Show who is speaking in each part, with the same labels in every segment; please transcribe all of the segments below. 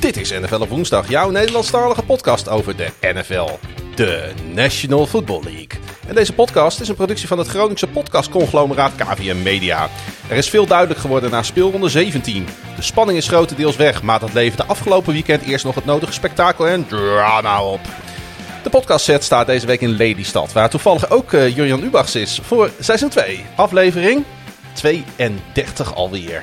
Speaker 1: Dit is NFL op woensdag, jouw Nederlandstalige podcast over de NFL, de National Football League. En deze podcast is een productie van het Groningse podcastconglomeraat KVM Media. Er is veel duidelijk geworden na speelronde 17. De spanning is grotendeels weg, maar dat leverde afgelopen weekend eerst nog het nodige spektakel en drama op. De podcastset staat deze week in Lelystad, waar toevallig ook uh, Jurjan Ubachs is voor seizoen 2, aflevering 32 alweer.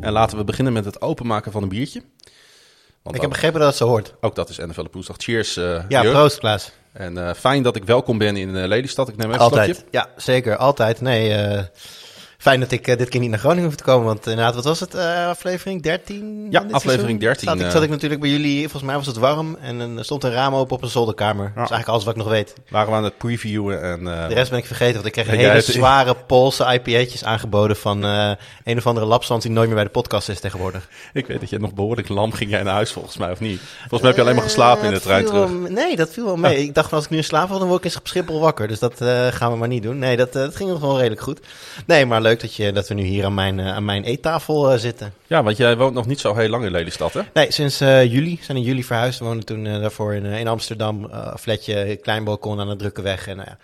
Speaker 1: En laten we beginnen met het openmaken van een biertje. Want
Speaker 2: ik heb begrepen dat het zo hoort.
Speaker 1: Ook dat is NFL de Poesdag. Cheers, uh,
Speaker 2: Ja, proost Klaas.
Speaker 1: En uh, fijn dat ik welkom ben in uh, Lelystad. Ik neem even
Speaker 2: Altijd.
Speaker 1: een slokje.
Speaker 2: Ja, zeker. Altijd. Nee, fijn dat ik dit keer niet naar Groningen hoef te komen. Want inderdaad, wat was het? aflevering 13?
Speaker 1: Ja, aflevering 13.
Speaker 2: Zat ik, zat ik natuurlijk bij jullie. Volgens mij was het warm. En er stond een raam open op een zolderkamer. Dat is eigenlijk alles wat ik nog weet.
Speaker 1: Waren we aan het previewen. En,
Speaker 2: de rest ben ik vergeten. Want ik kreeg hele zware Poolse IPA'tjes aangeboden van een of andere lapstand die nooit meer bij de podcast is tegenwoordig.
Speaker 1: Ik weet dat je nog behoorlijk lam ging jij naar huis volgens mij, of niet? Volgens mij heb je alleen maar geslapen in de trein terug.
Speaker 2: Wel, nee, dat viel wel mee. Ja. Ik dacht, als ik nu in slaap val, dan word ik eens op Schiphol wakker. Dus dat gaan we maar niet doen. Nee, dat, dat ging nog wel redelijk goed. Nee, maar leuk dat, je, dat we nu hier aan mijn, uh, aan mijn eettafel zitten.
Speaker 1: Ja, want jij woont nog niet zo heel lang in Lelystad, hè?
Speaker 2: Nee, sinds juli. zijn in juli verhuisd. We woonden toen daarvoor in, in Amsterdam. flatje, klein balkon aan de drukke weg. En nou ja,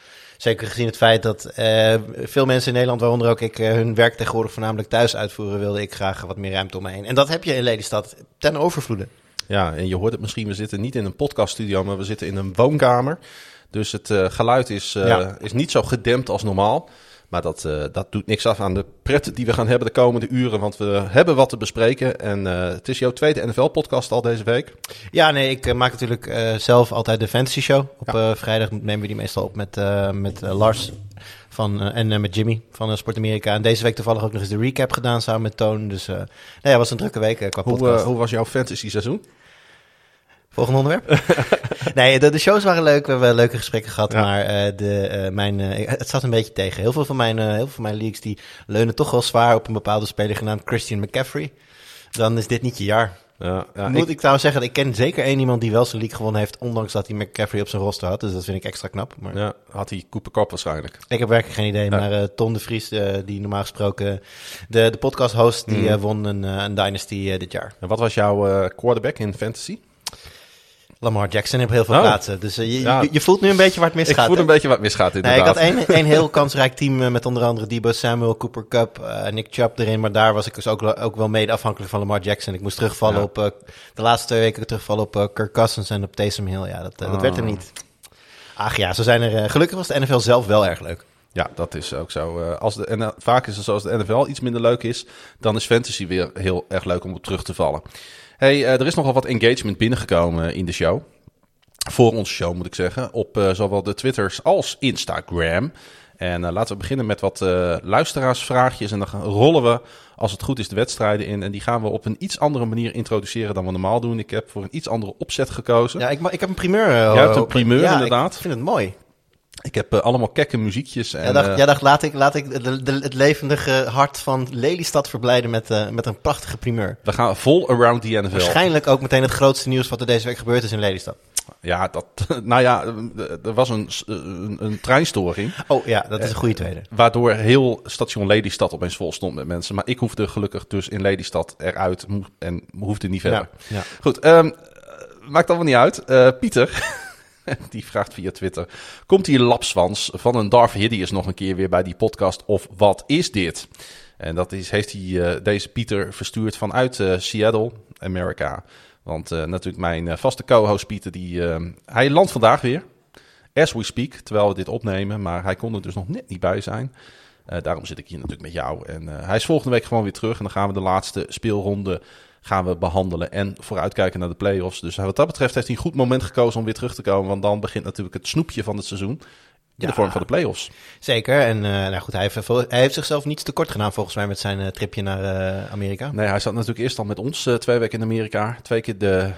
Speaker 2: Zeker gezien het feit dat uh, veel mensen in Nederland, waaronder ook ik, uh, hun werk tegenwoordig voornamelijk thuis uitvoeren, wilde ik graag wat meer ruimte om me heen. En dat heb je in Lelystad ten overvloede.
Speaker 1: Ja, en je hoort het misschien, we zitten niet in een podcaststudio, maar we zitten in een woonkamer. Dus het uh, geluid is, ja. is niet zo gedempt als normaal. Maar dat, uh, dat doet niks af aan de pret die we gaan hebben de komende uren. Want we hebben wat te bespreken. En uh, het is jouw tweede NFL-podcast al deze week.
Speaker 2: Ja, nee, ik uh, maak natuurlijk zelf altijd de Fantasy Show. Op ja. vrijdag nemen we die meestal op met, met Lars van, en met Jimmy van Sport Amerika. En deze week toevallig ook nog eens de recap gedaan samen met Toon. Dus nou ja, was een drukke week qua
Speaker 1: hoe,
Speaker 2: podcast.
Speaker 1: hoe was jouw fantasy seizoen?
Speaker 2: Volgende onderwerp? nee, de, de, shows waren leuk. We hebben leuke gesprekken gehad. Ja. Maar uh, de, uh, mijn, uh, het zat een beetje tegen. Heel veel van mijn, heel veel van mijn leagues die leunen toch wel zwaar op een bepaalde speler genaamd Christian McCaffrey. Dan is dit niet je jaar.
Speaker 1: Ja, ja,
Speaker 2: Moet ik, ik trouwens zeggen, ik ken zeker één iemand die wel zijn league gewonnen heeft, ondanks dat hij McCaffrey op zijn roster had. Dus dat vind ik extra knap. Maar...
Speaker 1: Ja, had hij Cooper Cup waarschijnlijk.
Speaker 2: Ik heb werkelijk geen idee, maar uh, Ton de Vries, uh, die normaal gesproken de, de podcast host, die mm. uh, won een, een Dynasty dit jaar.
Speaker 1: En wat was jouw quarterback in fantasy?
Speaker 2: Lamar Jackson op heel veel oh. plaatsen. Dus uh, je, ja. je, je, voelt nu een beetje waar het misgaat.
Speaker 1: Ik voel een beetje wat misgaat inderdaad.
Speaker 2: Nee, ik had één, één heel kansrijk team uh, met onder andere Debo Samuel, Cooper Cup, uh, Nick Chubb erin. Maar daar was ik dus ook, ook wel mede afhankelijk van Lamar Jackson. Ik moest terugvallen ja. op, de laatste twee weken terugvallen op Kirk Cousins en op Taysom Hill. Ja, dat,
Speaker 1: oh.
Speaker 2: dat werd hem niet. Ach ja, zo zijn er... gelukkig was de NFL zelf wel erg leuk.
Speaker 1: Ja, dat is ook zo. als de, en vaak is het zoals de NFL iets minder leuk is, dan is fantasy weer heel erg leuk om op terug te vallen. Hey, er is nogal wat engagement binnengekomen in de show voor onze show moet ik zeggen, op uh, zowel de Twitters als Instagram. En uh, laten we beginnen met wat luisteraarsvraagjes en dan rollen we, als het goed is, de wedstrijden in. En die gaan we op een iets andere manier introduceren dan we normaal doen. Ik heb voor een iets andere opzet gekozen.
Speaker 2: Ja, ik, ik heb een primeur.
Speaker 1: Jij hebt een primeur, inderdaad.
Speaker 2: Ik vind het mooi.
Speaker 1: Ik heb uh, allemaal kekke muziekjes. En,
Speaker 2: jij, dacht, jij dacht, laat ik, laat ik de, de, het levendige hart van Lelystad verblijden met, uh, met een prachtige primeur.
Speaker 1: We gaan vol around the NFL.
Speaker 2: Waarschijnlijk ook meteen het grootste nieuws wat er deze week gebeurd is in Lelystad.
Speaker 1: Ja, dat, nou ja, er was een, een, een treinstoring.
Speaker 2: Oh ja, dat is een goede tweede.
Speaker 1: Waardoor heel station Lelystad opeens vol stond met mensen. Maar ik hoefde gelukkig dus in Lelystad eruit en hoefde niet verder.
Speaker 2: Ja, ja.
Speaker 1: Goed, um, maakt allemaal niet uit. Uh, Pieter, die vraagt via Twitter... Komt die lapswans van een Darth Hideous nog een keer weer bij die podcast? Of wat is dit? En dat is, heeft hij, uh, deze Pieter verstuurd vanuit uh, Seattle, Amerika... Want uh, natuurlijk mijn vaste co-host Pieter, die, hij landt vandaag weer. As we speak, terwijl we dit opnemen. Maar hij kon er dus nog net niet bij zijn. daarom zit ik hier natuurlijk met jou. En hij is volgende week gewoon weer terug. En dan gaan we de laatste speelronde gaan we behandelen. En vooruitkijken naar de playoffs. Dus wat dat betreft heeft hij een goed moment gekozen om weer terug te komen. Want dan begint natuurlijk het snoepje van het seizoen. In
Speaker 2: Ja.
Speaker 1: de vorm van de playoffs.
Speaker 2: Zeker. En eh, nou goed, hij heeft, hij heeft zichzelf niets tekort gedaan volgens mij met zijn eh, tripje naar eh, Amerika.
Speaker 1: Nee, hij zat natuurlijk eerst al met ons twee weken in Amerika. Twee keer de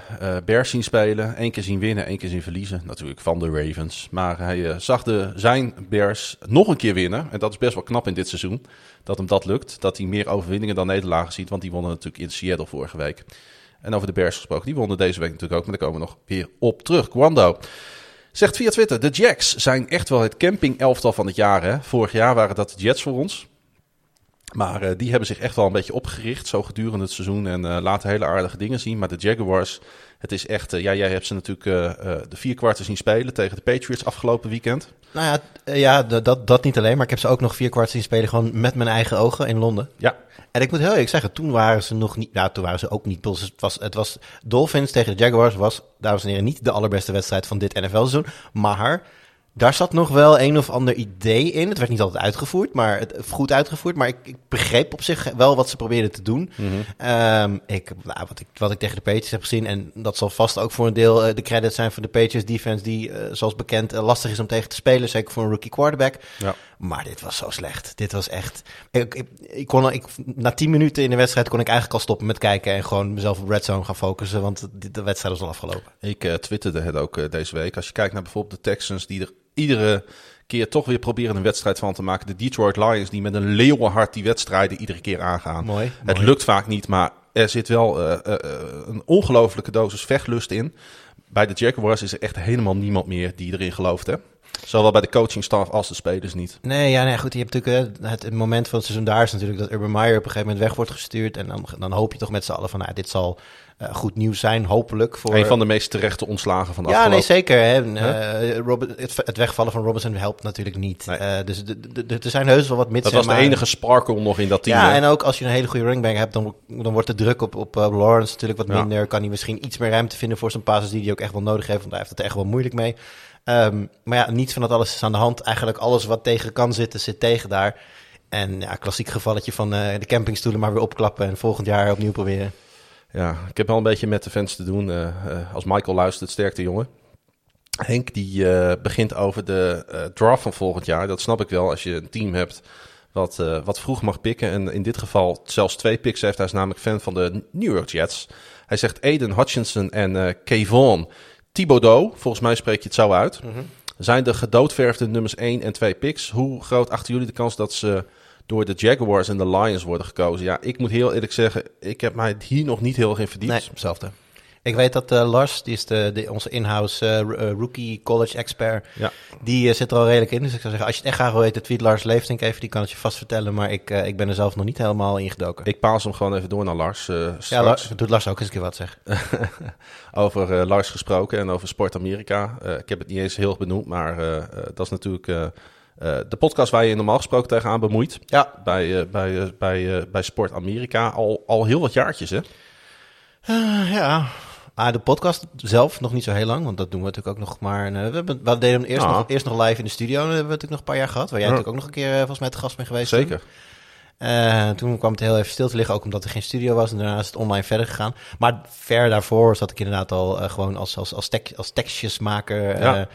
Speaker 1: Bears zien spelen. één keer zien winnen, één keer zien verliezen. Natuurlijk van de Ravens. Maar hij zag de, zijn Bears nog een keer winnen. En dat is best wel knap in dit seizoen. Dat hem dat lukt. Dat hij meer overwinningen dan nederlagen ziet. Want die wonnen natuurlijk in Seattle vorige week. En over de Bears gesproken. Die wonnen deze week natuurlijk ook. Maar daar komen we nog weer op terug. Kwando. Zegt via Twitter, de Jacks zijn echt wel het camping-elftal van het jaar. Hè? Vorig jaar waren dat de Jets voor ons. Maar eh, die hebben zich echt wel een beetje opgericht, zo gedurende het seizoen. En eh, laten hele aardige dingen zien. Maar de Jaguars, het is echt... eh, ja, jij hebt ze natuurlijk eh, eh, de vier kwarten zien spelen tegen de Patriots afgelopen weekend.
Speaker 2: Nou ja, ja dat, dat niet alleen, maar ik heb ze ook nog vier kwart zien spelen gewoon met mijn eigen ogen in Londen.
Speaker 1: Ja,
Speaker 2: En ik moet heel eerlijk zeggen, toen waren ze nog niet, nou toen waren ze ook niet Bulls. Het was, het was Dolphins tegen de Jaguars was, dames en heren, niet de allerbeste wedstrijd van dit NFL-seizoen. Maar daar zat nog wel een of ander idee in. Het werd niet altijd uitgevoerd, maar het, goed uitgevoerd. Maar ik, ik begreep op zich wel wat ze probeerden te doen. Ehm, ik, nou, wat, ik, wat ik tegen de Patriots heb gezien, en dat zal vast ook voor een deel eh, de credit zijn voor de Patriots defense, die eh, zoals bekend eh, lastig is om tegen te spelen, zeker voor een rookie quarterback.
Speaker 1: ja.
Speaker 2: Maar dit was zo slecht. Dit was echt. Ik, ik, ik kon, ik, na tien minuten in de wedstrijd kon ik eigenlijk al stoppen met kijken en gewoon mezelf op Red Zone gaan focussen, want de, de wedstrijd was al afgelopen.
Speaker 1: Ik twitterde het ook deze week. Als je kijkt naar bijvoorbeeld de Texans, die er iedere keer toch weer proberen een wedstrijd van te maken. De Detroit Lions, die met een leeuwenhart die wedstrijden iedere keer aangaan.
Speaker 2: Mooi.
Speaker 1: Het
Speaker 2: mooi.
Speaker 1: lukt vaak niet, maar er zit wel eh, eh, eh, een ongelofelijke dosis vechtlust in. Bij de Jaguars is er echt helemaal niemand meer die erin gelooft. Hè? Zowel bij de coachingstaf als de spelers niet.
Speaker 2: Nee, ja, nee, goed. Je hebt natuurlijk het, het moment van het seizoen daar is natuurlijk dat Urban Meyer op een gegeven moment weg wordt gestuurd. En dan, dan hoop je toch met z'n allen van, nou, dit zal eh, goed nieuws zijn, hopelijk. Voor,
Speaker 1: Een van de meest terechte ontslagen van de
Speaker 2: Ja, nee,
Speaker 1: afgelopen...
Speaker 2: zeker. Hè. Eh, Robin- het, het wegvallen van Robinson helpt natuurlijk niet.
Speaker 1: Nee.
Speaker 2: Eh, dus er zijn heus wel wat mits
Speaker 1: Dat was de enige sparkle nog in dat team.
Speaker 2: Ja,
Speaker 1: hè?
Speaker 2: en ook als je een hele goede running hebt, dan, dan wordt de druk op, op Lawrence natuurlijk wat
Speaker 1: Ja.
Speaker 2: minder. Kan hij misschien iets meer ruimte vinden voor zijn passes die hij ook echt wel nodig heeft, want hij heeft het echt wel moeilijk mee. Ehm, maar ja, niets van dat alles is aan de hand. Eigenlijk alles wat tegen kan zitten, zit tegen daar. En ja, klassiek gevalletje van eh, de campingstoelen maar weer opklappen en volgend jaar opnieuw proberen.
Speaker 1: Ja, ik heb wel een beetje met de fans te doen. eh, eh, als Michael luistert, sterkte jongen. Henk die begint over de draft van volgend jaar. Dat snap ik wel als je een team hebt wat, wat vroeg mag pikken. En in dit geval zelfs twee picks heeft. Hij is namelijk fan van de New York Jets. Hij zegt Aiden Hutchinson en Kayvon Thibodeau, volgens mij spreek je het zo uit, zijn de gedoodverfde nummers 1 en 2 picks. Hoe groot achten jullie de kans dat ze door de Jaguars en de Lions worden gekozen? Ja, ik moet heel eerlijk zeggen, ik heb mij hier nog niet heel erg in verdiept.
Speaker 2: Nee, hetzelfde. Ik weet dat eh, Lars, die is de, de, onze in-house eh, eh, rookie college expert,
Speaker 1: Ja.
Speaker 2: die zit er al redelijk in. Dus ik zou zeggen, als je het echt graag wil weten, tweet Lars Leeftink even, die kan het je vast vertellen. Maar ik, ik ben er zelf nog niet helemaal ingedoken.
Speaker 1: Ik paas hem gewoon even door naar Lars.
Speaker 2: ja. Lars, doet Lars ook eens een keer wat zeg.
Speaker 1: over Lars gesproken en over Sport Amerika. Ik heb het niet eens heel benoemd, maar dat is natuurlijk de podcast waar je normaal gesproken tegenaan bemoeit.
Speaker 2: Ja,
Speaker 1: Bij, bij, bij, bij Sport Amerika al, al heel wat jaartjes, hè?
Speaker 2: Ja. Ah, de podcast zelf nog niet zo heel lang, want dat doen we natuurlijk ook nog maar. eh, we, hebben, we deden hem eerst,
Speaker 1: Ah.
Speaker 2: nog, eerst nog live in de studio, dat hebben we natuurlijk nog een paar jaar gehad. Waar jij
Speaker 1: Ja.
Speaker 2: natuurlijk ook nog een keer eh, volgens mij te gast bent geweest.
Speaker 1: Zeker.
Speaker 2: Eh, toen kwam het heel even stil te liggen, ook omdat er geen studio was. En daarna is het online verder gegaan. Maar ver daarvoor zat ik inderdaad al gewoon als, als, als, tek, als tekstjesmaker.
Speaker 1: Ja.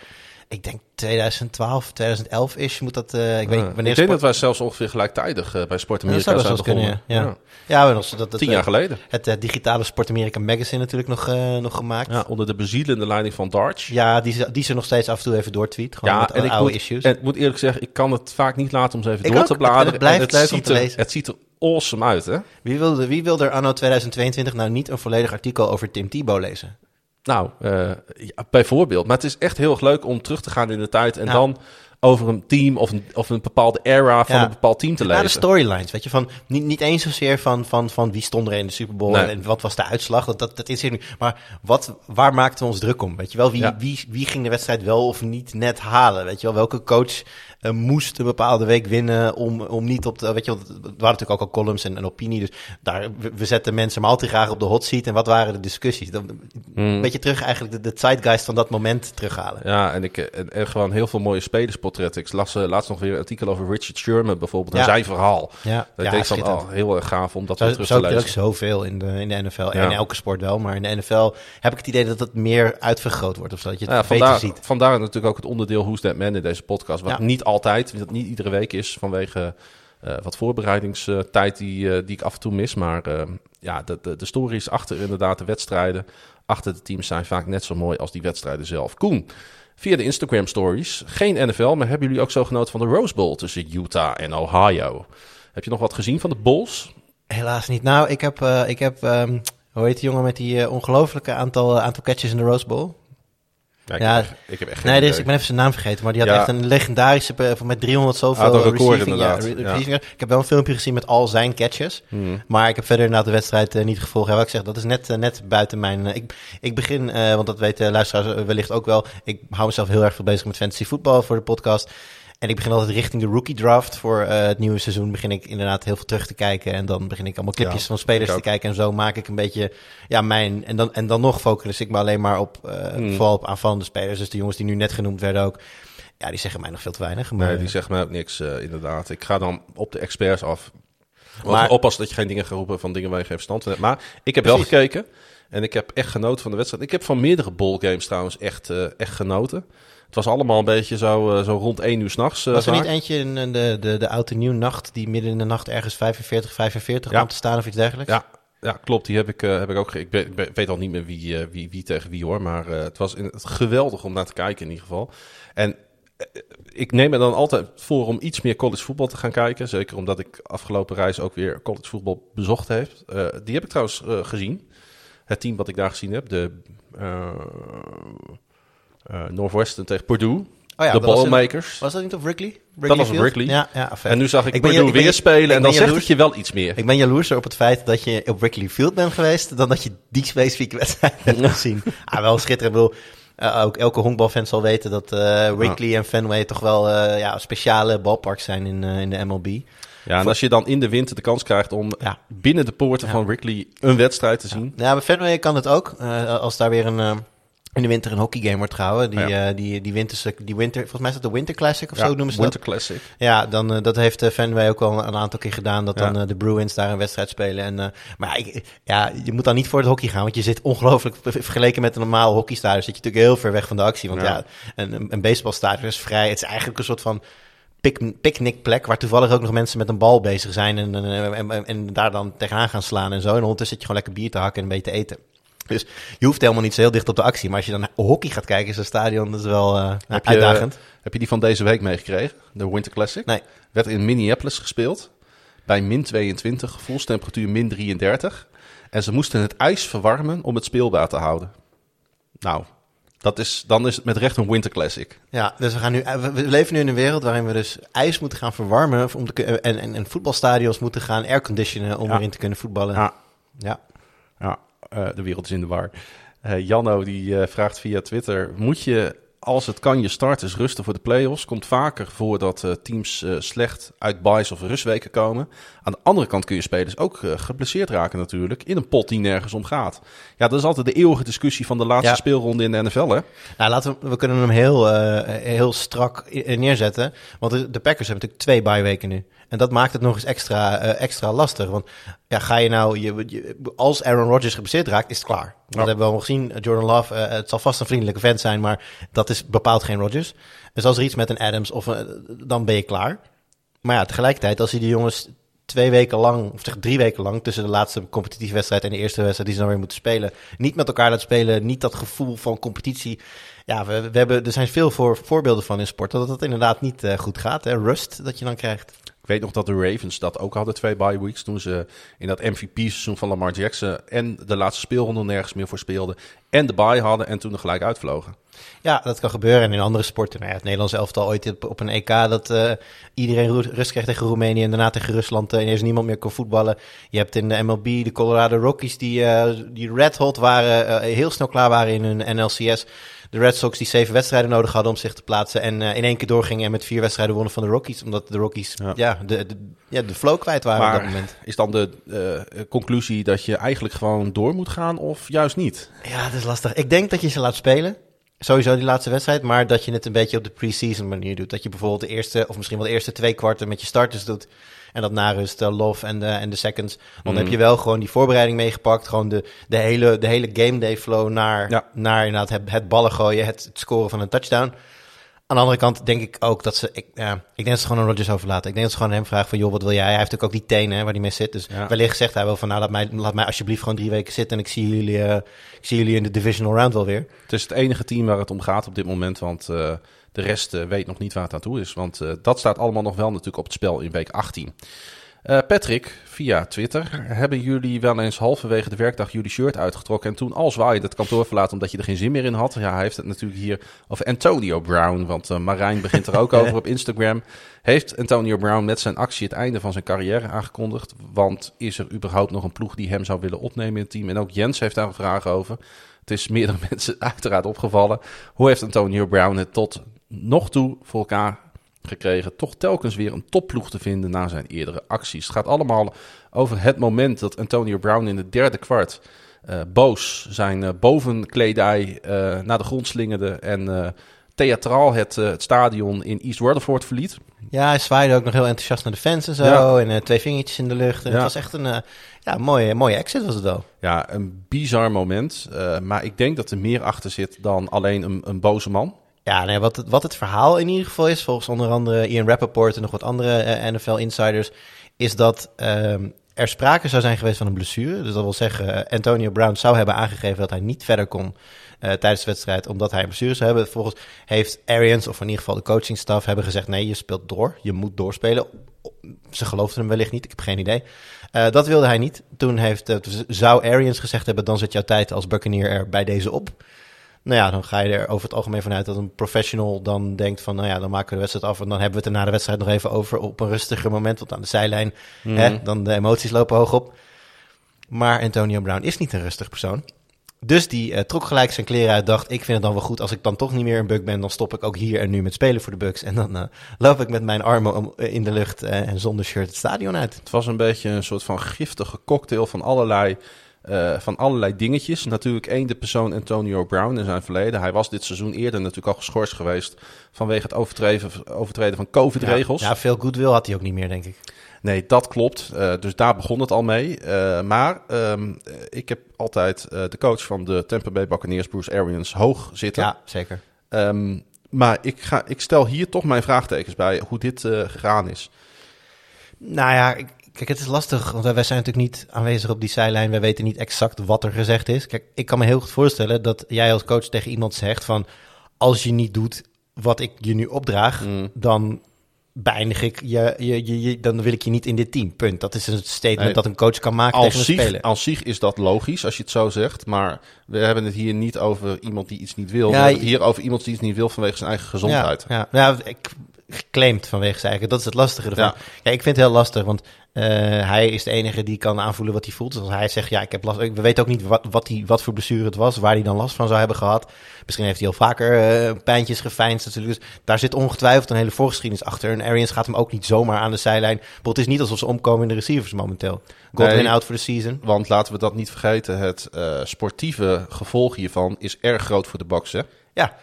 Speaker 2: Ik denk 2012, 2011 is moet dat. eh, ik weet
Speaker 1: Ja.
Speaker 2: wanneer
Speaker 1: ik denk
Speaker 2: Sport-
Speaker 1: dat wij zelfs ongeveer gelijktijdig eh, bij Sport
Speaker 2: Ja,
Speaker 1: Amerika
Speaker 2: dat zou
Speaker 1: zijn begonnen.
Speaker 2: kunnen, ja. Ja, maar dat, dat, dat,
Speaker 1: Tien jaar geleden.
Speaker 2: Het eh, digitale Sport America Magazine natuurlijk nog, nog gemaakt.
Speaker 1: Ja, onder de bezielende leiding van Darch.
Speaker 2: Ja, die, ze- die ze nog steeds af en toe even doortweet. Gewoon met
Speaker 1: en ik
Speaker 2: oude
Speaker 1: moet,
Speaker 2: issues.
Speaker 1: en ik moet eerlijk zeggen, ik kan het vaak niet laten om ze even
Speaker 2: Ik
Speaker 1: door
Speaker 2: ook.
Speaker 1: te
Speaker 2: Het- het
Speaker 1: bladeren.
Speaker 2: blijft
Speaker 1: En
Speaker 2: leuk om te
Speaker 1: er,
Speaker 2: lezen.
Speaker 1: Het ziet er awesome uit, hè?
Speaker 2: Wie, wil, wie wil er anno 2022 nou niet een volledig artikel over Tim Tebow lezen?
Speaker 1: Nou, eh, ja, bijvoorbeeld. Maar het is echt heel erg leuk om terug te gaan in de tijd en
Speaker 2: Ja.
Speaker 1: dan over een team of een, of een bepaalde era van
Speaker 2: Ja.
Speaker 1: een bepaald team te
Speaker 2: Ja, de
Speaker 1: lezen.
Speaker 2: storylines, weet je, van niet, niet eens zozeer van, van, van wie stond er in de Super Bowl
Speaker 1: Nee.
Speaker 2: en wat was de uitslag, dat, dat, dat is niet. Maar wat, waar maakten we ons druk om? Weet je wel, wie, wie, wie ging de wedstrijd wel of niet net halen? Weet je wel, welke coach eh, moest een bepaalde week winnen om, om niet op de... Weet je, want het waren natuurlijk ook al columns en, en opinie. Dus daar, we, we zetten mensen maar altijd graag op de hot seat. En wat waren de discussies? Dan, Een beetje terug eigenlijk de, de zeitgeist van dat moment terughalen.
Speaker 1: Ja, en, ik, en, en gewoon heel veel mooie spelersportretten. Ik las eh, laatst nog weer een artikel over Richard Sherman bijvoorbeeld. En
Speaker 2: Ja.
Speaker 1: zijn verhaal.
Speaker 2: Ja,
Speaker 1: Dat
Speaker 2: ja,
Speaker 1: deed dan al heel erg gaaf om dat
Speaker 2: Zo,
Speaker 1: weer terug
Speaker 2: zo
Speaker 1: te
Speaker 2: heb je ook
Speaker 1: lezen.
Speaker 2: zoveel in de, in de NFL. En in elke sport wel. Maar in de NFL heb ik het idee dat het meer uitvergroot wordt. Of zo, dat je het
Speaker 1: ja,
Speaker 2: beter
Speaker 1: vandaar,
Speaker 2: ziet.
Speaker 1: vandaar natuurlijk ook het onderdeel Who's That Man in deze podcast. Wat niet altijd, dat niet iedere week is vanwege eh, wat voorbereidingstijd die, eh, die ik af en toe mis. Maar eh, ja, de, de, de stories achter inderdaad de wedstrijden, achter de teams zijn vaak net zo mooi als die wedstrijden zelf. Koen, via de Instagram stories, geen NFL, maar hebben jullie ook zo genoten van de Rose Bowl tussen Utah en Ohio? Heb je nog wat gezien van de Bulls?
Speaker 2: Helaas niet. Nou, ik heb, ik heb ehm, hoe heet die jongen met die ongelofelijke aantal, aantal catches in de Rose Bowl?
Speaker 1: Ja, ik,
Speaker 2: Ja.
Speaker 1: heb, echt- ik heb echt geen
Speaker 2: Nee, is, ik ben even zijn naam vergeten, maar die had
Speaker 1: Ja.
Speaker 2: echt een legendarische eh, met 300 zoveel
Speaker 1: Had een record inderdaad.
Speaker 2: Ik heb wel een filmpje gezien met al zijn catches,
Speaker 1: Hmm.
Speaker 2: maar ik heb verder inderdaad de wedstrijd eh, niet gevolgd. Ja, wat ik zeg, dat is net, eh, net buiten mijn... ik, ik begin, want dat weten luisteraars wellicht ook wel, ik hou mezelf heel erg veel bezig met fantasy voetbal voor de podcast. En ik begin altijd richting de rookie draft voor eh, het nieuwe seizoen. Begin ik inderdaad heel veel terug te kijken. En dan begin ik allemaal clipjes
Speaker 1: Ja,
Speaker 2: van spelers te kijken. En zo maak ik een beetje ja, mijn. En dan, en dan nog focus ik me alleen maar op,
Speaker 1: Hmm.
Speaker 2: vooral op aanvallende spelers. Dus de jongens die nu net genoemd werden ook. Ja, die zeggen mij nog veel te weinig. Maar,
Speaker 1: Nee, die zegt mij ook niks, eh, inderdaad. Ik ga dan op de experts af. Maar oppassen dat je geen dingen gaat roepen van dingen waar je geen verstand van hebt. Maar ik heb wel gekeken en ik heb echt genoten van de wedstrijd. Ik heb van meerdere ballgames trouwens echt, echt genoten. Het was allemaal een beetje zo, eh, zo rond 1 uur s'nachts. Uh,
Speaker 2: was er niet eentje in eh, de, de, de oude nieuw nacht die midden in de nacht ergens 45, 45
Speaker 1: Ja.
Speaker 2: te staan of iets dergelijks?
Speaker 1: Ja, ja, klopt. Die heb ik, eh, heb ik ook. Ik, ben- ik ben- weet al niet meer wie, eh, wie, wie tegen wie hoor. Maar eh, het was in, het geweldig om naar te kijken in ieder geval. En eh, ik neem me dan altijd voor om iets meer college voetbal te gaan kijken. Zeker omdat ik afgelopen reis ook weer college voetbal bezocht heb. Eh, die heb ik trouwens eh, gezien. Het team wat ik daar gezien heb. De eh eh, Northwestern tegen Purdue.
Speaker 2: Oh ja,
Speaker 1: de Ballmakers.
Speaker 2: Was dat niet op Wrigley?
Speaker 1: Dat was op? Wrigley.
Speaker 2: Ja.
Speaker 1: En nu zag ik,
Speaker 2: Ik
Speaker 1: Purdue weer spelen. En dan zegt
Speaker 2: jaloers.
Speaker 1: het je wel iets meer.
Speaker 2: Ik ben jaloerser op het feit dat je op Wrigley Field bent geweest, dan dat je die specifieke wedstrijd hebt gezien. Ah, wel schitterend. Ik bedoel, eh, ook elke honkbalfan zal weten dat eh Wrigley en Fenway toch wel eh, ja, speciale balparks zijn in, eh, in de MLB.
Speaker 1: Ja, en als je dan in de winter de kans krijgt om
Speaker 2: Ja.
Speaker 1: binnen de poorten
Speaker 2: Ja.
Speaker 1: van Wrigley een wedstrijd te zien.
Speaker 2: Ja, bij Fenway kan het ook. Eh, als daar weer een, eh, in de winter een hockeygame wordt gehouden. Die,
Speaker 1: Oh Ja.
Speaker 2: eh, die, die, winterse, die winter, volgens mij is dat de Winter Classic of
Speaker 1: Ja,
Speaker 2: zo noemen ze
Speaker 1: Winter
Speaker 2: dat.
Speaker 1: Classic.
Speaker 2: Ja, dan, eh, dat heeft eh, Fenway ook al een aantal keer gedaan. Dat
Speaker 1: Ja.
Speaker 2: dan eh, de Bruins daar een wedstrijd spelen. En, eh, maar ja, ik, ja, je moet dan niet voor het hockey gaan. Want je zit ongelooflijk, vergeleken met een normaal hockeystadion, zit je natuurlijk heel ver weg van de actie. Want
Speaker 1: Ja.
Speaker 2: een, een, baseballstadion is vrij. Het is eigenlijk een soort van pic- picknickplek waar toevallig ook nog mensen met een bal bezig zijn en, en, en, en- en daar dan tegenaan gaan slaan en zo. En ondertussen zit je gewoon lekker bier te hakken en een beetje te eten. Dus je hoeft helemaal niet zo heel dicht op de actie. Maar als je dan hockey gaat kijken in zo'n stadion, dat is wel eh,
Speaker 1: Heb je,
Speaker 2: uitdagend.
Speaker 1: heb je die van deze week meegekregen? De Winter Classic?
Speaker 2: Nee.
Speaker 1: Werd in Minneapolis gespeeld. Bij min 22, gevoelstemperatuur min 33. En ze moesten het ijs verwarmen om het speelbaar te houden. Nou, dat is, dan is het met recht een Winter Classic.
Speaker 2: Ja, dus we, gaan nu, eh, we- leven nu in een wereld waarin we dus ijs moeten gaan verwarmen om te, en, en, en voetbalstadions moeten gaan airconditionen om
Speaker 1: Ja.
Speaker 2: erin te kunnen voetballen.
Speaker 1: Ja,
Speaker 2: Ja.
Speaker 1: Eh, de wereld is in de war. Eh, Janno die eh, vraagt via Twitter: Moet je, als het kan, je starters rusten voor de playoffs? Komt vaker voor dat teams slecht uit buys of rustweken komen. Aan de andere kant kun je spelers ook eh, geblesseerd raken, natuurlijk. In een pot die nergens om gaat. Ja, dat is altijd de eeuwige discussie van de laatste
Speaker 2: Ja.
Speaker 1: speelronde in de NFL, hè?
Speaker 2: Nou, laten we, we kunnen hem heel, heel strak neerzetten. Want de, Packers hebben natuurlijk twee bye-weken nu. En dat maakt het nog eens extra, eh, extra lastig. Want ja, ga je nou, je, je- als Aaron Rodgers geblesseerd raakt, is het klaar. Dat hebben we al gezien. Jordan Love, eh, het zal vast een vriendelijke vent zijn, maar dat is bepaald geen Rodgers. Dus als er iets met een Adams, of, een- dan ben je klaar. Maar ja, tegelijkertijd, als hij die jongens twee weken lang, of zeg drie weken lang, tussen de laatste competitieve wedstrijd en de eerste wedstrijd die ze dan weer moeten spelen, niet met elkaar laat spelen, niet dat gevoel van competitie. Ja, we, we hebben, er zijn veel voor, voorbeelden van in sport dat het inderdaad niet eh, goed gaat. Hè? Rust dat je dan krijgt.
Speaker 1: Ik weet nog dat de Ravens dat ook hadden, twee bye weeks. Toen ze in dat MVP-seizoen van Lamar Jackson en de laatste speelronde nergens meer voor speelden. En de bye hadden en toen er gelijk uitvlogen.
Speaker 2: Ja, dat kan gebeuren. En in andere sporten, nou ja, het Nederlands elftal ooit op, een EK, dat eh, iedereen ru- rust kreeg tegen Roemenië en daarna tegen Rusland en ineens niemand meer kon voetballen. Je hebt in de MLB de Colorado Rockies die, eh, die red hot waren, eh, heel snel klaar waren in hun NLCS. De Red Sox die zeven wedstrijden nodig hadden om zich te plaatsen. En in één keer doorgingen en met vier wedstrijden wonnen van de Rockies. Omdat de Rockies
Speaker 1: Ja.
Speaker 2: ja. de, de, ja, de flow kwijt waren op dat
Speaker 1: Maar
Speaker 2: moment.
Speaker 1: is dan de eh, conclusie dat je eigenlijk gewoon door moet gaan of juist niet?
Speaker 2: Ja, dat is lastig. Ik denk dat je ze laat spelen. Sowieso die laatste wedstrijd, maar dat je het een beetje op de pre-season manier doet. Dat je bijvoorbeeld de eerste, of misschien wel de eerste twee kwarten met je starters doet. En dat na rust, uh, Love en de, en de seconds. Dan
Speaker 1: Mhm.
Speaker 2: heb je wel gewoon die voorbereiding meegepakt. Gewoon de, de, hele, de hele game day flow naar,
Speaker 1: Ja.
Speaker 2: naar inderdaad het, het ballen gooien, het, het scoren van een touchdown. Aan de andere kant denk ik ook dat ze... Ik, ja, ik denk dat ze gewoon aan Rodgers overlaten. Ik denk dat ze gewoon hem vragen van... joh, wat wil jij? Hij heeft natuurlijk ook die tenen hè, waar hij mee zit. Dus
Speaker 1: Ja.
Speaker 2: wellicht zegt hij wel van... nou, laat mij, laat mij alsjeblieft gewoon drie weken zitten... en ik zie jullie, eh, ik zie jullie in de divisional round wel weer.
Speaker 1: Het is het enige team waar het om gaat op dit moment, want eh, de rest eh, weet nog niet waar het aan toe is. Want eh, dat staat allemaal nog wel natuurlijk op het spel in week 18. Eh, Patrick, via Twitter, hebben jullie wel eens halverwege de werkdag jullie shirt uitgetrokken en toen al zwaaiend het kantoor verlaten omdat je er geen zin meer in had? Ja, hij heeft het natuurlijk hier over Antonio Brown, want Marijn begint er ook over op Instagram. Heeft Antonio Brown met zijn actie het einde van zijn carrière aangekondigd? Want is er überhaupt nog een ploeg die hem zou willen opnemen in het team? En ook Jens heeft daar een vraag over. Het is meerdere mensen uiteraard opgevallen. Hoe heeft Antonio Brown het tot nog toe voor elkaar gekregen toch telkens weer een topploeg te vinden na zijn eerdere acties? Het gaat allemaal over het moment dat Antonio Brown in het derde kwart eh, boos zijn eh, bovenkledij eh, naar de grond slingerde en theatraal het, het stadion in East Rutherford verliet.
Speaker 2: Ja, hij zwaaide ook nog heel enthousiast naar de fans en zo.
Speaker 1: Ja.
Speaker 2: En twee vingertjes in de lucht. En
Speaker 1: Ja.
Speaker 2: Het was echt een ja, mooie, mooie exit was het wel.
Speaker 1: Ja, een bizar moment. maar ik denk dat er meer achter zit dan alleen een, een boze man.
Speaker 2: Ja, wat, het, wat het verhaal in ieder geval is, volgens onder andere Ian Rappaport en nog wat andere eh, NFL-insiders, is dat ehm, er sprake zou zijn geweest van een blessure. Dus dat wil zeggen, eh, Antonio Brown zou hebben aangegeven dat hij niet verder kon eh, tijdens de wedstrijd, omdat hij een blessure zou hebben. Volgens heeft Arians, of in ieder geval de coachingstaf, hebben gezegd, nee, je speelt door, je moet doorspelen. Ze geloofden hem wellicht niet, ik heb geen idee. Dat wilde hij niet. Toen heeft, zou Arians gezegd hebben, dan zit jouw tijd als Buccaneer er bij deze op. Nou ja, dan ga je er over het algemeen vanuit dat een professional dan denkt van, nou ja, dan maken we de wedstrijd af en dan hebben we het er na de wedstrijd nog even over op een rustiger moment, want aan de zijlijn,
Speaker 1: Mhm.
Speaker 2: hè, dan de emoties lopen hoog op. Maar Antonio Brown is niet een rustig persoon. Dus die eh, trok gelijk zijn kleren uit, dacht, ik vind het dan wel goed als ik dan toch niet meer een Buck ben, dan stop ik ook hier en nu met spelen voor de Bucks. En dan eh, loop ik met mijn armen om- eh, in de lucht en zonder shirt het stadion uit.
Speaker 1: Het was een beetje een soort van giftige cocktail van allerlei, eh, van allerlei dingetjes. Natuurlijk één, de persoon Antonio Brown in zijn verleden. Hij was dit seizoen eerder natuurlijk al geschorst geweest vanwege het overtreden, overtreden van COVID-regels.
Speaker 2: Ja, ja, veel goodwill had hij ook niet meer, denk ik.
Speaker 1: Nee, dat klopt. Eh, dus daar begon het al mee. Eh, maar ehm, eh, ik heb altijd de coach van de Tampa Bay Buccaneers, Bruce Arians, hoog zitten.
Speaker 2: Ja, zeker.
Speaker 1: Ehm, maar ik, ga, ik stel hier toch mijn vraagtekens bij hoe dit gegaan is.
Speaker 2: Nou ja, ik- kijk, het is lastig, want wij zijn natuurlijk niet aanwezig op die zijlijn. Wij weten niet exact wat er gezegd is. Kijk, ik kan me heel goed voorstellen dat jij als coach tegen iemand zegt van... als je niet doet wat ik je nu opdraag,
Speaker 1: Mm.
Speaker 2: dan beëindig ik je, je, je, je- dan wil ik je niet in dit team. Punt. Dat is een statement
Speaker 1: Nee.
Speaker 2: dat een coach kan maken tegen
Speaker 1: Als
Speaker 2: een
Speaker 1: zich,
Speaker 2: speler.
Speaker 1: als zich is dat logisch als je het zo zegt. Maar we hebben het hier niet over iemand die iets niet wil.
Speaker 2: Ja,
Speaker 1: we hebben het
Speaker 2: je-
Speaker 1: hier over iemand die iets niet wil vanwege zijn eigen gezondheid.
Speaker 2: Ja, ja. ja ik claimt vanwege zijn eigen. Dat is het lastige ervan.
Speaker 1: Ja.
Speaker 2: Ja. ik vind het heel lastig, want eh, hij is de enige die kan aanvoelen wat hij voelt. Dus als hij zegt, ja, ik heb last... We weten ook niet wat, wat, hij, wat voor blessure het was, waar hij dan last van zou hebben gehad. Misschien heeft hij al vaker eh, pijntjes gefijnst natuurlijk. Dus daar zit ongetwijfeld een hele voorgeschiedenis achter. En Arians gaat hem ook niet zomaar aan de zijlijn. Bijvoorbeeld, Het is niet alsof ze omkomen in de receivers momenteel. Godwin
Speaker 1: Nee.
Speaker 2: out voor de season.
Speaker 1: Want laten we dat niet vergeten. Het eh, sportieve gevolg hiervan is erg groot voor de Bucks. Hè?
Speaker 2: Ja,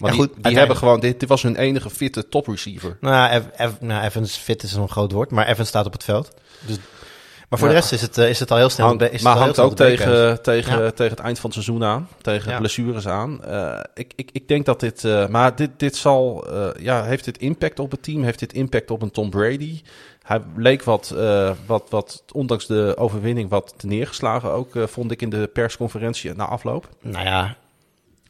Speaker 1: Maar
Speaker 2: Ja, goed,
Speaker 1: die hebben gewoon... Dit, dit was hun enige fitte top receiver.
Speaker 2: Nou, ja, Ev- Ev- nou, Evans fit is een groot woord, maar Evans staat op het veld. Dus, maar voor
Speaker 1: Ja.
Speaker 2: de rest is het, eh, is het al heel snel.
Speaker 1: Hangt-
Speaker 2: is het
Speaker 1: maar hangt ook tegen, tegen,
Speaker 2: Ja.
Speaker 1: tegen het eind van het seizoen aan. Tegen
Speaker 2: Ja.
Speaker 1: blessures aan. Eh, ik, ik, ik denk dat dit... eh, maar dit, dit zal... ja, heeft dit impact op het team? Heeft dit impact op een Tom Brady? Hij leek wat, wat, wat ondanks de overwinning, wat neergeslagen ook, vond ik in de persconferentie na afloop.
Speaker 2: Nou ja,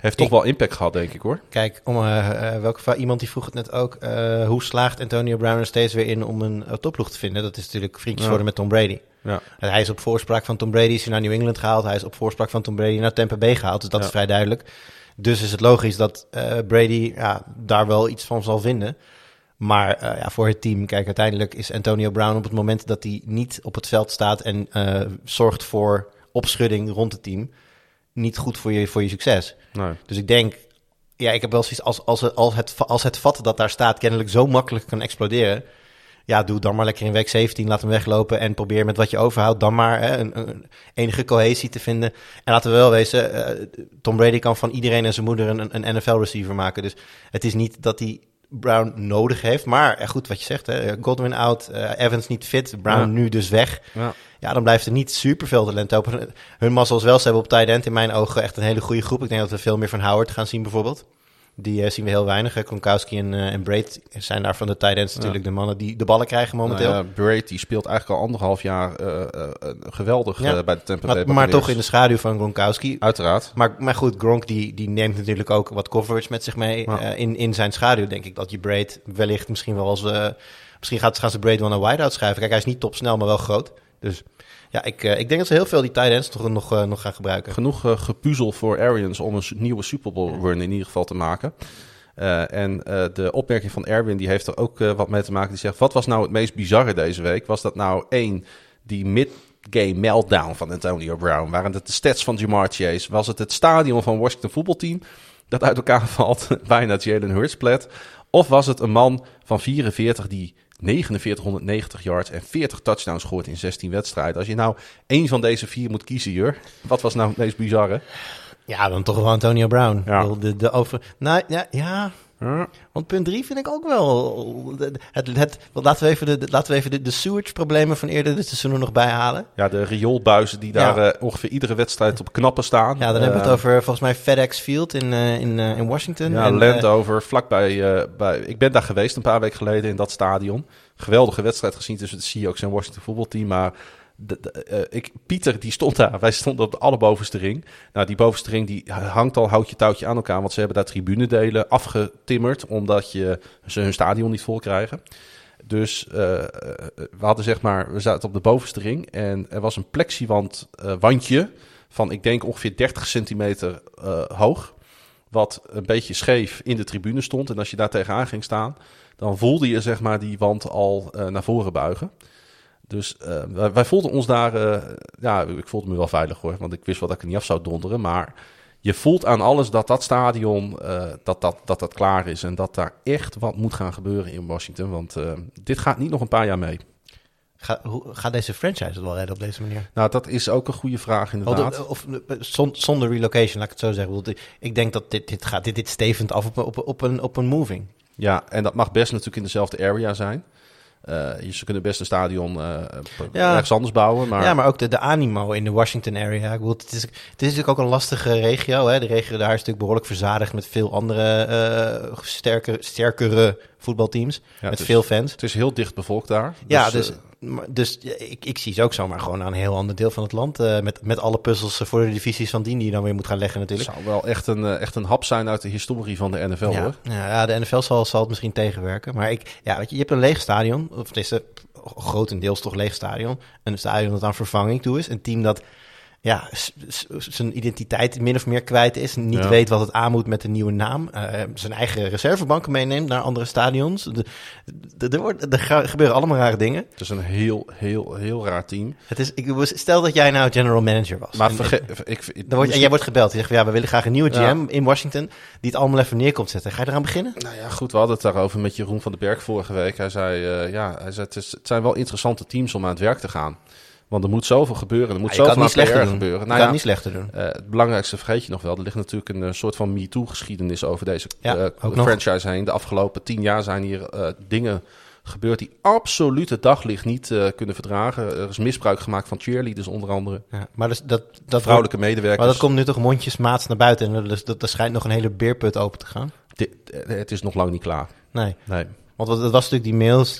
Speaker 1: Heeft toch
Speaker 2: Ik-
Speaker 1: wel impact gehad, denk ik hoor.
Speaker 2: kijk, om, eh, eh, welke, iemand die vroeg het net ook. eh, hoe slaagt Antonio Brown er steeds weer in om een topploeg te vinden? Dat is natuurlijk vriendjes worden met Tom Brady.
Speaker 1: Ja.
Speaker 2: En hij is op voorspraak van Tom Brady is hij naar New England gehaald. Hij is op voorspraak van Tom Brady naar Tampa Bay gehaald. Dus dat
Speaker 1: Ja.
Speaker 2: is vrij duidelijk. Dus is het logisch dat Brady ja, daar wel iets van zal vinden. Maar ja, voor het team, kijk, uiteindelijk is Antonio Brown op het moment dat hij niet op het veld staat en zorgt voor opschudding rond het team, niet goed voor je, voor je succes.
Speaker 1: Nee.
Speaker 2: Dus ik denk, ja, ik heb wel zoiets als, als, als, het, als het vat dat daar staat kennelijk zo makkelijk kan exploderen. Ja, doe dan maar lekker in week 17, laat hem weglopen en probeer met wat je overhoudt dan maar hè, een, een enige cohesie te vinden. En laten we wel wezen, uh, Tom Brady kan van iedereen en zijn moeder een, een NFL-receiver maken. Dus het is niet dat hij Brown nodig heeft. Maar eh, goed, wat je zegt, hè, Godwin out, uh, Evans niet fit, Brown
Speaker 1: Ja.
Speaker 2: nu dus weg.
Speaker 1: Ja.
Speaker 2: Ja, dan blijft er niet super veel talent open. Hun mazzels wel, ze hebben op tight end in mijn ogen echt een hele goede groep. Ik denk dat we veel meer van Howard gaan zien bijvoorbeeld. Die eh, zien we heel weinig. hè. Gronkowski en, eh, en Braid zijn daar van de tight ends natuurlijk de mannen die de ballen krijgen momenteel.
Speaker 1: Nou Braid die speelt eigenlijk al anderhalf jaar eh, geweldig bij de Tampa Bay
Speaker 2: maar, maar toch in de schaduw van Gronkowski.
Speaker 1: Uiteraard.
Speaker 2: Maar, maar goed, Gronk die, die neemt natuurlijk ook wat coverage met zich mee. In, in zijn schaduw denk ik dat je Braid wellicht misschien wel als... misschien gaat, gaan ze Braid wel naar wideout schuiven. Kijk, hij is niet topsnel, maar wel groot. Dus ja, ik, eh, ik denk dat ze heel veel die tight ends toch nog, eh, nog gaan gebruiken.
Speaker 1: Genoeg eh, gepuzzel voor Arians om een nieuwe Super Bowl run in ieder geval te maken. En de opmerking van Erwin die heeft er ook wat mee te maken. Die zegt, wat was nou het meest bizarre deze week? Was dat nou één, die mid-game meltdown van Antonio Brown? Waren het de stats van Jamar Chase? Was het het stadion van Washington voetbalteam dat uit elkaar valt? Bijna Jalen Hurts plet. Of was het een man van 44 die 4990 yards en 40 touchdowns scoort in 16 wedstrijden? Als je nou één van deze vier moet kiezen, Jur, wat was nou het meest bizarre?
Speaker 2: Ja, dan toch wel Antonio Brown.
Speaker 1: Ja.
Speaker 2: De, de over, nou ja, ja, want punt drie vind ik ook wel. Het, het, laten we even de, laten we even de, de sewage-problemen van eerder dit seizoen nog bijhalen.
Speaker 1: Ja, de rioolbuizen die daar
Speaker 2: Ja.
Speaker 1: eh, ongeveer iedere wedstrijd op knappen staan.
Speaker 2: Ja, dan hebben we het
Speaker 1: Eh,
Speaker 2: over volgens mij FedEx Field in, eh, in, in Washington.
Speaker 1: Ja,
Speaker 2: En,
Speaker 1: Landover, vlakbij. bij, ik ben daar geweest een paar weken geleden in dat stadion. Geweldige wedstrijd gezien tussen de Seahawks en Washington voetbalteam. Maar eh, ik, Pieter, die stond daar. Wij stonden op de allerbovenste ring. Nou, die bovenste ring die hangt al houtje touwtje aan elkaar. Want ze hebben daar tribunedelen afgetimmerd. Omdat je, ze hun stadion niet vol krijgen. Dus eh, we hadden zeg maar, we zaten op de bovenste ring. En er was een plexiwand eh, wandje van, ik denk ongeveer 30 centimeter hoog wat een beetje scheef in de tribune stond. En als je daar tegenaan ging staan, dan voelde je zeg maar die wand al naar voren buigen. Dus eh, wij, wij voelden ons daar, eh, ja, ik voelde me wel veilig hoor, want ik wist wel dat ik er niet af zou donderen. Maar je voelt aan alles dat dat stadion, eh, dat, dat, dat dat klaar is. En dat daar echt wat moet gaan gebeuren in Washington. Want dit gaat niet nog een paar jaar mee.
Speaker 2: Ga, hoe, gaat deze franchise het wel redden op deze manier?
Speaker 1: Nou, dat is ook een goede vraag inderdaad.
Speaker 2: Of, of, zon- zonder relocation, laat ik het zo zeggen. Ik denk dat dit, dit, gaat, dit, dit stevend af op, op, op, een, op een moving.
Speaker 1: Ja, en dat mag best natuurlijk in dezelfde area zijn. Eh, ze kunnen best een stadion
Speaker 2: Ja.
Speaker 1: ergens anders bouwen. Maar,
Speaker 2: Ja, maar ook de, de animo in de Washington area. Ik bedoel, het, is, het is natuurlijk ook een lastige regio. Hè? De regio daar is natuurlijk behoorlijk verzadigd met veel andere sterker, sterkere voetbalteams.
Speaker 1: Ja,
Speaker 2: met
Speaker 1: het is-
Speaker 2: veel fans.
Speaker 1: Het is heel dicht bevolkt daar.
Speaker 2: ja, dus,
Speaker 1: eh,
Speaker 2: maar- dus ik, ik zie ze ook zomaar gewoon aan een heel ander deel van het land. eh, met, met alle puzzels eh, voor de divisies van dien die je dan weer moet gaan leggen
Speaker 1: het
Speaker 2: natuurlijk.
Speaker 1: zou wel echt een, eh, echt een hap zijn uit de historie van de NFL
Speaker 2: Ja,
Speaker 1: hoor.
Speaker 2: ja, ja, de NFL zal, zal het misschien tegenwerken. Maar ik, ja, weet je, je hebt een leeg stadion. Of het is grotendeels toch leeg stadion. Een stadion dat aan vervanging toe is. Een team dat ja, zijn identiteit min of meer kwijt is. Niet
Speaker 1: Ja.
Speaker 2: weet wat het aan moet met een nieuwe naam. eh, zijn eigen reservebanken meeneemt naar andere stadions. De, de, er, wordt, er gebeuren allemaal rare dingen.
Speaker 1: Het is een heel, heel, heel raar team.
Speaker 2: Het is, ik, stel dat jij nou general manager was.
Speaker 1: Maar
Speaker 2: En-.
Speaker 1: Ik, ik,
Speaker 2: dan wordt, en jij wordt gebeld. Je zegt ja, we willen graag een nieuwe
Speaker 1: Ja.
Speaker 2: GM in Washington. Die het allemaal even neer komt zetten. Ga je eraan beginnen?
Speaker 1: Nou ja, goed, we hadden het daarover met Jeroen van den Berg vorige week. Hij zei, eh, ja, hij zei het, is, het zijn wel interessante teams om aan het werk te gaan. Want er moet zoveel gebeuren. Er moet
Speaker 2: Ja, kan
Speaker 1: zoveel
Speaker 2: het niet slechter
Speaker 1: gebeuren. Nou
Speaker 2: kan
Speaker 1: ja,
Speaker 2: het niet slechter doen.
Speaker 1: Eh, het belangrijkste vergeet je nog wel. Er ligt natuurlijk een eh, soort van MeToo-geschiedenis over deze
Speaker 2: Ja,
Speaker 1: eh,
Speaker 2: ook nog.
Speaker 1: franchise heen. De afgelopen tien jaar zijn hier dingen gebeurd die absoluut het daglicht niet kunnen verdragen. Er is misbruik gemaakt van cheerleaders onder andere.
Speaker 2: Ja, maar dus dat, dat
Speaker 1: Vrouwelijke medewerkers.
Speaker 2: Maar dat komt nu toch mondjesmaats naar buiten. En dus dat, er schijnt nog een hele beerput open te gaan.
Speaker 1: Dit- het is nog lang niet klaar.
Speaker 2: Nee.
Speaker 1: Nee.
Speaker 2: Want het was natuurlijk die mails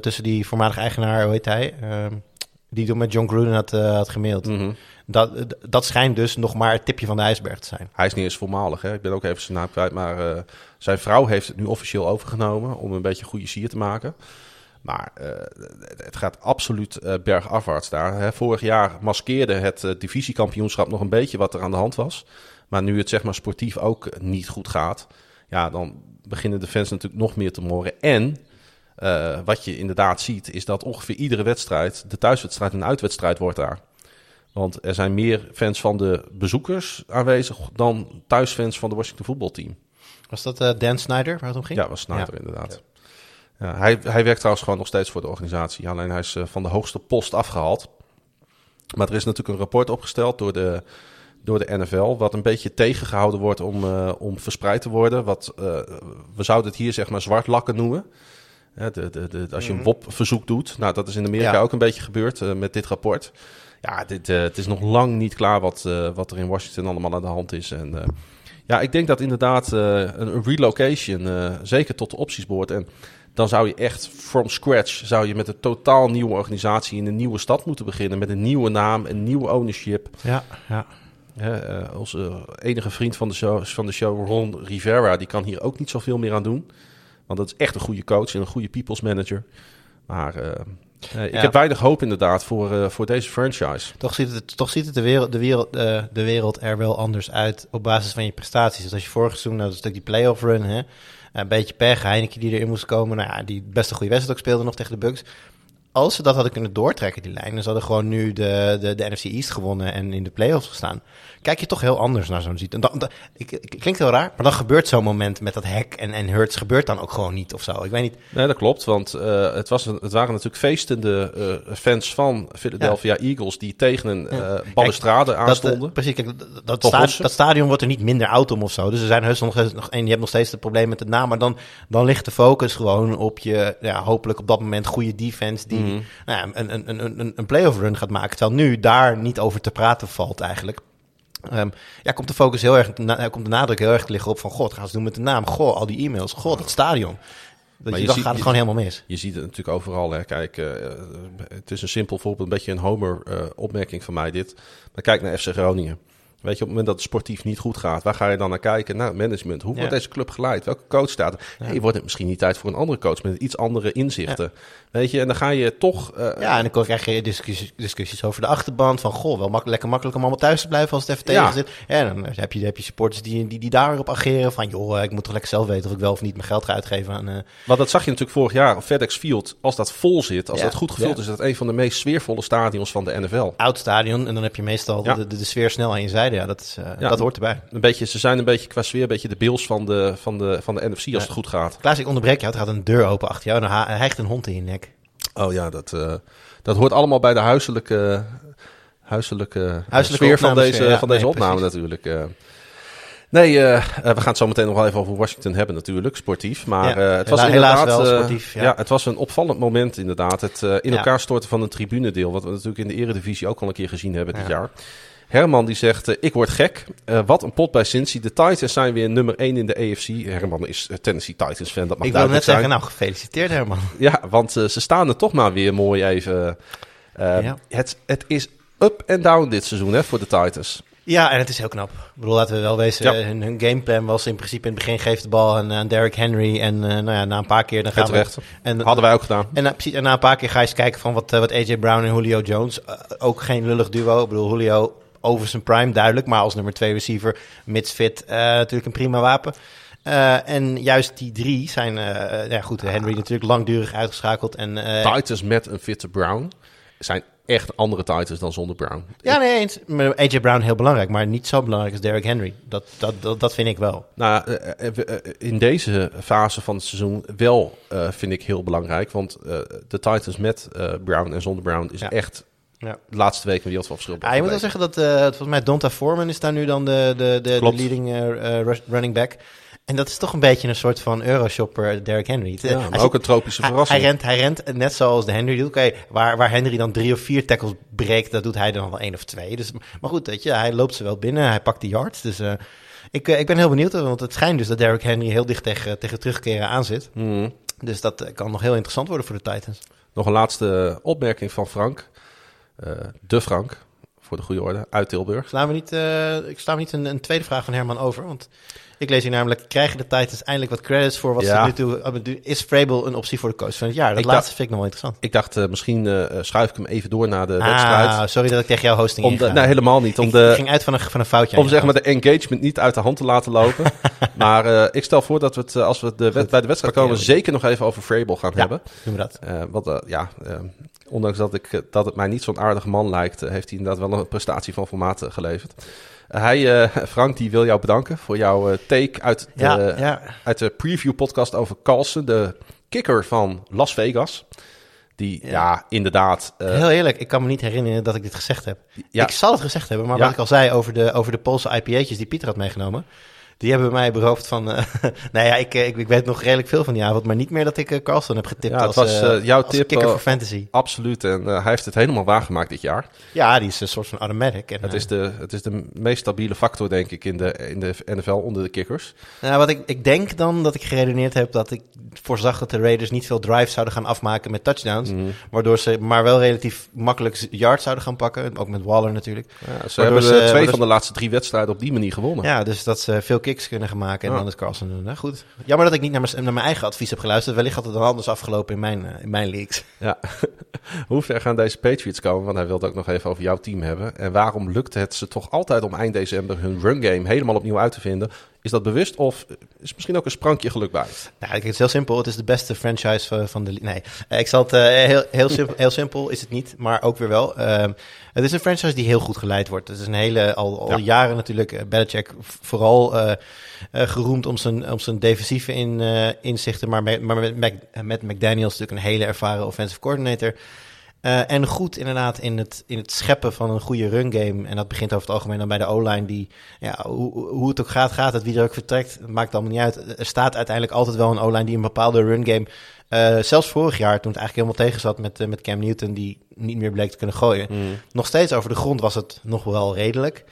Speaker 2: tussen die voormalige eigenaar, hoe heet hij? Die toen met John Gruden had, eh, had gemaild.
Speaker 1: Mhm.
Speaker 2: Dat, dat schijnt dus nog maar het tipje van de ijsberg te zijn.
Speaker 1: Hij is niet eens voormalig. Hè? Ik ben ook even zijn naam kwijt. Maar eh, zijn vrouw heeft het nu officieel overgenomen om een beetje goede sier te maken. Maar eh, het gaat absoluut eh, bergafwaarts daar. Hè. Vorig jaar maskeerde het eh, divisiekampioenschap nog een beetje wat er aan de hand was. Maar nu het zeg maar sportief ook niet goed gaat, ja, dan beginnen de fans natuurlijk nog meer te moren. En eh, wat je inderdaad ziet, is dat ongeveer iedere wedstrijd de thuiswedstrijd een uitwedstrijd wordt daar. Want er zijn meer fans van de bezoekers aanwezig dan thuisfans van de Washington voetbalteam.
Speaker 2: Was dat eh, Dan Snyder waar het om ging?
Speaker 1: Ja, was Snyder inderdaad. Ja, hij, hij werkt trouwens gewoon nog steeds voor de organisatie. Alleen hij is eh, van de hoogste post afgehaald. Maar er is natuurlijk een rapport opgesteld door de, door de NFL... wat een beetje tegengehouden wordt om, om verspreid te worden. Wat, we zouden het hier zeg maar zwart lakken noemen. Hè, de, de, de, als je een
Speaker 2: Mhm.
Speaker 1: WOP-verzoek doet. Nou, dat is in Amerika
Speaker 2: Ja.
Speaker 1: ook een beetje gebeurd eh, met dit rapport. Ja, dit, eh, het is nog lang niet klaar wat, eh, wat er in Washington allemaal aan de hand is. En ja, ik denk dat inderdaad een, relocation zeker tot de opties behoort. En dan zou je echt from scratch, zou je met een totaal nieuwe organisatie in een nieuwe stad moeten beginnen. Met een nieuwe naam, een nieuwe ownership.
Speaker 2: Ja, ja.
Speaker 1: Onze enige vriend van de, show, van de show, Ron Rivera, die kan hier ook niet zoveel meer aan doen. Want dat is echt een goede coach en een goede people's manager. Maar eh, eh, ik
Speaker 2: Ja.
Speaker 1: heb weinig hoop inderdaad voor, eh, voor deze franchise.
Speaker 2: Toch ziet het, toch ziet het de, wereld, de, wereld, de wereld er wel anders uit op basis van je prestaties. Dus als je vorig seizoen, nou, dat is natuurlijk die playoff run, hè, een beetje pech, Heineken die erin moest komen, nou ja, die best een goede wedstrijd ook speelde nog tegen de Bucks. Als ze dat hadden kunnen doortrekken, die lijn, dan ze hadden gewoon nu de, de, de NFC East gewonnen en in de playoffs gestaan. Kijk je toch heel anders naar zo'n ziet. En dan, dan, ik, ik- klinkt heel raar, maar dan gebeurt zo'n moment met dat hack en, en Hurts gebeurt dan ook gewoon niet of zo. Ik weet niet.
Speaker 1: Nee, dat klopt. Want eh, het, was het waren natuurlijk feestende eh, fans van Philadelphia Eagles die tegen een
Speaker 2: Ja.
Speaker 1: eh balustrade
Speaker 2: Dat,
Speaker 1: aanstonden.
Speaker 2: precies, kijk, dat, dat,
Speaker 1: Toch
Speaker 2: sta-
Speaker 1: lossen?
Speaker 2: dat stadion wordt er niet minder oud om of zo. Dus er zijn heus nog, nog en je hebt nog steeds het probleem met de naam. Maar dan, dan ligt de focus gewoon op je, ja, hopelijk op dat moment goede defense die Nou ja, een, een, een, een, een playoff run gaat maken. Terwijl nu daar niet over te praten valt eigenlijk. Ehm, ja, komt de focus heel erg, na, komt de nadruk heel erg te liggen op van, god, gaan ze doen met de naam. Goh, al die e-mails. Goh, dat stadion. Dat
Speaker 1: Maar
Speaker 2: je, dan gaat het gewoon helemaal mis.
Speaker 1: Je ziet het natuurlijk overal. Hè. Kijk, eh, het is een simpel voorbeeld, een beetje een Homer-opmerking van mij dit. Maar kijk naar FC Groningen. Weet je, op het moment dat het sportief niet goed gaat, waar ga je dan naar kijken? Nou, management. Hoe wordt
Speaker 2: Ja.
Speaker 1: deze club geleid? Welke coach staat er?
Speaker 2: Ja.
Speaker 1: Hey, wordt het misschien niet tijd voor een andere coach met iets andere inzichten? Weet je, en dan ga je toch... eh,
Speaker 2: Ja, en dan krijg je discussies, discussies over de achterband. Van, goh, wel mak lekker makkelijk om allemaal thuis te blijven als het even tegen zit. En dan heb je, heb je supporters die, die, die daarop ageren. Van, joh, ik moet toch lekker zelf weten of ik wel of niet mijn geld ga uitgeven aan... eh,
Speaker 1: Want dat zag je natuurlijk vorig jaar op FedEx Field. Als dat vol zit, als dat goed gevuld is, is dat een van de meest sfeervolle stadions van de NFL.
Speaker 2: oud stadion. En dan heb je meestal de, de sfeer snel aan je zijde. Ja, dat, is, eh,
Speaker 1: Ja.
Speaker 2: dat hoort erbij.
Speaker 1: Een beetje, ze zijn een beetje qua sfeer, een beetje de Bills van de, van de, van de NFC als
Speaker 2: Ja.
Speaker 1: het goed gaat.
Speaker 2: Klaas, ik onderbreek jou. Er gaat een deur open achter jou. En dan ha- hijgt een hond in je nek.
Speaker 1: Oh ja, dat, eh, dat hoort allemaal bij de huiselijke, huiselijke,
Speaker 2: Huiselijke
Speaker 1: sfeer van deze,
Speaker 2: ja.
Speaker 1: van deze
Speaker 2: Nee,
Speaker 1: opname
Speaker 2: precies.
Speaker 1: natuurlijk. eh. Nee, we gaan het zo meteen nog wel even over Washington hebben natuurlijk, sportief. Maar
Speaker 2: Ja,
Speaker 1: het was inderdaad...
Speaker 2: helaas wel sportief, ja.
Speaker 1: ja. het was een opvallend moment inderdaad. Het in
Speaker 2: Ja.
Speaker 1: elkaar storten van een tribunedeel, wat we natuurlijk in de eredivisie ook al een keer gezien hebben dit
Speaker 2: Ja.
Speaker 1: jaar. Herman die zegt, eh, ik word gek. Eh, wat een pot bij Cincy. De Titans zijn weer nummer 1 in de AFC. Herman is Tennessee Titans fan, dat mag
Speaker 2: ik wil net zeggen, nou, gefeliciteerd Herman.
Speaker 1: Ja, want eh, ze staan er toch maar weer mooi even.
Speaker 2: Ja.
Speaker 1: het, het is up en down dit seizoen hè, voor de Titans.
Speaker 2: Ja, en het is heel knap. Ik bedoel, laten we wel wezen,
Speaker 1: Ja.
Speaker 2: hun, hun gameplan was in principe in het begin geeft de bal aan, aan Derrick Henry. En nou ja, na een paar keer dan gaan
Speaker 1: Het
Speaker 2: we... En,
Speaker 1: Hadden wij ook gedaan.
Speaker 2: En, na, precies, en na een paar keer ga je eens kijken van wat, wat AJ Brown en Julio Jones. ook geen lullig duo. Ik bedoel, Julio over zijn prime duidelijk. Maar als nummer twee receiver, mits fit, eh, natuurlijk een prima wapen. Eh, en juist die drie zijn, eh, ja goed, Henry natuurlijk langdurig uitgeschakeld. En,
Speaker 1: Titans met een fitte Brown zijn echt andere Titans dan zonder Brown.
Speaker 2: ja, nee eens. AJ Brown heel belangrijk, maar niet zo belangrijk als Derrick Henry. Dat, dat, dat, dat vind ik wel.
Speaker 1: Nou, in deze fase van het seizoen wel vind ik heel belangrijk. Want de Titans met Brown en zonder Brown is
Speaker 2: Ja.
Speaker 1: echt
Speaker 2: Ja.
Speaker 1: de laatste week een verschil.
Speaker 2: Ah, je moet wel zeggen dat, eh, volgens mij Donta Foreman is daar nu dan de, de, de, leading eh, eh, running back. En dat is toch een beetje een soort van Euroshopper Derrick Henry.
Speaker 1: Ja, maar ook een tropische verrassing.
Speaker 2: hij, rent, hij rent net zoals de Henry doet. Oké, waar, waar Henry dan drie of vier tackles breekt, dat doet hij dan wel één of twee. Dus, maar goed, weet je, hij loopt ze wel binnen, hij pakt de yards. Dus ik, ik ben heel benieuwd, want het schijnt dus dat Derrick Henry heel dicht tegen, tegen terugkeren aan zit.
Speaker 1: Mhm.
Speaker 2: Dus dat kan nog heel interessant worden voor de Titans.
Speaker 1: Nog een laatste opmerking van Frank. Eh, de Frank, voor de goede orde, uit Tilburg.
Speaker 2: Slaan we niet, eh, ik sla niet een, een tweede vraag van Herman over? Want ik lees hier namelijk, krijgen de Titans eindelijk wat credits voor wat
Speaker 1: Ja.
Speaker 2: ze nu toe... doen? Is Vrabel een optie voor de coach van het jaar? Dat
Speaker 1: Ik
Speaker 2: laatste
Speaker 1: dacht-
Speaker 2: vind ik nog wel interessant.
Speaker 1: Ik dacht, eh, misschien schuif ik hem even door naar de wedstrijd.
Speaker 2: Ah, sorry dat ik tegen jouw hosting
Speaker 1: Om de, nee, helemaal niet. Om,
Speaker 2: ik,
Speaker 1: de,
Speaker 2: ging uit van een, van een foutje.
Speaker 1: om zeg maar de engagement niet uit de hand te laten lopen. maar ik stel voor dat we het, als we de, bij de wedstrijd komen, zeker nog even over Vrabel gaan
Speaker 2: Ja.
Speaker 1: hebben.
Speaker 2: Doen we dat.
Speaker 1: Wat, eh, ja, ondanks dat, ik, dat het mij niet zo'n aardige man lijkt, heeft hij inderdaad wel een prestatie van formaat geleverd. Hij, Frank, die wil jou bedanken voor jouw take uit de,
Speaker 2: Ja, ja.
Speaker 1: uit de preview podcast over Carlsen, de kicker van Las Vegas. Die, ja,
Speaker 2: Ja.
Speaker 1: inderdaad. eh,
Speaker 2: Heel eerlijk, ik kan me niet herinneren dat ik dit gezegd heb.
Speaker 1: ja,
Speaker 2: Ik zal het gezegd hebben, maar wat ik al zei over de, over de Poolse IPA'tjes die Pieter had meegenomen... Die hebben mij beroofd van... eh nou ja, ik, eh, ik, ik weet nog redelijk veel van die avond, maar niet meer dat ik eh, Carlson heb getipt
Speaker 1: Ja, het
Speaker 2: als,
Speaker 1: was, jouw
Speaker 2: als
Speaker 1: tip,
Speaker 2: kicker voor fantasy.
Speaker 1: absoluut. En hij heeft het helemaal waargemaakt dit jaar.
Speaker 2: Ja, die is een soort van automatic. En,
Speaker 1: Het is, de, het is de meest stabiele factor, denk ik, in de, in de NFL onder de kickers.
Speaker 2: Nou, wat ik, ik denk dan dat ik geredeneerd heb dat ik voorzag dat de Raiders niet veel drives zouden gaan afmaken met touchdowns.
Speaker 1: Mhm.
Speaker 2: Waardoor ze maar wel relatief makkelijk yards zouden gaan pakken. Ook met Waller natuurlijk.
Speaker 1: Ja, ze
Speaker 2: Waardoor
Speaker 1: hebben
Speaker 2: ze-
Speaker 1: twee
Speaker 2: waardoor
Speaker 1: van de laatste drie wedstrijden op die manier gewonnen.
Speaker 2: Ja, dus dat ze veel kicks kunnen gaan maken en
Speaker 1: Ja.
Speaker 2: dan het Carlson doen. Nou goed. Jammer dat ik niet naar mijn, naar mijn eigen advies heb geluisterd. Wellicht had het dan anders afgelopen in mijn, eh, in mijn leagues.
Speaker 1: Ja. Hoe ver gaan deze Patriots komen? Want hij wilde ook nog even over jouw team hebben. En waarom lukt het ze toch altijd om eind december hun run game helemaal opnieuw uit te vinden? Is dat bewust of is misschien ook een sprankje geluk bij?
Speaker 2: Nou, het is heel simpel. Het is de beste franchise van, van de... Nee, Eh, ik zal het... eh, heel, heel, simpel, heel simpel is het niet, maar ook weer wel. Ehm, het is een franchise die heel goed geleid wordt. Het is een hele... Al, al
Speaker 1: Ja.
Speaker 2: jaren natuurlijk eh, Belichick vooral eh, eh, geroemd om zijn, om zijn defensieve in, eh, inzichten. Maar, met, maar met, met McDaniels natuurlijk een hele ervaren offensive coordinator. Eh, en goed inderdaad in het, in het scheppen van een goede run game. En dat begint over het algemeen dan bij de O-line. Die, ja, hoe, hoe het ook gaat, gaat het. Wie er ook vertrekt, maakt allemaal niet uit. Er staat uiteindelijk altijd wel een O-line die een bepaalde run game... eh, zelfs vorig jaar, toen het eigenlijk helemaal tegen zat met, eh, met Cam Newton... die niet meer bleek te kunnen gooien. Nog steeds over de grond was het nog wel redelijk.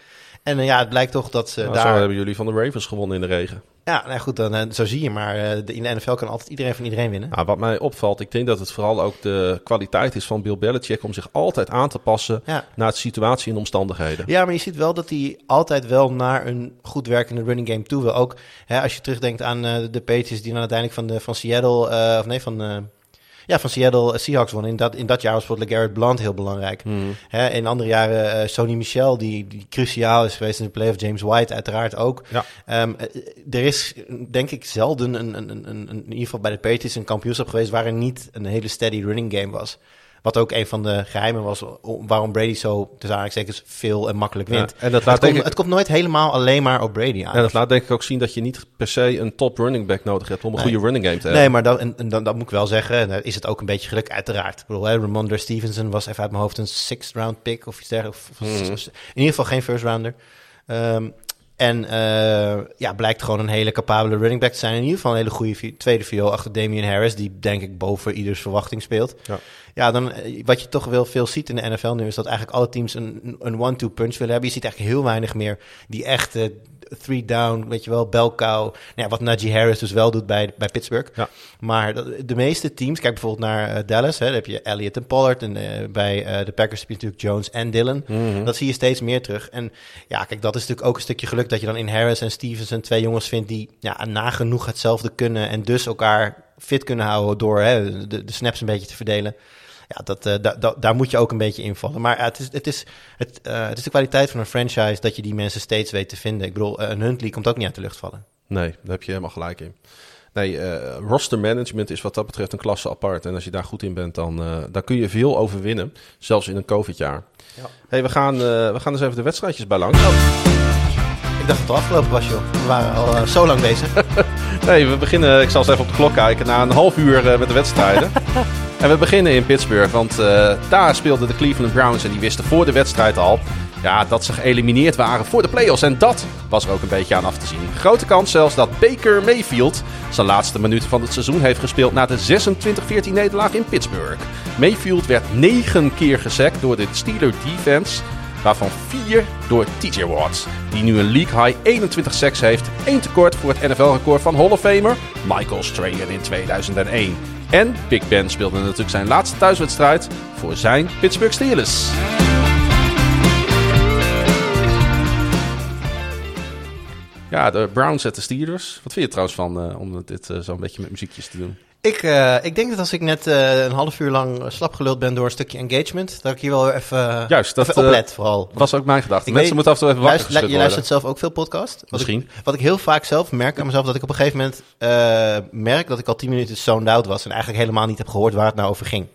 Speaker 2: En ja, het blijkt toch dat ze
Speaker 1: Nou,
Speaker 2: daar...
Speaker 1: Zo hebben jullie van de Ravens gewonnen in de regen.
Speaker 2: Ja, nou goed, dan, eh, zo zie je maar. eh, in de NFL kan altijd iedereen van iedereen winnen.
Speaker 1: Nou, wat mij opvalt, ik denk dat het vooral ook de kwaliteit is van Bill Belichick om zich altijd aan te passen
Speaker 2: Ja.
Speaker 1: naar de situatie en omstandigheden.
Speaker 2: Ja, maar je ziet wel dat hij altijd wel naar een goed werkende running game toe wil. Ook hè, als je terugdenkt aan eh, de Patriots die dan uiteindelijk van, de, van Seattle, of nee, van, eh, ja, van Seattle eh, Seahawks won. In dat, in dat jaar was bijvoorbeeld LeGarrette Blunt heel belangrijk. Hè, in andere jaren eh, Sony Michel, die, die cruciaal is geweest in de play of James White uiteraard ook.
Speaker 1: Ja.
Speaker 2: Ehm, eh, er is denk ik zelden een, een, een, een, in ieder geval bij de Patriots een kampioenschap geweest waar er niet een hele steady running game was. Wat ook een van de geheimen was om- waarom Brady zo, tussen aanhalingstekens, veel en makkelijk wint.
Speaker 1: Ja, en dat
Speaker 2: het,
Speaker 1: laat denk
Speaker 2: komt,
Speaker 1: ik-
Speaker 2: het komt nooit helemaal alleen maar op Brady aan.
Speaker 1: En dat laat denk ik ook zien dat je niet per se een top running back nodig hebt om een
Speaker 2: Nee.
Speaker 1: goede running game te hebben.
Speaker 2: Nee, maar dan, en, dan, dat moet ik wel zeggen. En dan is het ook een beetje geluk, uiteraard. Ik bedoel, hè, Ramondre Stevenson was even uit mijn hoofd een sixth round pick of iets dergelijks.
Speaker 1: Mhm.
Speaker 2: In ieder geval geen first rounder. Ehm, en eh, ja, blijkt gewoon een hele capabele running back te zijn. In ieder geval een hele goede tweede viool achter Damian Harris, die denk ik boven ieders verwachting speelt.
Speaker 1: Ja.
Speaker 2: Ja, dan, eh, wat je toch wel veel ziet in de NFL nu, is dat eigenlijk alle teams een, een one-two punch willen hebben. Je ziet eigenlijk heel weinig meer die echte three down, weet je wel, bell cow. Nou ja, wat Najee Harris dus wel doet bij, bij Pittsburgh.
Speaker 1: Ja.
Speaker 2: Maar de meeste teams, kijk bijvoorbeeld naar eh, Dallas, hè, daar heb je Elliott en Pollard. En eh, bij eh, de Packers heb je natuurlijk Jones en Dillon.
Speaker 1: Mhm.
Speaker 2: Dat zie je steeds meer terug. En ja, kijk, dat is natuurlijk ook een stukje geluk dat je dan in Harris en Stevenson twee jongens vindt die ja, nagenoeg hetzelfde kunnen en dus elkaar fit kunnen houden door hè, de, de snaps een beetje te verdelen. Ja, dat, eh, da- da- daar moet je ook een beetje invallen. Maar ja, het, is, het, is, het, eh, het is de kwaliteit van een franchise dat je die mensen steeds weet te vinden. Ik bedoel, eh, een Huntley komt ook niet uit de lucht vallen.
Speaker 1: Nee, daar heb je helemaal gelijk in. Nee, eh, roster management is wat dat betreft een klasse apart. En als je daar goed in bent, dan, eh, dan kun je veel overwinnen. Zelfs in een COVID-jaar.
Speaker 2: Ja.
Speaker 1: Hey, we, gaan, eh, we gaan eens even de wedstrijdjes bij langs.
Speaker 2: Ik dacht dat het afgelopen was, joh. We waren al eh, zo lang bezig.
Speaker 1: Nee, we beginnen, ik zal eens even op de klok kijken, na een half uur eh, met de wedstrijden. en we beginnen in Pittsburgh, want eh, daar speelden de Cleveland Browns en die wisten voor de wedstrijd al ja, dat ze geëlimineerd waren voor de playoffs. En dat was er ook een beetje aan af te zien. Grote kans zelfs dat Baker Mayfield zijn laatste minuten van het seizoen heeft gespeeld na de 26-14 nederlaag in Pittsburgh. Mayfield werd negen keer gesackt door de Steeler defense waarvan vier door TJ Watt, die nu een league high 21 sacks heeft, één tekort voor het NFL-record van Hall of Famer Michael Strahan in 2001. En Big Ben speelde natuurlijk zijn laatste thuiswedstrijd voor zijn Pittsburgh Steelers. Ja, de Browns en de Steelers. Wat vind je trouwens van eh, om dit eh, zo'n beetje met muziekjes te doen?
Speaker 2: Ik, eh, ik denk dat als ik net eh, een half uur lang slap geluld ben door een stukje engagement, dat ik hier wel even, uh,
Speaker 1: Juist, dat,
Speaker 2: even oplet vooral.
Speaker 1: was ook mijn gedachte.
Speaker 2: Ik
Speaker 1: Mensen
Speaker 2: weet-
Speaker 1: moeten af en toe even wakker
Speaker 2: Luister,
Speaker 1: geschud
Speaker 2: je
Speaker 1: worden.
Speaker 2: luistert zelf ook veel podcast? Wat
Speaker 1: Misschien.
Speaker 2: Ik, wat ik heel vaak zelf merk aan mezelf, dat ik op een gegeven moment eh, merk dat ik al tien minuten zoned out was en eigenlijk helemaal niet heb gehoord waar het nou over ging.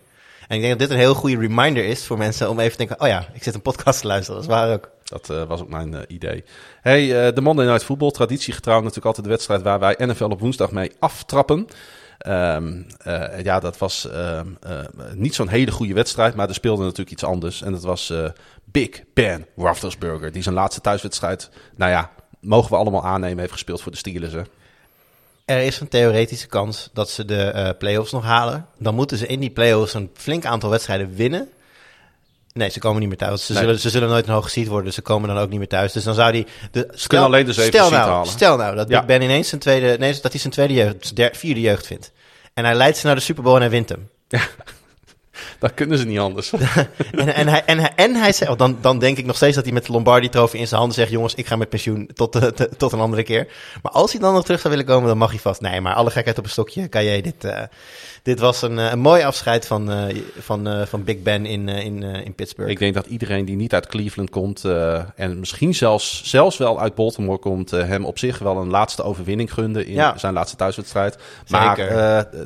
Speaker 2: En ik denk dat dit een heel goede reminder is voor mensen om even te denken, oh ja, ik zit een podcast te luisteren. Dat is waar ook.
Speaker 1: Dat uh, was ook mijn uh, idee. Hey, uh, de Monday Night Football, traditiegetrouw natuurlijk altijd de wedstrijd waar wij NFL op woensdag mee aftrappen. Um, ja, dat was um, niet zo'n hele goede wedstrijd, maar er speelde natuurlijk iets anders. En dat was Big Ben Roethlisberger, die zijn laatste thuiswedstrijd, nou ja, mogen we allemaal aannemen, heeft gespeeld voor de Steelers. Hè?
Speaker 2: Er is een theoretische kans dat ze de playoffs nog halen. Dan moeten ze in die playoffs een flink aantal wedstrijden winnen. Nee, ze komen niet meer thuis. Ze,
Speaker 1: Nee.
Speaker 2: zullen, ze zullen nooit een hoog seed worden, dus ze komen dan ook niet meer thuis. Dus dan zou die... De, stel,
Speaker 1: kunnen alleen de zevende
Speaker 2: stel
Speaker 1: seed
Speaker 2: nou,
Speaker 1: halen.
Speaker 2: Stel nou dat
Speaker 1: Ja.
Speaker 2: Ben ineens zijn tweede... Nee, dat hij zijn tweede jeugd, der, vierde jeugd vindt. En hij leidt ze naar de Super Bowl en hij wint hem.
Speaker 1: Dan kunnen ze niet anders.
Speaker 2: En, en, hij, en, hij, en hij zegt, oh, dan, dan denk ik nog steeds dat hij met de Lombardi trofee in zijn handen zegt: Jongens, ik ga met pensioen tot, eh, te- tot een andere keer. Maar als hij dan nog terug zou willen komen, dan mag hij vast. Nee, maar alle gekheid op een stokje. Kan jij dit, eh, dit was een, eh, een mooi afscheid van, eh, van, eh, van Big Ben in, in, in Pittsburgh.
Speaker 1: Ik denk dat iedereen die niet uit Cleveland komt en misschien zelfs, zelfs wel uit Baltimore komt, hem op zich wel een laatste overwinning gunde in
Speaker 2: Ja.
Speaker 1: zijn laatste thuiswedstrijd. Maar
Speaker 2: Zeker.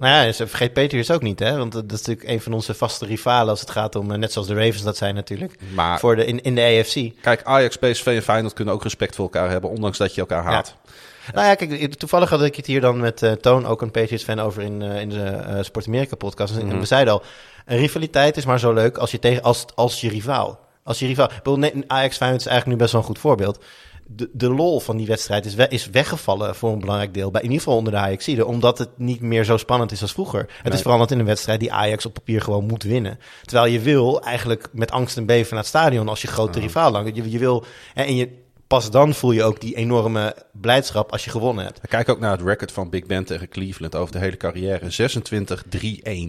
Speaker 2: Nou ja, ze- vergeet Patriots ook niet, hè? Want dat is natuurlijk een van onze vaste rivalen als het gaat om, net zoals de Ravens dat zijn natuurlijk,
Speaker 1: maar
Speaker 2: voor de, in, in de AFC.
Speaker 1: kijk, Ajax, PSV en Feyenoord kunnen ook respect voor elkaar hebben, ondanks dat je elkaar haat.
Speaker 2: Nou ja, kijk, toevallig had ik het hier dan met eh, Toon, ook een Patriots-fan, over in, eh, in de eh, Sport America podcast. En
Speaker 1: Mhm.
Speaker 2: we zeiden al, een rivaliteit is maar zo leuk als je, tegen, als, als je rivaal. Als je rivaal. Ik bedoel, nee, Ajax Feyenoord is eigenlijk nu best wel een goed voorbeeld. De, de lol van die wedstrijd is, we- is weggevallen voor een belangrijk deel. Bij, in ieder geval onder de Ajaxiden. Omdat het niet meer zo spannend is als vroeger. Het
Speaker 1: Nee.
Speaker 2: is veranderd in een wedstrijd die Ajax op papier gewoon moet winnen. Terwijl je wil eigenlijk met angst en beven naar het stadion als je grote
Speaker 1: Ja.
Speaker 2: rivaal lang. Je, je wil, en je, pas dan voel je ook die enorme blijdschap als je gewonnen hebt.
Speaker 1: Kijk ook naar het record van Big Ben tegen Cleveland over de hele carrière.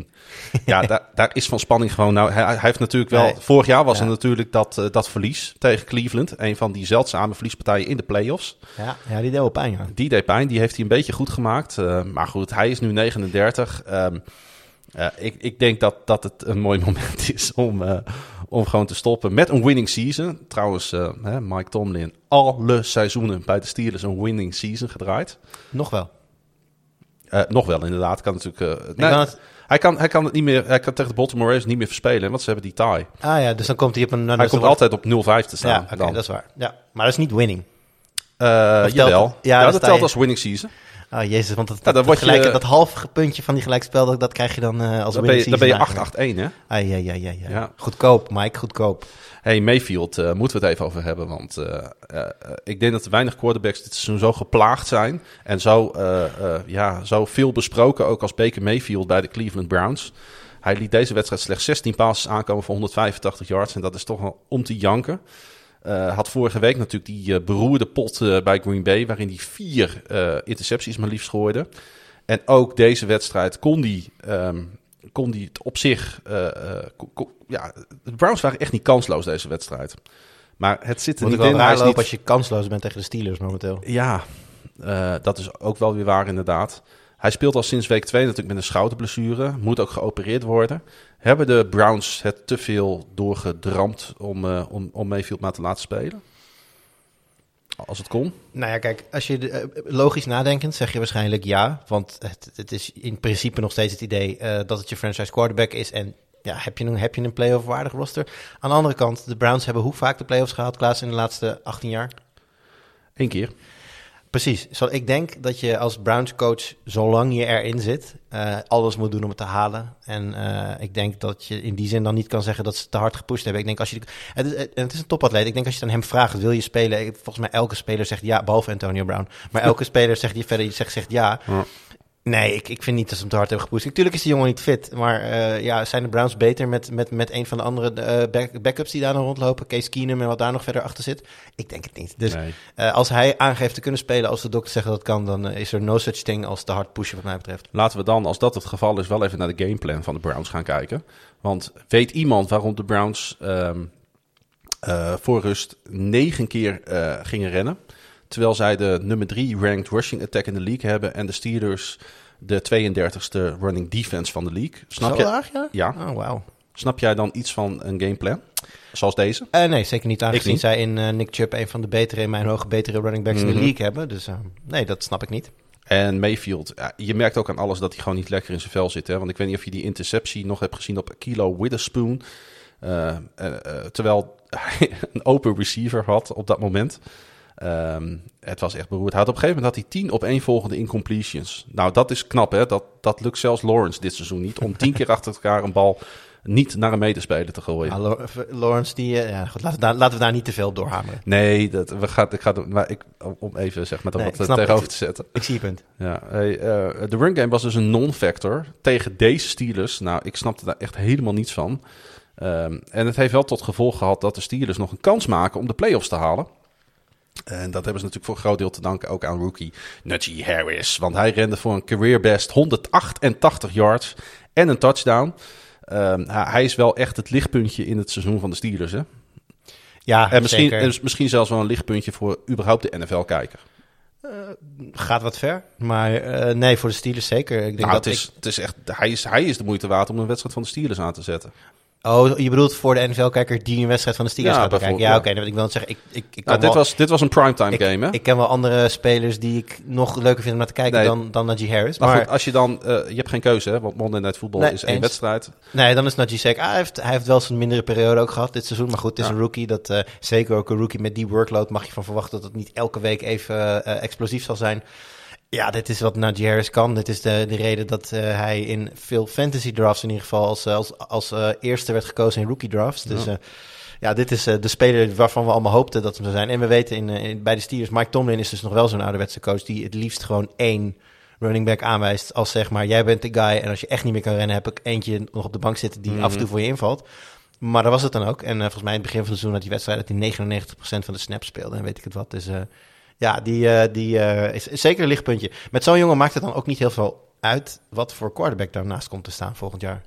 Speaker 1: 26-3-1. ja, daar, daar is van spanning gewoon... Nou, hij, hij heeft natuurlijk wel...
Speaker 2: Nee.
Speaker 1: Vorig jaar was
Speaker 2: Ja.
Speaker 1: er natuurlijk dat, eh, dat verlies tegen Cleveland. Een van die zeldzame verliespartijen in de playoffs.
Speaker 2: Ja, ja die deed wel pijn, ja.
Speaker 1: Die deed pijn, die heeft hij een beetje goed gemaakt. Eh, maar goed, hij is nu 39. Ehm, eh, ik, ik denk dat, dat het een mooi moment is om, om gewoon te stoppen met een winning season. Trouwens, eh, hè, Mike Tomlin, alle seizoenen bij de Steelers een winning season gedraaid.
Speaker 2: Nog wel.
Speaker 1: Eh, nog wel, inderdaad. Kan natuurlijk, eh, nee,
Speaker 2: kan het-
Speaker 1: hij, kan, hij kan het niet meer. Hij kan tegen de Baltimore Ravens niet meer verspelen, want ze hebben die tie.
Speaker 2: Ah ja, dus dan komt hij op een...
Speaker 1: hij komt altijd op 0-5 te staan.
Speaker 2: Ja, oké, dat is waar. Ja, maar dat is niet winning. Telt
Speaker 1: jawel.
Speaker 2: het? Ja,
Speaker 1: Ja, dat
Speaker 2: sta
Speaker 1: telt als winning season.
Speaker 2: Oh jezus, want dat,
Speaker 1: Ja,
Speaker 2: dat,
Speaker 1: je-
Speaker 2: gelijke- dat halve puntje van die gelijkspel, dat, dat krijg je dan eh, als
Speaker 1: Dan ben je, dan ben je
Speaker 2: season
Speaker 1: 8-8-1, hè?
Speaker 2: Ah, ja, ja, ja, ja.
Speaker 1: Ja.
Speaker 2: Goedkoop, Mike, goedkoop.
Speaker 1: Hey, Mayfield, eh, moeten we het even over hebben. Want eh, eh, eh, ik denk dat weinig quarterbacks dit seizoen zo geplaagd zijn. En zo, eh, eh, ja, zo veel besproken ook als Baker Mayfield bij de Cleveland Browns. Hij liet deze wedstrijd slechts 16 passes aankomen voor 185 yards. En dat is toch wel om te janken. Eh, had vorige week natuurlijk die eh, beroerde pot eh, bij Green Bay. Waarin hij vier intercepties maar liefst gooide. En ook deze wedstrijd kon die, ehm, kon die het op zich. ja, de Browns waren echt niet kansloos deze wedstrijd. Maar het zit er
Speaker 2: Moet
Speaker 1: niet in. Hij niet-
Speaker 2: als je kansloos bent tegen de Steelers momenteel.
Speaker 1: Ja, dat is ook wel weer waar inderdaad. Hij speelt al sinds week 2 natuurlijk met een schouderblessure. Moet ook geopereerd worden. Hebben de Browns het te veel doorgedramd om, eh, om, om Mayfield maar te laten spelen? Als het kon.
Speaker 2: Nou ja, kijk, als je eh, logisch nadenkend zeg je waarschijnlijk ja. Want het, het is in principe nog steeds het idee eh, dat het je franchise quarterback is. En ja, heb je een, heb je een playoff waardig roster? Aan de andere kant, de Browns hebben hoe vaak de playoffs gehaald, Klaas, in de laatste 18 jaar?
Speaker 1: Eén keer.
Speaker 2: Precies. Zo, ik denk dat je als Browns coach, zolang je erin zit, eh, alles moet doen om het te halen. En eh, ik denk dat je in die zin dan niet kan zeggen dat ze te hard gepusht hebben. Ik denk als je, het is, het is een topatleet. Ik denk als je dan hem vraagt, wil je spelen? Volgens mij elke speler zegt ja, behalve Antonio Brown. Maar elke speler zegt die verder zegt, zegt ja.
Speaker 1: Ja.
Speaker 2: Nee, ik, ik vind niet dat ze hem te hard hebben gepusht. Natuurlijk is die jongen niet fit. Maar eh, ja, zijn de Browns beter met, met, met een van de andere eh, back- backups die daar nog rondlopen? Case Keenum en wat daar nog verder achter zit? Ik denk het niet. Dus
Speaker 1: Nee.
Speaker 2: eh, als hij aangeeft te kunnen spelen, als de dokter zegt dat het kan, dan is er no such thing als te hard pushen, wat mij betreft.
Speaker 1: Laten we dan, als dat het geval is, wel even naar de gameplan van de Browns gaan kijken. Want weet iemand waarom de Browns ehm, eh, voor rust negen keer gingen rennen? Terwijl zij de nummer 3 ranked rushing attack in de league hebben en de Steelers de 32e running defense van de league. Snap, je,
Speaker 2: laag, ja?
Speaker 1: Ja.
Speaker 2: Oh, wauw.
Speaker 1: snap jij dan iets van een gameplan? Zoals deze?
Speaker 2: Eh, nee, zeker niet. Aangezien
Speaker 1: niet.
Speaker 2: zij in eh, Nick Chubb een van de betere, in mijn ogen betere running backs in
Speaker 1: Mhm.
Speaker 2: de league hebben. Dus eh, nee, dat snap ik niet.
Speaker 1: En Mayfield, je merkt ook aan alles dat hij gewoon niet lekker in zijn vel zit. Hè? Want ik weet niet of je die interceptie nog hebt gezien op Kilo Witherspoon. Terwijl hij een open receiver had op dat moment. Um, het was echt beroerd. Hij had op een gegeven moment had hij tien op één volgende incompletions. Nou, dat is knap, hè? Dat, dat lukt zelfs Lawrence dit seizoen niet. Om tien keer achter elkaar een bal niet naar een medespeler te gooien.
Speaker 2: Ja, Lawrence, die, ja, goed, laten, we daar, laten we daar niet te veel op doorhameren.
Speaker 1: Nee, dat, we gaan, ik ga, maar ik, om even zeg maar, nee, wat tegenover te zetten.
Speaker 2: Ik zie je punt.
Speaker 1: Ja, hey, uh, de run game was dus een non-factor tegen deze Steelers. Nou, ik snapte daar echt helemaal niets van. Um, en het heeft wel tot gevolg gehad dat de Steelers nog een kans maken om de playoffs te halen. En dat hebben ze natuurlijk voor een groot deel te danken ook aan rookie Najee Harris. Want hij rende voor een career best 188 yards en een touchdown. Um, hij is wel echt het lichtpuntje in het seizoen van de Steelers, hè?
Speaker 2: Ja,
Speaker 1: en misschien,
Speaker 2: zeker.
Speaker 1: en misschien zelfs wel een lichtpuntje voor überhaupt de NFL-kijker.
Speaker 2: Uh, gaat wat ver, maar uh, nee, voor de Steelers zeker. Ik denk
Speaker 1: nou,
Speaker 2: dat
Speaker 1: het, is,
Speaker 2: ik...
Speaker 1: het is echt, hij, is, hij is de moeite waard om een wedstrijd van de Steelers aan te zetten.
Speaker 2: Oh, je bedoelt voor de NFL-kijker die een wedstrijd van de Steelers
Speaker 1: Ja,
Speaker 2: gaat bekijken? Ja, oké. wil ik wel zeggen, ik, ik, ik
Speaker 1: Nou, dit,
Speaker 2: wel-
Speaker 1: was, dit was een primetime
Speaker 2: ik,
Speaker 1: game, hè?
Speaker 2: Ik ken wel andere spelers die ik nog leuker vind om naar te kijken
Speaker 1: Nee.
Speaker 2: dan, dan Najee Harris.
Speaker 1: maar,
Speaker 2: Maar,
Speaker 1: goed, als je dan... eh, je hebt geen keuze, hè? Want Monday Night Football
Speaker 2: Nee,
Speaker 1: is één
Speaker 2: eens.
Speaker 1: wedstrijd.
Speaker 2: nee, dan is Najee zeker... Ah, hij, heeft, hij heeft wel zijn mindere periode ook gehad dit seizoen. Maar goed, het is
Speaker 1: Ja.
Speaker 2: een rookie. Dat, eh, zeker ook een rookie met die workload mag je van verwachten dat het niet elke week even eh, explosief zal zijn. Ja, dit is wat Najee Harris kan. Dit is de, de reden dat eh, hij in veel fantasy drafts in ieder geval als, eh, als, als eh, eerste werd gekozen in rookie drafts. Dus
Speaker 1: Ja.
Speaker 2: ja, dit is de speler waarvan we allemaal hoopten dat hem zou zijn. En we weten in, in- bij de Steelers, Mike Tomlin is dus nog wel zo'n ouderwetse coach die het liefst gewoon één running back aanwijst als zeg maar, jij bent de guy en als je echt niet meer kan rennen, heb ik eentje nog op de bank zitten die
Speaker 1: Mhm.
Speaker 2: af en toe voor je invalt. Maar dat was het dan ook. En volgens mij in het begin van het seizoen had die wedstrijd dat hij 99% van de snaps speelde en weet ik het wat. Dus eh, ja, die, eh, die eh, is, zeker een lichtpuntje. Met zo'n jongen maakt het dan ook niet heel veel uit wat voor quarterback daarnaast komt te staan volgend jaar.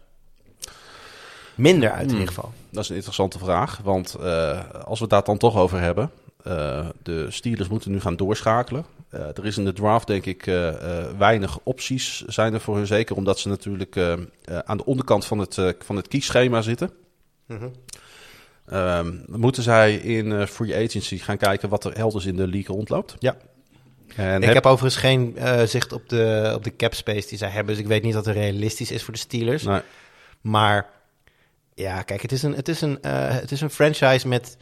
Speaker 2: Minder uit in
Speaker 1: Hmm.
Speaker 2: ieder geval.
Speaker 1: Dat is een interessante vraag. Want eh, als we het daar dan toch over hebben. eh, de Steelers moeten nu gaan doorschakelen. Er is in de draft denk ik weinig opties zijn er voor hun. Zeker omdat ze natuurlijk aan de onderkant van het, van het kiesschema zitten. Ehm, moeten zij in eh, free agency gaan kijken wat er elders in de league rondloopt.
Speaker 2: Ja.
Speaker 1: En
Speaker 2: ik heb overigens geen eh, zicht op de, op de cap space die zij hebben. Dus ik weet niet wat er realistisch is voor de Steelers.
Speaker 1: Nee,
Speaker 2: Maar ja, kijk, het is een, het is een, eh, het is een franchise met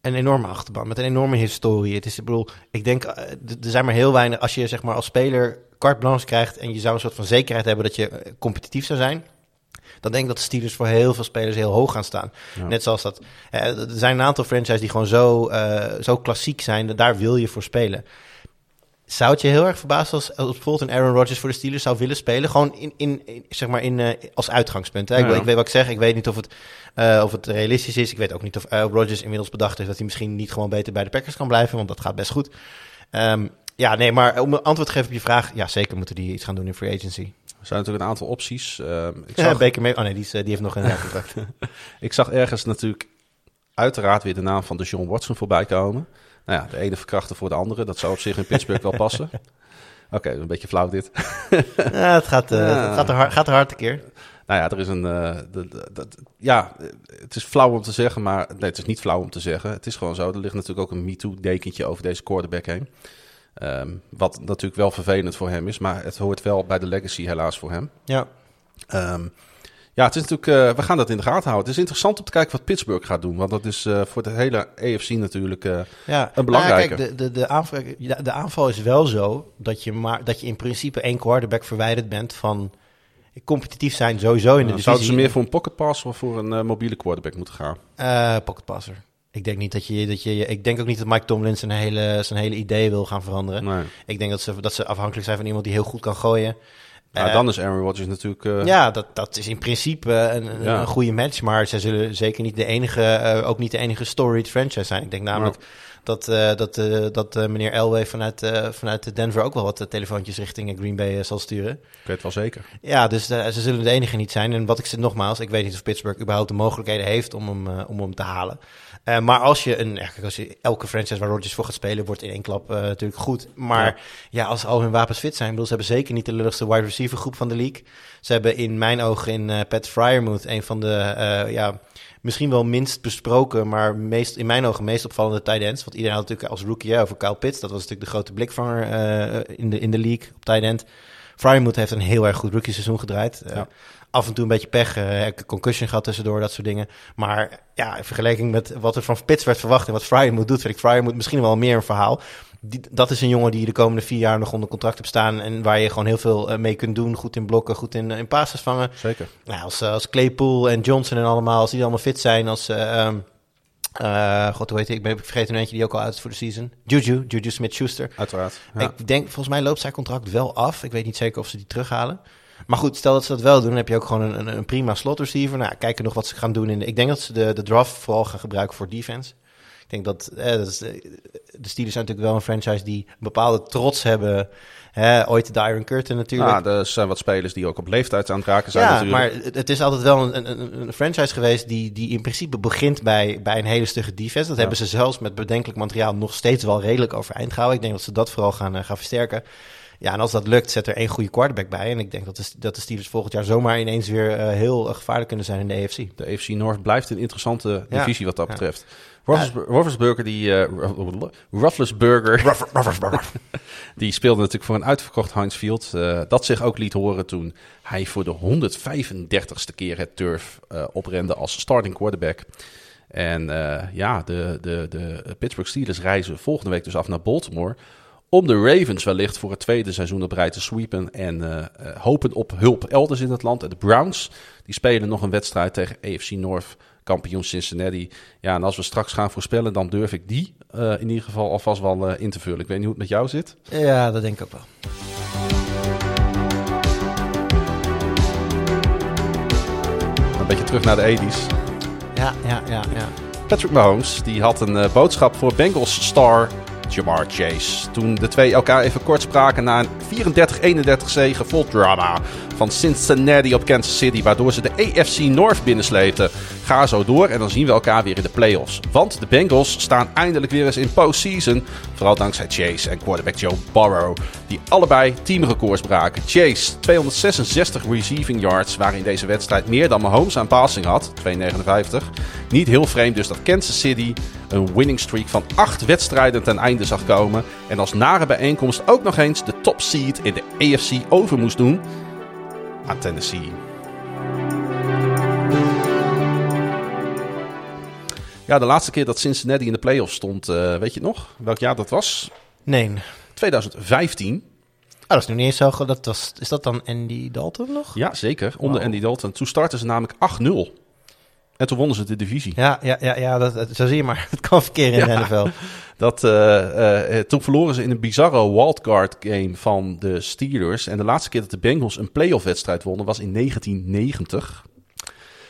Speaker 2: een enorme achterban, met een enorme historie. Het is, ik bedoel, ik denk, er zijn maar heel weinig, als je zeg maar als speler carte blanche krijgt en je zou een soort van zekerheid hebben dat je competitief zou zijn, dan denk ik dat de Steelers voor heel veel spelers heel hoog gaan staan.
Speaker 1: Ja.
Speaker 2: Net zoals dat, er zijn een aantal franchises die gewoon zo, eh, zo klassiek zijn, daar wil je voor spelen. Zou het je heel erg verbazen als, als bijvoorbeeld een Aaron Rodgers voor de Steelers zou willen spelen? Gewoon in, in, in- zeg maar in, eh, als uitgangspunt. Hè? Ik,
Speaker 1: Ja.
Speaker 2: weet- ik weet wat ik zeg. Ik weet niet of het, eh, of het realistisch is. Ik weet ook niet of Rodgers inmiddels bedacht heeft dat hij misschien niet gewoon beter bij de Packers kan blijven. Want dat gaat best goed. Ehm, ja, nee, maar om een antwoord te geven op je vraag. Ja, zeker moeten die iets gaan doen in free agency.
Speaker 1: Er zijn natuurlijk een aantal opties. Ehm, ik,
Speaker 2: Ja,
Speaker 1: zag,
Speaker 2: Baker May- Oh nee, die, is, eh, die heeft nog een contract.
Speaker 1: ik zag ergens natuurlijk uiteraard weer de naam van de John Watson voorbij komen. Nou ja, de ene verkrachten voor de andere. Dat zou op zich in Pittsburgh wel passen. Oké, een beetje flauw dit.
Speaker 2: ja, het gaat, eh,
Speaker 1: Ja.
Speaker 2: het gaat, er hard, gaat er hard een keer.
Speaker 1: Nou ja, er is een. eh, de- de- dat- ja, het is flauw om te zeggen, maar. Nee, het is niet flauw om te zeggen. Het is gewoon zo. Er ligt natuurlijk ook een MeToo-dekentje over deze quarterback heen. Ehm, wat natuurlijk wel vervelend voor hem is, maar het hoort wel bij de legacy helaas voor hem.
Speaker 2: Ja.
Speaker 1: Ehm, ja, het is natuurlijk, eh, we gaan dat in de gaten houden. Het is interessant om te kijken wat Pittsburgh gaat doen. Want dat is eh, voor de hele AFC natuurlijk. eh,
Speaker 2: Ja,
Speaker 1: Een belangrijke.
Speaker 2: Nou ja, kijk, de, de, de, aanval, de, de aanval is wel zo dat je, maar, dat je in principe één quarterback verwijderd bent van competitief zijn sowieso in de
Speaker 1: zouden
Speaker 2: divisie.
Speaker 1: ze meer voor een pocket pass of voor een mobiele quarterback moeten gaan?
Speaker 2: Pocket passer. Ik denk niet dat je, dat je, ik denk ook niet dat Mike Tomlin zijn hele, zijn hele idee wil gaan veranderen.
Speaker 1: Nee.
Speaker 2: Ik denk dat ze, dat ze afhankelijk zijn van iemand die heel goed kan gooien.
Speaker 1: Nou,
Speaker 2: Eh,
Speaker 1: dan is Aaron Rodgers natuurlijk. eh,
Speaker 2: ja, dat, dat is in principe een, een,
Speaker 1: Ja.
Speaker 2: een goede match. Maar zij zullen zeker niet de enige, eh, ook niet de enige storied franchise zijn. Ik denk namelijk dat, dat, dat meneer Elway vanuit, vanuit Denver ook wel wat telefoontjes richting Green Bay zal sturen.
Speaker 1: Ik weet wel zeker.
Speaker 2: Ja, dus ze zullen de enige niet zijn. En wat ik zeg nogmaals, ik weet niet of Pittsburgh überhaupt de mogelijkheden heeft om hem, om hem te halen. Eh, maar als je een, als je elke franchise waar Rodgers voor gaat spelen, wordt in één klap eh, natuurlijk goed. Maar
Speaker 1: Ja.
Speaker 2: ja. als al hun wapens fit zijn, bedoel, ze hebben zeker niet de lulligste wide receiver receivergroep van de league. Ze hebben in mijn ogen in uh, Pat Fryermuth een van de, ja, misschien wel minst besproken, maar meest, in mijn ogen meest opvallende tight ends. Want iedereen had natuurlijk als rookie over Kyle Pitts. Dat was natuurlijk de grote blikvanger in, de, in de league op tight end. Fryermuth heeft een heel erg goed rookie seizoen gedraaid. Ja af en toe een beetje pech. Uh, concussion gehad tussendoor, dat soort dingen. Maar ja, in vergelijking met wat er van Spits werd verwacht en wat Fryer moet doet, vind ik Fryer moet misschien wel meer een verhaal. Die, dat is een jongen die de komende vier jaar nog onder contract hebt staan. En waar je gewoon heel veel uh, mee kunt doen. Goed in blokken, goed in, in passes vangen.
Speaker 1: Zeker.
Speaker 2: Nou, als, als Claypool en Johnson en allemaal, als die allemaal fit zijn. Als, uh, uh, God, hoe heet hij? Ik ben vergeten een eentje die ook al uit is voor de season. Juju, Juju Smith-Schuster.
Speaker 1: Uiteraard.
Speaker 2: Ja. Ik denk, volgens mij loopt zijn contract wel af. Ik weet niet zeker of ze die terughalen. Maar goed, stel dat ze dat wel doen, dan heb je ook gewoon een, een, een prima slot receiver. Nou, kijken nog wat ze gaan doen. In de, ik denk dat ze de, de draft vooral gaan gebruiken voor defense. Ik denk dat, eh, dat is, de Steelers zijn natuurlijk wel een franchise die een bepaalde trots hebben. Hè, ooit de Iron Curtain natuurlijk.
Speaker 1: Ja, er zijn wat spelers die ook op leeftijd aan het raken zijn
Speaker 2: ja,
Speaker 1: natuurlijk.
Speaker 2: maar het is altijd wel een, een, een, franchise geweest die, die in principe begint bij, bij een hele stugge defense. Dat hebben ze zelfs met bedenkelijk materiaal nog steeds wel redelijk overeind gehouden. Ik denk dat ze dat vooral gaan, gaan versterken. Ja, en als dat lukt, zet er één goede quarterback bij. En ik denk dat de, dat de Steelers volgend jaar zomaar ineens weer uh, heel gevaarlijk kunnen zijn in de AFC.
Speaker 1: De AFC North blijft een interessante divisie wat dat betreft. Ja. Roethlisberger, die... Uh, Rufflesburger, die speelde natuurlijk voor een uitverkocht Heinz Field. dat zich ook liet horen toen hij voor de 135ste keer het turf oprende als starting quarterback. En ja, de, de, de Pittsburgh Steelers reizen volgende week dus af naar Baltimore om de Ravens wellicht voor het tweede seizoen op rij te sweepen en uh, uh, hopen op hulp elders in het land. En de Browns, die spelen nog een wedstrijd tegen AFC North, kampioen Cincinnati. Ja, en als we straks gaan voorspellen, dan durf ik die uh, in ieder geval alvast wel in te vullen. Ik weet niet hoe het met jou zit.
Speaker 2: Ja, dat denk ik ook wel.
Speaker 1: Een beetje terug naar de 80s.
Speaker 2: Ja, ja, ja, ja.
Speaker 1: Patrick Mahomes, die had een boodschap voor Bengals star Jamar Chase. Toen de twee elkaar even kort spraken na een 34-31 zege vol drama van Cincinnati op Kansas City, waardoor ze de AFC North binnensleepten. Ga zo door en dan zien we elkaar weer in de playoffs. Want de Bengals staan eindelijk weer eens in postseason. Vooral dankzij Chase en quarterback Joe Burrow, die allebei teamrecords braken. Chase 266 receiving yards, waren in deze wedstrijd meer dan Mahomes aan passing had, 259. Niet heel vreemd dus dat Kansas City een winning streak van acht wedstrijden ten einde zag komen. En als nare bijeenkomst ook nog eens de top seed in de AFC over moest doen aan Tennessee. Ja, de laatste keer dat Cincinnati in de playoffs stond, uh, weet je nog welk jaar dat was?
Speaker 2: Nee.
Speaker 1: 2015.
Speaker 2: Oh, dat is nu niet eens zo. Dat was, is dat dan Andy Dalton nog?
Speaker 1: Ja, zeker. Onder wow. Andy Dalton. Toen startten ze namelijk 8-0. En toen wonnen ze de divisie.
Speaker 2: Ja, ja, ja, ja dat, dat, zo zie je maar. Het kan verkeer in ja, de NFL.
Speaker 1: Dat, uh, uh, toen verloren ze in een bizarre wildcard game van de Steelers. En de laatste keer dat de Bengals een playoff wedstrijd wonnen was in 1990.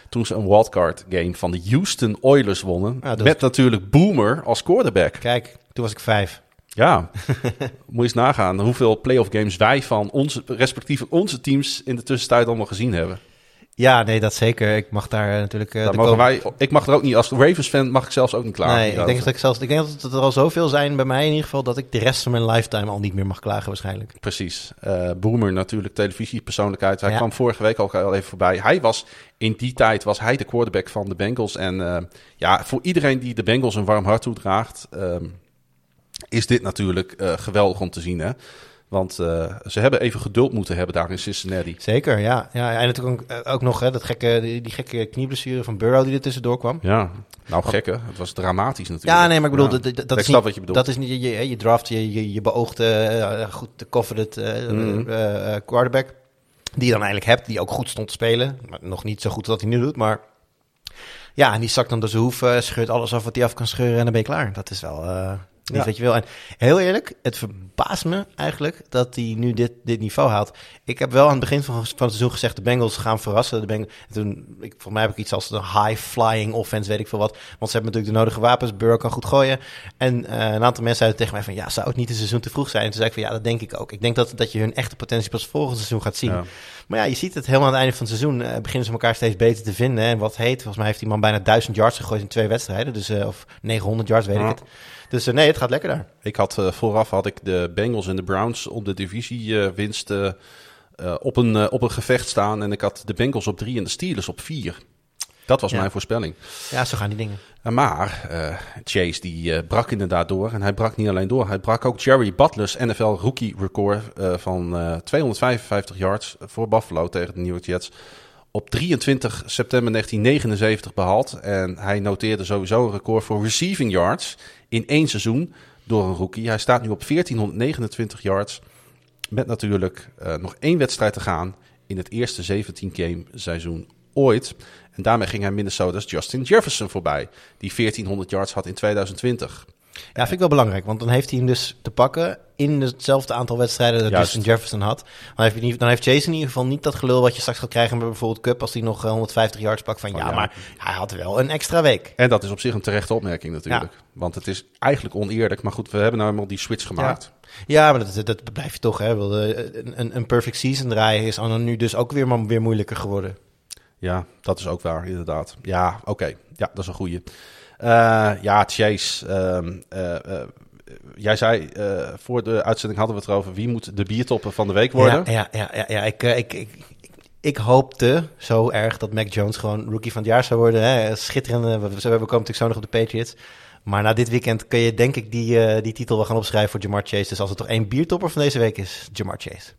Speaker 1: Toen ze een wildcard game van de Houston Oilers wonnen. Ja, met natuurlijk Boomer als quarterback.
Speaker 2: Kijk, toen was ik vijf.
Speaker 1: Ja, moet je eens nagaan hoeveel playoff games wij van onze, respectief onze teams in de tussentijd allemaal gezien hebben.
Speaker 2: Ja, nee, dat zeker. Ik mag daar natuurlijk.
Speaker 1: Uh, mogen wij, ik mag er ook niet als Ravens-fan mag ik zelfs ook niet klagen.
Speaker 2: Nee, ik denk dat ik zelfs. Ik denk dat er al zoveel zijn bij mij in ieder geval dat ik de rest van mijn lifetime al niet meer mag klagen waarschijnlijk.
Speaker 1: Precies. Uh, Boomer natuurlijk televisiepersoonlijkheid. Hij ja. kwam vorige week ook al even voorbij. Hij was in die tijd was hij de quarterback van de Bengals en uh, ja, voor iedereen die de Bengals een warm hart toedraagt, um, is dit natuurlijk geweldig om te zien, hè? Want uh, ze hebben even geduld moeten hebben daar in Cincinnati.
Speaker 2: Zeker, ja. ja en natuurlijk ook, eh, ook nog hè, dat gekke, die, die gekke knieblessure van Burrow die er tussendoor kwam.
Speaker 1: Ja, nou gekke. Het was dramatisch natuurlijk.
Speaker 2: Ja, nee, maar ik bedoel, ja. dat, dat, is
Speaker 1: niet, wat je bedoelt.
Speaker 2: Dat is niet, je, je draft, je, je, je beoogde uh, goed de covered uh, mm. quarterback. Die je dan eigenlijk hebt, die ook goed stond te spelen. Maar nog niet zo goed als hij nu doet, maar... Ja, en die zakt dan door zijn hoef, scheurt alles af wat hij af kan scheuren en dan ben je klaar. Dat is wel... Niet ja. je wil. En heel eerlijk, het verbaast me eigenlijk dat hij nu dit, dit niveau haalt. Ik heb wel aan het begin van, van het seizoen gezegd: de Bengals gaan verrassen. De Bengals, toen, ik, voor mij heb ik iets als een high-flying offense, weet ik veel wat. Want ze hebben natuurlijk de nodige wapens. Burrow kan goed gooien. En uh, een aantal mensen zeiden tegen mij: van ja, zou het niet een seizoen te vroeg zijn? En toen zei ik van ja, dat denk ik ook. Ik denk dat, dat je hun echte potentie pas volgend seizoen gaat zien. Ja. Maar ja, je ziet het helemaal aan het einde van het seizoen. Uh, beginnen ze elkaar steeds beter te vinden. En wat heet, volgens mij heeft die man bijna 1000 yards gegooid in twee wedstrijden. Dus, uh, of 900 yards, weet ja. ik het. Dus uh, nee, het gaat lekker daar.
Speaker 1: Ik had uh, vooraf had ik de Bengals en de Browns op de divisiewinst uh, eh, op, een, eh, op een gevecht staan. En ik had de Bengals op drie en de Steelers op vier. Dat was
Speaker 2: Ja.
Speaker 1: mijn voorspelling.
Speaker 2: Ja, zo gaan die dingen.
Speaker 1: Uh, Maar eh, Chase die eh, brak inderdaad door. En hij brak niet alleen door. Hij brak ook Jerry Butler's NFL rookie record eh, van eh, 255 yards voor Buffalo tegen de New York Jets. Op 23 september 1979 behaald. En hij noteerde sowieso een record voor receiving yards in één seizoen door een rookie. Hij staat nu op 1429 yards. Met natuurlijk eh, nog één wedstrijd te gaan in het eerste 17-game seizoen ooit. En daarmee ging hij Minnesota's Justin Jefferson voorbij, die 1400 yards had in 2020.
Speaker 2: Ja, vind ik wel belangrijk, want dan heeft hij hem dus te pakken in hetzelfde aantal wedstrijden dat
Speaker 1: Juist.
Speaker 2: Justin Jefferson had. Dan heeft, niet, dan heeft Chase in ieder geval niet dat gelul wat je straks gaat krijgen bij bijvoorbeeld Cup als hij nog eh, 150 yards pakt van
Speaker 1: Oh,
Speaker 2: ja,
Speaker 1: ja.
Speaker 2: maar hij had wel een extra week.
Speaker 1: En dat is op zich een terechte opmerking natuurlijk. Want het is eigenlijk oneerlijk. Maar goed, we hebben nou eenmaal die switch gemaakt.
Speaker 2: Ja, maar dat, dat, blijf je toch, hè. Eh, Een, een, een perfect season draaien is dan nu dus ook weer, maar weer moeilijker geworden.
Speaker 1: Ja, dat is ook waar, inderdaad. Ja, oké. Ja, dat is een goeie. Eh, ja, Chase. ehm, eh, eh, jij zei, voor de uitzending hadden we het erover... wie moet de biertopper van de week worden?
Speaker 2: Ja, ja, ja, ja. Ik, ik, ik, ik, hoopte zo erg dat Mac Jones gewoon rookie van het jaar zou worden. Hè. Schitterende, we, we komen natuurlijk zo nog op de Patriots. Maar na dit weekend kun je denk ik die, die titel wel gaan opschrijven voor Jamar Chase. Dus als er toch één biertopper van deze week is, Jamar Chase.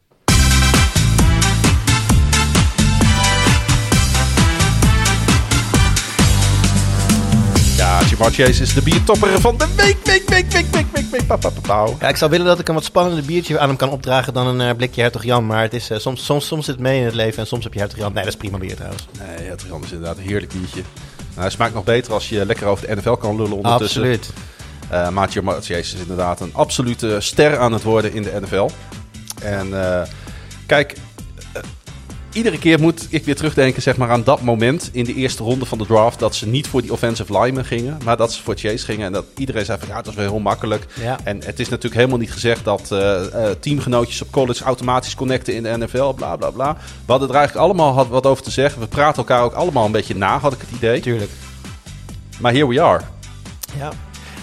Speaker 1: Ja, Chase is de biertopper van de week, week, week, week, week, week, week, pa, pa, pa, pauw.
Speaker 2: Ja, ik zou willen dat ik een wat spannender biertje aan hem kan opdragen dan een eh, blikje Hertog Jan. Maar het is, eh, soms, soms, soms zit het mee in het leven en soms heb je Hertog Jan. Nee, dat is prima bier trouwens.
Speaker 1: Nee, het is inderdaad een heerlijk biertje. Nou, hij smaakt nog beter als je lekker over de NFL kan lullen ondertussen.
Speaker 2: Absoluut.
Speaker 1: Maar Jamar Chase is inderdaad een absolute ster aan het worden in de NFL. En kijk, iedere keer moet ik weer terugdenken zeg maar, aan dat moment in de eerste ronde van de draft... dat ze niet voor die offensive lineman gingen, maar dat ze voor Chase gingen. En dat iedereen zei van ja, dat is wel heel makkelijk.
Speaker 2: Ja.
Speaker 1: En het is natuurlijk helemaal niet gezegd dat eh, eh, teamgenootjes op college automatisch connecten in de NFL, bla bla bla. We hadden er eigenlijk allemaal had- wat over te zeggen. We praten elkaar ook allemaal een beetje na, had ik het idee.
Speaker 2: Tuurlijk.
Speaker 1: Maar here we are.
Speaker 2: Ja.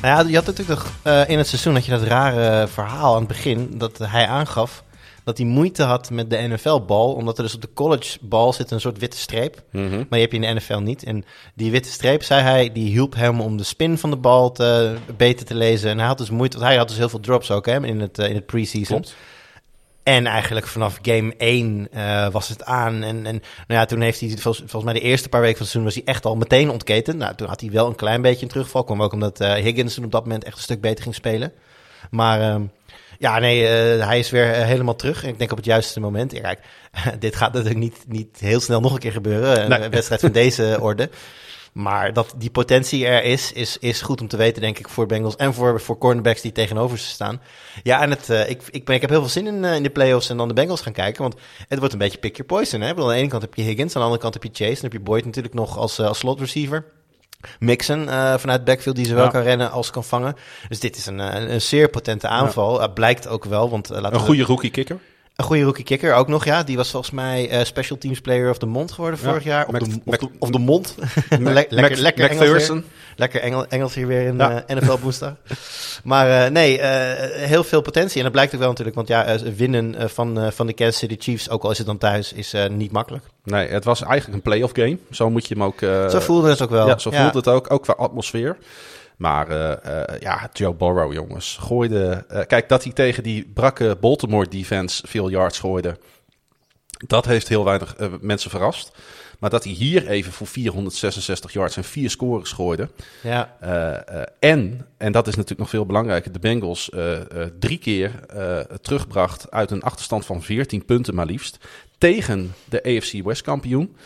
Speaker 2: Nou ja, je had natuurlijk nog, eh, in het seizoen had je dat rare verhaal aan het begin dat hij aangaf dat hij moeite had met de NFL-bal, omdat er dus op de college-bal zit een soort witte streep,
Speaker 1: Mhm.
Speaker 2: maar die heb je in de NFL niet. En die witte streep, zei hij, die hielp hem om de spin van de bal te, beter te lezen. En hij had dus moeite, want hij had dus heel veel drops ook hè, in het, eh, in het preseason. En eigenlijk vanaf game 1 eh, was het aan. En, en nou ja, toen heeft hij, volgens, mij de eerste paar weken van het seizoen, was hij echt al meteen ontketen. Nou, toen had hij wel een klein beetje een terugval. Kwam ook omdat Higgins toen op dat moment echt een stuk beter ging spelen. Maar ehm, ja, nee, eh, hij is weer eh, helemaal terug. En ik denk op het juiste moment. Ja, kijk, dit gaat natuurlijk niet, niet heel snel nog een keer gebeuren. Een wedstrijd van deze orde. Maar dat die potentie er is, is, is goed om te weten, denk ik, voor Bengals en voor, voor cornerbacks die tegenover ze staan. Ja, en het, eh, ik, ik, ben, ik heb heel veel zin in, in de playoffs en dan de Bengals gaan kijken. Want het wordt een beetje pick your poison. Hè? Ik bedoel, aan de ene kant heb je Higgins, aan de andere kant heb je Chase. Dan heb je Boyd natuurlijk nog als, als slot receiver. Mixon eh, vanuit backfield die zowel
Speaker 1: Ja.
Speaker 2: kan rennen als kan vangen. Dus dit is een, eh, een, een zeer potente aanval. Blijkt ook wel, want eh, laten
Speaker 1: Een
Speaker 2: we-
Speaker 1: goede rookie kicker.
Speaker 2: Een goede rookie kicker ook nog, ja. Die was volgens mij eh, Special Teams Player of the Month geworden
Speaker 1: Ja,
Speaker 2: vorig jaar. Of,
Speaker 1: Mac-
Speaker 2: de, of,
Speaker 1: Mac-
Speaker 2: de, of de mond. Le- lekker
Speaker 1: Mac-
Speaker 2: lekker Engels weer. Lekker Engel, Engels hier weer in
Speaker 1: Ja.
Speaker 2: eh, NFL woensdag. Maar eh, nee, eh, heel veel potentie. En dat blijkt ook wel natuurlijk. Want ja, winnen van, van de Kansas City Chiefs, ook al is het dan thuis, is niet makkelijk.
Speaker 1: Nee, het was eigenlijk een playoff game. Zo moet je hem ook...
Speaker 2: Zo voelde het ook wel.
Speaker 1: Ja, zo voelt het ook. Ook qua atmosfeer. Maar eh, eh, ja, Joe Burrow, jongens. Gooide... eh, kijk, dat hij tegen die brakke Baltimore defense veel yards gooide... Dat heeft heel weinig mensen verrast. Maar dat hij hier even voor 466 yards en vier scores gooide...
Speaker 2: Ja,
Speaker 1: en, en dat is natuurlijk nog veel belangrijker, de Bengals drie keer terugbracht uit een achterstand van 14 punten maar liefst. Tegen de AFC West kampioen.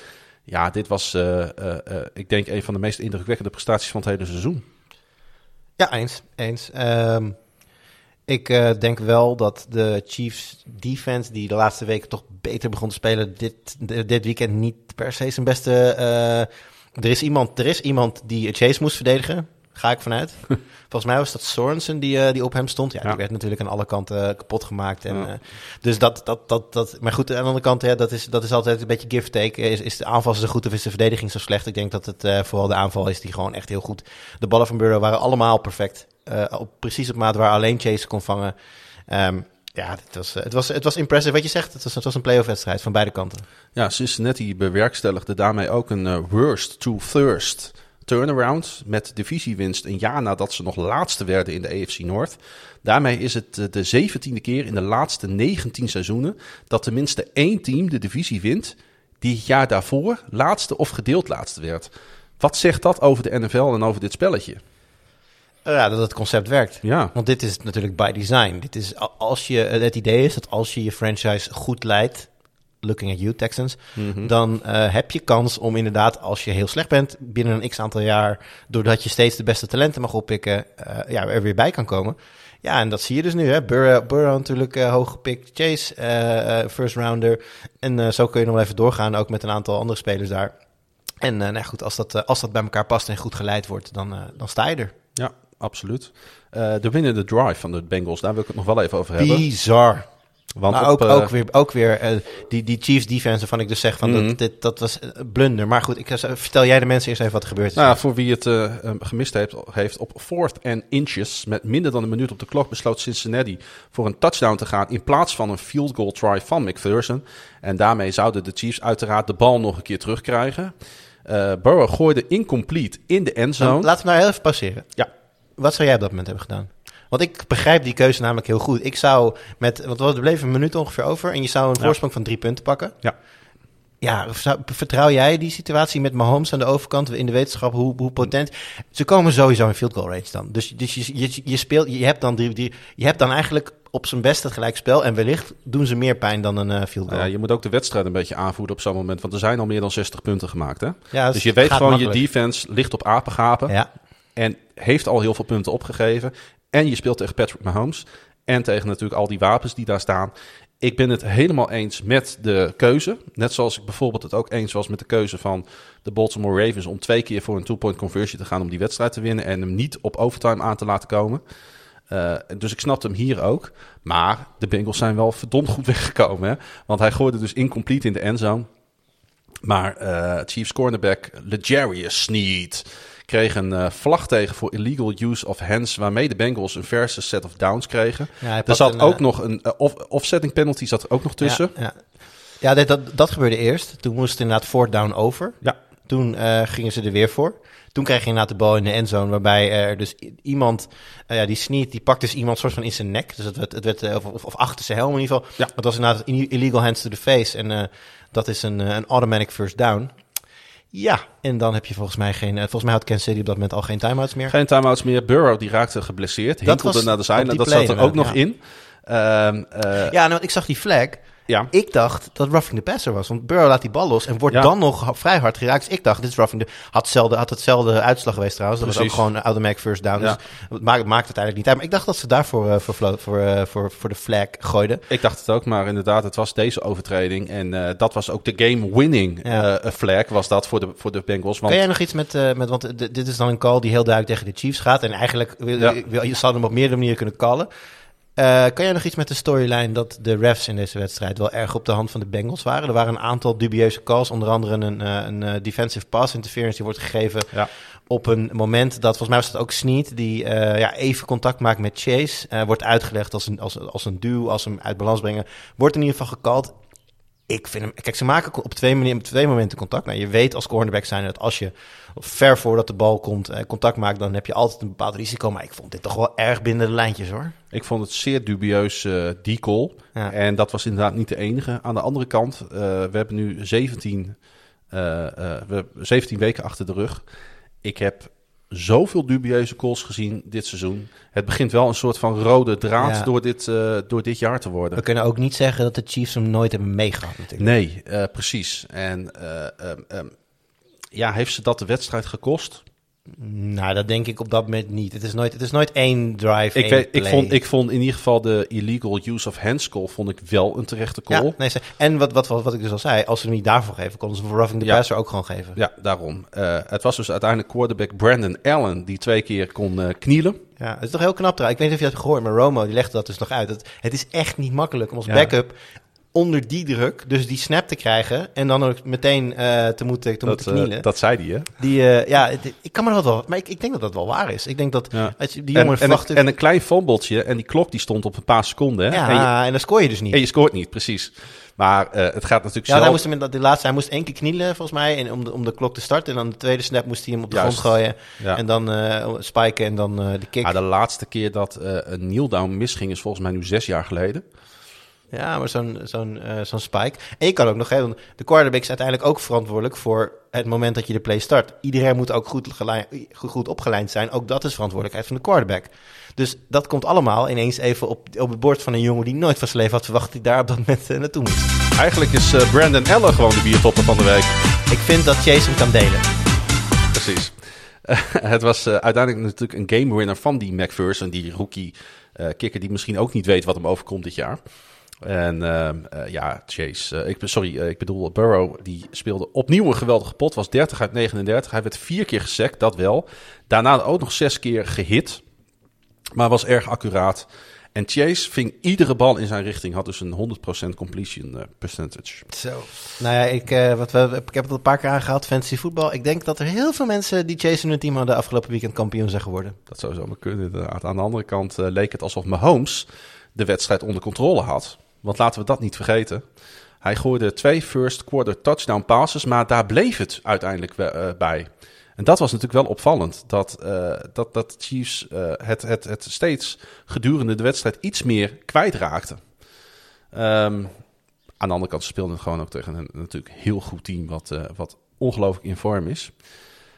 Speaker 1: Ja, dit was, ik denk, een van de meest indrukwekkende prestaties van het hele seizoen.
Speaker 2: Ja eens. eens. Ehm, ik eh, denk wel dat de Chiefs defense, die de laatste weken toch beter begon te spelen, dit, dit weekend niet per se zijn beste. eh, er, is iemand, er is iemand die Chase moest verdedigen. Ga ik vanuit. Volgens mij was dat Sorensen die, eh, die op hem stond. Ja,
Speaker 1: Ja.
Speaker 2: die werd natuurlijk aan alle kanten eh, kapot gemaakt. En,
Speaker 1: Ja.
Speaker 2: eh, dus dat, dat, dat, dat. Maar goed, aan de andere kant, dat, is, dat is altijd een beetje give take. Is, is de aanval zo goed of is de verdediging zo slecht? Ik denk dat het vooral de aanval is die gewoon echt heel goed. De ballen van Burrow waren allemaal perfect. Op, precies op maat waar alleen Chase kon vangen. Ehm, Ja, het was, het, was, het was impressive. Wat je zegt, het was, het was een playoff wedstrijd van beide kanten.
Speaker 1: Ja, Cincinnati bewerkstelligde daarmee ook een worst to thirst turnaround met divisiewinst een jaar nadat ze nog laatste werden in de AFC North. Daarmee is het de zeventiende keer in de laatste 19 seizoenen dat tenminste één team de divisie wint die het jaar daarvoor laatste of gedeeld laatste werd. Wat zegt dat over de NFL en over dit spelletje?
Speaker 2: Ja, dat het concept werkt.
Speaker 1: Ja.
Speaker 2: Want dit is natuurlijk by design. Dit is als je, het idee is dat als je je franchise goed leidt, looking at you Texans,
Speaker 1: Mhm.
Speaker 2: dan uh, heb je kans om inderdaad, als je heel slecht bent, binnen een x aantal jaar, doordat je steeds de beste talenten mag oppikken, uh, ja, er weer bij kan komen. Ja, en dat zie je dus nu. Hè? Burrow, Burrow natuurlijk uh, hoog gepikt. Chase, first rounder. En zo kun je nog even doorgaan, ook met een aantal andere spelers daar. En nou goed, als dat, als dat bij elkaar past en goed geleid wordt, dan, dan sta je er.
Speaker 1: Ja, absoluut. de winnende drive van de Bengals, daar wil ik het nog wel even over hebben.
Speaker 2: Bizar.
Speaker 1: Want
Speaker 2: maar
Speaker 1: op,
Speaker 2: ook, ook weer, ook weer uh, die, die Chiefs defense waarvan ik dus zeg van
Speaker 1: Mhm.
Speaker 2: dat, dit, dat was een blunder. Maar goed, ik, vertel jij de mensen eerst even wat er gebeurd is.
Speaker 1: Nou, voor wie het uh, gemist heeft, heeft, op fourth and inches met minder dan een minuut op de klok besloot Cincinnati voor een touchdown te gaan in plaats van een field goal try van McPherson. En daarmee zouden de Chiefs uiteraard de bal nog een keer terugkrijgen. Uh, Burrow gooide incomplete in de endzone.
Speaker 2: Nou, laten we nou heel even passeren.
Speaker 1: Ja.
Speaker 2: Wat zou jij op dat moment hebben gedaan? Want ik begrijp die keuze namelijk heel goed. Ik zou met, want er bleef een minuut ongeveer over en je zou een
Speaker 1: Ja.
Speaker 2: voorsprong van drie punten pakken.
Speaker 1: Ja.
Speaker 2: Ja, vertrouw jij die situatie met Mahomes aan de overkant in de wetenschap hoe, hoe potent? Ze komen sowieso in field goal range dan. Dus, dus je, je, je speelt, je hebt dan die, je hebt dan eigenlijk op zijn best het gelijk spel en wellicht doen ze meer pijn dan een eh, field goal.
Speaker 1: Ja, je moet ook de wedstrijd een beetje aanvoeren op zo'n moment, want er zijn al meer dan 60 punten gemaakt. Hè?
Speaker 2: Ja,
Speaker 1: Dus je weet gewoon,
Speaker 2: makkelijk.
Speaker 1: je defense ligt op apengapen.
Speaker 2: Ja,
Speaker 1: En heeft al heel veel punten opgegeven. En je speelt tegen Patrick Mahomes. En tegen natuurlijk al die wapens die daar staan. Ik ben het helemaal eens met de keuze. Net zoals ik bijvoorbeeld het ook eens was met de keuze van de Baltimore Ravens... om twee keer voor een two-point conversion te gaan om die wedstrijd te winnen... en hem niet op overtime aan te laten komen. Eh, dus ik snapte hem hier ook. Maar de Bengals zijn wel verdomd goed weggekomen. Hè? Want hij gooide dus incomplete in de endzone. Maar eh Chiefs cornerback Legarius Sneed kreeg een eh, vlag tegen voor illegal use of hands... waarmee de Bengals een verse set of downs kregen.
Speaker 2: ja
Speaker 1: Er zat
Speaker 2: een,
Speaker 1: ook
Speaker 2: eh,
Speaker 1: nog een eh, off- offsetting penalty zat er ook nog tussen.
Speaker 2: Ja, ja. dat, dat, dat gebeurde eerst. Toen moest het inderdaad fourth down over.
Speaker 1: Ja.
Speaker 2: Toen gingen ze er weer voor. Toen kreeg je inderdaad de bal in de endzone, waarbij er dus iemand, ja, die sneed, die pakt dus iemand soort van in zijn nek. Dus het werd, het werd of, of, achter zijn helm in ieder geval.
Speaker 1: Ja.
Speaker 2: Dat was inderdaad illegal hands to the face. En dat is een, een automatic first down. Ja, en dan heb je volgens mij geen, eh, volgens mij had Kansas City op dat moment al geen timeouts meer.
Speaker 1: Geen timeouts meer. Burrow die raakte geblesseerd.
Speaker 2: Dat
Speaker 1: Hinkelde naar de zijlijn. Dat zat er ook nog in. Ehm, eh,
Speaker 2: Ja, nou, ik zag die flag.
Speaker 1: Ja.
Speaker 2: Ik dacht dat roughing the passer was. Want Burrow laat die bal los en wordt
Speaker 1: Ja.
Speaker 2: dan nog vrij hard geraakt. Dus ik dacht, dit is roughing the... Had, hetzelfde, had hetzelfde uitslag geweest trouwens. Dat was ook gewoon een automatic first down.
Speaker 1: Ja.
Speaker 2: Dus het maakt, maakt het eigenlijk niet uit. Maar ik dacht dat ze daarvoor voor, voor, voor, eh, voor, voor de flag gooiden.
Speaker 1: Ik dacht het ook, maar inderdaad, het was deze overtreding. En eh, dat was ook de game-winning
Speaker 2: Ja.
Speaker 1: eh, flag, was dat voor de, voor de Bengals. Want
Speaker 2: Kan jij nog iets met... eh, met want dit is dan een call die heel duidelijk tegen de Chiefs gaat. En eigenlijk, wil- je zou hem op meerdere manieren kunnen callen. Eh, kan jij nog iets met de storyline dat de refs in deze wedstrijd wel erg op de hand van de Bengals waren? Er waren een aantal dubieuze calls, onder andere een, eh, een eh, defensive pass interference die wordt gegeven
Speaker 1: Ja.
Speaker 2: op een moment dat, volgens mij was het ook Snead, die eh, ja, even contact maakt met Chase. Wordt uitgelegd als een, als, als een duw, als hem uit balans brengen. Wordt in ieder geval gekald. Ik vind hem, kijk, ze maken op twee, manieren, op twee momenten contact. Nou, je weet als cornerback zijn dat als je ver voordat de bal komt eh, contact maakt, dan heb je altijd een bepaald risico. Maar ik vond dit toch wel erg binnen de lijntjes hoor.
Speaker 1: ik vond het zeer dubieus eh die call.
Speaker 2: Ja.
Speaker 1: En dat was inderdaad niet de enige. Aan de andere kant, eh, we hebben nu 17, eh, we hebben 17 weken achter de rug. Ik heb zoveel dubieuze calls gezien dit seizoen. Het begint wel een soort van rode draad
Speaker 2: Ja.
Speaker 1: door, dit, eh, door dit jaar te worden.
Speaker 2: We kunnen ook niet zeggen dat de Chiefs hem nooit hebben meegehad natuurlijk.
Speaker 1: Nee, eh, precies. En eh, ehm, ehm, ja, heeft ze dat de wedstrijd gekost?
Speaker 2: Nou, dat denk ik op dat moment niet. Het is nooit, het is nooit één drive,
Speaker 1: Ik,
Speaker 2: één
Speaker 1: weet, ik, vond, ik vond in ieder geval de illegal use of hands call vond ik wel een terechte call.
Speaker 2: Ja, nee, en wat, wat, wat, wat ik dus al zei, als ze hem niet daarvoor geven, konden ze voor roughing the
Speaker 1: Ja.
Speaker 2: passer ook gewoon geven.
Speaker 1: Ja, daarom. Eh, het was dus uiteindelijk quarterback Brandon Allen die twee keer kon eh, knielen.
Speaker 2: Ja, het is toch heel knap trouwens. Ik weet niet of je het hebt gehoord, maar Romo die legde dat dus nog uit. Het, het is echt niet makkelijk om als
Speaker 1: Ja.
Speaker 2: backup onder die druk, dus die snap te krijgen en dan ook meteen eh, te moeten, te
Speaker 1: Dat,
Speaker 2: moeten
Speaker 1: eh,
Speaker 2: knielen.
Speaker 1: dat zei hij, hè?
Speaker 2: Die, eh, ja, het- ik kan me dat wel, maar ik, ik denk dat dat wel waar is. Ik denk dat
Speaker 1: Ja.
Speaker 2: als je die
Speaker 1: En,
Speaker 2: jongen
Speaker 1: en, een,
Speaker 2: verwacht...
Speaker 1: en een klein fumbletje en die klok die stond op een paar seconden. Hè?
Speaker 2: ja,
Speaker 1: En, je,
Speaker 2: en dan scoor je dus niet.
Speaker 1: en je scoort niet, precies. Maar het gaat natuurlijk
Speaker 2: Ja, hij moest hem de laatste, hij moest één keer knielen volgens mij en om, de, om de klok te starten. En dan de tweede snap moest hij hem op de
Speaker 1: Juist.
Speaker 2: grond gooien.
Speaker 1: Ja.
Speaker 2: En dan spiken en dan de kick.
Speaker 1: Ja, de laatste keer dat een kneel-down misging is volgens mij nu zes jaar geleden.
Speaker 2: Ja, maar zo'n zo'n eh, zo'n spike. En je kan ook nog even... De quarterback is uiteindelijk ook verantwoordelijk voor het moment dat je de play start. Iedereen moet ook goed, goed, opgeleid zijn. Ook dat is verantwoordelijkheid van de quarterback. Dus dat komt allemaal ineens even op, op het bord van een jongen die nooit van zijn leven had verwacht dat hij daar op dat moment eh, naartoe moest.
Speaker 1: Eigenlijk is eh, Brandon Eller gewoon de biertopper van de week.
Speaker 2: Ik vind dat Chase hem kan delen.
Speaker 1: Precies. het was uiteindelijk natuurlijk een game winner van die McPherson, die rookie kicker die misschien ook niet weet wat hem overkomt dit jaar. En ehm, eh, ja, Chase, eh, ik, sorry, eh, ik bedoel Burrow, die speelde opnieuw een geweldige pot, was 30 uit 39. Hij werd vier keer gesackt, dat wel. Daarna ook nog zes keer gehit, maar was erg accuraat. En Chase ving iedere bal in zijn richting, had dus een 100% completion percentage.
Speaker 2: Zo. Nou ja, ik, wat we, ik heb het al een paar keer aangehaald, fantasy voetbal. Ik denk dat er heel veel mensen die Chase in hun team hadden afgelopen weekend kampioen zijn geworden.
Speaker 1: Dat zou zomaar kunnen, inderdaad. Aan de andere kant leek het alsof Mahomes de wedstrijd onder controle had. Want laten we dat niet vergeten. Hij gooide twee first quarter touchdown passes, maar daar bleef het uiteindelijk we- eh, bij. En dat was natuurlijk wel opvallend. Dat, eh, dat, dat Chiefs eh, het, het, het steeds gedurende de wedstrijd iets meer kwijtraakten. Ehm, aan de andere kant ze speelden het gewoon ook tegen een natuurlijk heel goed team, wat, eh, wat ongelooflijk in vorm is.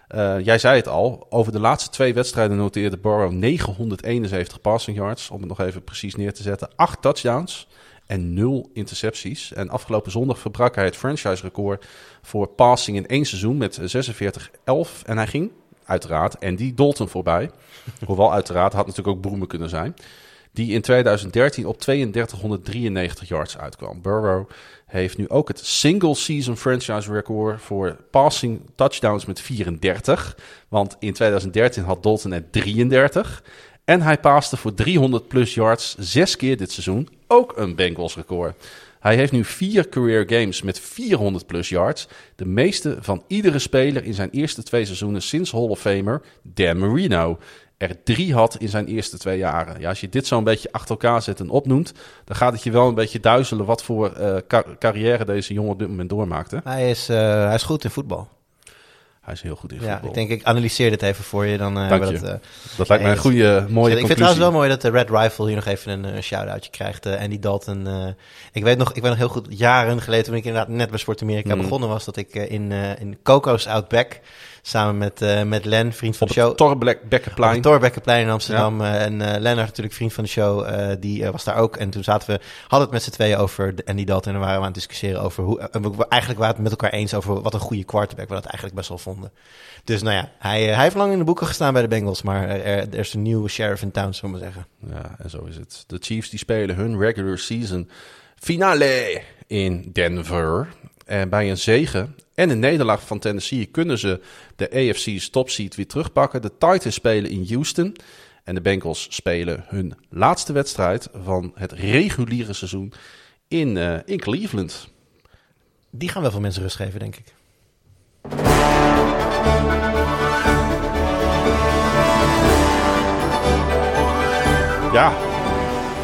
Speaker 1: Eh, jij zei het al, over de laatste twee wedstrijden noteerde Burrow 971 passing yards, om het nog even precies neer te zetten. Acht touchdowns en nul intercepties. En afgelopen zondag verbrak hij het franchise-record voor passing in één seizoen met 46-11. En hij ging, uiteraard, Andy Dalton voorbij. Hoewel uiteraard, had natuurlijk ook Broemen kunnen zijn. Die in 2013 op 3293 yards uitkwam. Burrow heeft nu ook het single-season franchise record voor passing touchdowns met 34. Want in 2013 had Dalton er 33. En hij paaste voor 300 plus yards zes keer dit seizoen. Ook een Bengals record. Hij heeft nu vier career games met 400 plus yards. De meeste van iedere speler in zijn eerste twee seizoenen sinds Hall of Famer Dan Marino. Er drie had in zijn eerste twee jaren. Ja, als je dit zo een beetje achter elkaar zet en opnoemt, dan gaat het je wel een beetje duizelen wat voor eh, ca- carrière deze jongen op dit moment doormaakte.
Speaker 2: Hij is, eh, hij is goed in voetbal.
Speaker 1: Hij is heel goed in
Speaker 2: Ja,
Speaker 1: voetbal.
Speaker 2: ik denk ik analyseer dit even voor je. Dan, eh,
Speaker 1: Dank je.
Speaker 2: dat, eh,
Speaker 1: dat lijkt mij een goede, mooie
Speaker 2: ik vind
Speaker 1: conclusie.
Speaker 2: het trouwens wel mooi dat de Red Rifle hier nog even een eh, shout-outje krijgt. eh Andy Dalton. ik, weet nog, ik weet nog heel goed, jaren geleden toen ik inderdaad net bij Sport Amerika
Speaker 1: Mm.
Speaker 2: begonnen was, dat ik in, in Coco's Outback samen met, eh, met Len, vriend van
Speaker 1: op
Speaker 2: de show,
Speaker 1: het Torbek
Speaker 2: op
Speaker 1: Bekkenplein.
Speaker 2: het Torbekkenplein in Amsterdam. eh, en eh Lennart, natuurlijk vriend van de show, die was daar ook. En toen zaten we, hadden het met z'n tweeën over Andy Dalton. En dan waren we aan het discussiëren over hoe... en we, eigenlijk waren we het met elkaar eens over wat een goede quarterback we dat eigenlijk best wel vonden. Dus nou ja, hij, hij heeft lang in de boeken gestaan bij de Bengals. Maar er, er, er is een nieuwe sheriff in town, zullen we maar zeggen.
Speaker 1: Ja, en zo is het. De Chiefs die spelen hun regular season finale in Denver. En bij een zege en een nederlaag van Tennessee kunnen ze de AFC's topseed weer terugpakken. De Titans spelen in Houston. En de Bengals spelen hun laatste wedstrijd van het reguliere seizoen in, eh, in Cleveland.
Speaker 2: Die gaan wel veel mensen rust geven, denk ik.
Speaker 1: Ja.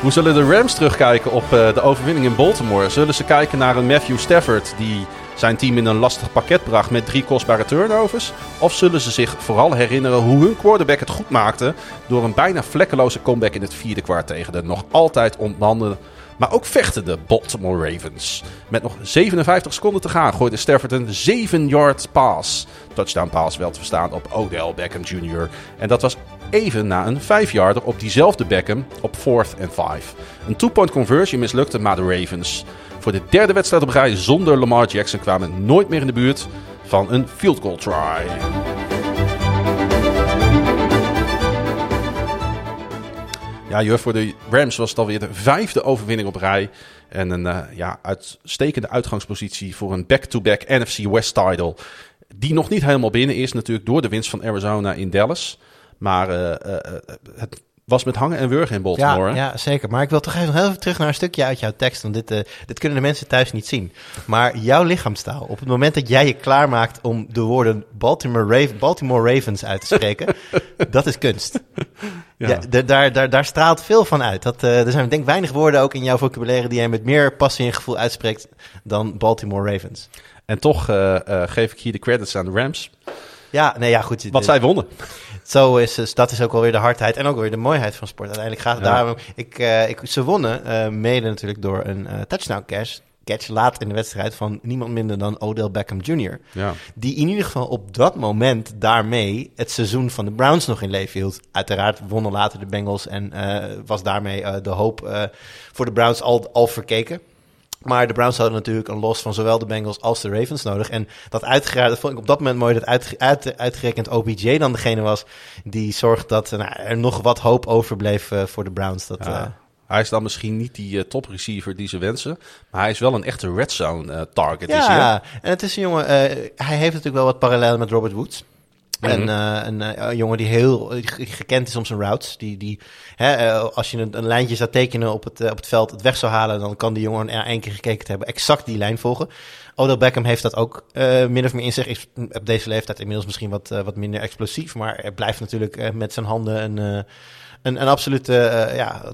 Speaker 1: Hoe zullen de Rams terugkijken op eh, de overwinning in Baltimore? Zullen ze kijken naar een Matthew Stafford die zijn team in een lastig pakket bracht met drie kostbare turnovers? Of zullen ze zich vooral herinneren hoe hun quarterback het goed maakte door een bijna vlekkeloze comeback in het vierde kwart tegen de nog altijd ontmande, maar ook vechtende Baltimore Ravens? Met nog 57 seconden te gaan gooide Stafford een 7-yard pass. Touchdown pass wel te verstaan op Odell Beckham Jr. En dat was even na een 5-yarder op diezelfde Beckham op 4th en 5. Een two-point conversion mislukte, maar de Ravens voor de derde wedstrijd op rij zonder Lamar Jackson kwamen nooit meer in de buurt van een field goal try. Ja, Jur, voor de Rams was het alweer de vijfde overwinning op rij. En een eh, ja, uitstekende uitgangspositie voor een back-to-back NFC West title. Die nog niet helemaal binnen is natuurlijk door de winst van Arizona in Dallas. Maar eh, eh, het was met hangen en wurgen in Baltimore.
Speaker 2: Ja, ja, zeker. Maar ik wil toch even heel even terug naar een stukje uit jouw tekst. Want dit, eh, dit kunnen de mensen thuis niet zien. Maar jouw lichaamstaal, op het moment dat jij je klaarmaakt om de woorden Baltimore, Raven, Baltimore Ravens uit te spreken, dat is kunst.
Speaker 1: Ja.
Speaker 2: Ja. daar, daar, daar straalt veel van uit. Dat, eh, er zijn denk ik weinig woorden ook in jouw vocabulaire die jij met meer passie en gevoel uitspreekt dan Baltimore Ravens.
Speaker 1: En toch eh, eh, geef ik hier de credits aan de Rams.
Speaker 2: Ja, nee, ja, goed.
Speaker 1: Wat zij wonnen.
Speaker 2: Zo is, is- dat is ook wel weer de hardheid en ook weer de mooiheid van sport. Uiteindelijk gaat het
Speaker 1: Ja.
Speaker 2: daarom. Ik, eh, ik, ze wonnen eh, mede natuurlijk door een eh, touchdown catch, catch laat in de wedstrijd van niemand minder dan Odell Beckham Jr.
Speaker 1: Ja.
Speaker 2: Die in ieder geval op dat moment daarmee het seizoen van de Browns nog in leven hield. Uiteraard wonnen later de Bengals en was daarmee de hoop voor de Browns al, al verkeken. Maar de Browns hadden natuurlijk een los van zowel de Bengals als de Ravens nodig. En dat uitgeraden, dat vond ik op dat moment mooi dat uitge- uit, uitgerekend OBJ dan degene was die zorgde dat eh, nou, er nog wat hoop overbleef eh, voor de Browns. Dat,
Speaker 1: Ja.
Speaker 2: eh,
Speaker 1: Hij is dan misschien niet die eh, top receiver die ze wensen. Maar hij is wel een echte red zone target. is hij,
Speaker 2: ja, en het is een jongen, hij heeft natuurlijk wel wat parallellen met Robert Woods. En eh, een, jongen die heel ge- gekend is om zijn routes. Die, die, hè, eh, als je een, een lijntje zou tekenen op het, op het veld, het weg zou halen, dan kan die jongen er één keer gekeken te hebben, exact die lijn volgen. Odell Beckham heeft dat ook min of meer in zich. Is op deze leeftijd inmiddels misschien wat, wat minder explosief. Maar hij blijft natuurlijk met zijn handen een, een, een absolute, eh, ja,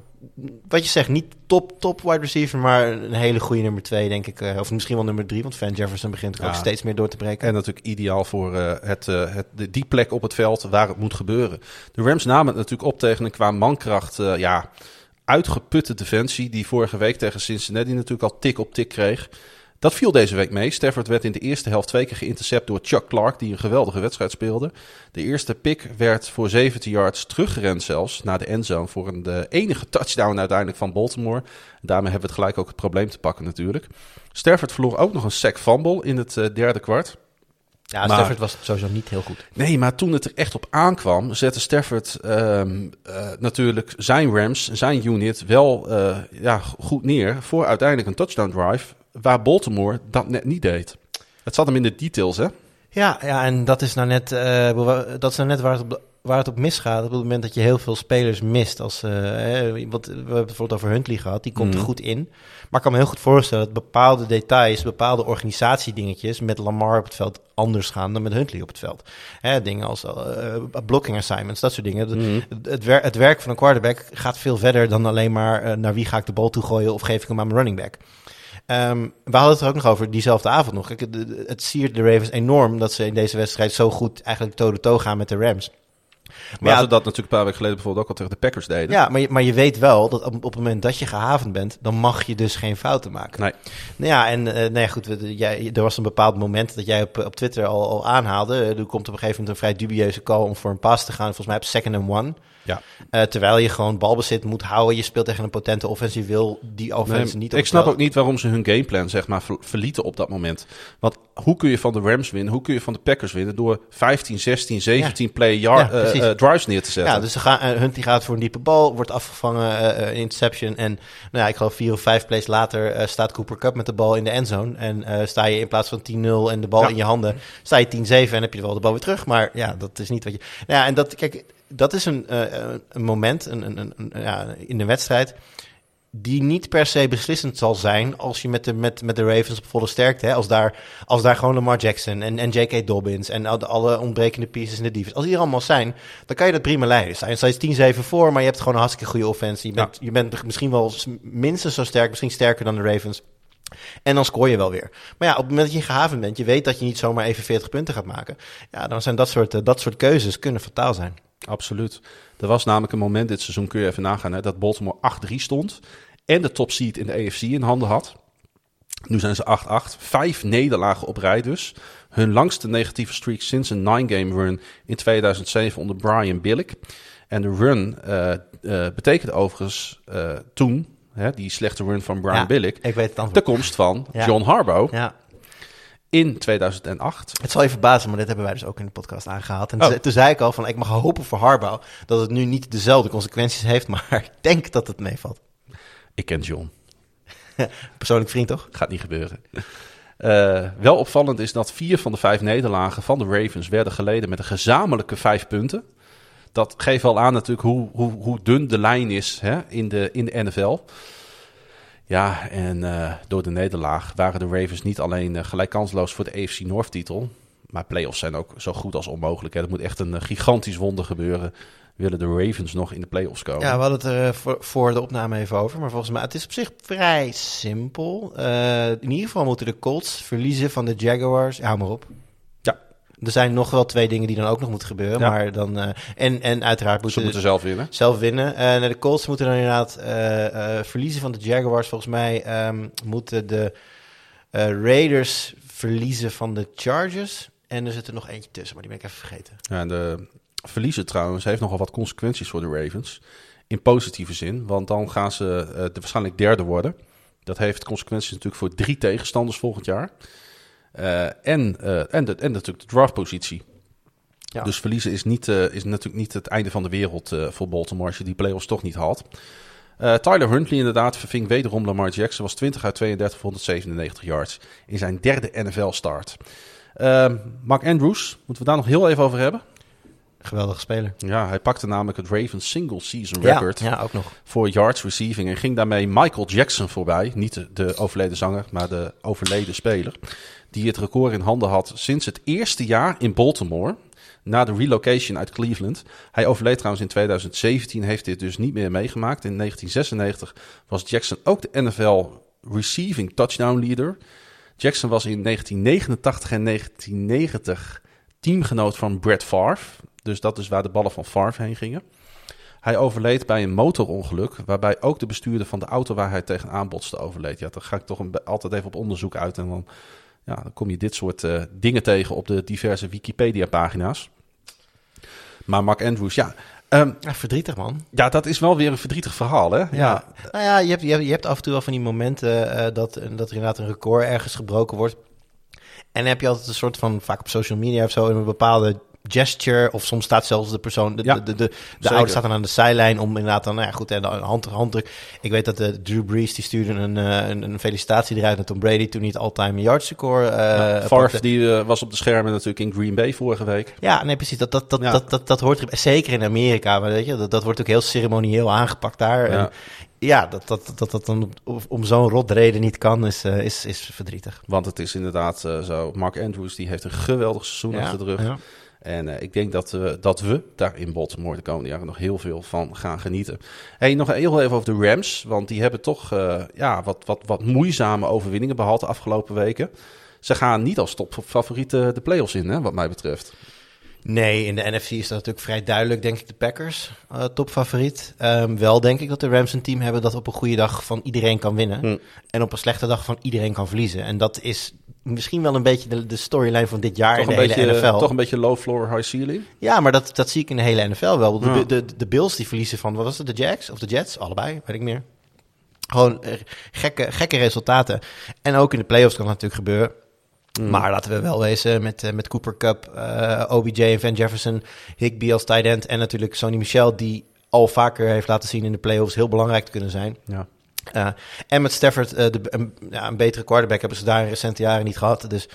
Speaker 2: wat je zegt, niet top, top wide receiver, maar een hele goede nummer twee, denk ik. eh, of misschien wel nummer drie, want Van Jefferson begint ook
Speaker 1: Ja.
Speaker 2: steeds meer door te breken.
Speaker 1: En natuurlijk ideaal voor eh, het, het, de- die plek op het veld waar het moet gebeuren. De Rams namen het natuurlijk op tegen een qua mankracht eh, ja, uitgeputte defensie... die vorige week tegen Cincinnati natuurlijk al tik op tik kreeg. Dat viel deze week mee. Stafford werd in de eerste helft twee keer geïntercept door Chuck Clark... die een geweldige wedstrijd speelde. De eerste pick werd voor 17 yards teruggerend zelfs naar de endzone... voor een, de enige touchdown uiteindelijk van Baltimore. Daarmee hebben we het gelijk ook het probleem te pakken natuurlijk. Stafford verloor ook nog een sack fumble in het eh, derde kwart...
Speaker 2: Ja,
Speaker 1: Maar-
Speaker 2: Stafford was sowieso niet heel goed.
Speaker 1: Nee, maar toen het er echt op aankwam, zette Stafford ehm, eh, natuurlijk zijn Rams, zijn unit, wel eh, ja, goed neer voor uiteindelijk een touchdown drive, waar Baltimore dat net niet deed. Het zat hem in de details, hè?
Speaker 2: Ja, ja, en dat is nou net, eh, dat is nou net waar het, op, waar het op misgaat. Op het moment dat je heel veel spelers mist. Als, eh, wat, we hebben het bijvoorbeeld over Huntley gehad. Die komt er
Speaker 1: Mhm.
Speaker 2: goed in. Maar ik kan me heel goed voorstellen dat bepaalde details, bepaalde organisatiedingetjes met Lamar op het veld anders gaan dan met Huntley op het veld. Hè, dingen als eh, blocking assignments, dat soort dingen.
Speaker 1: Mhm.
Speaker 2: Het, het, wer- het werk van een quarterback gaat veel verder dan alleen maar naar wie ga ik de bal toe gooien of geef ik hem aan mijn running back. Ehm, we hadden het er ook nog over diezelfde avond nog. Kijk, het, siert de Ravens enorm dat ze in deze wedstrijd zo goed eigenlijk toe-to-toe gaan met de Rams.
Speaker 1: Maar
Speaker 2: ja,
Speaker 1: ze dat natuurlijk een paar weken geleden bijvoorbeeld ook al tegen de Packers deden.
Speaker 2: Ja, maar je, maar je weet wel dat op, op het moment dat je gehavend bent, dan mag je dus geen fouten maken.
Speaker 1: Nee.
Speaker 2: Nou ja, en eh nou ja, goed, we- jij, er was een bepaald moment dat jij op, op Twitter al, al aanhaalde. Er komt op een gegeven moment een vrij dubieuze call om voor een pass te gaan. Volgens mij op second and one.
Speaker 1: Ja.
Speaker 2: Eh, terwijl je gewoon balbezit moet houden. Je speelt tegen een potente offensie. wil die offensie
Speaker 1: Nee,
Speaker 2: niet op
Speaker 1: ik snap ook niet waarom ze hun gameplan zeg maar ver- verlieten op dat moment. Want hoe kun je van de Rams winnen? Hoe kun je van de Packers winnen? Door 15, 16, 17 play yard,
Speaker 2: Ja,
Speaker 1: eh, eh, drives neer te zetten.
Speaker 2: Ja, dus ze gaan, eh, Huntley gaat voor een diepe bal, wordt afgevangen, interception. En nou ja, ik geloof vier of vijf plays later staat Cooper Cup met de bal in de endzone. En sta je in plaats van 10-0 en de bal
Speaker 1: Ja.
Speaker 2: in je handen, sta je 10-7 en heb je wel de bal weer terug. Maar ja, dat is niet wat je... Nou ja, en dat, kijk, dat is een, eh, een moment een, een, ja, in de wedstrijd die niet per se beslissend zal zijn als je met de, met, met de Ravens op volle sterkte, hè, als, daar, als daar gewoon Lamar Jackson en, en J.K. Dobbins en alle ontbrekende pieces in de defense, als die er allemaal zijn, dan kan je dat prima leiden. Je steeds 10-7 voor, maar je hebt gewoon een hartstikke goede offensie. Je bent, je bent misschien wel minstens zo sterk, misschien sterker dan de Ravens. En dan scoor je wel weer. Maar ja, op het moment dat je gehavend bent, je weet dat je niet zomaar even 40 punten gaat maken. Ja, dan zijn dat soort, eh, dat soort keuzes kunnen fataal zijn.
Speaker 1: Absoluut. Er was namelijk een moment dit seizoen, kun je even nagaan, hè, dat Baltimore 8-3 stond en de top seed in de AFC in handen had. Nu zijn ze 8-8, vijf nederlagen op rij dus. Hun langste negatieve streak sinds een nine-game run in 2007 onder Brian Billick. En de run eh, betekende overigens toen, hè, die slechte run van Brian
Speaker 2: Ja.
Speaker 1: Billick,
Speaker 2: Ik weet het
Speaker 1: de komst van
Speaker 2: Ja.
Speaker 1: John Harbaugh
Speaker 2: Ja.
Speaker 1: in 2008.
Speaker 2: Het zal je verbazen, maar dit hebben wij dus ook in de podcast aangehaald. En
Speaker 1: Oh.
Speaker 2: toen zei ik al van, ik mag hopen voor Harbouw dat het nu niet dezelfde consequenties heeft, maar ik denk dat het meevalt.
Speaker 1: Ik ken John.
Speaker 2: Persoonlijk vriend, toch?
Speaker 1: Gaat niet gebeuren. Eh, wel opvallend is dat vier van de vijf nederlagen van de Ravens werden geleden met een gezamenlijke vijf punten. Dat geeft wel aan natuurlijk hoe, hoe, hoe dun de lijn is hè, in, de, in de NFL. Ja, en uh, door de nederlaag waren de Ravens niet alleen uh, gelijk kansloos voor de AFC North titel. Maar playoffs zijn ook zo goed als onmogelijk. Hè. Er moet echt een uh, gigantisch wonder gebeuren. Willen de Ravens nog in de playoffs komen?
Speaker 2: Ja, we hadden het er voor, voor, de opname even over. Maar volgens mij, het is op zich vrij simpel. in ieder geval moeten de Colts verliezen van de Jaguars. Ja, hou maar op. Er zijn nog wel twee dingen die dan ook nog moeten gebeuren.
Speaker 1: Ja.
Speaker 2: Maar dan, uh, en, en uiteraard moeten
Speaker 1: Ze moeten zelf winnen.
Speaker 2: zelf winnen. Uh, de Colts moeten dan inderdaad uh, verliezen van de Jaguars. Volgens mij um, moeten de Raiders verliezen van de Chargers. En er zit er nog eentje tussen, maar die ben ik even vergeten.
Speaker 1: Ja, de verliezen trouwens heeft nogal wat consequenties voor de Ravens. In positieve zin, want dan gaan ze de waarschijnlijk derde worden. Dat heeft consequenties natuurlijk voor drie tegenstanders volgend jaar. Uh, en, uh, en, de, en natuurlijk de draftpositie. Ja. Dus verliezen is, niet, uh, is natuurlijk niet het einde van de wereld voor Baltimore als je die playoffs toch niet haalt. Tyler Huntley inderdaad verving wederom Lamar Jackson. Was 20 uit 32 voor 197 yards in zijn derde NFL-start. Mark Andrews, moeten we daar nog heel even over hebben?
Speaker 2: Geweldige speler.
Speaker 1: Ja, hij pakte namelijk het Ravens single season record
Speaker 2: ja, ja, ook nog.
Speaker 1: voor yards receiving en ging daarmee Michael Jackson voorbij. Niet de, de overleden zanger, maar de overleden speler die het record in handen had sinds het eerste jaar in Baltimore. Na de relocation uit Cleveland. Hij overleed trouwens in 2017, heeft dit dus niet meer meegemaakt. In 1996 was Jackson ook de NFL receiving touchdown leader. Jackson was in 1989 en 1990 teamgenoot van Brett Favre. Dus dat is waar de ballen van Favre heen gingen. Hij overleed bij een motorongeluk, waarbij ook de bestuurder van de auto waar hij tegenaan botste overleed. Ja, dan ga ik toch een, altijd even op onderzoek uit en dan ja, dan kom je dit soort uh, dingen tegen op de diverse Wikipedia-pagina's. Maar Mark Andrews, ja.
Speaker 2: Um, ja, verdrietig man.
Speaker 1: Ja, dat is wel weer een verdrietig verhaal, hè? Ja.
Speaker 2: ja. Nou ja, je hebt, je, hebt, je hebt af en toe wel van die momenten uh, dat, dat er inderdaad een record ergens gebroken wordt. En dan heb je altijd een soort van, vaak op social media of zo, een bepaalde gesture. Of soms staat zelfs de persoon, de,
Speaker 1: Ja,
Speaker 2: de, de, de, de ouder staat dan aan de zijlijn om inderdaad dan, nou ja, goed, en hand, handdruk. Ik weet dat de Drew Brees, die stuurde een, uh, een, een felicitatie eruit naar Tom Brady toen hij het all-time yards record uh,
Speaker 1: Ja, Favre, die uh, was op de schermen natuurlijk in Green Bay vorige week.
Speaker 2: Ja, nee, precies. Dat, dat, dat,
Speaker 1: Ja.
Speaker 2: dat, dat, dat hoort er, zeker in Amerika, maar weet je, dat, dat wordt ook heel ceremonieel aangepakt daar.
Speaker 1: Ja.
Speaker 2: En ja, dat dat, dat, dat dan om, om zo'n rot reden niet kan, is, uh, is, is verdrietig.
Speaker 1: Want het is inderdaad uh, zo. Mark Andrews die heeft een geweldig seizoen
Speaker 2: Ja,
Speaker 1: achter de rug.
Speaker 2: ja.
Speaker 1: En uh, ik denk dat, uh, dat we daar in Baltimore de komende jaren nog heel veel van gaan genieten. Hey, nog heel even over de Rams. Want die hebben toch uh, ja, wat, wat, wat moeizame overwinningen behaald de afgelopen weken. Ze gaan niet als topfavorieten de playoffs in, hè, wat mij betreft.
Speaker 2: Nee, in de NFC is dat natuurlijk vrij duidelijk, denk ik, de Packers uh, topfavoriet. Um, wel denk ik dat de Rams een team hebben dat op een goede dag van iedereen kan winnen.
Speaker 1: Hm.
Speaker 2: En op een slechte dag van iedereen kan verliezen. En dat is misschien wel een beetje de, de storyline van dit jaar
Speaker 1: Toch
Speaker 2: in de
Speaker 1: beetje,
Speaker 2: hele NFL.
Speaker 1: toch een beetje low floor, high ceiling.
Speaker 2: Ja, maar dat, dat zie ik in de hele NFL wel. De,
Speaker 1: Ja.
Speaker 2: de, de, de Bills die verliezen van, wat was het, de Jacks of de Jets? Allebei, weet ik meer. Gewoon eh, gekke, gekke resultaten. En ook in de playoffs kan dat natuurlijk gebeuren.
Speaker 1: Mm.
Speaker 2: Maar laten we wel wezen met, eh, met Cooper Cup, eh, OBJ en Van Jefferson, Higby als tight end en natuurlijk Sonny Michel die al vaker heeft laten zien in de playoffs heel belangrijk te kunnen zijn.
Speaker 1: Ja.
Speaker 2: Uh, en met Stafford uh, de, een, ja, een betere quarterback hebben ze daar in recente jaren niet gehad. Dus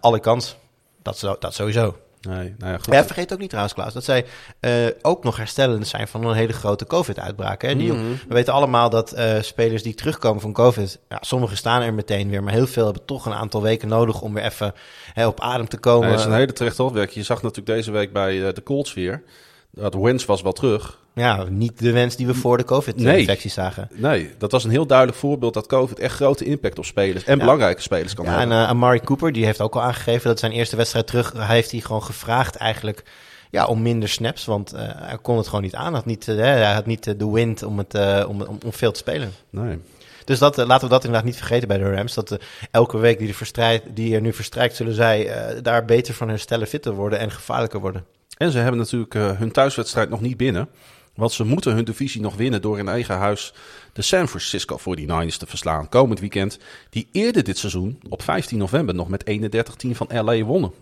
Speaker 2: alle kans, dat, dat sowieso.
Speaker 1: Nee, nou ja, goed.
Speaker 2: Vergeet ook niet trouwens, Klaas, dat zij uh, ook nog herstellend zijn van een hele grote COVID-uitbraak. Hè? Die,
Speaker 1: Mhm.
Speaker 2: We weten allemaal dat uh, spelers die terugkomen van COVID, ja, sommigen staan er meteen weer, maar heel veel hebben toch een aantal weken nodig om weer even hè, op adem te komen.
Speaker 1: Nee, dat is een hele terechte opwerking. Je zag natuurlijk deze week bij eh, de Colts weer. Dat Wentz was wel terug.
Speaker 2: Ja, niet de wens die we voor de COVID-infectie zagen.
Speaker 1: Nee, dat was een heel duidelijk voorbeeld dat COVID echt grote impact op spelers en
Speaker 2: Ja.
Speaker 1: belangrijke spelers kan
Speaker 2: Ja, en
Speaker 1: hebben.
Speaker 2: uh, Amari Cooper, die heeft ook al aangegeven dat zijn eerste wedstrijd terug, hij heeft hij gewoon gevraagd eigenlijk ja, om minder snaps, want uh, hij kon het gewoon niet aan. Hij had niet, uh, hij had niet de wind om, het, om, om, om veel te spelen.
Speaker 1: Nee.
Speaker 2: Dus dat, laten we dat inderdaad niet vergeten bij de Rams. Dat elke week die er, verstrijd, die er nu verstrijkt, zullen zij daar beter van herstellen, fitter worden en gevaarlijker worden.
Speaker 1: En ze hebben natuurlijk hun thuiswedstrijd nog niet binnen. Want ze moeten hun divisie nog winnen door in eigen huis de San Francisco 49ers te verslaan komend weekend. Die eerder dit seizoen op 15 november nog met 31-10 van LA wonnen.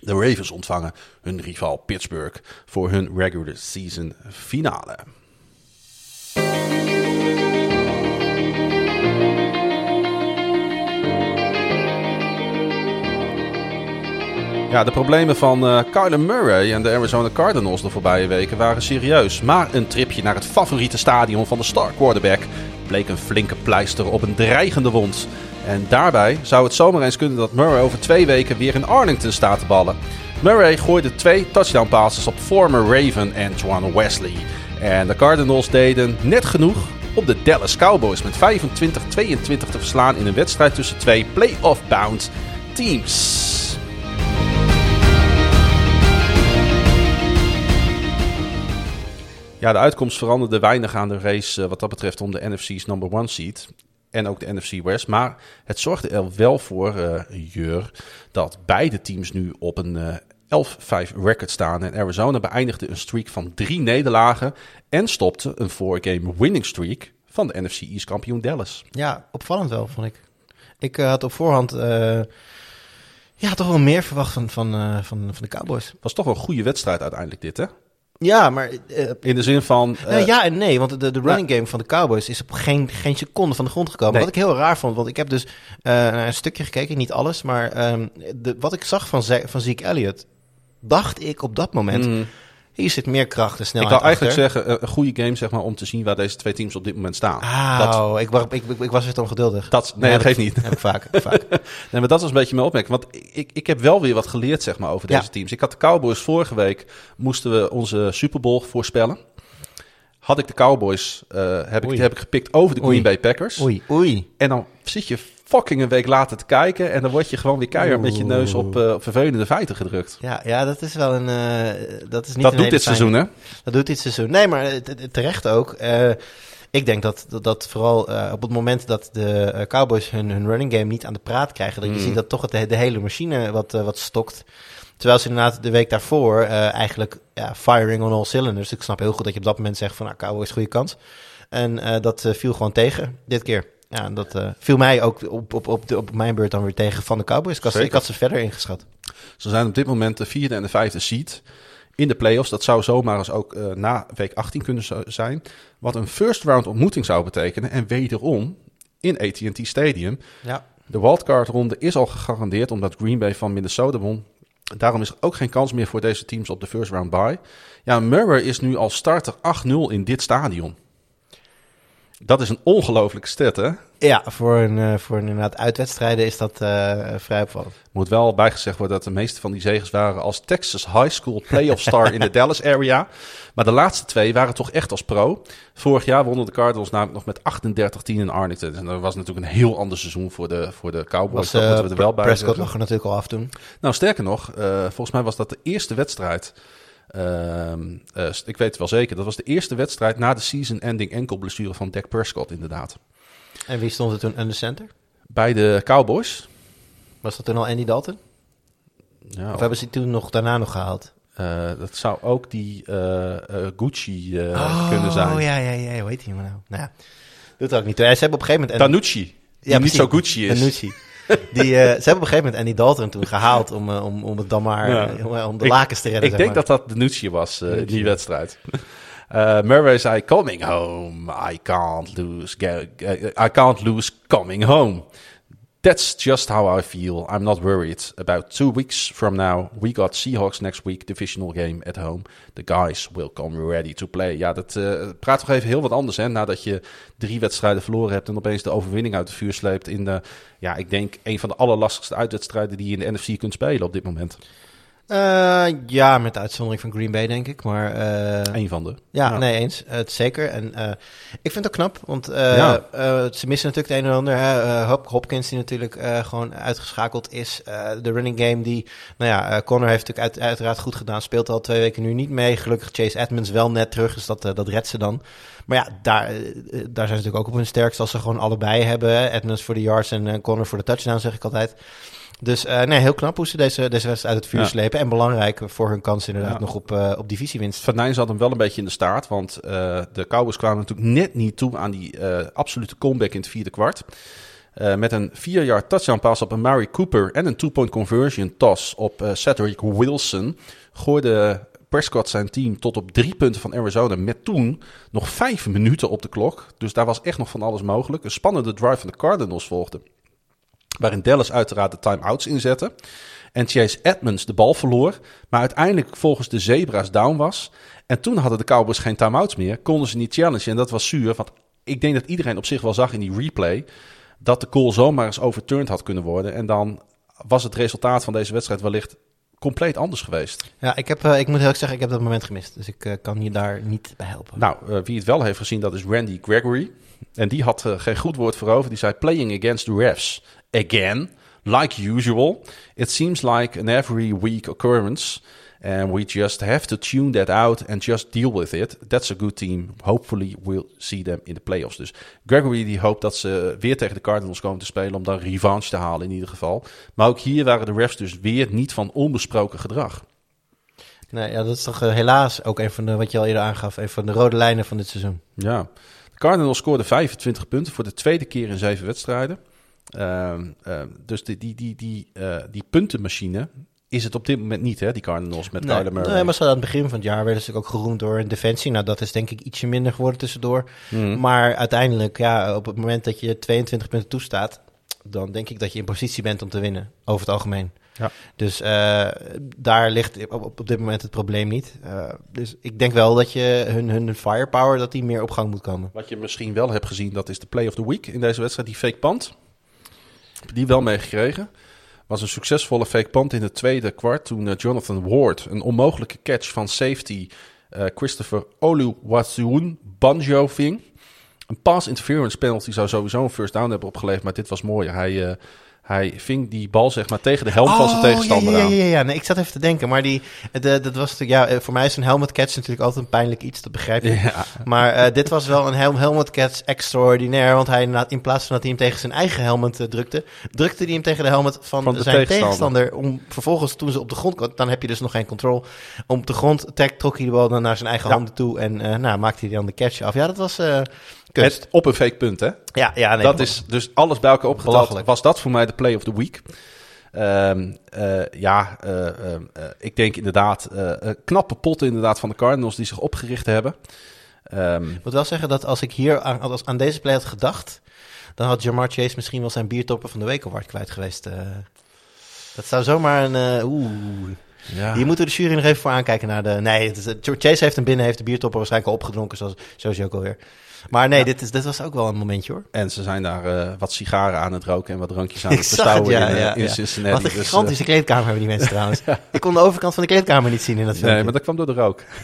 Speaker 1: De Ravens ontvangen hun rival Pittsburgh voor hun regular season finale. Ja, de problemen van uh, Kyler Murray en de Arizona Cardinals de voorbije weken waren serieus. Maar een tripje naar het favoriete stadion van de star quarterback bleek een flinke pleister op een dreigende wond. En daarbij zou het zomaar eens kunnen dat Murray over twee weken weer in Arlington staat te ballen. Murray gooide twee touchdown passes op former Raven Antoine Wesley. En de Cardinals deden net genoeg om de Dallas Cowboys met 25-22 te verslaan in een wedstrijd tussen twee playoff-bound teams. Ja, de uitkomst veranderde weinig aan de race uh, wat dat betreft om de NFC's number one seed. En ook de NFC West. Maar het zorgde er wel voor, uh, Jur, dat beide teams nu op een uh, 11-5 record staan. En Arizona beëindigde een streak van drie nederlagen. En stopte een four-game winning streak van de NFC East kampioen Dallas.
Speaker 2: Ja, opvallend wel, vond ik. Ik uh, had op voorhand ja, toch wel meer verwacht van, van, van, van de Cowboys.
Speaker 1: Was toch wel een goede wedstrijd uiteindelijk dit, hè?
Speaker 2: Ja, maar...
Speaker 1: in de zin van...
Speaker 2: Nou, ja en nee, want de, de running game van de Cowboys is op geen, geen seconde van de grond gekomen. Nee. Wat ik heel raar vond, want ik heb dus naar een stukje gekeken, niet alles, maar um, de, wat ik zag van, van Zeke Elliott, dacht ik op dat moment... Mm. Hier zit meer kracht en snelheid
Speaker 1: Ik wil eigenlijk achter. zeggen, een goede game zeg maar, om te zien waar deze twee teams op dit moment staan.
Speaker 2: Oh, dat, ik, ik, ik, ik was weer ongeduldig.
Speaker 1: Dat, nee, dat geeft niet.
Speaker 2: Heb ik vaak. vaak.
Speaker 1: nee, maar dat was een beetje mijn opmerking. Want ik, ik heb wel weer wat geleerd zeg maar, over deze ja. teams. Ik had de Cowboys vorige week, moesten we onze Super Bowl voorspellen. Had ik de Cowboys, uh, heb, ik, heb ik gepikt over de Green
Speaker 2: oei.
Speaker 1: Bay Packers.
Speaker 2: Oei, oei.
Speaker 1: En dan zit je fucking een week later te kijken. En dan word je gewoon weer keihard met je neus op, uh, op vervelende feiten gedrukt.
Speaker 2: Ja, ja dat is wel een. Uh, dat is niet
Speaker 1: dat doet dit seizoen, hè?
Speaker 2: Dat doet dit seizoen. Nee, maar terecht ook. Uh, ik denk dat, dat, dat vooral op het moment dat de Cowboys hun, hun running game niet aan de praat krijgen, dat
Speaker 1: Mm.
Speaker 2: je ziet dat toch de, de hele machine wat, wat stokt. Terwijl ze inderdaad de week daarvoor eigenlijk ja, firing on all cylinders. Ik snap heel goed dat je op dat moment zegt van nou, Cowboys goede kans. En dat viel gewoon tegen dit keer. Ja, dat uh, viel mij ook op, op, op, de, op mijn beurt dan weer tegen van de Cowboys. Ik had, ik had ze verder ingeschat.
Speaker 1: Ze zijn op dit moment de vierde en de vijfde seed in de playoffs. Dat zou zomaar eens ook uh, na week 18 kunnen zijn. Wat een first round ontmoeting zou betekenen. En wederom in AT&T Stadium.
Speaker 2: Ja.
Speaker 1: De wildcard ronde is al gegarandeerd omdat Green Bay van Minnesota won. Daarom is er ook geen kans meer voor deze teams op de first round bye. Ja, Murray is nu al starter 8-0 in dit stadion. Dat is een ongelooflijke stat, hè?
Speaker 2: Ja, voor een, uh, voor een inderdaad uitwedstrijden is dat uh, vrij opvallend.
Speaker 1: Moet wel bijgezegd worden dat de meeste van die zegens waren als Texas High School Playoff Star in de Dallas area. Maar de laatste twee waren toch echt als pro. Vorig jaar wonnen de Cardinals namelijk nog met 38-10 in Arlington. En dat was natuurlijk een heel ander seizoen voor de, voor de Cowboys.
Speaker 2: Was, uh,
Speaker 1: dat moeten we er wel bij
Speaker 2: Prescott er natuurlijk al af toen.
Speaker 1: Nou, sterker nog, volgens mij was dat de eerste wedstrijd... Uh, uh, ik weet het wel zeker. Dat was de eerste wedstrijd na de season-ending enkelblessure van Dak Prescott, inderdaad.
Speaker 2: En wie stond er toen in de center?
Speaker 1: Bij de Cowboys.
Speaker 2: Was dat toen al Andy Dalton?
Speaker 1: Ja,
Speaker 2: of hebben ze die toen nog daarna nog gehaald?
Speaker 1: Uh, dat zou ook die uh, Gucci
Speaker 2: oh,
Speaker 1: kunnen zijn.
Speaker 2: Oh ja, ja, ja. Hoe heet die nou? Nou ja, doet ook niet. Ze hebben op een gegeven moment...
Speaker 1: Danucci. Die ja, niet zo Gucci is.
Speaker 2: Danucci. Die, uh, ze hebben op een gegeven moment Andy Dalton toen gehaald om, uh, om, om het dan maar ja. om de
Speaker 1: ik,
Speaker 2: lakens te redden.
Speaker 1: Ik
Speaker 2: zeg
Speaker 1: denk
Speaker 2: maar.
Speaker 1: dat dat Danucci was, uh, die wedstrijd. Uh, Murray zei, coming home, I can't lose, I can't lose coming home. That's just how I feel. I'm not worried. About two weeks from now, we got Seahawks next week, divisional game at home. The guys will come ready to play. Ja, dat uh, praat toch even heel wat anders, hè? Nadat je drie wedstrijden verloren hebt en opeens de overwinning uit het vuur sleept in de, ja, ik denk een van de allerlastigste uitwedstrijden die je in de NFC kunt spelen op dit moment.
Speaker 2: Uh, ja, met de uitzondering van Green Bay, denk ik. Maar, uh,
Speaker 1: Eén van de.
Speaker 2: Ja, ja. nee, eens. Uh, het zeker. En ik vind het ook knap, want ja. ze missen natuurlijk het een en ander. Hè. Hop, Hopkins, die natuurlijk gewoon uitgeschakeld is. de running game, die, nou ja, Connor heeft natuurlijk uit, uiteraard goed gedaan. Speelt al twee weken nu niet mee. Gelukkig Chase Edmonds wel net terug, dus dat, dat redt ze dan. Maar ja, daar, daar zijn ze natuurlijk ook op hun sterkst als ze gewoon allebei hebben. Edmonds voor de yards en Connor voor de touchdown, zeg ik altijd. Dus uh, nee, heel knap hoe ze deze, deze wedstrijd uit het vuur ja. slepen. En belangrijk voor hun kans inderdaad ja. nog op, uh, op divisiewinst.
Speaker 1: Van Nijn zat hem wel een beetje in de staart. Want uh, de Cowboys kwamen natuurlijk net niet toe aan die absolute comeback in het vierde kwart. met een vier jaar touchdown pass op een Mary Cooper en een two-point conversion toss op Cedric Wilson. Gooide Prescott zijn team tot op drie punten van Arizona. Met toen nog vijf minuten op de klok. Dus daar was echt nog van alles mogelijk. Een spannende drive van de Cardinals volgde. Waarin Dallas uiteraard de time-outs inzette. En Chase Edmonds de bal verloor. Maar uiteindelijk volgens de Zebra's down was. En toen hadden de Cowboys geen time-outs meer. Konden ze niet challengen. En dat was zuur. Want ik denk dat iedereen op zich wel zag in die replay. Dat de call zomaar eens overturned had kunnen worden. En dan was het resultaat van deze wedstrijd wellicht compleet anders geweest.
Speaker 2: Ja, ik, heb, uh, ik moet heel erg zeggen, ik heb dat moment gemist. Dus ik uh, kan je daar niet bij helpen.
Speaker 1: Nou, uh, wie het wel heeft gezien, dat is Randy Gregory. En die had geen goed woord voor over. Die zei, playing against the refs. Again, like usual. It seems like an every week occurrence. And we just have to tune that out and just deal with it. That's a good team. Hopefully we'll see them in the playoffs. Dus Gregory die hoopt dat ze weer tegen de Cardinals komen te spelen om dan revanche te halen in ieder geval. Maar ook hier waren de refs dus weer niet van onbesproken gedrag.
Speaker 2: Nee, ja, dat is toch uh, helaas ook een van de, wat je al eerder aangaf, een van de rode lijnen van dit seizoen.
Speaker 1: Ja, de Cardinals scoorden 25 punten voor de tweede keer in zeven wedstrijden. Uh, uh, dus die, die, die, die, uh, die puntenmachine, is het op dit moment niet, hè, die Cardinals met
Speaker 2: nee. Nee, maar ze aan het begin van het jaar werden ze ook geroemd door een defensie. Nou, dat is denk ik ietsje minder geworden tussendoor.
Speaker 1: Mm.
Speaker 2: Maar uiteindelijk, ja, op het moment dat je 22 punten toestaat, dan denk ik dat je in positie bent om te winnen, over het algemeen.
Speaker 1: Ja.
Speaker 2: Dus uh, daar ligt op, op, dit moment het probleem niet. Uh, dus ik denk wel dat je hun, hun firepower, dat die meer op gang moet komen.
Speaker 1: Wat je misschien wel hebt gezien, dat is de play of the week in deze wedstrijd, die fake punt. Die wel meegekregen? was een succesvolle fake punt in het tweede kwart toen uh, Jonathan Ward een onmogelijke catch van safety uh, Christopher Oluwatsuun Banjo ving. Een pass interference penalty zou sowieso een first down hebben opgeleverd, maar dit was mooi. Hij, uh, hij ving die bal zeg maar tegen de helm oh, van zijn tegenstander
Speaker 2: ja, ja. Ja, ja, ja. Nee, ik zat even te denken, maar die, de, dat was ja, voor mij is een helmet catch natuurlijk altijd een pijnlijk iets, dat begrijp ik.
Speaker 1: Ja.
Speaker 2: Maar uh, dit was wel een helm, helmet catch extraordinair, want hij in plaats van dat hij hem tegen zijn eigen helmet uh, drukte, drukte hij hem tegen de helmet van,
Speaker 1: van de
Speaker 2: zijn
Speaker 1: tegenstander.
Speaker 2: tegenstander. Om vervolgens toen ze op de grond kwam, dan heb je dus nog geen controle. Om de grond trek, trok hij de bal dan naar zijn eigen handen toe en uh, nou, maakte hij dan de catch af. Ja, dat was
Speaker 1: Het op een fake punt, hè?
Speaker 2: Ja, ja nee,
Speaker 1: dat is dus alles bij elkaar opgeteld. Was dat voor mij de play of the week? Um, uh, ja, uh, uh, ik denk inderdaad knappe potten inderdaad van de Cardinals die zich opgericht hebben. Um,
Speaker 2: Ik moet wel zeggen dat als ik hier aan, als aan deze play had gedacht, dan had Jamar Chase misschien wel zijn biertopper van de week award kwijt geweest. Dat zou zomaar een... Oeh.
Speaker 1: ja.
Speaker 2: Hier moeten we de jury nog even voor aankijken naar de... Nee, Chase heeft hem binnen, heeft de biertopper waarschijnlijk al opgedronken, zoals, zoals je ook alweer. Maar nee,
Speaker 1: Ja.
Speaker 2: dit, is, dit was ook wel een momentje hoor.
Speaker 1: En ze zijn daar uh, wat sigaren aan het roken en wat drankjes aan het
Speaker 2: het,
Speaker 1: bestouwen
Speaker 2: ja,
Speaker 1: in,
Speaker 2: ja,
Speaker 1: in
Speaker 2: ja.
Speaker 1: Cincinnati.
Speaker 2: Wat een
Speaker 1: Dus,
Speaker 2: gigantische kleedkamer hebben die mensen trouwens. Ik kon de overkant van de kleedkamer niet zien in dat filmpje.
Speaker 1: nee, maar dat kwam door de rook.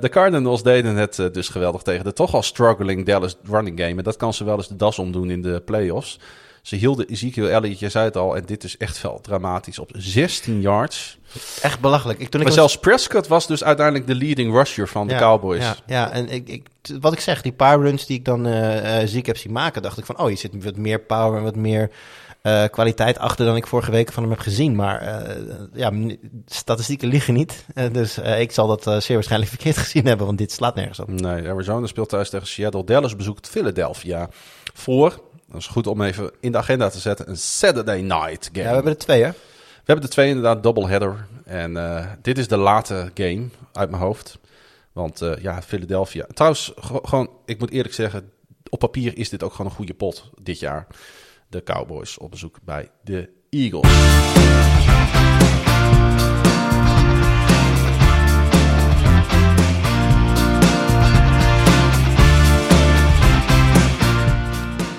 Speaker 1: De Cardinals deden het dus geweldig tegen de toch al struggling Dallas running game. En dat kan ze wel eens de das omdoen in de playoffs. Ze hielden Ezekiel Elliott, je zei het al, en dit is echt wel dramatisch, op 16 yards.
Speaker 2: Echt belachelijk. Ik, toen
Speaker 1: maar
Speaker 2: ik
Speaker 1: zelfs Prescott was dus uiteindelijk de leading rusher van de
Speaker 2: ja,
Speaker 1: Cowboys.
Speaker 2: Ja, ja en ik, ik, wat ik zeg, die paar runs die ik dan uh, ziek heb zien maken, dacht ik van, oh, hier zit wat meer power en wat meer uh, kwaliteit achter dan ik vorige week van hem heb gezien. Maar uh, ja, statistieken liegen niet. Uh, dus ik zal dat zeer waarschijnlijk verkeerd gezien hebben, want dit slaat nergens op.
Speaker 1: Nee, Arizona speelt thuis tegen Seattle. Dallas bezoekt Philadelphia voor, dat is goed om even in de agenda te zetten, een Saturday night game.
Speaker 2: Ja, we hebben er twee, hè?
Speaker 1: We hebben de twee inderdaad, doubleheader. En uh, dit is de late game uit mijn hoofd. Want uh, ja, Philadelphia. Trouwens, gewoon, ik moet eerlijk zeggen, op papier is dit ook gewoon een goede pot dit jaar. De Cowboys op bezoek bij de Eagles.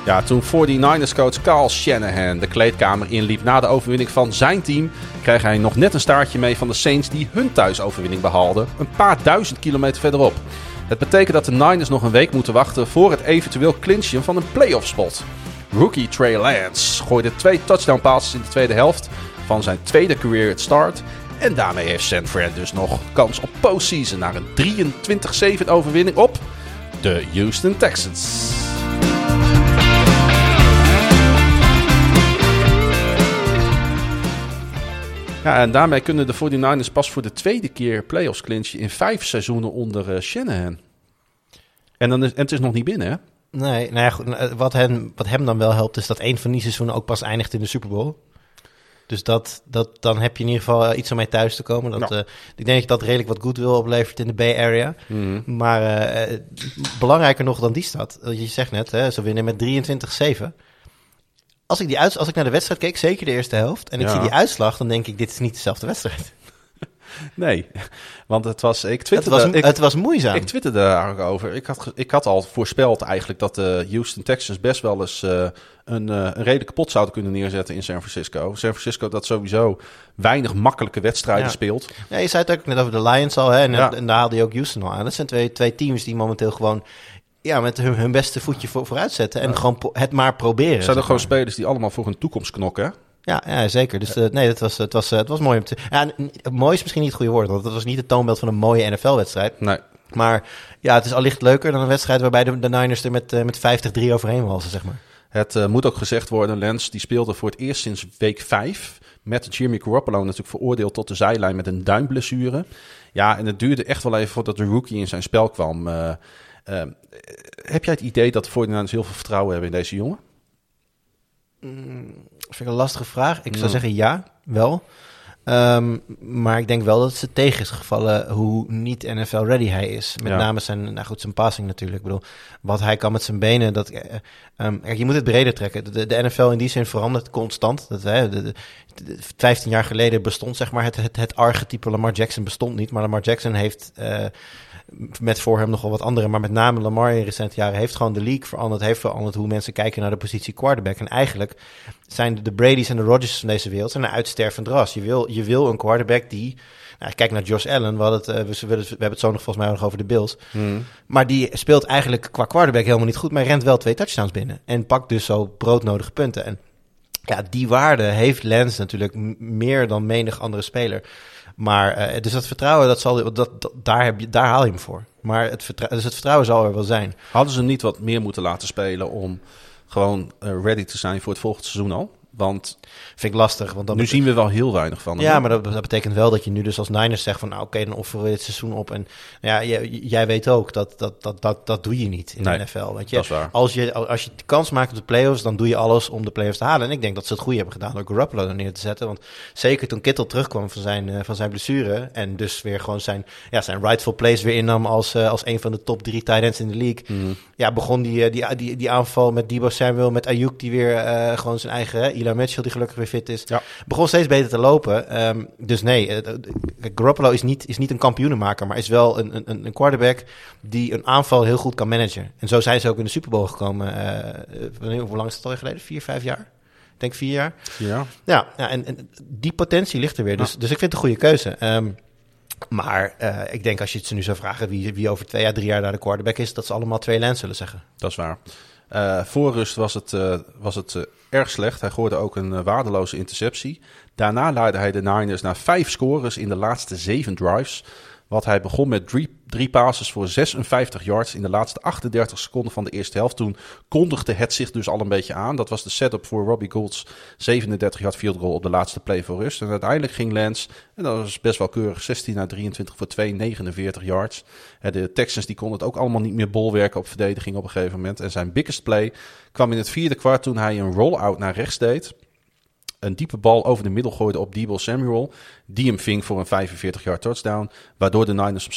Speaker 1: Ja, toen 49ers coach Carl Shanahan de kleedkamer inliep na de overwinning van zijn team, kreeg hij nog net een staartje mee van de Saints die hun thuisoverwinning behaalden, een paar duizend kilometer verderop. Het betekent dat de Niners nog een week moeten wachten voor het eventueel clinchen van een playoff spot. Rookie Trey Lance gooide twee touchdown passes in de tweede helft van zijn tweede career at start. En daarmee heeft San Fran dus nog kans op postseason naar een 23-7 overwinning op de Houston Texans. Ja, en daarmee kunnen de 49ers pas voor de tweede keer playoffs clinchen in vijf seizoenen onder uh, Shanahan. En, dan is, en het is nog niet binnen, hè?
Speaker 2: Nee, nou ja, goed, wat, hen, wat hem dan wel helpt, is dat één van die seizoenen ook pas eindigt in de Super Bowl. Dus dat, dat, dan heb je in ieder geval iets om mee thuis te komen. Dat, uh, ik denk dat dat redelijk wat goodwill oplevert in de Bay Area.
Speaker 1: Mhm.
Speaker 2: Maar uh, belangrijker nog dan die stad. Je zegt net, hè, ze winnen met 23-7. Als ik, die uit, als ik naar de wedstrijd keek, zeker de eerste helft, en ik
Speaker 1: Ja.
Speaker 2: zie die uitslag, dan denk ik, dit is niet dezelfde wedstrijd.
Speaker 1: Nee, want het was... Ik
Speaker 2: Het
Speaker 1: twitterde,
Speaker 2: was,
Speaker 1: ik,
Speaker 2: het was moeizaam.
Speaker 1: ik twitterde daar over. Ik had, ik had al voorspeld eigenlijk dat de Houston Texans best wel eens eh, een, eh, een redelijke pot zouden kunnen neerzetten in San Francisco. San Francisco dat sowieso weinig makkelijke wedstrijden
Speaker 2: Ja.
Speaker 1: speelt.
Speaker 2: Ja, je zei het ook net over de Lions al, hè, en,
Speaker 1: Ja.
Speaker 2: en daar haalde je ook Houston al aan. Dat zijn twee, twee teams die momenteel gewoon ja, met hun, hun beste voetje voor, vooruit zetten en gewoon het maar proberen.
Speaker 1: Er zijn er gewoon
Speaker 2: maar.
Speaker 1: spelers die allemaal voor hun toekomst knokken. hè?
Speaker 2: Ja, ja, zeker. Dus eh, nee, het was, het, was, eh, het was mooi om te... Ja, mooi is misschien niet het goede woord, want het was niet het toonbeeld van een mooie NFL-wedstrijd.
Speaker 1: Nee.
Speaker 2: Maar ja, het is allicht leuker dan een wedstrijd waarbij de, de Niners er met, eh, met 50-3 overheen walsen, zeg maar.
Speaker 1: Het moet ook gezegd worden, Lens die speelde voor het eerst sinds week 5 met Jimmy Garoppolo natuurlijk veroordeeld tot de zijlijn met een duimblessure. Ja, en het duurde echt wel even voordat de rookie in zijn spel kwam. Eh, heb jij het idee dat de 49ers heel veel vertrouwen hebben in deze jongen?
Speaker 2: Vind ik een lastige vraag. Ik zou
Speaker 1: Ja.
Speaker 2: zeggen ja, wel. Ehm, maar ik denk wel dat het ze tegen is gevallen hoe niet NFL-ready hij is. Met
Speaker 1: Ja.
Speaker 2: name zijn, nou goed, zijn passing natuurlijk. Ik bedoel, wat hij kan met zijn benen. Dat, eh, ehm, kijk, je moet het breder trekken. De, de NFL in die zin verandert constant. Dat, hè, de, de- de- 15 jaar geleden bestond zeg maar het, het, het archetype Lamar Jackson bestond niet. Maar Lamar Jackson heeft... eh, met voor hem nogal wat andere, maar met name Lamar in recente jaren heeft gewoon de league veranderd, heeft veranderd hoe mensen kijken naar de positie quarterback. En eigenlijk zijn de Brady's en de Rodgers van deze wereld zijn een uitstervend ras. Je wil, je wil een quarterback die, nou, kijk naar Josh Allen, we, het, eh, we, we, we hebben het zo nog volgens mij nog over de Bills, maar die speelt eigenlijk qua quarterback helemaal niet goed, maar rent wel twee touchdowns binnen en pakt dus zo broodnodige punten. En ja, die waarde heeft Lens natuurlijk meer dan menig andere speler. Maar eh, dus dat vertrouwen, dat zal, dat, dat, daar, heb je, daar haal je hem voor. Maar het, vertrou- dus het vertrouwen zal er wel zijn.
Speaker 1: Hadden ze niet wat meer moeten laten spelen om gewoon eh, ready te zijn voor het volgende seizoen al? Want
Speaker 2: Vind ik lastig. Want dan
Speaker 1: nu zien we wel heel weinig van hem.
Speaker 2: Ja, maar dat, dat betekent wel dat je nu dus als Niners zegt van... nou oké, dan offeren we dit seizoen op. En ja, jij, jij weet ook dat dat, dat, dat dat doe je niet in
Speaker 1: Nee,
Speaker 2: de NFL. Weet je?
Speaker 1: dat is waar.
Speaker 2: Als je, als je de kans maakt op de playoffs, dan doe je alles om de playoffs te halen. En ik denk dat ze het goede hebben gedaan door Garoppolo er neer te zetten. Want zeker toen Kittle terugkwam van zijn, eh, van zijn blessure... en dus weer gewoon zijn, ja, zijn rightful place weer innam... als, eh, als een van de top drie tight ends in de league...
Speaker 1: Mhm.
Speaker 2: Ja, begon die, eh, die, die, die aanval met Debo Samuel, met Ayuk die weer gewoon zijn eigen... Eli Mitchell die gelukkig weer fit is.
Speaker 1: Ja.
Speaker 2: Begon steeds beter te lopen. Ehm, dus nee, eh, eh, Garoppolo is niet, is niet een kampioenenmaker, maar is wel een, een, een quarterback die een aanval heel goed kan managen. En zo zijn ze ook in de Super Bowl gekomen. eh, hoe lang is het alweer geleden? Vier, vijf jaar? Ik denk vier jaar.
Speaker 1: Ja.
Speaker 2: Ja, ja en, en die potentie ligt er weer. Dus, dus ik vind het een goede keuze. Ehm, maar ik denk als je het ze nu zou vragen wie, wie over twee jaar, drie jaar daar de quarterback is, dat ze allemaal twee Lens zullen zeggen.
Speaker 1: Dat is waar. Eh, voor rust was het, eh, was het eh, erg slecht. Hij gooide ook een waardeloze interceptie. Daarna leidde hij de Niners naar vijf scores in de laatste zeven drives. Wat hij begon met drie, drie passes voor 56 yards in de laatste 38 seconden van de eerste helft. Toen kondigde het zich dus al een beetje aan. Dat was de setup voor Robbie Goulds 37 yard field goal op de laatste play voor rust. En uiteindelijk ging Lance, en dat was best wel keurig, 16 naar 23 voor 2, 49 yards. Hè, De Texans die konden het ook allemaal niet meer bolwerken op verdediging op een gegeven moment. En zijn biggest play kwam in het vierde kwart toen hij een roll-out naar rechts deed. Een diepe bal over de middel gooide op Debo Samuel. Die hem ving voor een 45 yard touchdown. Waardoor de Niners op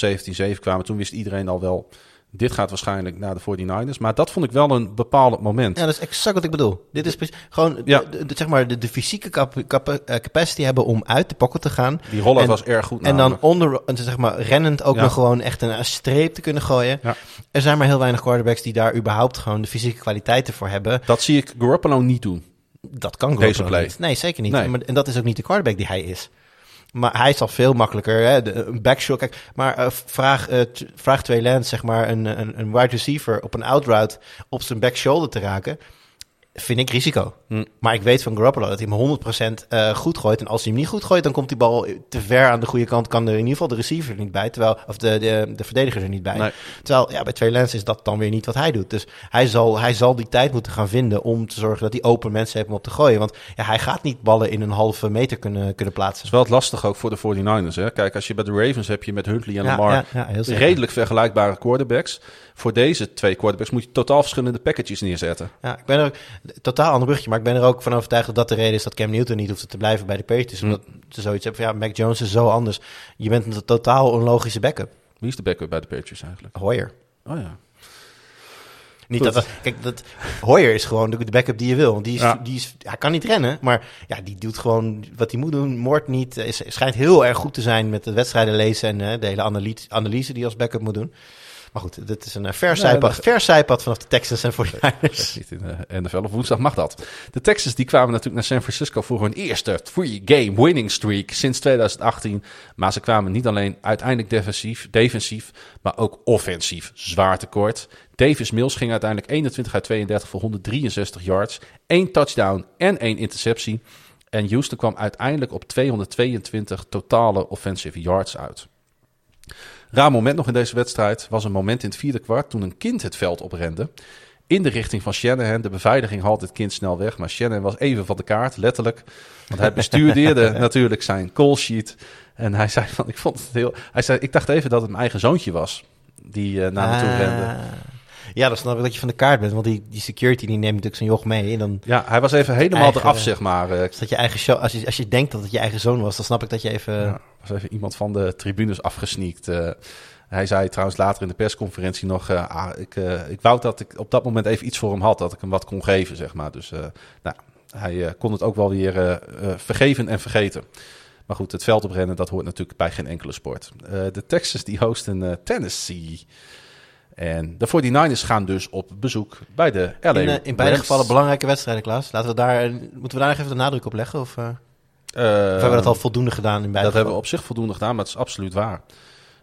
Speaker 1: 17-7 kwamen. Toen wist iedereen al wel, dit gaat waarschijnlijk naar de 49ers. Maar dat vond ik wel een bepalend moment.
Speaker 2: Ja, dat is exact wat ik bedoel. Dit is gewoon
Speaker 1: Ja.
Speaker 2: de, de- zeg maar de, de fysieke cap- cap- eh, capacity hebben om uit de pocket te gaan.
Speaker 1: Die rollout
Speaker 2: En-
Speaker 1: was erg goed
Speaker 2: En dan onder, zeg maar, rennend ook
Speaker 1: Ja.
Speaker 2: nog gewoon echt een, een streep te kunnen gooien.
Speaker 1: Ja.
Speaker 2: Er zijn maar heel weinig quarterbacks die daar überhaupt gewoon de fysieke kwaliteiten voor hebben.
Speaker 1: Dat zie ik Garoppolo niet doen.
Speaker 2: Dat kan Garoppolo niet. Nee, zeker niet.
Speaker 1: Nee.
Speaker 2: En dat is ook niet de quarterback die hij is. Maar hij zal veel makkelijker, hè, de, een backshot. Kijk, maar eh, vraag, eh, vraag twee Lance, zeg maar, een, een, een wide receiver op een outroute op zijn back shoulder te raken. Vind ik risico.
Speaker 1: Hm.
Speaker 2: Maar ik weet van Garoppolo dat hij hem 100% eh, goed gooit. En als hij hem niet goed gooit, dan komt die bal te ver aan de goede kant. Kan er in ieder geval de receiver er niet bij. Terwijl, of de, de, de verdediger er niet bij.
Speaker 1: Nee.
Speaker 2: Terwijl ja, bij twee Lens is dat dan weer niet wat hij doet. Dus hij zal, hij zal die tijd moeten gaan vinden om te zorgen dat hij open mensen heeft om op te gooien. Want ja, hij gaat niet ballen in een halve meter kunnen, kunnen plaatsen.
Speaker 1: Dat is wel het lastig ook voor de 49ers. Hè? Kijk, als je bij de Ravens heb je met Huntley en
Speaker 2: Ja,
Speaker 1: Lamar
Speaker 2: ja, ja,
Speaker 1: redelijk vergelijkbare quarterbacks. Voor deze twee quarterbacks moet je totaal verschillende packages neerzetten.
Speaker 2: Ja, ik ben er totaal ander brugje, maar ik ben er ook van overtuigd dat dat de reden is dat Cam Newton niet hoeft te blijven bij de Patriots.
Speaker 1: Hm.
Speaker 2: Omdat ze zoiets hebben van ja, Mac Jones is zo anders. Je bent een totaal onlogische backup.
Speaker 1: Wie is de backup bij de Patriots eigenlijk?
Speaker 2: Hoyer.
Speaker 1: Oh ja.
Speaker 2: Niet
Speaker 1: Goed.
Speaker 2: dat, kijk, dat, Hoyer is gewoon de, de backup die je wil. Want die is,
Speaker 1: Ja.
Speaker 2: die is, hij kan niet rennen, maar ja, die doet gewoon wat hij moet doen. Moord niet. Is, schijnt heel erg goed te zijn met de wedstrijden lezen en eh, de hele analyse, analyse die hij als backup moet doen. Maar goed, dit is een uh, ver,
Speaker 1: Nee,
Speaker 2: zijpad vanaf de Texans en 49ers.
Speaker 1: Niet in de NFL op woensdag mag dat. De Texans die kwamen natuurlijk naar San Francisco voor hun eerste three-game winning streak sinds 2018. Maar ze kwamen niet alleen uiteindelijk defensief, defensief, maar ook offensief zwaar tekort. Davis Mills ging uiteindelijk 21 uit 32 voor 163 yards, één touchdown en één interceptie. En Houston kwam uiteindelijk op 222 totale offensive yards uit. Raar moment nog in deze wedstrijd was een moment in het vierde kwart toen een kind het veld oprende. In de richting van Shanahan. De beveiliging haalt het kind snel weg. Maar Shanahan was even van de kaart, letterlijk. Want hij bestudeerde natuurlijk zijn call sheet. En hij zei van, ik vond het heel... Hij zei, ik dacht even dat het mijn eigen zoontje was. Die eh, naar me toe
Speaker 2: Ah.
Speaker 1: rende.
Speaker 2: Ja, dan snap ik dat je van de kaart bent. Want die, die security die neemt natuurlijk zijn joch mee. En dan
Speaker 1: Ja, hij was even helemaal
Speaker 2: Eigen-
Speaker 1: eraf, zeg maar. Eh,
Speaker 2: is dat je eigen show. Als je, als je denkt dat het je eigen zoon was, dan snap ik dat je even...
Speaker 1: Ja, was even iemand van de tribunes afgesneakt. Eh, hij zei trouwens later in de persconferentie nog... eh, ah, ik, eh, ik wou dat ik op dat moment even iets voor hem had. Dat ik hem wat kon geven, zeg maar. Dus eh, nou, hij eh, kon het ook wel weer eh, eh, vergeven en vergeten. Maar goed, het veld oprennen, dat hoort natuurlijk bij geen enkele sport. Eh, de Texans die hosten eh, Tennessee. En de 49ers gaan dus op bezoek bij de LA
Speaker 2: in, eh, in beide gevallen belangrijke wedstrijden, Klaas. Laten we daar, moeten we daar nog even de nadruk op leggen? Of, eh, of
Speaker 1: Eh,
Speaker 2: hebben we dat al voldoende gedaan in beide
Speaker 1: dat hebben we op zich voldoende gedaan, maar het is absoluut waar.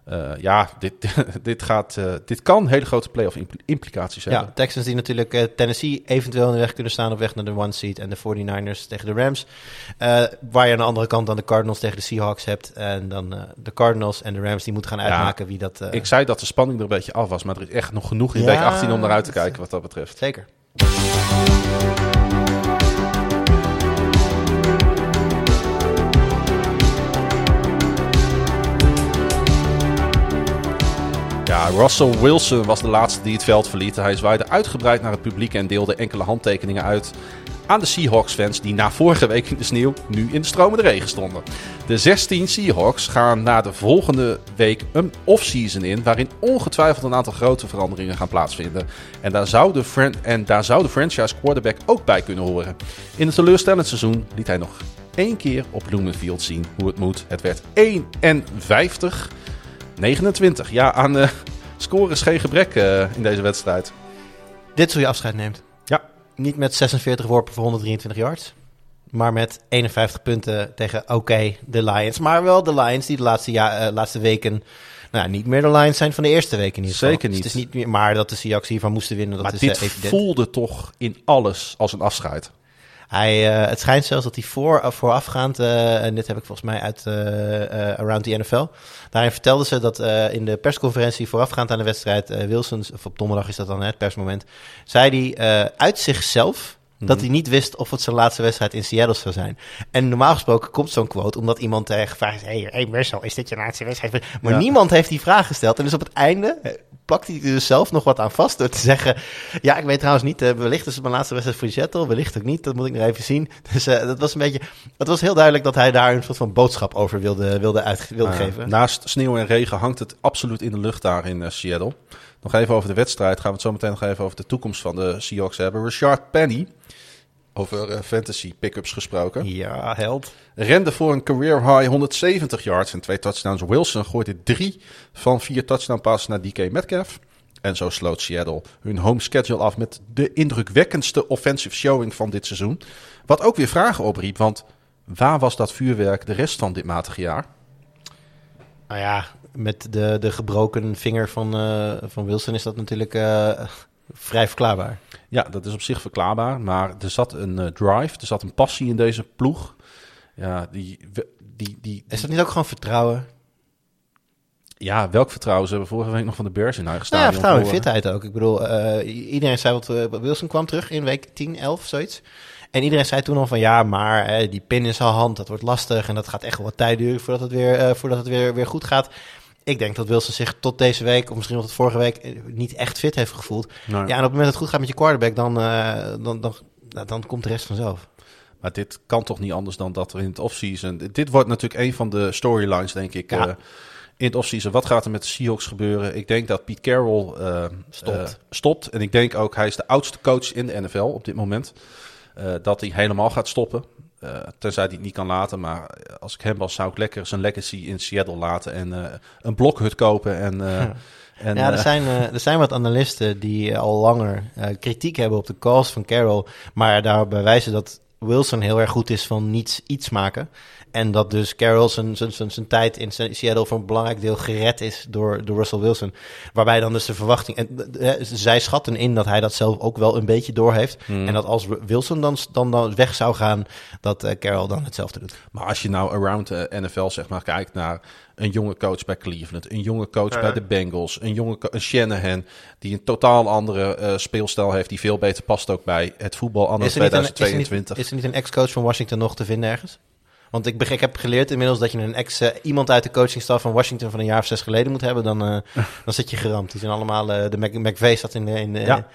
Speaker 1: Eh, ja, dit, dit, gaat, eh, dit kan hele grote playoff impl- implicaties hebben.
Speaker 2: Ja, Texans die natuurlijk eh, Tennessee eventueel in de weg kunnen staan op weg naar de one seed. En de 49ers tegen de Rams. Waar je aan de andere kant dan de Cardinals tegen de Seahawks hebt. En dan de Cardinals en de Rams die moeten gaan
Speaker 1: Ja,
Speaker 2: uitmaken wie dat...
Speaker 1: Ik zei dat de spanning er een beetje af was, maar er is echt nog genoeg in
Speaker 2: Ja,
Speaker 1: week 18 om naar uit te kijken wat dat betreft.
Speaker 2: Zeker.
Speaker 1: Russell Wilson was de laatste die het veld verliet. Hij zwaaide uitgebreid naar het publiek en deelde enkele handtekeningen uit aan de Seahawks-fans die na vorige week in de sneeuw nu in de stromende regen stonden. De 16 Seahawks gaan na de volgende week een off-season in, waarin ongetwijfeld een aantal grote veranderingen gaan plaatsvinden. En daar zou de, en daar zou de franchise quarterback ook bij kunnen horen. In het teleurstellend seizoen liet hij nog één keer op Lumenfield zien hoe het moet. Het werd 51 29. Ja, aan uh, score is geen gebrek uh, in deze wedstrijd.
Speaker 2: Dit zo je afscheid neemt.
Speaker 1: Ja.
Speaker 2: Niet met 46 worpen voor 123 yards. Maar met 51 punten tegen, oké, de Lions. Maar wel de Lions die de laatste, ja, uh, laatste weken... Nou, niet meer de Lions zijn van de eerste week in ieder geval.
Speaker 1: Zeker niet.
Speaker 2: Dus het is niet meer, maar dat de Seahawks hiervan moesten winnen, dat
Speaker 1: maar
Speaker 2: is
Speaker 1: dit
Speaker 2: evident.
Speaker 1: voelde toch in alles als een afscheid.
Speaker 2: Hij, uh, het schijnt zelfs dat hij voor, voorafgaand, uh, en dit heb ik volgens mij uit uh, Around the NFL. Daarin vertelden ze dat in de persconferentie voorafgaand aan de wedstrijd, Wilson, of op donderdag is dat dan het persmoment, zei hij uit zichzelf dat hij niet wist of het zijn laatste wedstrijd in Seattle zou zijn. En normaal gesproken komt zo'n quote omdat iemand tegen gevraagd heeft: Hey, hey Marcel, is dit je laatste wedstrijd? Maar
Speaker 1: Ja.
Speaker 2: niemand heeft die vraag gesteld. En dus op het einde eh, plakt hij er dus zelf nog wat aan vast door te zeggen: Ja, ik weet trouwens niet, eh, wellicht is het mijn laatste wedstrijd voor Seattle, wellicht ook niet, dat moet ik nog even zien. Dus eh, dat was een beetje, het was heel duidelijk dat hij daar een soort van boodschap over wilde, wilde, uit, wilde
Speaker 1: Uh,
Speaker 2: geven.
Speaker 1: naast sneeuw en regen hangt het absoluut in de lucht daar in Seattle. Nog even over de wedstrijd. Gaan we het zo meteen nog even over de toekomst van de Seahawks hebben. Richard Penny, over uh, fantasy pickups gesproken.
Speaker 2: Ja, held.
Speaker 1: Rende voor een career high 170 yards en twee touchdowns. Wilson gooide drie van vier touchdown passes naar DK Metcalf. En zo sloot Seattle hun home schedule af met de indrukwekkendste offensive showing van dit seizoen. Wat ook weer vragen opriep, want waar was dat vuurwerk de rest van dit matige jaar?
Speaker 2: Nou ja, met de, de gebroken vinger van, uh, van Wilson is dat natuurlijk uh, vrij verklaarbaar.
Speaker 1: Ja, dat is op zich verklaarbaar. Maar er zat een uh, drive, er zat een passie in deze ploeg. Ja, die, die, die,
Speaker 2: is dat niet ook gewoon vertrouwen?
Speaker 1: Ja, welk vertrouwen? Ze hebben vorige week nog van de Bears in eigen
Speaker 2: nou ja, vertrouwen en fitheid ook. Ik bedoel, uh, iedereen zei wat... Uh, Wilson kwam terug in week 10, 11, zoiets. En iedereen zei toen al van ja, maar hè, die pin in zijn hand, dat wordt lastig. En dat gaat echt wel wat tijd duren voordat het weer, uh, voordat het weer, weer goed gaat. Ik denk dat Wilson zich tot deze week, of misschien tot vorige week, niet echt fit heeft gevoeld.
Speaker 1: Nee.
Speaker 2: Ja, en op het moment dat het goed gaat met je quarterback, dan, dan, dan, dan, dan komt de rest vanzelf.
Speaker 1: Maar dit kan toch niet anders dan dat er in het offseason... Dit wordt natuurlijk een van de storylines, denk ik,
Speaker 2: Ja.
Speaker 1: uh, in het offseason. Wat gaat er met de Seahawks gebeuren? Ik denk dat Pete Carroll uh,
Speaker 2: stopt.
Speaker 1: Stopt. En ik denk ook, hij is de oudste coach in de NFL op dit moment. Dat hij helemaal gaat stoppen. Tenzij hij het niet kan laten. Maar als ik hem was, zou ik lekker zijn legacy in Seattle laten. En een blokhut kopen. En,
Speaker 2: ja. En, ja, er zijn, er zijn wat analisten die al langer kritiek hebben op de calls van Carroll. Maar daarbij wijzen dat Wilson heel erg goed is van niets iets maken. En dat dus Carroll zijn, zijn, zijn, zijn tijd in Seattle voor een belangrijk deel gered is door, door Russell Wilson. Waarbij dan dus de verwachting. En, zij schatten in dat hij dat zelf ook wel een beetje doorheeft.
Speaker 1: Hmm.
Speaker 2: En dat als Wilson dan, dan, dan weg zou gaan, dat uh, Carroll dan hetzelfde doet.
Speaker 1: Maar als je nou around de NFL zeg maar kijkt naar een jonge coach bij Cleveland, een jonge coach
Speaker 2: Ja.
Speaker 1: bij de Bengals, een jonge een Shanahan die een totaal andere eh, speelstijl heeft, die veel beter past ook bij het voetbal anno
Speaker 2: Is er, niet een, is, er
Speaker 1: 2022.
Speaker 2: niet, is er niet een ex-coach van Washington nog te vinden ergens? Want ik, ik heb geleerd inmiddels dat je een ex, eh, iemand uit de coachingstaf van Washington van een jaar of zes geleden moet hebben. Dan, eh, dan zit je geramd. Die zijn allemaal, eh, de Mc, McVay zat in de... In
Speaker 1: Ja.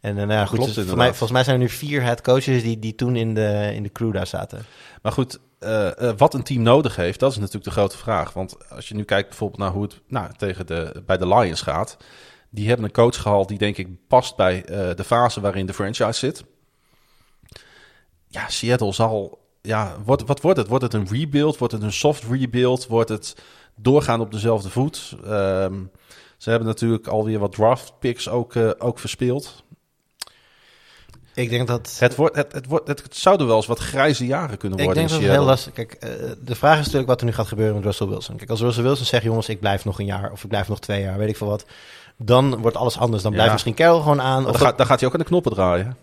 Speaker 2: En nou ja, goed,
Speaker 1: Klopt
Speaker 2: dus mij, volgens mij zijn er nu vier head coaches die, die toen in de, in de crew daar zaten.
Speaker 1: Maar goed, wat een team nodig heeft, dat is natuurlijk de grote vraag. Want als je nu kijkt bijvoorbeeld naar hoe het nou, tegen de, bij de Lions gaat. Die hebben een coach gehaald die denk ik past bij de fase waarin de franchise zit. Ja, Seattle zal... Ja, wordt, wat wordt het? Wordt het een rebuild? Wordt het een soft rebuild? Wordt het doorgaan op dezelfde voet? Ehm, ze hebben natuurlijk alweer wat draft picks ook, eh, ook verspeeld.
Speaker 2: Ik denk dat...
Speaker 1: Het, wordt, het, het, wordt, het zouden wel eens wat grijze jaren kunnen
Speaker 2: Ik
Speaker 1: worden
Speaker 2: denk dat het heel lastig Kijk, eh, de vraag is natuurlijk wat er nu gaat gebeuren met Russell Wilson. Kijk, als Russell Wilson zegt, jongens, ik blijf nog een jaar of ik blijf nog twee jaar, weet ik veel wat. Dan wordt alles anders. Dan blijft
Speaker 1: Ja.
Speaker 2: misschien Carroll gewoon aan. Of
Speaker 1: Dan,
Speaker 2: dat-
Speaker 1: gaat, dan gaat hij ook aan de knoppen draaien.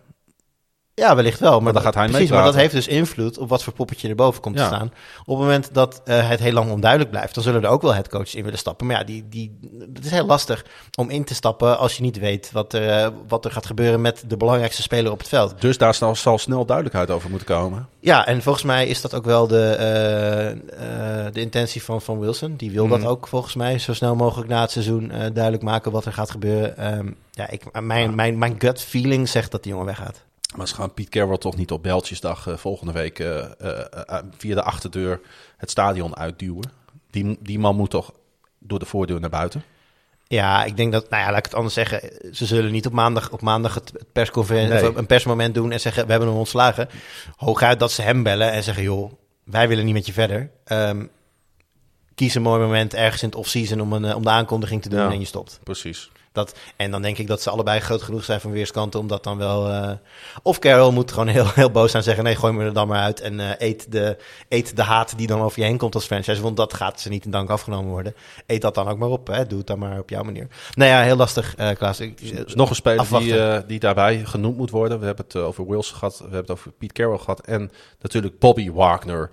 Speaker 2: Ja, wellicht wel. Maar,
Speaker 1: Maar dan gaat hij
Speaker 2: precies, maar dat heeft dus invloed op wat voor poppetje erboven komt
Speaker 1: Ja.
Speaker 2: te staan. Op het moment dat eh, het heel lang onduidelijk blijft, dan zullen er ook wel headcoaches in willen stappen. Maar ja, die, die, het is heel lastig om in te stappen als je niet weet wat er, eh, wat er gaat gebeuren met de belangrijkste speler op het veld.
Speaker 1: Dus daar zal, zal snel duidelijkheid over moeten komen.
Speaker 2: Ja, en volgens mij is dat ook wel de, eh, de intentie van, van Wilson. Die wil
Speaker 1: Mhm.
Speaker 2: dat ook volgens mij zo snel mogelijk na het seizoen duidelijk maken wat er gaat gebeuren. Ehm, ja, ik, mijn, mijn, mijn gut feeling zegt dat die jongen weggaat.
Speaker 1: Maar ze gaan Piet Carroll toch niet op Beltjesdag eh, volgende week eh, eh, via de achterdeur het stadion uitduwen. Die, die man moet toch door de voordeur naar buiten.
Speaker 2: Ja, ik denk dat, nou ja, laat ik het anders zeggen. Ze zullen niet op maandag, op maandag het persconferentie
Speaker 1: Nee.
Speaker 2: of een persmoment doen en zeggen: We hebben hem ontslagen. Hooguit dat ze hem bellen en zeggen: Joh, wij willen niet met je verder. Ehm, kies een mooi moment ergens in het off-season om, een, om de aankondiging te doen
Speaker 1: Ja.
Speaker 2: en je stopt.
Speaker 1: Precies.
Speaker 2: Dat, en dan denk ik dat ze allebei groot genoeg zijn van weerskanten om dat dan wel... eh, of Carol moet gewoon heel, heel boos zijn en zeggen... nee, gooi me er dan maar uit en eh, eet, de, eet de haat die dan over je heen komt als franchise. Want dat gaat ze niet in dank afgenomen worden. Eet dat dan ook maar op, hè. doe het dan maar op jouw manier. Nou ja, heel lastig, eh Klaas. Ik,
Speaker 1: is nog een speler die, die daarbij genoemd moet worden. We hebben het over Wilson gehad, we hebben het over Pete Carroll gehad. En natuurlijk Bobby Wagner,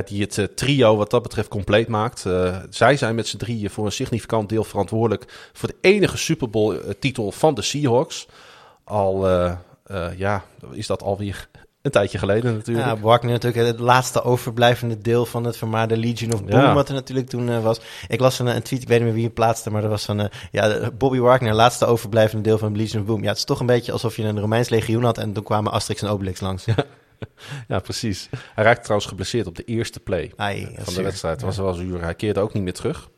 Speaker 1: die het eh, trio wat dat betreft compleet maakt. Eh, zij zijn met z'n drieën voor een significant deel verantwoordelijk... voor de enige Super Bowl eh, titel van de Seahawks. Al ja, is dat alweer een tijdje geleden natuurlijk.
Speaker 2: Ja, Wagner natuurlijk het laatste overblijvende deel van het vermaarde Legion of Boom,
Speaker 1: Ja.
Speaker 2: wat er natuurlijk toen was. Ik las een, een tweet, ik weet niet meer wie het plaatste, maar dat was van, eh, ja, Bobby Wagner, laatste overblijvende deel van Legion of Boom. Ja, het is toch een beetje alsof je een Romeins legioen had en toen kwamen Asterix en Obelix langs.
Speaker 1: Ja, precies. Hij raakte trouwens geblesseerd op de eerste play
Speaker 2: Ai, dat is
Speaker 1: van de wedstrijd.
Speaker 2: Ja.
Speaker 1: was wel zuur. Hij keerde ook niet meer terug.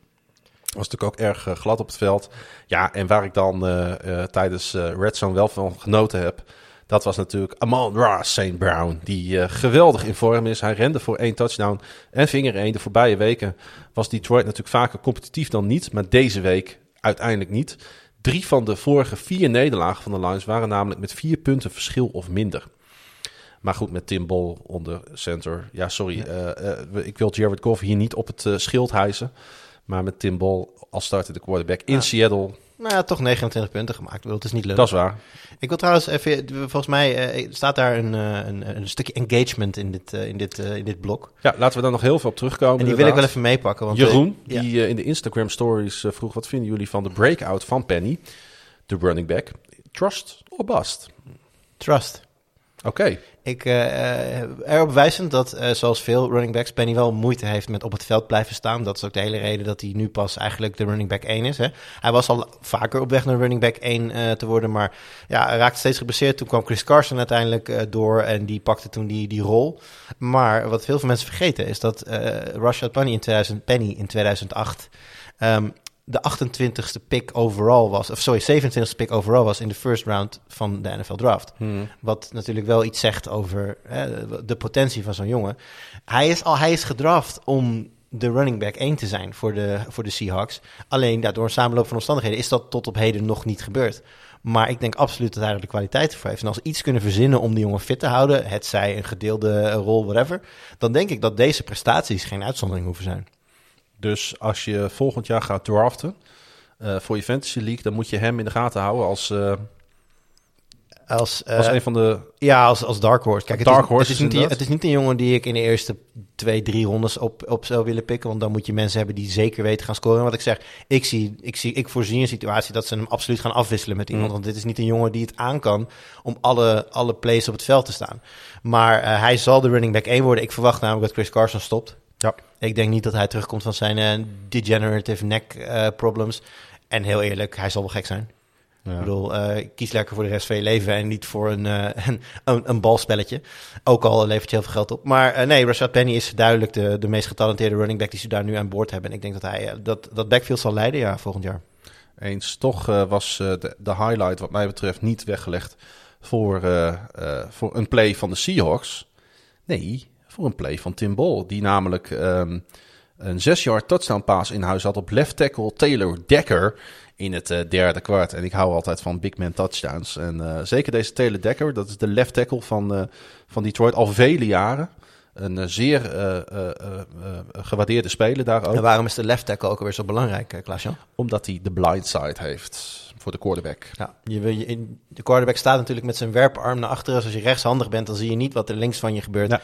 Speaker 1: Was natuurlijk ook erg eh, glad op het veld. Ja, en waar ik dan eh, eh, tijdens eh, Red Zone wel van genoten heb... dat was natuurlijk Amon Ra St. Brown... die eh, geweldig in vorm is. Hij rende voor één touchdown en ving er één. De voorbije weken was Detroit natuurlijk vaker competitief dan niet... maar deze week uiteindelijk niet. Drie van de vorige vier nederlagen van de Lions... waren namelijk met vier punten verschil of minder. Maar goed, met Tim Bol onder center. Ja, sorry. eh, eh, ik wil Jared Goff hier niet op het eh, schild hijsen. Maar met Tim Bol als startende quarterback in
Speaker 2: Ja.
Speaker 1: Seattle,
Speaker 2: Nou ja, toch 29 punten gemaakt. Het is niet leuk.
Speaker 1: dat is waar.
Speaker 2: Ik wil trouwens even, volgens mij staat daar een, een, een stukje engagement in dit, in, dit, in dit blok.
Speaker 1: Ja, laten we daar nog heel veel op terugkomen.
Speaker 2: En die wil ik wel even meepakken. Want,
Speaker 1: Jeroen,
Speaker 2: ja.
Speaker 1: die in de Instagram stories vroeg... wat vinden jullie van de breakout van Penny, de running back? Trust or bust?
Speaker 2: Trust.
Speaker 1: Oké,
Speaker 2: Ik eh, erop wijzend dat, eh, zoals veel running backs, Penny wel moeite heeft met op het veld blijven staan. Dat is ook de hele reden dat hij nu pas eigenlijk de running back 1 is. Hè. Hij was al vaker op weg naar running back 1 eh, te worden, maar ja, hij raakte steeds geblesseerd. Toen kwam Chris Carson uiteindelijk door en die pakte toen die, die rol. Maar wat veel van mensen vergeten is dat Rashad Penny in, 2000, Penny in 2008... ehm, de 28ste pick overall was, of sorry, 27ste pick overall was in de first round van de NFL draft.
Speaker 1: Hmm.
Speaker 2: Wat natuurlijk wel iets zegt over hè, de potentie van zo'n jongen. Hij is, al, hij is gedraft om de running back 1 te zijn voor de, voor de Seahawks. Alleen ja, door een samenloop van omstandigheden is dat tot op heden nog niet gebeurd. Maar ik denk absoluut dat hij er de kwaliteit voor heeft. En als ze iets kunnen verzinnen om die jongen fit te houden, het zij een gedeelde rol, whatever, dan denk ik dat deze prestaties geen uitzondering hoeven zijn.
Speaker 1: Dus als je volgend jaar gaat draften eh, voor je Fantasy League, dan moet je hem in de gaten houden als, eh,
Speaker 2: Als, eh,
Speaker 1: als een van de...
Speaker 2: ja, als, als Dark Horse. Kijk, het,
Speaker 1: Dark
Speaker 2: is,
Speaker 1: Horse
Speaker 2: het, is niet, het is niet een jongen die ik in de eerste twee, drie rondes op, op zou willen pikken. Want dan moet je mensen hebben die zeker weten gaan scoren. En wat ik zeg, ik, zie, ik, zie, ik voorzie een situatie dat ze hem absoluut gaan afwisselen met iemand.
Speaker 1: Mm.
Speaker 2: Want dit is niet een jongen die het aan kan om alle, alle plays op het veld te staan. Maar hij zal de running back 1 worden. Ik verwacht namelijk dat Chris Carson stopt.
Speaker 1: Ja.
Speaker 2: Ik denk niet dat hij terugkomt van zijn eh, degenerative neck eh, problems. En heel eerlijk, hij zal wel gek zijn.
Speaker 1: Ja.
Speaker 2: Ik bedoel, eh, kies lekker voor de rest van je leven en niet voor een, een, een, een balspelletje. Ook al levert je heel veel geld op. Maar nee, Rashad Penny is duidelijk de, de meest getalenteerde running back die ze daar nu aan boord hebben. En ik denk dat hij dat, dat backfield zal leiden ja, volgend jaar.
Speaker 1: Eens. Toch was de, de highlight wat mij betreft niet weggelegd voor, voor een play van de Seahawks. Nee, voor een play van Tim Ball. Die namelijk ehm, een 6-yard touchdown pass in huis had op left tackle Taylor Decker in het eh, derde kwart. En ik hou altijd van big man touchdowns. En eh, zeker deze Taylor Decker, dat is de left tackle van, eh, van Detroit al vele jaren. Een zeer gewaardeerde speler daar ook.
Speaker 2: En waarom is de left tackle ook alweer zo belangrijk, Klaas-Jan?
Speaker 1: Omdat hij de blind side heeft voor de quarterback.
Speaker 2: Ja, je, wil- je, in- de quarterback staat natuurlijk met zijn werparm naar achteren. Dus als je rechtshandig bent, dan zie je niet wat er links van je gebeurt.
Speaker 1: Ja.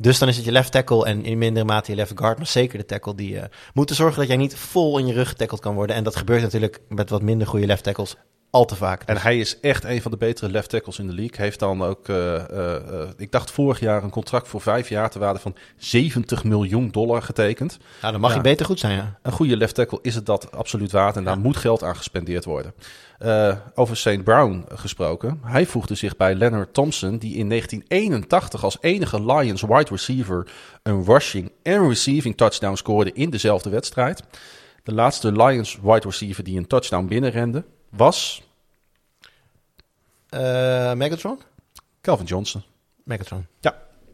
Speaker 2: Dus dan is het je left tackle en in mindere mate je left guard. Maar zeker de tackle die eh moet zorgen dat jij niet vol in je rug getackled kan worden. En dat gebeurt natuurlijk met wat minder goede left tackles al te vaak.
Speaker 1: En hij is echt een van de betere left tackles in de league. Heeft dan ook, eh, eh, eh, ik dacht vorig jaar een contract voor vijf jaar ter waarde van 70 miljoen dollar getekend.
Speaker 2: nou, dan mag
Speaker 1: Ja.
Speaker 2: je beter goed zijn, ja.
Speaker 1: Een goede left tackle is het dat absoluut waard en daar moet geld aan gespendeerd worden. Eh, over St. Brown gesproken. Hij voegde zich bij Leonard Thompson, die in 1981 als enige Lions wide receiver een rushing en receiving touchdown scoorde in dezelfde wedstrijd. De laatste Lions wide receiver die een touchdown binnenrende was
Speaker 2: Eh, Megatron?
Speaker 1: Calvin Johnson
Speaker 2: Megatron.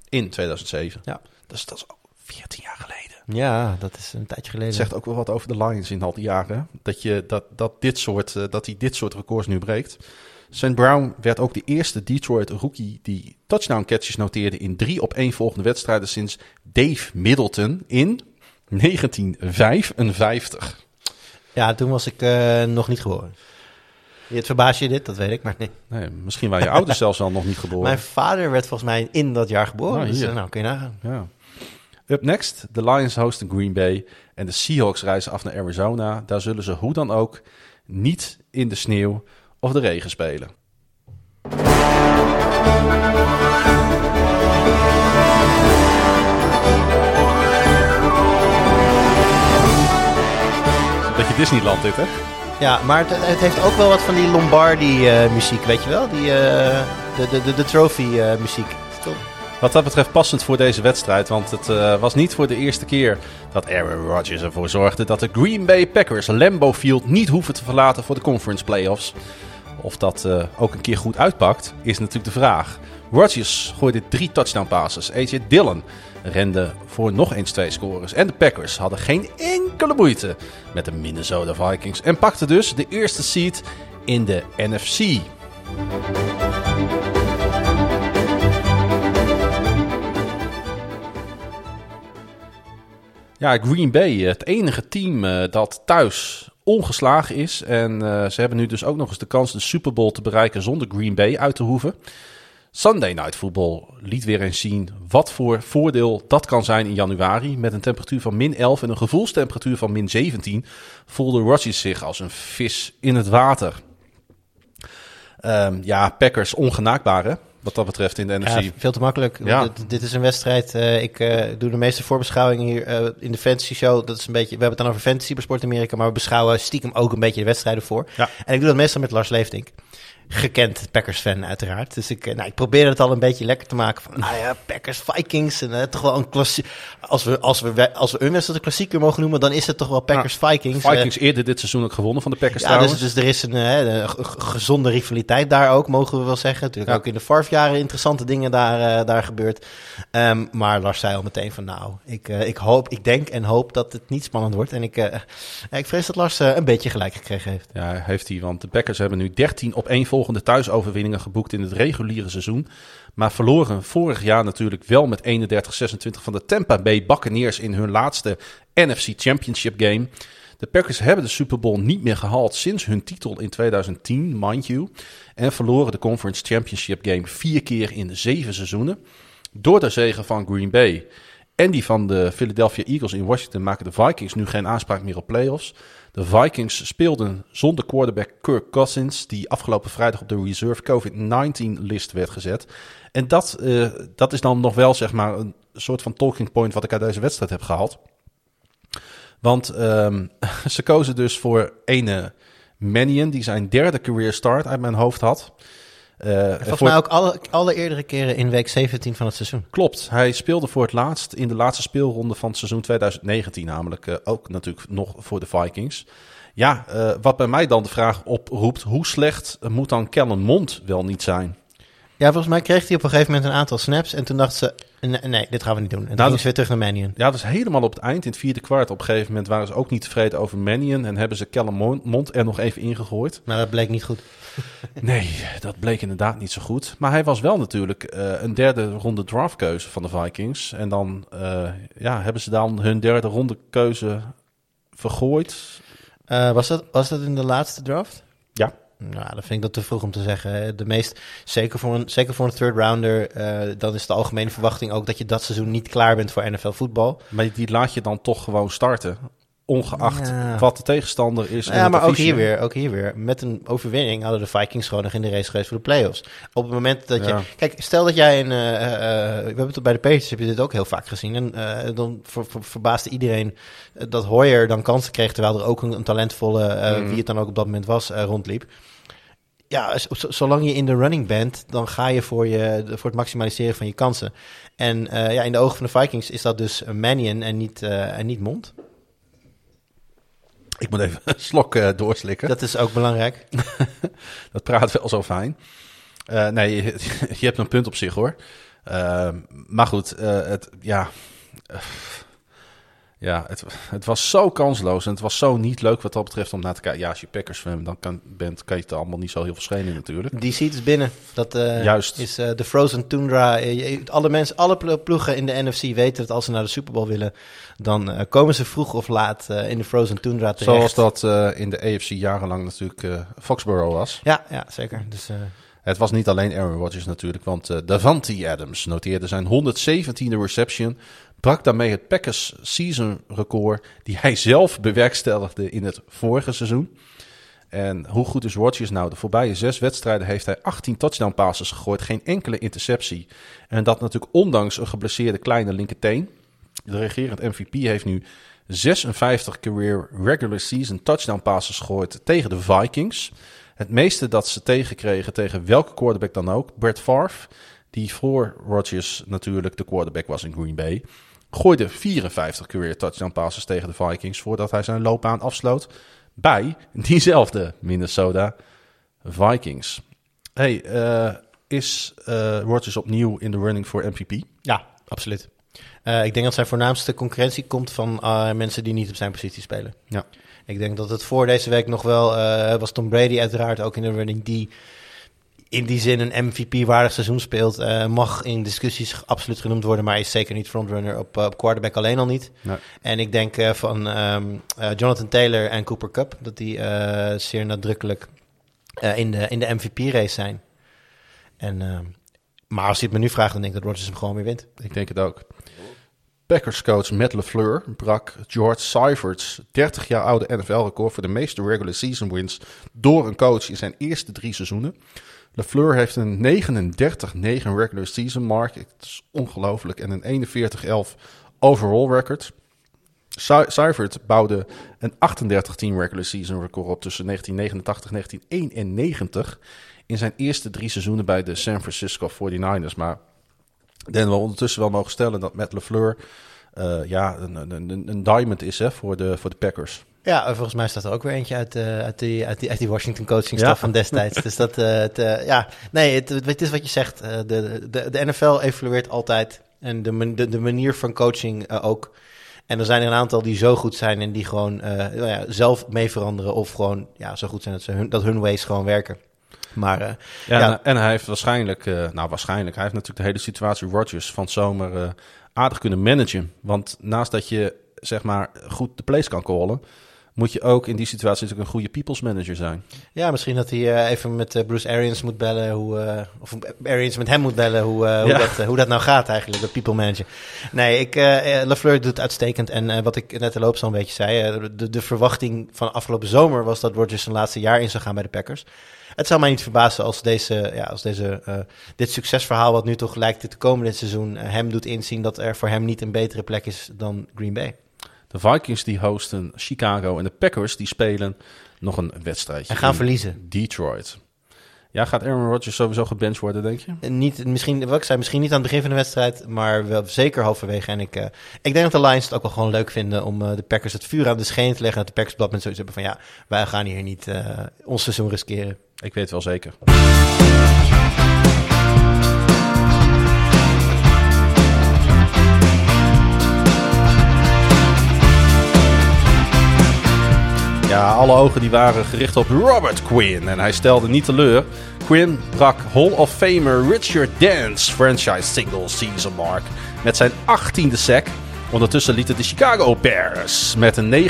Speaker 1: in 2007.
Speaker 2: Ja.
Speaker 1: Dus dat is al 14 jaar geleden.
Speaker 2: Ja, dat is een tijdje geleden.
Speaker 1: Het zegt ook wel wat over de Lions in al die jaren. Dat, je, dat, dat, dit soort, eh, dat hij dit soort records nu breekt. St. Brown werd ook de eerste Detroit rookie die touchdown catches noteerde in drie op één volgende wedstrijden sinds Dave Middleton in 1955.
Speaker 2: Ja, toen was ik eh, nog niet geboren. Het verbaast je dit, dat weet ik, maar nee.
Speaker 1: Nee, misschien waren je ouders zelfs al nog niet geboren.
Speaker 2: Mijn vader werd volgens mij in dat jaar geboren.
Speaker 1: Nou,
Speaker 2: dus eh, nou, kun je nagaan.
Speaker 1: Ja. Up next, de Lions hosten Green Bay en de Seahawks reizen af naar Arizona. Daar zullen ze hoe dan ook niet in de sneeuw of de regen spelen. Een beetje Disneyland dit, hè?
Speaker 2: Ja, maar het, het heeft ook wel wat van die Lombardi-muziek, weet je wel? Die, eh, de, de, de, de trophy-muziek.
Speaker 1: Wat dat betreft passend voor deze wedstrijd, want het eh, was niet voor de eerste keer dat Aaron Rodgers ervoor zorgde dat de Green Bay Packers Lambeau Field niet hoeven te verlaten voor de conference playoffs. Of dat eh, ook een keer goed uitpakt, is natuurlijk de vraag. Rodgers gooide drie touchdown passes. AJ Dillon rende voor nog eens twee scores. En de Packers hadden geen enkele moeite met de Minnesota Vikings. En pakten dus de eerste seed in de NFC. Ja, Green Bay, het enige team eh, dat thuis ongeslagen is. En eh, ze hebben nu dus ook nog eens de kans de Super Bowl te bereiken zonder Green Bay uit te hoeven. Sunday Night Football liet weer eens zien wat voor voordeel dat kan zijn in januari. Met een temperatuur van min 11 en een gevoelstemperatuur van min 17 voelde Rodgers zich als een vis in het water. Ehm, ja, Packers ongenaakbaar hè, wat dat betreft in de NFC.
Speaker 2: Ja, veel te makkelijk.
Speaker 1: Ja.
Speaker 2: Dit, dit is een wedstrijd. eh, ik eh, doe de meeste voorbeschouwingen hier eh, in de Fantasy Show. Dat is een beetje, we hebben het dan over Fantasy bij Sport Amerika, maar we beschouwen stiekem ook een beetje de wedstrijden voor.
Speaker 1: Ja.
Speaker 2: En ik doe dat meestal met Lars Leeftink. Gekend Packers-fan uiteraard. Dus ik, nou, ik probeer het al een beetje lekker te maken. Van, nou ja, Packers-Vikings. En uh, toch wel een klassiek. Als we, als we, als we een wedstrijd een klassieker mogen noemen, dan is het toch wel Packers-Vikings.
Speaker 1: Ja, Vikings eerder dit seizoen ook gewonnen van de Packers
Speaker 2: ja, dus, dus, er is een, uh, gezonde rivaliteit daar ook, mogen we wel zeggen. Natuurlijk ja. ook in de Farf-jaren interessante dingen daar, daar gebeurd. Um, maar Lars zei al meteen van, nou, ik, ik hoop, ik denk en hoop dat het niet spannend wordt. En ik, ik vrees dat Lars een beetje gelijk gekregen heeft.
Speaker 1: Ja, heeft hij, want de Packers hebben nu 13 op één volgende thuisoverwinningen geboekt in het reguliere seizoen. Maar verloren vorig jaar natuurlijk wel met 31-26 van de Tampa Bay Buccaneers in hun laatste NFC Championship game. De Packers hebben de Super Bowl niet meer gehaald sinds hun titel in 2010, mind you. En verloren de Conference Championship game vier keer in de zeven seizoenen. Door de zegen van Green Bay en die van de Philadelphia Eagles in Washington maken de Vikings nu geen aanspraak meer op playoffs. De Vikings speelden zonder quarterback Kirk Cousins, die afgelopen vrijdag op de reserve COVID-19-list werd gezet. En dat, uh, dat is dan nog wel zeg maar een soort van talking point wat ik uit deze wedstrijd heb gehaald. Want um, ze kozen dus voor ene Mannion, die zijn derde career start uit mijn hoofd had.
Speaker 2: Uh, volgens mij ook alle, alle eerdere keren in week 17 van het seizoen.
Speaker 1: Klopt. Hij speelde voor het laatst in de laatste speelronde van het seizoen 2019, namelijk uh, ook natuurlijk nog voor de Vikings. Ja, uh, wat bij mij dan de vraag oproept, hoe slecht moet dan Kellen Mond wel niet zijn?
Speaker 2: Ja, volgens mij kreeg hij op een gegeven moment een aantal snaps. En toen dachten ze, nee, nee dit gaan we niet doen. En toen nou, ze weer terug naar Mannion.
Speaker 1: Ja, dat is helemaal op het eind, in het vierde kwart. Op een gegeven moment waren ze ook niet tevreden over Mannion. En hebben ze Kellen Mond er nog even ingegooid.
Speaker 2: Maar dat bleek niet goed.
Speaker 1: nee, dat bleek inderdaad niet zo goed. Maar hij was wel natuurlijk uh, een derde ronde draftkeuze van de Vikings. En dan uh, ja, hebben ze dan hun derde ronde keuze vergooid.
Speaker 2: Uh, was, dat, was dat in de laatste draft? Nou, dat vind ik dat te vroeg om te zeggen. De meest, zeker voor een, zeker voor een third rounder, uh, dan is de algemene verwachting ook dat je dat seizoen niet klaar bent voor NFL voetbal.
Speaker 1: Maar die laat je dan toch gewoon starten. Ongeacht ja. wat de tegenstander is.
Speaker 2: Ja, maar ook hier, weer, ook hier weer. Met een overwinning hadden de Vikings gewoon nog in de race geweest voor de playoffs. Op het moment dat ja. je. Kijk, stel dat jij een. Uh, uh, we hebben het bij de Patriots heb je dit ook heel vaak gezien. En uh, dan ver, ver, verbaasde iedereen dat Hoyer dan kansen kreeg. Terwijl er ook een, een talentvolle, mm. wie het dan ook op dat moment was, rondliep ja, zolang je in de running bent, dan ga je voor, je, voor het maximaliseren van je kansen. En uh, ja, in de ogen van de Vikings is dat dus Mannion en niet, uh, en niet Mond.
Speaker 1: Ik moet even een slok uh, doorslikken.
Speaker 2: Dat is ook belangrijk.
Speaker 1: dat praat wel zo fijn. nee, je, je, hebt een punt op zich hoor. maar goed, het, ja ja, het, het was zo kansloos en het was zo niet leuk wat dat betreft om naar te kijken. Ja, als je Packers fan dan kan, bent, kan je het allemaal niet zo heel veel schelen natuurlijk.
Speaker 2: Die ziet is binnen. Dat uh, Juist. is uh, de Frozen Tundra. Alle mensen, alle ploegen in de NFC weten dat als ze naar de Super Bowl willen, dan uh, komen ze vroeg of laat in de Frozen Tundra terecht.
Speaker 1: Zoals dat in de AFC jarenlang natuurlijk Foxborough was.
Speaker 2: Ja, ja zeker. Dus...
Speaker 1: Het was niet alleen Aaron Rodgers natuurlijk, want uh, Davante Adams noteerde zijn 117e reception brak daarmee het Packers season record die hij zelf bewerkstelligde in het vorige seizoen. En hoe goed is Rodgers nou? De voorbije zes wedstrijden heeft hij 18 touchdown passes gegooid, geen enkele interceptie. En dat natuurlijk ondanks een geblesseerde kleine linkerteen. De regerend MVP heeft nu 56 career regular season touchdown passes gegooid tegen de Vikings. Het meeste dat ze tegenkregen tegen welke quarterback dan ook. Brett Favre, die voor Rodgers natuurlijk de quarterback was in Green Bay gooide 54 career touchdown passes tegen de Vikings voordat hij zijn loopbaan afsloot bij diezelfde Minnesota Vikings. Hey, uh, is uh, Rodgers opnieuw in de running voor MVP?
Speaker 2: Ja, absoluut. Uh, ik denk dat zijn voornaamste concurrentie komt van mensen die niet op zijn positie spelen. Ja. Ik denk dat het voor deze week nog wel was Tom Brady uiteraard ook in de running die in die zin een MVP-waardig seizoen speelt, uh, mag in discussies absoluut genoemd worden, maar is zeker niet frontrunner op, uh, op quarterback alleen al niet. Nee. En ik denk uh, van um, Jonathan Taylor en Cooper Cup dat die zeer nadrukkelijk in, de, in de MVP-race zijn. En, ehm, maar als je het me nu vraagt, dan denk ik dat Rodgers hem gewoon weer wint.
Speaker 1: Ik denk het ook. Packers coach Matt LeFleur brak George Seifert's 30 jaar oude NFL-record voor de meeste regular season wins door een coach in zijn eerste drie seizoenen. LeFleur heeft een 39-9 regular season mark. Het is ongelooflijk. En een 41-11 overall record. Seifert bouwde een 38-10 regular season record op tussen 1989 en 1991. in zijn eerste drie seizoenen bij de San Francisco 49ers. Maar dan we ondertussen wel mogen stellen dat Matt LeFleur uh, ja, een, een, een, diamond is hè, voor, de, voor de Packers.
Speaker 2: Ja, volgens mij staat er ook weer eentje uit, uh, uit, die, uit, die, uit die Washington coaching staf van destijds. dus dat, uh, het, ja, nee, het, het, is wat je zegt. de, de, de NFL evolueert altijd en de, de, de manier van coaching ook. En er zijn er een aantal die zo goed zijn en die gewoon nou ja, zelf mee veranderen of gewoon ja, zo goed zijn dat, ze hun, dat hun ways gewoon werken. Maar, uh,
Speaker 1: ja, ja, En hij heeft waarschijnlijk, uh, nou waarschijnlijk, hij heeft natuurlijk de hele situatie Rodgers van zomer uh, aardig kunnen managen. Want naast dat je zeg maar goed de place kan callen, moet je ook in die situatie natuurlijk een goede people's manager zijn.
Speaker 2: Ja, misschien dat hij even met Bruce Arians moet bellen, hoe, of Arians met hem moet bellen, hoe, hoe, dat, hoe dat nou gaat eigenlijk, dat people manager. Nee, ik, LaFleur doet uitstekend. En wat ik net de loop zo'n beetje zei, de, de verwachting van afgelopen zomer was dat Rodgers zijn laatste jaar in zou gaan bij de Packers. Het zou mij niet verbazen als, deze, ja, als deze, uh, dit succesverhaal, wat nu toch lijkt te komen dit seizoen, uh, hem doet inzien dat er voor hem niet een betere plek is dan Green Bay.
Speaker 1: De Vikings die hosten Chicago en de Packers die spelen nog een wedstrijdje.
Speaker 2: En gaan verliezen.
Speaker 1: Detroit. Ja, gaat Aaron Rodgers sowieso gebenched worden, denk je?
Speaker 2: Eh, niet, misschien, wat ik zei, misschien niet aan het begin van de wedstrijd, maar wel zeker halverwege. En ik, uh, ik denk dat de Lions het ook wel gewoon leuk vinden om uh, de Packers het vuur aan de scheen te leggen. Dat de Packers op dat zoiets hebben van ja, wij gaan hier niet uh, ons seizoen riskeren.
Speaker 1: Ik weet wel zeker. Ja, alle ogen die waren gericht op Robert Quinn en hij stelde niet teleur. Quinn brak Hall of Famer Richard Dance franchise single season mark met zijn 18e sack. Ondertussen lieten de Chicago Bears met een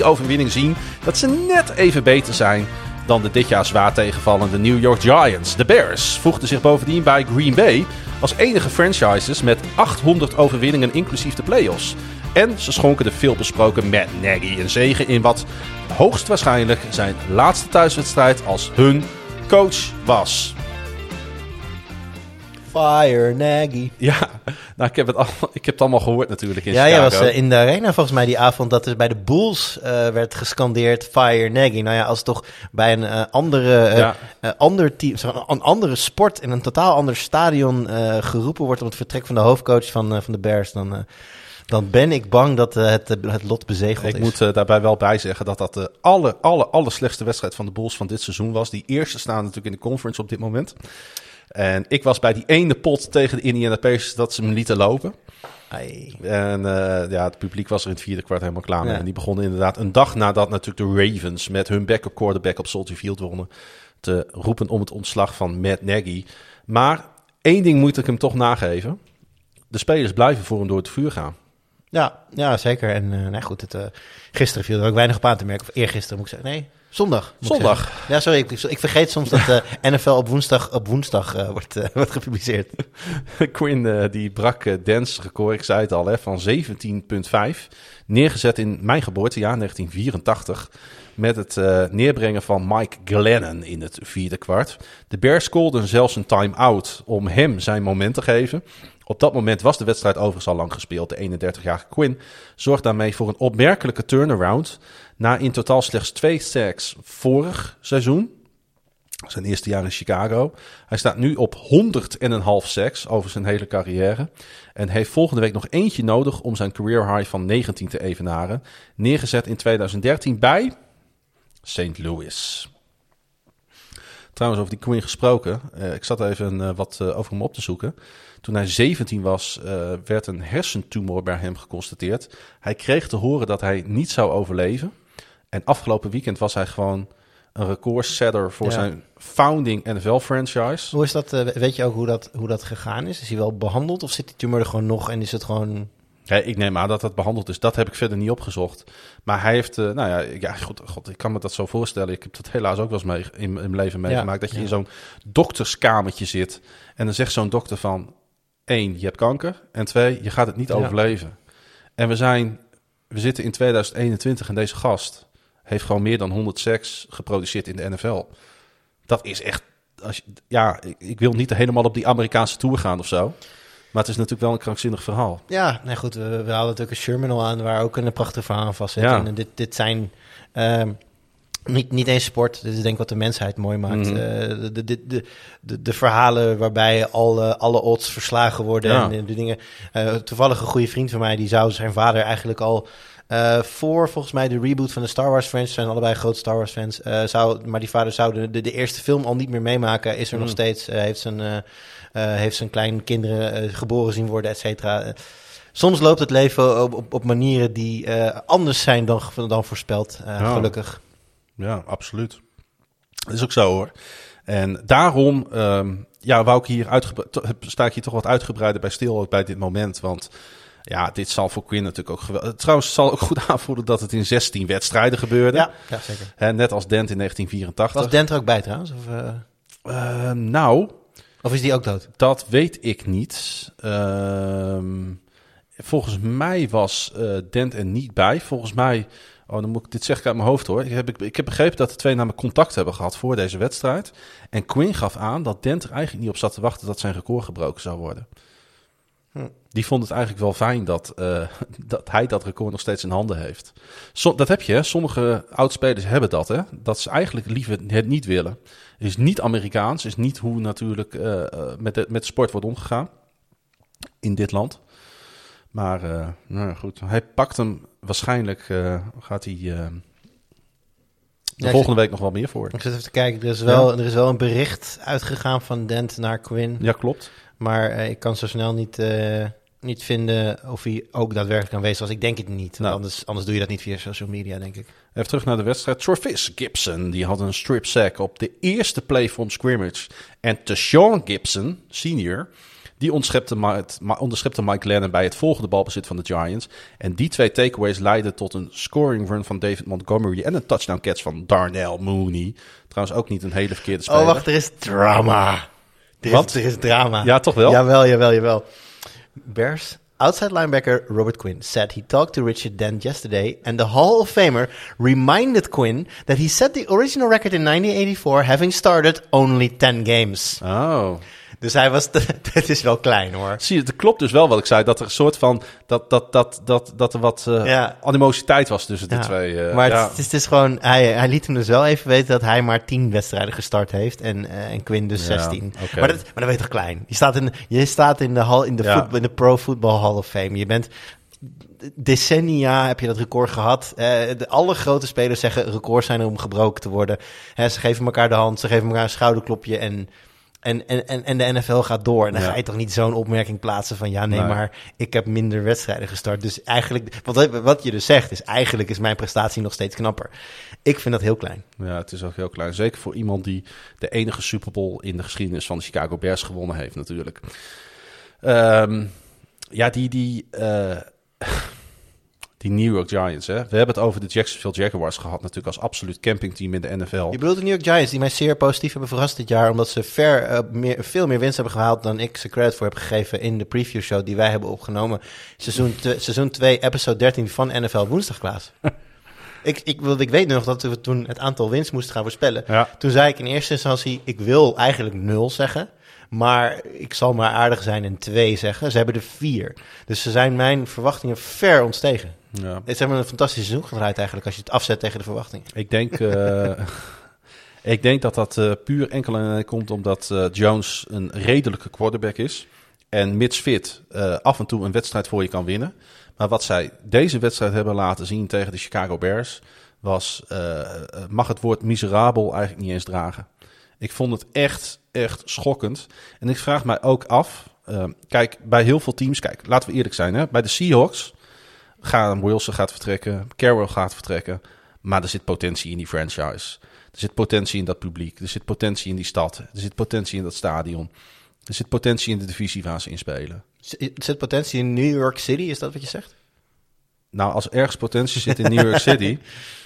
Speaker 1: 29-3 overwinning zien dat ze net even beter zijn dan de dit jaar zwaar tegenvallende New York Giants. De Bears voegden zich bovendien bij Green Bay als enige franchises met 800 overwinningen inclusief de playoffs. En ze schonken de veelbesproken Matt Nagy een zegen in wat hoogstwaarschijnlijk zijn laatste thuiswedstrijd als hun coach was.
Speaker 2: Fire Nagy.
Speaker 1: Ja, nou, ik, heb het al, ik heb het allemaal gehoord natuurlijk in
Speaker 2: ja,
Speaker 1: Chicago.
Speaker 2: Ja, was uh, in de arena volgens mij die avond dat er bij de Bulls uh, werd gescandeerd Fire Nagy. Nou ja, als toch bij een uh, andere, ja. ander team, een andere sport in een totaal ander stadion geroepen wordt om het vertrek van de hoofdcoach van, van de Bears, dan dan ben ik bang dat uh, het, het lot bezegeld
Speaker 1: ik
Speaker 2: is.
Speaker 1: Ik moet uh, daarbij wel bij zeggen dat dat de aller, aller, aller slechtste wedstrijd van de Bulls van dit seizoen was. Die eerste staan natuurlijk in de conference op dit moment. En ik was bij die ene pot tegen de Indiana Pacers dat ze me lieten lopen.
Speaker 2: Ai.
Speaker 1: En uh, ja, het publiek was er in het vierde kwart helemaal klaar mee. Ja. En die begonnen inderdaad een dag nadat natuurlijk de Ravens met hun backup quarterback op Soldier Field wonnen... te roepen om het ontslag van Matt Nagy. Maar één ding moet ik hem toch nageven. De spelers blijven voor hem door het vuur gaan.
Speaker 2: Ja, ja zeker. En uh, nou goed, het, uh, gisteren viel er ook weinig op aan te merken. Of eergisteren moet ik zeggen. Nee, zondag.
Speaker 1: Zondag.
Speaker 2: Ja, sorry. Ik, ik, vergeet soms dat uh, NFL op woensdag, op woensdag wordt, wordt gepubliceerd.
Speaker 1: Quinn die brak Dance record, ik zei het al, hè, van 17,5. Neergezet in mijn geboortejaar, 1984. Met het neerbrengen van Mike Glennon in het vierde kwart. De Bears scoorden zelfs een time-out om hem zijn moment te geven. Op dat moment was de wedstrijd overigens al lang gespeeld. De 31-jarige Quinn zorgt daarmee voor een opmerkelijke turnaround. Na in totaal slechts twee sacks vorig seizoen. Zijn eerste jaar in Chicago. Hij staat nu op 100 en een half sacks over zijn hele carrière. En heeft volgende week nog eentje nodig om zijn career high van 19 te evenaren. Neergezet in 2013 bij St. Louis. Trouwens, over die Quinn gesproken. Uh, ik zat even uh, wat uh, over hem op te zoeken. Toen hij 17 was, uh, werd een hersentumor bij hem geconstateerd. Hij kreeg te horen dat hij niet zou overleven. En afgelopen weekend was hij gewoon een recordsetter voor ja. zijn founding NFL-franchise.
Speaker 2: Hoe is dat? weet je ook hoe dat, hoe dat gegaan is? Is hij wel behandeld of zit die tumor er gewoon nog en is het gewoon...
Speaker 1: Ja, ik neem aan dat dat behandeld is. Dat heb ik verder niet opgezocht. Maar hij heeft, uh, nou ja, ja god, god, ik kan me dat zo voorstellen. Ik heb dat helaas ook wel eens mee, in, in mijn leven meegemaakt. Ja, dat je ja. in zo'n dokterskamertje zit. En dan zegt zo'n dokter van... één, je hebt kanker. En twee, je gaat het niet overleven. En we zijn, we zitten in 2021 en deze gast heeft gewoon meer dan 100 seks geproduceerd in de NFL. Dat is echt, als je, ja, ik, ik wil niet helemaal op die Amerikaanse tour gaan of zo. Maar het is natuurlijk wel een krankzinnig verhaal.
Speaker 2: Ja, nee goed, we, we hadden natuurlijk een Sherman al aan... waar ook een prachtig verhaal aan vast zit. Ja. En dit, dit zijn... Um, Niet, niet eens sport, dit is denk ik wat de mensheid mooi maakt.
Speaker 1: Mhm.
Speaker 2: Eh, de, de, de, de, de verhalen waarbij alle, alle odds verslagen worden
Speaker 1: Ja.
Speaker 2: en de, dingen. Eh, toevallig een goede vriend van mij, die zou zijn vader eigenlijk al eh, voor volgens mij de reboot van de Star Wars fans, zijn allebei grote Star Wars fans, zou, maar die vader zou de, de, de eerste film al niet meer meemaken, is er nog
Speaker 1: Mm.
Speaker 2: steeds, heeft, zijn, heeft zijn kleine kinderen eh, geboren zien worden, et cetera. Soms loopt het leven op, op, op manieren die anders zijn dan, dan voorspeld,
Speaker 1: Ja.
Speaker 2: gelukkig.
Speaker 1: Ja, absoluut. Dat is ook zo hoor. En daarom ehm, ja, wou ik hier sta ik hier toch wat uitgebreider bij stil ook bij dit moment. Want ja, dit zal voor Quinn natuurlijk ook geweldig. Trouwens, het zal ook goed aanvoelen dat het in 16 wedstrijden gebeurde.
Speaker 2: Ja, ja zeker.
Speaker 1: Net als Dent in 1984.
Speaker 2: Was Dent er ook bij trouwens? Of, eh,
Speaker 1: Ehm, nou,
Speaker 2: of is die ook dood?
Speaker 1: dat weet ik niet. Ehm, volgens mij was eh, Dent er niet bij. Volgens mij, oh, dan moet ik dit zeg ik uit mijn hoofd hoor. Ik heb, ik heb begrepen dat de twee namelijk contact hebben gehad voor deze wedstrijd. En Quinn gaf aan dat Dent er eigenlijk niet op zat te wachten dat zijn record gebroken zou worden.
Speaker 2: Hm.
Speaker 1: Die vond het eigenlijk wel fijn dat, eh, dat hij dat record nog steeds in handen heeft. Dat heb je, hè? sommige oudspelers hebben dat, hè? dat ze eigenlijk liever het niet willen. Is niet Amerikaans, is niet hoe natuurlijk eh, eh, met, de, met sport wordt omgegaan in dit land. Maar eh, nou goed, hij pakt hem waarschijnlijk, eh, gaat hij eh, de volgende week nog wel meer voor.
Speaker 2: Ik zit even te kijken. Er is wel, er is wel een bericht uitgegaan van Dent naar Quinn.
Speaker 1: Ja, klopt.
Speaker 2: Maar ik kan zo snel niet, niet vinden of hij ook daadwerkelijk aanwezig was. Ik denk het niet.
Speaker 1: Nou.
Speaker 2: Anders, anders doe je dat niet via social media, denk ik.
Speaker 1: Even terug naar de wedstrijd. Travis Gibson, die had een strip sack op de eerste play from scrimmage. En Tashawn Gibson, senior, die onderschepte, Mike Lennon bij het volgende balbezit van de Giants. En die twee takeaways leidden tot een scoring run van David Montgomery en een touchdown catch van Darnell Mooney. Trouwens ook niet een hele verkeerde speler.
Speaker 2: Oh, wacht, er is drama. Er
Speaker 1: Wat?
Speaker 2: is, er is drama.
Speaker 1: Ja, toch wel?
Speaker 2: Jawel, jawel, jawel. Bears outside linebacker Robert Quinn said he talked to Richard Dent yesterday, and the Hall of Famer reminded Quinn that he set the original record in 1984, having started only 10 games.
Speaker 1: Oh.
Speaker 2: Dus hij was, het is wel klein hoor.
Speaker 1: Zie je, het klopt dus wel wat ik zei. Dat er een soort van, dat, dat, dat, dat, dat er wat eh,
Speaker 2: Ja.
Speaker 1: animositeit was tussen de
Speaker 2: Ja,
Speaker 1: twee. eh,
Speaker 2: maar
Speaker 1: ja.
Speaker 2: het, is, het is gewoon, hij, hij liet hem dus wel even weten dat hij maar 10 wedstrijden gestart heeft en, eh, en Quinn dus
Speaker 1: Ja,
Speaker 2: 16.
Speaker 1: oké.
Speaker 2: Maar, dat, maar dat weet je toch klein? Je staat in, je staat in de, hall, in de, voetbal- in de Pro Football Hall of Fame. Je bent decennia heb je dat record gehad. Eh, de, alle grote spelers zeggen records zijn er om gebroken te worden. Ze geven elkaar de hand, ze geven elkaar een schouderklopje en... En, en, en, en de NFL gaat door. En dan
Speaker 1: Ja.
Speaker 2: ga je toch niet zo'n opmerking plaatsen van... ja, nee,
Speaker 1: Nee.
Speaker 2: maar ik heb minder wedstrijden gestart. Dus eigenlijk... Wat, wat je dus zegt is... eigenlijk is mijn prestatie nog steeds knapper. Ik vind dat heel klein.
Speaker 1: Ja, het is ook heel klein. Zeker voor iemand die de enige Super Bowl in de geschiedenis van de Chicago Bears gewonnen heeft, natuurlijk. Ehm, ja, die, die, eh, die New York Giants. Hè? We hebben het over de Jacksonville Jaguars gehad, natuurlijk als absoluut campingteam in de NFL.
Speaker 2: Je bedoelt de New York Giants... die mij zeer positief hebben verrast dit jaar... omdat ze ver, eh, meer, veel meer winst hebben gehaald... dan ik ze credit voor heb gegeven... in de preview show die wij hebben opgenomen. Seizoen, seizoen 2, episode 13 van NFL Woensdag, Klaas. ik, ik, wil- ik weet nog dat we toen het aantal winst moesten gaan voorspellen.
Speaker 1: Ja,
Speaker 2: Toen zei ik in eerste instantie, ik wil eigenlijk nul zeggen. Maar ik zal maar aardig zijn en twee zeggen. Ze hebben er vier. Dus ze zijn mijn verwachtingen ver ontstegen.
Speaker 1: Ja.
Speaker 2: Ze hebben een fantastisch seizoen gedraaid eigenlijk... als je het afzet tegen de verwachtingen.
Speaker 1: Ik denk, eh, ik denk dat dat eh, puur enkel en alleen komt omdat eh, Jones een redelijke quarterback is. En mits fit af en toe een wedstrijd voor je kan winnen. Maar wat zij deze wedstrijd hebben laten zien tegen de Chicago Bears... was, mag het woord miserabel eigenlijk niet eens dragen. Ik vond het echt, echt schokkend. En ik vraag mij ook af... kijk, bij heel veel teams... Kijk, laten we eerlijk zijn. Hè, bij de Seahawks gaan Wilson gaat vertrekken, Carroll gaat vertrekken. Maar er zit potentie in die franchise. Er zit potentie in dat publiek. Er zit potentie in die stad. Er zit potentie in dat stadion. Er zit potentie in de divisie waar ze in spelen.
Speaker 2: Zit potentie in New York City? Is dat wat je zegt?
Speaker 1: Nou, als ergens potentie zit in New York City,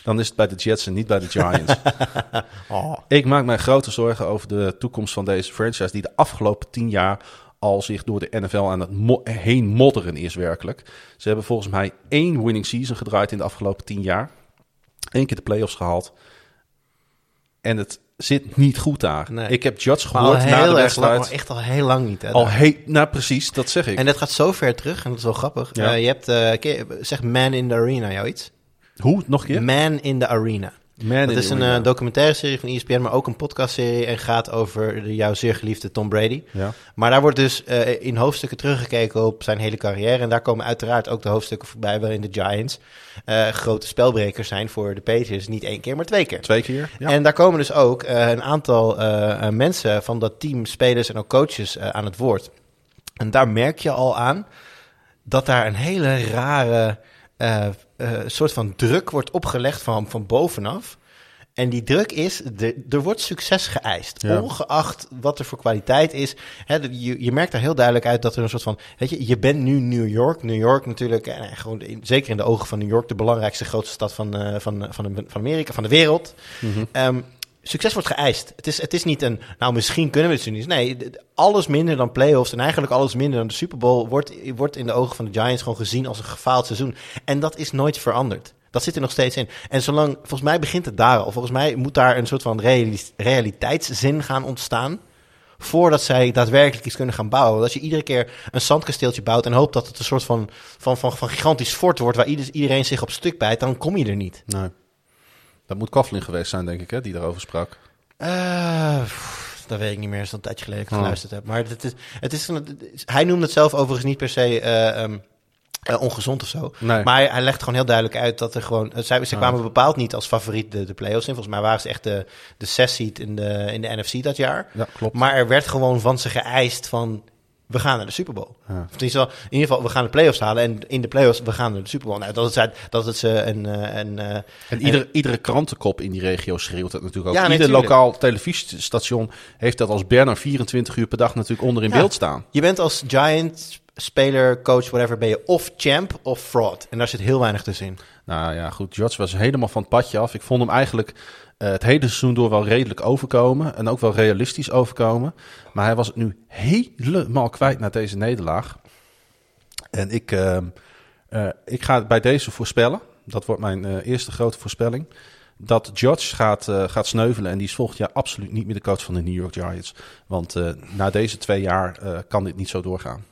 Speaker 1: dan is het bij de Jets en niet bij de Giants.
Speaker 2: Oh.
Speaker 1: Ik maak mij grote zorgen over de toekomst van deze franchise, die de afgelopen tien jaar al zich door de NFL aan het mo- heen modderen is werkelijk. Ze hebben volgens mij één winning season gedraaid in de afgelopen tien jaar. Eén keer de playoffs gehaald. En het zit niet goed daar.
Speaker 2: Nee.
Speaker 1: Ik heb Judge gehoord na de
Speaker 2: heel lang,
Speaker 1: wedstrijd.
Speaker 2: echt al heel lang niet. Hè,
Speaker 1: al
Speaker 2: daar.
Speaker 1: he nou precies, dat zeg ik.
Speaker 2: En dat gaat zo ver terug, en dat is wel grappig.
Speaker 1: Ja.
Speaker 2: Eh, je hebt, je- zeg Man in the Arena, jou iets?
Speaker 1: Hoe? Nog een keer?
Speaker 2: Man in the Arena.
Speaker 1: Man
Speaker 2: Dat is een eh, documentaire serie van ESPN, maar ook een podcastserie en gaat over de jouw zeer geliefde Tom Brady.
Speaker 1: ja.
Speaker 2: Maar daar wordt dus eh, in hoofdstukken teruggekeken op zijn hele carrière. En daar komen uiteraard ook de hoofdstukken voorbij waarin de Giants eh, grote spelbrekers zijn voor de Patriots. Niet één keer, maar twee keer.
Speaker 1: Twee keer. Ja.
Speaker 2: En daar komen dus ook een aantal mensen van dat team, spelers en ook coaches aan het woord. En daar merk je al aan dat daar een hele rare soort van druk wordt opgelegd van, van bovenaf. En die druk is, de, er wordt succes geëist.
Speaker 1: Ja.
Speaker 2: Ongeacht wat er voor kwaliteit is. Hè, je, je merkt daar heel duidelijk uit dat er een soort van... Weet je, je bent nu New York. New York natuurlijk, en gewoon in- zeker in de ogen van New York... de belangrijkste grootste stad van, eh, van, van, van Amerika, van de wereld. Ehm, succes wordt geëist. Het is, het is niet een, nou misschien kunnen we het niet. Nee, alles minder dan playoffs en eigenlijk alles minder dan de Super Bowl wordt, wordt in de ogen van de Giants gewoon gezien als een gefaald seizoen. En dat is nooit veranderd. Dat zit er nog steeds in. En zolang, volgens mij begint het daar al. Volgens mij moet daar een soort van reali- realiteitszin gaan ontstaan. Voordat zij daadwerkelijk iets kunnen gaan bouwen. Want als je iedere keer een zandkasteeltje bouwt en hoopt dat het een soort van, van, van, van gigantisch fort wordt waar ieder- iedereen zich op stuk bijt, dan kom je er niet.
Speaker 1: Nee. Dat moet Coughlin geweest zijn, denk ik, hè, die daarover sprak.
Speaker 2: Pff, dat weet ik niet meer. Dat is al een tijdje geleden dat ik
Speaker 1: Oh.
Speaker 2: geluisterd heb. Maar het is, het is, een- het is- hij noemde het zelf overigens niet per se eh, ehm, eh, ongezond of zo.
Speaker 1: Nee.
Speaker 2: Maar hij, hij legt gewoon heel duidelijk uit dat er gewoon... Zij, ze
Speaker 1: Ah.
Speaker 2: kwamen bepaald niet als favoriet de, de play-offs in. Volgens mij waren ze echt de, de zes seed in de, in de NFC dat jaar.
Speaker 1: Ja, klopt.
Speaker 2: Maar er werd gewoon van ze geëist van... We gaan naar de Super Bowl.
Speaker 1: Ja.
Speaker 2: Of in ieder geval, we gaan de playoffs halen. En in de playoffs, we gaan naar de Super Bowl. Nou, dat het, dat het ze een... eh, een eh,
Speaker 1: En iedere, iedere krantenkop in die regio schreeuwt het natuurlijk ook.
Speaker 2: Ja, nee,
Speaker 1: Ieder
Speaker 2: tuurlijk.
Speaker 1: lokaal televisiestation heeft dat als banner 24 uur per dag natuurlijk onder in
Speaker 2: Ja.
Speaker 1: beeld staan.
Speaker 2: Je bent als Giant speler, coach, whatever, ben je of champ of fraud. En daar zit heel weinig tussenin.
Speaker 1: Nou ja, goed. Judge was helemaal van het padje af. Ik vond hem eigenlijk eh, het hele seizoen door wel redelijk overkomen. En ook wel realistisch overkomen. Maar hij was het nu helemaal kwijt na deze nederlaag. En ik, ehm, eh, ik ga bij deze voorspellen. Dat wordt mijn eh, eerste grote voorspelling. Dat Judge gaat, eh, gaat sneuvelen. En die is volgend jaar absoluut niet meer de coach van de New York Giants. Want eh, na deze twee jaar eh, kan dit niet zo doorgaan.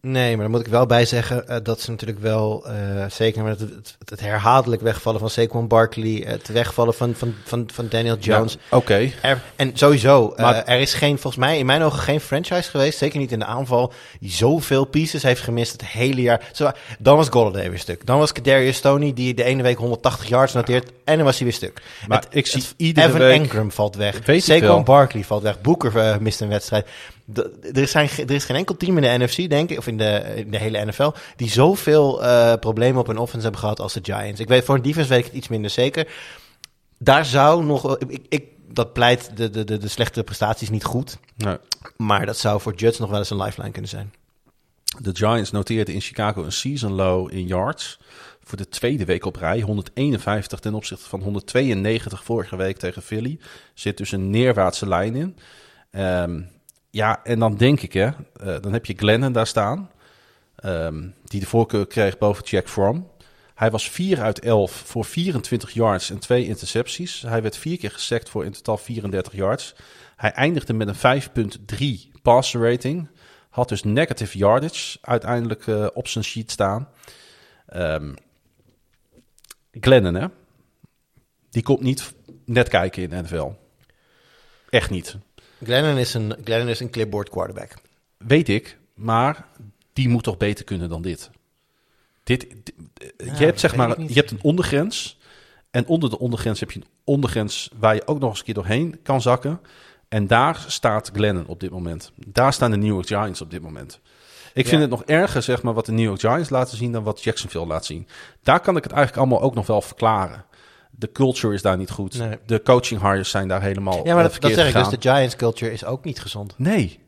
Speaker 2: Nee, maar dan moet ik wel bij zeggen eh, dat ze natuurlijk wel, eh, zeker met het, het, het herhaaldelijk wegvallen van Saquon Barkley, het wegvallen van, van, van, van Daniel Jones.
Speaker 1: Ja, Oké.
Speaker 2: En sowieso, eh, er is geen, volgens mij, in mijn ogen geen franchise geweest, zeker niet in de aanval, die zoveel pieces heeft gemist het hele jaar. Zo, dan was Golladay weer stuk. Dan was Kadarius Stoney, die de ene week 180 yards noteert, en dan was hij weer stuk.
Speaker 1: Maar
Speaker 2: Het-
Speaker 1: ik zie
Speaker 2: het-
Speaker 1: iedere
Speaker 2: Evan
Speaker 1: week...
Speaker 2: Engram valt weg. Saquon. Barkley valt weg. Boeker mist een wedstrijd. Er, is zijn, er is geen enkel team in de NFC, denk ik, of in de, in de hele NFL, die zoveel eh, problemen op hun offense hebben gehad als de Giants. Ik weet, voor een defense weet ik het iets minder zeker. Daar zou nog... Ik, ik, dat pleit de, de, de, de slechte prestaties niet goed.
Speaker 1: Nee.
Speaker 2: Maar dat zou voor Judge nog wel eens een lifeline kunnen zijn.
Speaker 1: De Giants noteerden in Chicago een season low in yards. Voor de tweede week op rij. 151 ten opzichte van 192 vorige week tegen Philly. Zit dus een neerwaartse lijn in. Ehm, ja, en dan denk ik, hè, eh, dan heb je Glennon daar staan. ehm, die de voorkeur kreeg boven Jack Fromm. Hij was 4 uit 11 voor 24 yards en twee intercepties. Hij werd vier keer gesackt voor in totaal 34 yards. Hij eindigde met een 5.3 passer rating. Had dus negative yardage uiteindelijk eh, op zijn sheet staan. Ehm Glennon, hè? Die komt niet net kijken in NFL. Echt niet.
Speaker 2: Glennon is een, Glennon is een clipboard quarterback.
Speaker 1: Weet ik, maar die moet toch beter kunnen dan dit. Dit, dit-
Speaker 2: Ja,
Speaker 1: je hebt zeg maar, je hebt een ondergrens en onder de ondergrens heb je een ondergrens waar je ook nog eens een keer doorheen kan zakken. En daar staat Glennon op dit moment. Daar staan de New York Giants op dit moment. Ik
Speaker 2: Ja.
Speaker 1: vind het nog erger, zeg maar, wat de New York Giants laten zien dan wat Jacksonville laat zien. Daar kan ik het eigenlijk allemaal ook nog wel verklaren. De culture is daar niet goed.
Speaker 2: Nee.
Speaker 1: De coaching hires zijn daar helemaal
Speaker 2: Ja, maar dat, zeg ik dus. De Giants culture is ook niet gezond.
Speaker 1: Nee.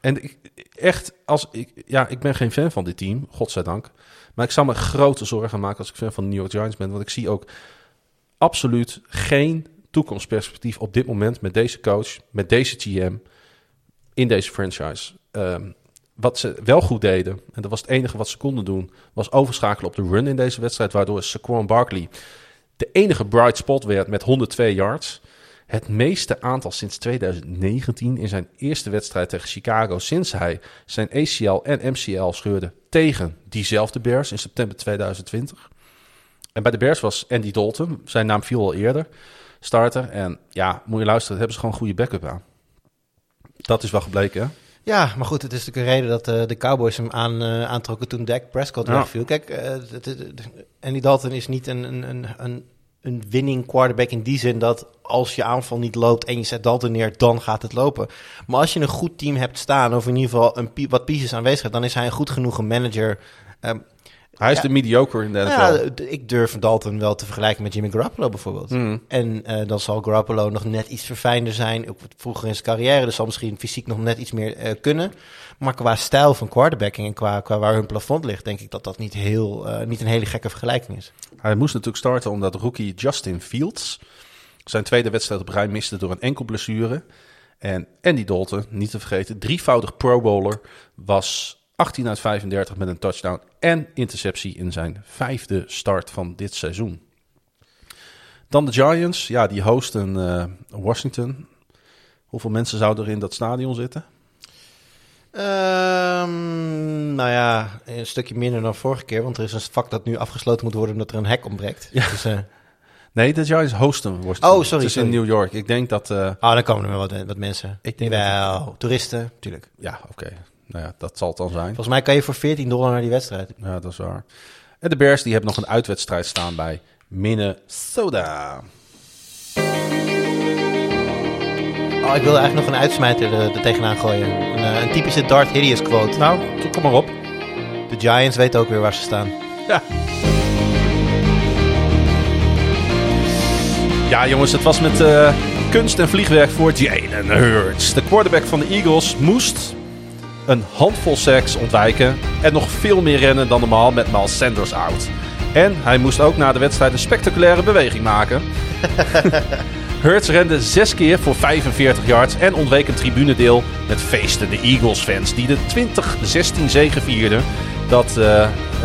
Speaker 1: En ik, echt, als ik, ja, ik ben geen fan van dit team, godzijdank. Maar ik zou me grote zorgen maken als ik fan van de New York Giants ben. Want ik zie ook absoluut geen toekomstperspectief op dit moment met deze coach, met deze GM, in deze franchise. Ehm, wat ze wel goed deden, en dat was het enige wat ze konden doen, was overschakelen op de run in deze wedstrijd. Waardoor Saquon Barkley de enige bright spot werd met 102 yards. Het meeste aantal sinds 2019 in zijn eerste wedstrijd tegen Chicago. Sinds hij zijn ACL en MCL scheurde tegen diezelfde Bears in september 2020. En bij de Bears was Andy Dalton. Zijn naam viel al eerder. Starter. En ja, moet je luisteren, hebben ze gewoon een goede backup aan. Dat is wel gebleken, hè?
Speaker 2: Ja, maar goed, het is natuurlijk een reden dat uh, de Cowboys hem aan, uh, aantrokken toen Dak Prescott ja. wegviel. Kijk, uh, Andy Dalton is niet een, een, een, een winning quarterback in die zin dat als je aanval niet loopt en je zet Dalton neer, dan gaat het lopen. Maar als je een goed team hebt staan, of in ieder geval een wat pieces aanwezig hebt, dan is hij een goed genoeg manager. Um,
Speaker 1: hij is ja, de mediocre in de NFL.
Speaker 2: Ja, ik durf Dalton wel te vergelijken met Jimmy Garoppolo bijvoorbeeld.
Speaker 1: Mm.
Speaker 2: En uh, dan zal Garoppolo nog net iets verfijnder zijn. Ook vroeger in zijn carrière, dus zal misschien fysiek nog net iets meer uh, kunnen. Maar qua stijl van quarterbacking en qua, qua waar hun plafond ligt, denk ik dat dat niet, heel, uh, niet een hele gekke vergelijking is.
Speaker 1: Hij moest natuurlijk starten omdat rookie Justin Fields zijn tweede wedstrijd op rij miste door een enkel blessure. En Andy Dalton, niet te vergeten, drievoudig Pro Bowler, was 18 uit 35 met een touchdown en interceptie in zijn vijfde start van dit seizoen. Dan de Giants, ja, die hosten uh, Washington. Hoeveel mensen zouden er in dat stadion zitten?
Speaker 2: Um, nou ja, een stukje minder dan vorige keer, want er is een vak dat nu afgesloten moet worden omdat er een hek ontbreekt.
Speaker 1: Ja.
Speaker 2: Dus, uh...
Speaker 1: Nee, de Giants hosten Washington.
Speaker 2: Oh, sorry.
Speaker 1: Het is in New York. Ik denk dat... Uh...
Speaker 2: Oh, dan komen er wel wat, wat mensen.
Speaker 1: Ik denk
Speaker 2: wel, dat... toeristen, natuurlijk.
Speaker 1: Ja, oké. Okay. Nou ja, dat zal het dan zijn.
Speaker 2: Volgens mij kan je voor 14 dollar naar die wedstrijd.
Speaker 1: Ja, dat is waar. En de Bears die hebben nog een uitwedstrijd staan bij Minnesota.
Speaker 2: Oh, ik wilde eigenlijk nog een uitsmijter er, er tegenaan gooien. Een, uh, een typische Darth Hideous quote.
Speaker 1: Nou, kom maar op.
Speaker 2: De Giants weten ook weer waar ze staan.
Speaker 1: Ja. Ja, jongens, het was met uh, kunst en vliegwerk voor Jalen Hurts. De quarterback van de Eagles moest een handvol seks ontwijken en nog veel meer rennen dan normaal met Miles Sanders out. En hij moest ook na de wedstrijd een spectaculaire beweging maken. Hurts rende zes keer voor 45 yards en ontweek een tribunedeel met feestende Eagles-fans die de 20-16 zege vierden. Dat, uh,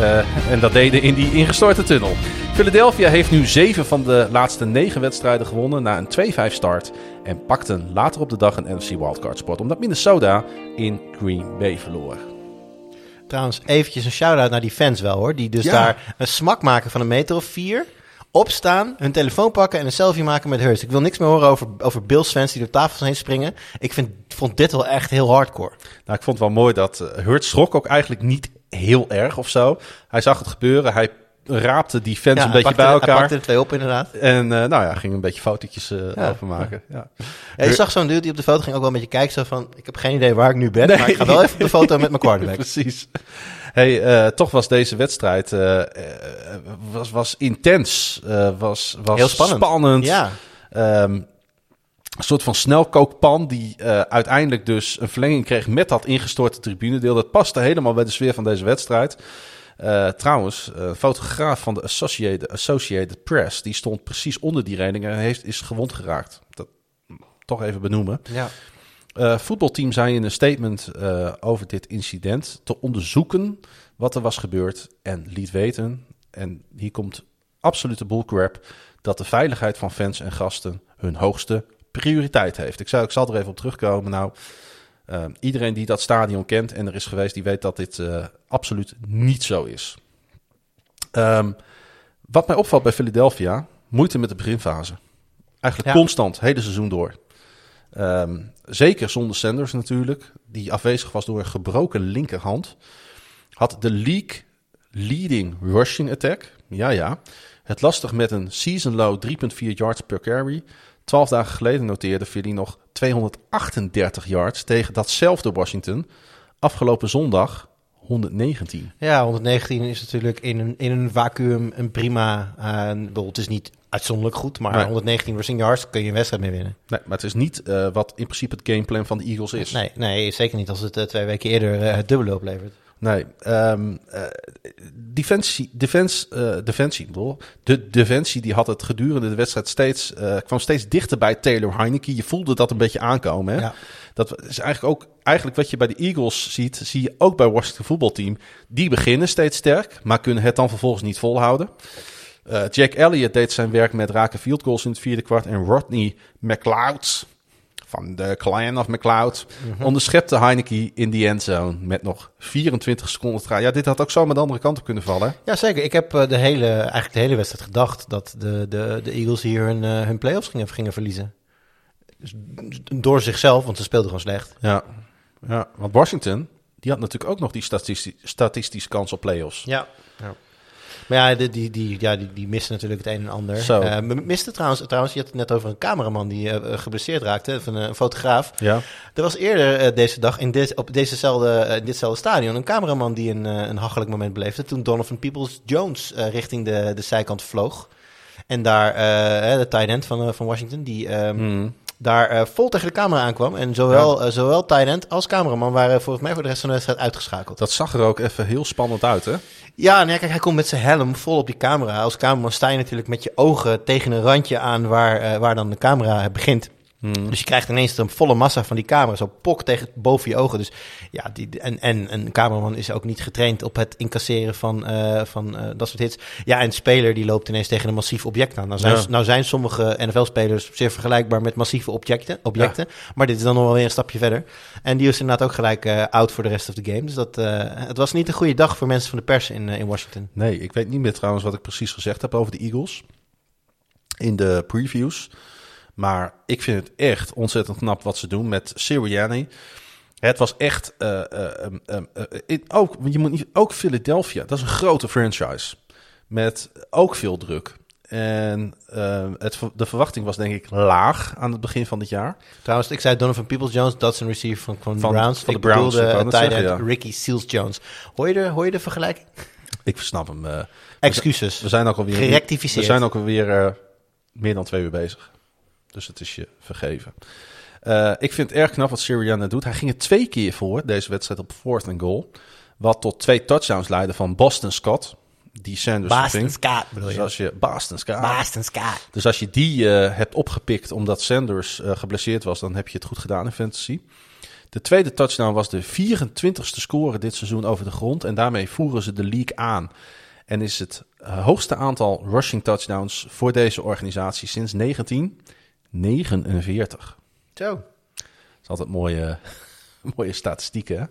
Speaker 1: uh, en dat deden in die ingestorte tunnel. Philadelphia heeft nu zeven van de laatste negen wedstrijden gewonnen na een 2-5 start. En pakten later op de dag een NFC wildcard spot omdat Minnesota in Green Bay verloor.
Speaker 2: Trouwens, eventjes een shout-out naar die fans wel hoor. Die dus ja. daar een smak maken van een meter of vier. Opstaan, hun telefoon pakken en een selfie maken met Hurts. Ik wil niks meer horen over, over Bills fans die door tafels heen springen. Ik vind, vond dit wel echt heel hardcore.
Speaker 1: Nou, ik vond het wel mooi dat uh, Hurts schrok ook eigenlijk niet heel erg of zo. Hij zag het gebeuren. Hij raapte die fans
Speaker 2: ja,
Speaker 1: een beetje
Speaker 2: pakte,
Speaker 1: bij elkaar.
Speaker 2: Hij pakte er twee op inderdaad.
Speaker 1: En uh, nou ja, ging een beetje fotootjes ja. over maken. Ja.
Speaker 2: Je zag zo'n dude die op de foto ging ook wel een beetje kijken. Zo van, ik heb geen idee waar ik nu ben, nee. maar ik ga wel even op de foto met mijn quarterback.
Speaker 1: Precies. Hey, uh, toch was deze wedstrijd was, was intens. was, was
Speaker 2: Heel spannend.
Speaker 1: spannend.
Speaker 2: Ja.
Speaker 1: Um, een soort van snelkookpan die uh, uiteindelijk dus een verlenging kreeg met dat ingestorte tribunedeel. Dat paste helemaal bij de sfeer van deze wedstrijd. Uh, trouwens, een uh, fotograaf van de Associated, Associated Press, die stond precies onder die reding en heeft, is gewond geraakt. Dat toch even benoemen.
Speaker 2: Ja.
Speaker 1: Uh, voetbalteam zei in een statement uh, over dit incident te onderzoeken wat er was gebeurd en liet weten, en hier komt absolute bullcrap, dat de veiligheid van fans en gasten hun hoogste prioriteit heeft. Ik, zou, ik zal er even op terugkomen. Nou, uh, iedereen die dat stadion kent en er is geweest, die weet dat dit uh, absoluut niet zo is. Um, wat mij opvalt bij Philadelphia, moeite met de beginfase. Eigenlijk ja. constant, hele seizoen door. Um, zeker zonder Sanders natuurlijk, die afwezig was door een gebroken linkerhand. Had de league leading rushing attack. Ja, ja. Het lastig met een season low 3,4 yards per carry. 12 dagen geleden noteerde Philly nog 238 yards tegen datzelfde Washington. Afgelopen zondag 119.
Speaker 2: Ja, 119 is natuurlijk in een, in een vacuüm een prima... Uh, het is niet uitzonderlijk goed, maar nee. 119 rushing yards kun je een wedstrijd mee winnen.
Speaker 1: Nee, maar het is niet uh, wat in principe het gameplan van de Eagles is.
Speaker 2: Nee, nee zeker niet als het uh, twee weken eerder het dubbele oplevert.
Speaker 1: Nee, um, uh, defensie, defense, uh, defensie, bedoel, de defensie die had het gedurende de wedstrijd steeds, uh, kwam steeds dichter bij Taylor Heineke. Je voelde dat een beetje aankomen. Hè?
Speaker 2: Ja.
Speaker 1: Dat is eigenlijk ook, eigenlijk wat je bij de Eagles ziet, zie je ook bij Washington voetbalteam. Die beginnen steeds sterk, maar kunnen het dan vervolgens niet volhouden. Jack Elliott deed zijn werk met raken field goals in het vierde kwart en Rodney McLeod van de Clan of McLeod. Onderschepte Heineke in die endzone met nog 24 seconden te gaan. Ja, dit had ook zo met de andere kant op kunnen vallen.
Speaker 2: Ja, zeker. Ik heb eh, de hele, eigenlijk de hele wedstrijd gedacht dat de, de, de Eagles hier hun, eh, hun playoffs gingen, gingen verliezen. Dus door zichzelf, want ze speelden gewoon slecht.
Speaker 1: Ja. ja, want Washington, die had natuurlijk ook nog die statistisch, statistische kans op playoffs.
Speaker 2: Ja. Maar ja, die, die, die, ja die, die miste natuurlijk het een en ander.
Speaker 1: Zo.
Speaker 2: Eh, m- miste trouwens, trouwens, je had het net over een cameraman die eh, geblesseerd raakte, van een fotograaf.
Speaker 1: Ja,
Speaker 2: Er was eerder eh, deze dag in, dit, op dezezelfde, eh, in ditzelfde stadion een cameraman die een, eh, een hachelijk moment beleefde. Toen Donovan Peoples-Jones eh, richting de, de zijkant vloog. En daar eh, de tight end van, eh, van Washington, die ehm,
Speaker 1: Hmm.
Speaker 2: Daar eh, vol tegen de camera aankwam. En zowel, eh, zowel als cameraman waren volgens mij voor de rest van de wedstrijd uitgeschakeld.
Speaker 1: dat zag er ook even heel spannend uit, hè?
Speaker 2: Ja, nee, kijk, hij komt met zijn helm vol op die camera. Als cameraman sta je natuurlijk met je ogen tegen een randje aan waar, eh, waar dan de camera begint.
Speaker 1: Hmm.
Speaker 2: Dus je krijgt ineens een volle massa van die camera, zo pok tegen boven je ogen. Dus ja, die, en, en een cameraman is ook niet getraind op het incasseren van, eh, van eh, dat soort hits. Ja, en een speler die loopt ineens tegen een massief object aan. Nou zijn,
Speaker 1: Ja.
Speaker 2: nou zijn sommige NFL-spelers zeer vergelijkbaar met massieve objecten, objecten. Maar dit is dan nog wel weer een stapje verder. En die is inderdaad ook gelijk eh out voor de rest of the game. Dus dat, het was niet een goede dag voor mensen van de pers in, in Washington.
Speaker 1: Nee, ik weet niet meer trouwens wat ik precies gezegd heb over de Eagles in de previews. Maar ik vind het echt ontzettend knap wat ze doen met Sirianni. Het was echt, eh, in- ook, want je moet niet, ook Philadelphia, dat is een grote franchise. Met ook veel druk. En het, de verwachting was denk ik laag aan het begin van dit jaar.
Speaker 2: Trouwens, ik zei Donovan Peoples-Jones, dat is een receiver van, van,
Speaker 1: Van-
Speaker 2: de Browns.
Speaker 1: van de
Speaker 2: ik
Speaker 1: Browns,
Speaker 2: bedoelde uh,
Speaker 1: zeggen, ja.
Speaker 2: Ricky Seals-Jones. Hoor, je de, hoor je de vergelijking?
Speaker 1: Ik snap hem.
Speaker 2: Excuses.
Speaker 1: we zijn ook alweer,
Speaker 2: Gerectificeerd.
Speaker 1: We zijn ook alweer meer dan twee uur bezig. Dus het is je vergeven. Eh, ik vind het erg knap wat Sirianni doet. Hij ging er twee keer voor, deze wedstrijd op fourth and goal. Wat tot twee touchdowns leidde van Boston Scott. Die Sanders
Speaker 2: Boston. Scott bedoel
Speaker 1: Dus
Speaker 2: je?
Speaker 1: als je Boston Scott.
Speaker 2: Boston Scott.
Speaker 1: Dus als je die eh, hebt opgepikt omdat Sanders eh, geblesseerd was, dan heb je het goed gedaan in fantasy. De tweede touchdown was de 24ste score dit seizoen over de grond. En daarmee voeren ze de league aan. En is het hoogste aantal rushing touchdowns voor deze organisatie sinds 1949.
Speaker 2: Zo.
Speaker 1: Dat is altijd mooie, mooie statistieken. Hè?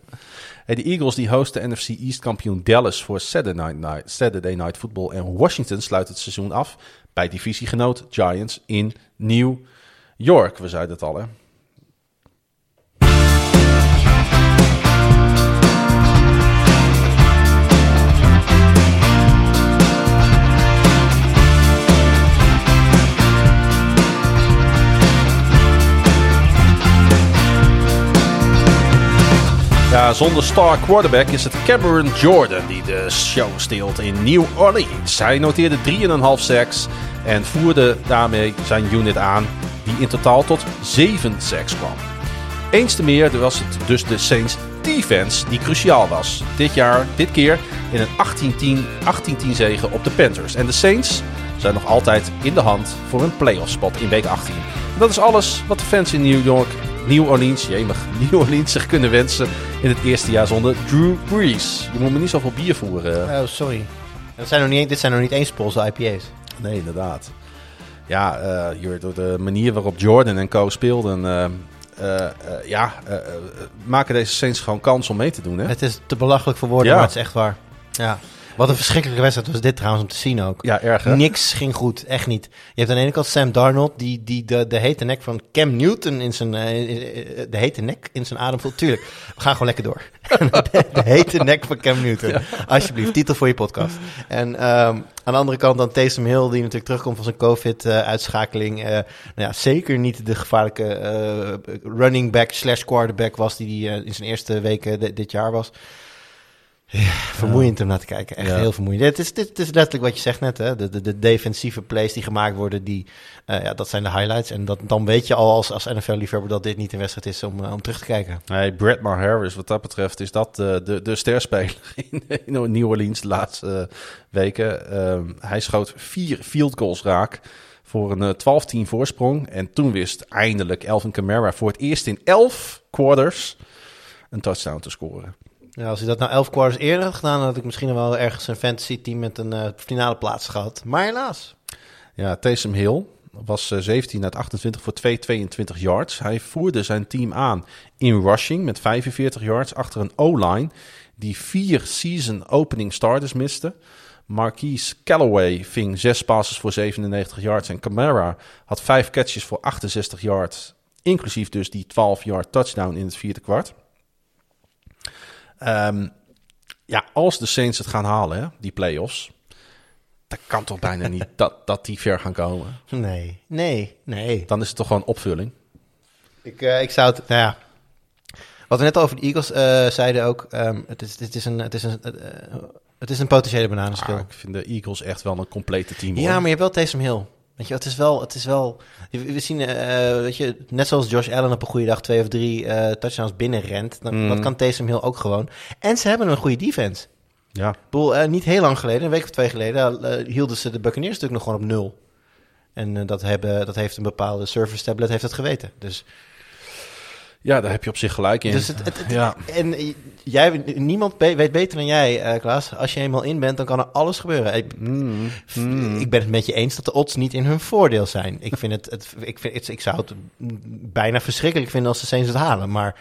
Speaker 1: Hey, de Eagles die hosten NFC East kampioen Dallas voor Saturday Night, Saturday Night Football. En Washington sluit het seizoen af bij divisiegenoot Giants in New York. We zeiden het al, hè? Ja, zonder star quarterback is het Cameron Jordan die de show steelt in New Orleans. Hij noteerde 3,5 sacks en voerde daarmee zijn unit aan, die in totaal tot 7 sacks kwam. Eens te meer was het dus de Saints defense die cruciaal was. Dit jaar, dit keer in een 18-10 18-10 zege op de Panthers. En de Saints zijn nog altijd in de hand voor een playoff spot in week 18. En dat is alles wat de fans in New York, New Orleans, jemig, New Orleans zich kunnen wensen in het eerste jaar zonder Drew Brees. Je moet me niet zoveel bier voeren.
Speaker 2: Oh, sorry. Dat zijn nog niet, dit zijn nog niet eens Poolse IPA's.
Speaker 1: Nee, inderdaad. Ja, eh, je- door de manier waarop Jordan en co speelden, eh, eh, ja, maken deze Saints gewoon kans om mee te doen. Hè?
Speaker 2: Het is te belachelijk voor woorden,
Speaker 1: Ja.
Speaker 2: maar het is echt waar. Ja. Wat een verschrikkelijke wedstrijd was dit trouwens om te zien ook.
Speaker 1: Ja, erg hè?
Speaker 2: Niks ging goed, echt niet. Je hebt aan de ene kant Sam Darnold, die, die de, de hete nek van Cam Newton in zijn, eh, eh, de hete nek in zijn adem voelt. Tuurlijk, we gaan gewoon lekker door. de, de hete nek van Cam Newton. Alsjeblieft, titel voor je podcast. En ehm, aan de andere kant dan Taysom Hill, die natuurlijk terugkomt van zijn COVID-uitschakeling. nou ja, zeker niet de gevaarlijke eh, running back slash quarterback was die hij in zijn eerste weken di- dit jaar was. Ja, vermoeiend om naar te kijken. Echt
Speaker 1: Ja.
Speaker 2: heel vermoeiend. Het is, dit, is letterlijk wat je zegt net. Hè? De, de, de defensieve plays die gemaakt worden, die, eh, ja, dat zijn de highlights. En dat, dan weet je al als, als NFL-liefhebber dat dit niet een wedstrijd is om, eh, om terug te kijken.
Speaker 1: Nee, Brad Harris, wat dat betreft, is dat eh, de, de sterspeler in, in New Orleans de laatste weken. Ehm, hij schoot vier field goals raak voor een eh, 12-10 voorsprong. En toen wist eindelijk Elvin Kamara voor het eerst in 11 quarters een touchdown te scoren.
Speaker 2: Ja, als hij dat nou elf quarters eerder had gedaan, had ik misschien wel ergens een fantasy team met een eh, finale plaats gehad. Maar helaas.
Speaker 1: Ja, Taysom Hill was eh, 17 uit 28 voor 222 yards. Hij voerde zijn team aan in rushing met 45 yards achter een O-line die vier season opening starters miste. Marquise Callaway ving zes passes voor 97 yards en Camara had vijf catches voor 68 yards, inclusief dus die 12 yard touchdown in het vierde kwart. Ehm, ja, als de Saints het gaan halen, hè, die playoffs, dat kan toch bijna niet dat, dat die ver gaan komen.
Speaker 2: Nee, nee, nee.
Speaker 1: Dan is het toch gewoon opvulling.
Speaker 2: Ik, eh, ik zou het, nou ja. Wat we net over de Eagles eh, zeiden ook, ehm, het, is, het, is een, het, is een, eh, het is een potentiële bananenschil.
Speaker 1: Ah, ik vind de Eagles echt wel een complete team.
Speaker 2: ja,
Speaker 1: hoor.
Speaker 2: maar je hebt wel Taysom Hill. Weet je, het is wel, het is wel. We zien, eh, weet je, net zoals Josh Allen op een goede dag twee of drie eh, touchdowns binnenrent. Dan,
Speaker 1: Mm.
Speaker 2: Dat kan Taysom Hill ook gewoon. En ze hebben een goede defense.
Speaker 1: ja.
Speaker 2: Ik bedoel, eh, niet heel lang geleden, een week of twee geleden, hielden ze de Buccaneers natuurlijk nog gewoon op nul. En dat, hebben, dat heeft een bepaalde service tablet heeft het geweten. Dus,
Speaker 1: ja, daar heb je op zich gelijk in.
Speaker 2: dus het, het, het-
Speaker 1: ja.
Speaker 2: En jij, niemand weet beter dan jij, eh, Klaas. Als je eenmaal in bent, dan kan er alles gebeuren. Ik,
Speaker 1: Mm, mm.
Speaker 2: ik ben het met je eens dat de odds niet in hun voordeel zijn. Ik, vind het, het, ik, vind, het, ik zou het bijna verschrikkelijk vinden als de Saints het halen. Maar,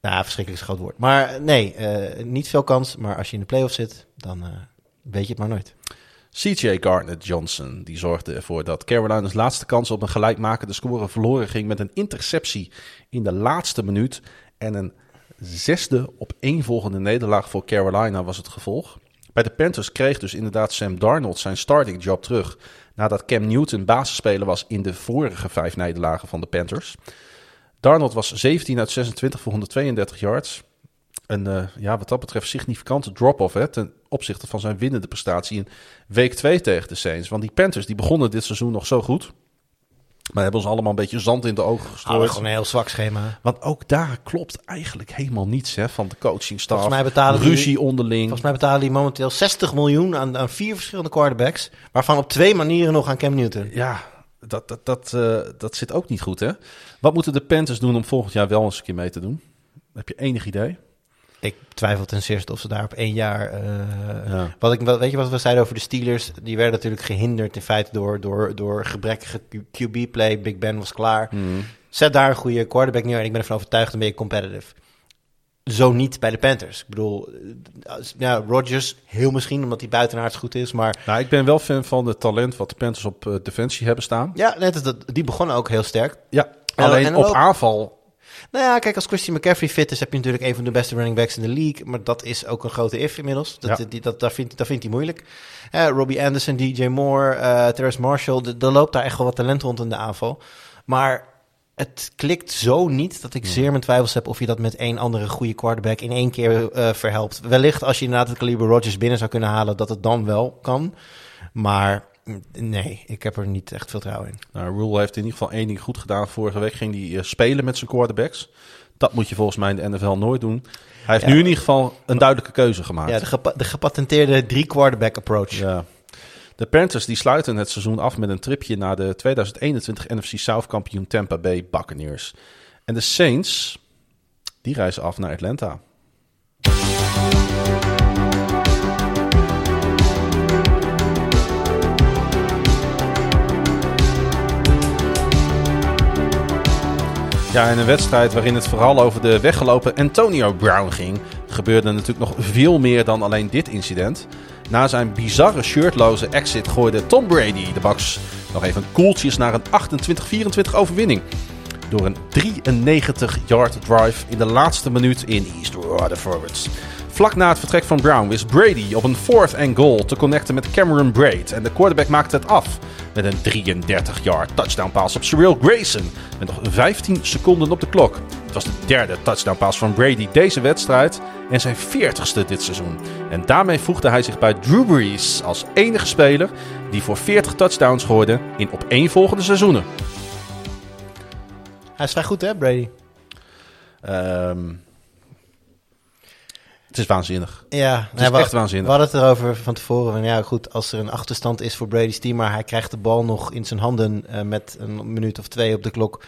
Speaker 2: nou, verschrikkelijk is een groot woord. Maar nee, eh, niet veel kans. Maar als je in de playoffs zit, dan eh, weet je het maar nooit.
Speaker 1: CJ Gardner-Johnson die zorgde ervoor dat Carolina's laatste kans op een gelijkmakende score verloren ging met een interceptie in de laatste minuut. En een zesde op één volgende nederlaag voor Carolina was het gevolg. Bij de Panthers kreeg dus inderdaad Sam Darnold zijn starting job terug nadat Cam Newton basisspeler was in de vorige vijf nederlagen van de Panthers. Darnold was 17 uit 26 voor 132 yards. Een, eh, ja, wat dat betreft, significante drop-off hè, opzichte van zijn winnende prestatie in week 2 tegen de Saints. Want die Panthers die begonnen dit seizoen nog zo goed. Maar hebben ons allemaal een beetje zand in de ogen gestrooid.
Speaker 2: gewoon een heel zwak schema.
Speaker 1: Want ook daar klopt eigenlijk helemaal niets hè, van de coachingstaf.
Speaker 2: Volgens mij betalen die-
Speaker 1: Ruzie onderling.
Speaker 2: Volgens mij betalen die momenteel 60 miljoen aan, aan vier verschillende quarterbacks. Waarvan op twee manieren nog aan Cam Newton.
Speaker 1: Ja, dat, dat, dat, eh, dat zit ook niet goed hè. Wat moeten de Panthers doen om volgend jaar wel eens een keer mee te doen? Heb je enig idee?
Speaker 2: Ik twijfel ten zeerste of ze daar op één jaar. eh,
Speaker 1: Ja.
Speaker 2: wat ik, wat, weet je wat we zeiden over de Steelers? Die werden natuurlijk gehinderd in feite door, door, door gebrekkige QB-play. Big Ben was klaar.
Speaker 1: Hmm.
Speaker 2: Zet daar een goede quarterback neer en ik ben ervan overtuigd, dan ben je competitive. Zo niet bij de Panthers. Ik bedoel, eh, als- ja, Rodgers heel misschien, omdat hij buitenaards goed is. Maar
Speaker 1: Nou, ik ben wel fan van het talent wat de Panthers op eh, defensie hebben staan.
Speaker 2: ja, net als dat, die begonnen ook heel sterk.
Speaker 1: Ja,
Speaker 2: En-
Speaker 1: alleen
Speaker 2: en
Speaker 1: op
Speaker 2: ook-
Speaker 1: aanval
Speaker 2: Nou ja, kijk, als Christian McCaffrey fit is, heb je natuurlijk een van de beste running backs in de league. Maar dat is ook een grote if inmiddels. Dat,
Speaker 1: Ja.
Speaker 2: die, dat, dat, vindt, dat vindt hij moeilijk. Eh, Robbie Anderson, DJ Moore, eh Terrence Marshall. Er loopt daar echt wel wat talent rond in de aanval. Maar het klikt zo niet dat ik zeer mijn twijfels heb of je dat met één andere goede quarterback in één keer eh, verhelpt. Wellicht als je inderdaad het kaliber Rodgers binnen zou kunnen halen, dat het dan wel kan. Maar nee, ik heb er niet echt veel vertrouwen in.
Speaker 1: Nou, Rule heeft in ieder geval één ding goed gedaan. Vorige week ging hij eh, spelen met zijn quarterbacks. Dat moet je volgens mij in de NFL nooit doen. Hij heeft
Speaker 2: Ja.
Speaker 1: nu in ieder geval een duidelijke keuze gemaakt.
Speaker 2: Ja, de, gepa- de gepatenteerde drie quarterback approach.
Speaker 1: Ja. De Panthers die sluiten het seizoen af met een tripje naar de 2021 NFC South kampioen Tampa Bay Buccaneers. En de Saints, die reizen af naar Atlanta. Ja, in een wedstrijd waarin het vooral over de weggelopen Antonio Brown ging, gebeurde natuurlijk nog veel meer dan alleen dit incident. Na zijn bizarre shirtloze exit gooide Tom Brady de Bucks nog even koeltjes naar een 28-24 overwinning. Door een 93-yard drive in de laatste minuut in East Rutherford. Vlak na het vertrek van Brown wist Brady op een fourth and goal te connecten met Cameron Braid. En de quarterback maakte het af met een 33-yard touchdown pass op Cyril Grayson. Met nog 15 seconden op de klok. Het was de derde touchdown pass van Brady deze wedstrijd en zijn 40ste dit seizoen. En daarmee voegde hij zich bij Drew Brees als enige speler die voor 40 touchdowns gooide in opeenvolgende seizoenen.
Speaker 2: Hij is vrij goed, hè, Brady?
Speaker 1: Ehm, het is waanzinnig.
Speaker 2: Ja,
Speaker 1: Het is
Speaker 2: we,
Speaker 1: echt waanzinnig.
Speaker 2: We hadden het erover van tevoren. Van, ja, goed, als er een achterstand is voor Brady's team, maar hij krijgt de bal nog in zijn handen eh, met een minuut of twee op de klok.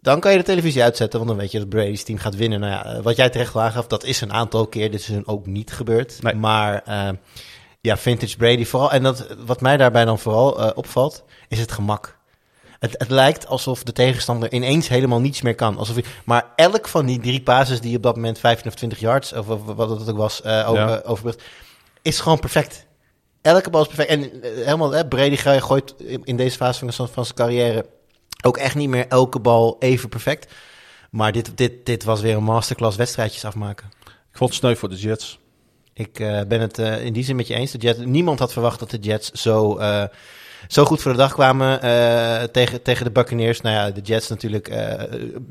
Speaker 2: Dan kan je de televisie uitzetten, want dan weet je dat Brady's team gaat winnen. Nou ja, eh, wat jij terecht aangaf, dat is een aantal keer dit seizoen ook niet gebeurd.
Speaker 1: Nee.
Speaker 2: Maar eh, ja, vintage Brady vooral. En dat, wat mij daarbij dan vooral opvalt, is het gemak. Het, het lijkt alsof de tegenstander ineens helemaal niets meer kan. Alsof maar elk van die drie passes die op dat moment 15 of 20 yards, of, of wat het ook was, eh over,
Speaker 1: Ja.
Speaker 2: overbrugd, is gewoon perfect. Elke bal is perfect. En eh, helemaal, hè, Brady gooit in deze fase van, zijn- van zijn carrière ook echt niet meer elke bal even perfect. Maar dit, dit, dit was weer een masterclass wedstrijdjes afmaken.
Speaker 1: Ik vond het sneu voor de Jets.
Speaker 2: Ik eh, ben het in die zin met je eens. De Jets, niemand had verwacht dat de Jets zo, zo goed voor de dag kwamen eh, tegen, tegen de Buccaneers. Nou ja, de Jets natuurlijk, eh,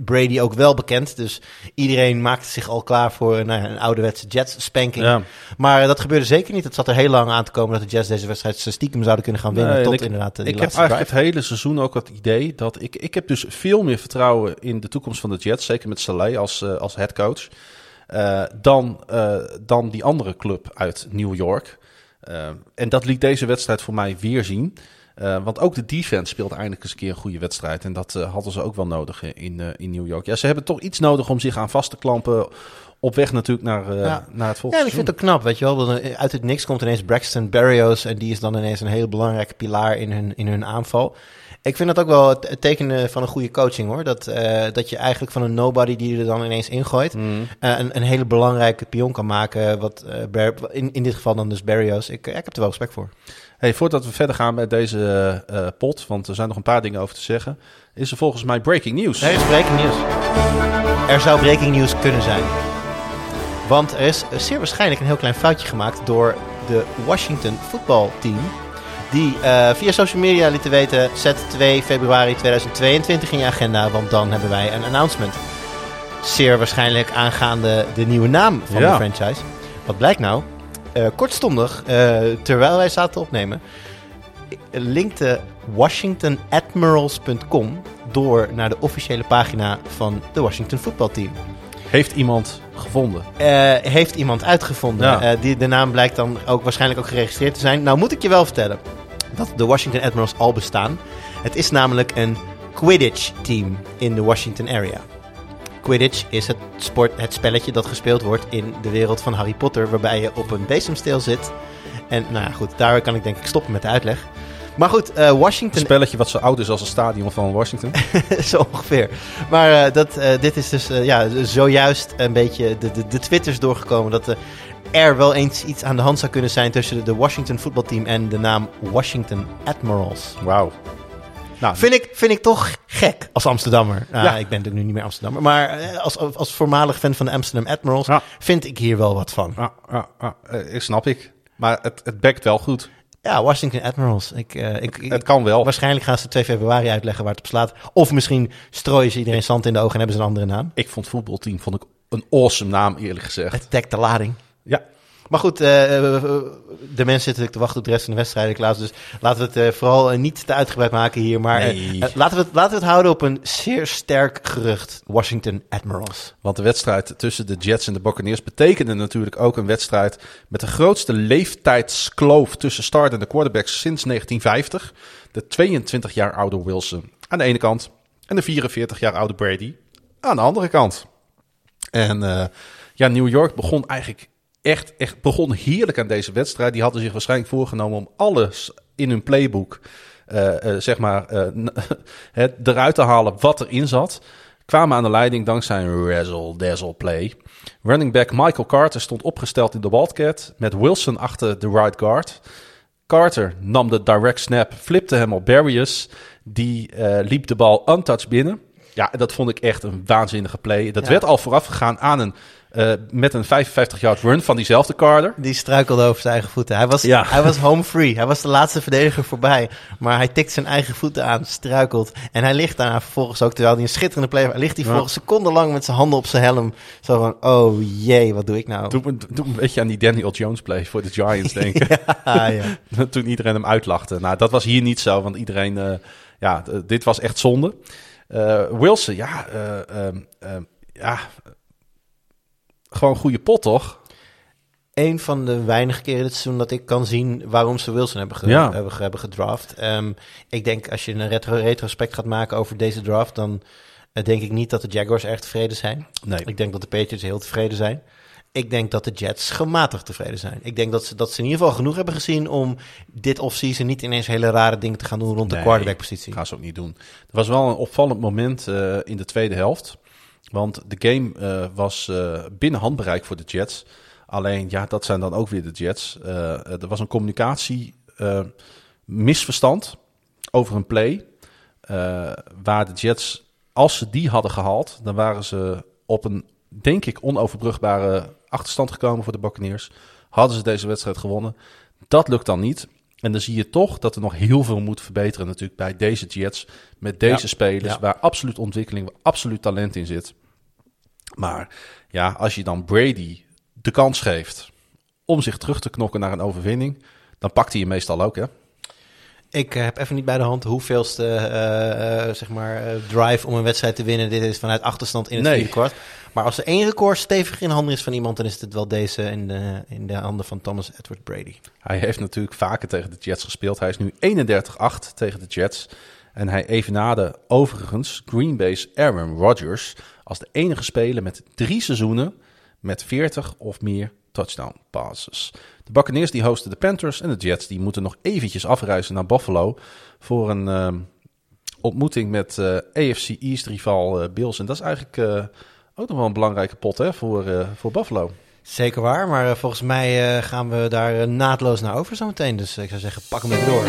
Speaker 2: Brady ook wel bekend. Dus iedereen maakte zich al klaar voor nou ja, een ouderwetse Jets-spanking.
Speaker 1: Ja.
Speaker 2: Maar eh, dat gebeurde zeker niet. Het zat er heel lang aan te komen dat de Jets deze wedstrijd stiekem zouden kunnen gaan winnen.
Speaker 1: Nee,
Speaker 2: tot
Speaker 1: ik-
Speaker 2: inderdaad eh,
Speaker 1: Ik heb eigenlijk
Speaker 2: drive.
Speaker 1: het hele seizoen ook het idee dat ik... Ik heb dus veel meer vertrouwen in de toekomst van de Jets. Zeker met Saleh als, eh, als headcoach. eh, dan, eh, dan die andere club uit New York. Eh, en dat liet deze wedstrijd voor mij weer zien. Eh, want ook de defense speelde eindelijk eens een keer een goede wedstrijd. En dat eh, hadden ze ook wel nodig in, eh, in New York. Ja, ze hebben toch iets nodig om zich aan vast te klampen. Op weg natuurlijk naar,
Speaker 2: Ja.
Speaker 1: naar het
Speaker 2: Ja,
Speaker 1: volgende
Speaker 2: en ik vind het ook knap, weet je wel. Dat uit het niks komt ineens Braxton Berrios. En die is dan ineens een heel belangrijke pilaar in hun, in hun aanval. Ik vind dat ook wel het, het teken eh, van een goede coaching, hoor. Dat, dat je eigenlijk van een nobody die je er dan ineens ingooit... eh, een, een hele belangrijke pion kan maken. Wat, in, in dit geval dan dus Berrios. Ik, ik heb er wel respect voor.
Speaker 1: Hey, voordat we verder gaan met deze eh, pot, want er zijn nog een paar dingen over te zeggen, is er volgens mij breaking news.
Speaker 2: Er is breaking news. Er zou breaking news kunnen zijn. Want er is zeer waarschijnlijk een heel klein foutje gemaakt door de Washington voetbalteam. Die eh, via social media lieten weten, zet 2 februari 2022 in je agenda, want dan hebben wij een announcement. Zeer waarschijnlijk aangaande de nieuwe naam van
Speaker 1: Ja.
Speaker 2: de franchise. Wat blijkt nou? Eh, kortstondig, eh, terwijl wij zaten opnemen, linkte WashingtonAdmirals.com door naar de officiële pagina van de Washington voetbalteam.
Speaker 1: Heeft iemand gevonden?
Speaker 2: Eh, heeft iemand uitgevonden.
Speaker 1: Ja.
Speaker 2: Die, de naam blijkt dan ook waarschijnlijk ook geregistreerd te zijn. Nou moet ik je wel vertellen dat de Washington Admirals al bestaan. Het is namelijk een Quidditch team in de Washington area. Quidditch is het, sport, het spelletje dat gespeeld wordt in de wereld van Harry Potter, waarbij je op een bezemsteel zit. En nou ja, goed, daar kan ik denk ik stoppen met de uitleg. Maar goed, eh,
Speaker 1: Een
Speaker 2: Washington
Speaker 1: spelletje wat zo oud is als het stadion van Washington.
Speaker 2: zo ongeveer. Maar eh, dat, eh, dit is dus ja, zojuist een beetje de, de, de twitters doorgekomen dat er wel eens iets aan de hand zou kunnen zijn tussen de Washington voetbalteam en de naam Washington Admirals.
Speaker 1: Wauw. Nou,
Speaker 2: Vind ik, vind ik toch gek als Amsterdammer. Nou,
Speaker 1: Ja.
Speaker 2: Ik ben natuurlijk nu niet meer Amsterdammer. Maar eh, als, als voormalig fan van de Amsterdam Admirals
Speaker 1: Ja.
Speaker 2: vind ik hier wel wat van.
Speaker 1: ah, ah, ah, eh, ik snap ik. Maar het, het bekt wel goed.
Speaker 2: Ja, Washington Admirals. Ik, eh, ik,
Speaker 1: Het kan wel.
Speaker 2: waarschijnlijk gaan ze 2 februari uitleggen waar het op slaat. Of misschien strooien ze iedereen zand in de ogen en hebben ze een andere naam.
Speaker 1: Ik vond het voetbalteam vond ik een awesome naam, eerlijk gezegd.
Speaker 2: Het dekt de lading.
Speaker 1: Ja.
Speaker 2: Maar goed, eh, eh, de mensen zitten te wachten op de rest van de wedstrijd, Klaas. Dus laten we het eh, vooral eh, niet te uitgebreid maken hier. Maar eh,
Speaker 1: Nee.
Speaker 2: eh, laten, we het, laten we het houden op een zeer sterk gerucht. Washington Admirals.
Speaker 1: Want de wedstrijd tussen de Jets en de Buccaneers betekende natuurlijk ook een wedstrijd met de grootste leeftijdskloof tussen startende quarterbacks sinds 1950. De 22 jaar oude Wilson aan de ene kant en de 44 jaar oude Brady aan de andere kant. En eh, ja, New York begon eigenlijk echt, echt begon heerlijk aan deze wedstrijd. Die hadden zich waarschijnlijk voorgenomen om alles in hun playbook, eh, eh, zeg maar, eh, het eruit te halen wat erin zat. Kwamen aan de leiding dankzij een razzle-dazzle play. Running back Michael Carter stond opgesteld in de Wildcat met Wilson achter de right guard. Carter nam de direct snap, flipte hem op Barrios. Die liep de bal untouched binnen. Ja, dat vond ik echt een waanzinnige play. Dat
Speaker 2: Ja.
Speaker 1: werd al vooraf gegaan aan een, eh, met een 55-yard run van diezelfde Carter.
Speaker 2: Die struikelde over zijn eigen voeten. Hij was,
Speaker 1: Ja.
Speaker 2: hij was home free. Hij was de laatste verdediger voorbij. Maar hij tikt zijn eigen voeten aan, struikelt. En hij ligt daarna vervolgens ook, terwijl hij een schitterende play ligt hij
Speaker 1: Ja.
Speaker 2: volgens secondenlang met zijn handen op zijn helm. Zo van, oh jee, wat doe ik nou?
Speaker 1: Doe, een beetje aan die Daniel Jones play voor de Giants denken.
Speaker 2: Ja.
Speaker 1: Toen iedereen hem uitlachte. Nou, dat was hier niet zo, want iedereen... eh, ja, dit was echt zonde. Eh, Wilson, ja... ja... Gewoon een goede pot, toch?
Speaker 2: een van de weinige keren dit seizoen dat ik kan zien waarom ze Wilson hebben, ge-
Speaker 1: Ja.
Speaker 2: hebben, hebben gedraft. Ehm, ik denk als je een retro retrospect gaat maken over deze draft, dan eh, denk ik niet dat de Jaguars erg tevreden zijn.
Speaker 1: Nee.
Speaker 2: Ik denk dat de Patriots heel tevreden zijn. Ik denk dat de Jets gematigd tevreden zijn. Ik denk dat ze, dat ze in ieder geval genoeg hebben gezien om dit offseason niet ineens hele rare dingen te gaan doen rond de
Speaker 1: Nee,
Speaker 2: quarterback-positie.
Speaker 1: gaan ze ook niet doen. Er was wel een opvallend moment eh, in de tweede helft. Want de game eh, was eh, binnen handbereik voor de Jets. Alleen, ja, dat zijn dan ook weer de Jets. Eh, er was een communicatie misverstand over een play. waar de Jets, als ze die hadden gehaald, dan waren ze op een, denk ik, onoverbrugbare achterstand gekomen voor de Buccaneers. Hadden ze deze wedstrijd gewonnen. Dat lukt dan niet. En dan zie je toch dat er nog heel veel moet verbeteren natuurlijk bij deze Jets. Met deze
Speaker 2: Ja.
Speaker 1: spelers,
Speaker 2: Ja.
Speaker 1: waar absoluut ontwikkeling, waar absoluut talent in zit. Maar ja, als je dan Brady de kans geeft om zich terug te knokken naar een overwinning, dan pakt hij je meestal ook, hè?
Speaker 2: Ik eh, heb even niet bij de hand hoeveelste eh, eh, zeg maar, drive om een wedstrijd te winnen. Dit is vanuit achterstand in het
Speaker 1: Nee.
Speaker 2: vierde kwart. Maar als er één record stevig in handen is van iemand, dan is het wel deze in de, in de handen van Thomas Edward Brady.
Speaker 1: Hij heeft natuurlijk vaker tegen de Jets gespeeld. Hij is nu 31-8 tegen de Jets. En hij evenaarde overigens Green Bay's Aaron Rodgers als de enige speler met drie seizoenen met 40 of meer touchdown passes. De Buccaneers die hosten de Panthers en de Jets die moeten nog eventjes afreizen naar Buffalo voor een ehm, ontmoeting met eh, AFC East rival eh, Bills. En dat is eigenlijk eh, ook nog wel een belangrijke pot hè, voor, eh, voor Buffalo.
Speaker 2: Zeker waar, maar eh, volgens mij eh, gaan we daar naadloos naar over zometeen. Dus ik zou zeggen, pak hem even door.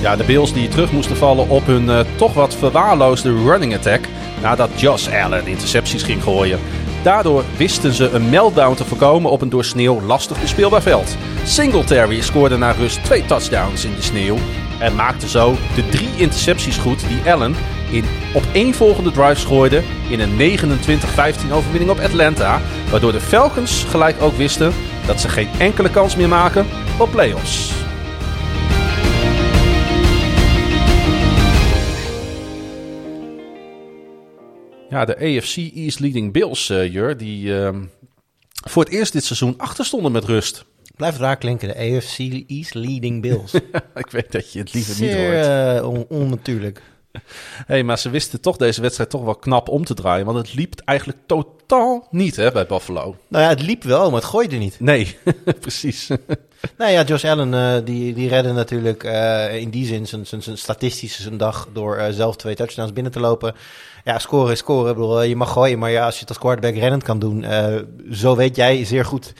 Speaker 1: Ja, de Bills die terug moesten vallen op hun toch wat verwaarloosde running attack nadat Josh Allen intercepties ging gooien. Daardoor wisten ze een meltdown te voorkomen op een door sneeuw lastig bespeelbaar veld. Singletary scoorde na rust twee touchdowns in de sneeuw en maakte zo de drie intercepties goed die Allen in opeenvolgende drives gooide in een 29-15 overwinning op Atlanta, waardoor de Falcons gelijk ook wisten dat ze geen enkele kans meer maken op playoffs. Ja, de AFC East leading Bills, eh Jur, die ehm, voor het eerst dit seizoen achter stonden met rust.
Speaker 2: Blijft raar klinken, de AFC East leading Bills.
Speaker 1: Ik weet dat je het liever niet hoort.
Speaker 2: eh, on- onnatuurlijk.
Speaker 1: Hey, maar ze wisten toch deze wedstrijd toch wel knap om te draaien. Want het liep eigenlijk totaal niet hè, bij Buffalo.
Speaker 2: Nou ja, het liep wel, maar het gooide niet.
Speaker 1: Nee, precies.
Speaker 2: Nou ja, Josh Allen eh, die, die redde natuurlijk eh, in die zin zijn, zijn, zijn statistische zijn dag door eh, zelf twee touchdowns binnen te lopen. Ja, scoren is scoren. Ik bedoel, je mag gooien, maar ja, als je het als quarterback rennend kan doen, zo weet jij zeer goed,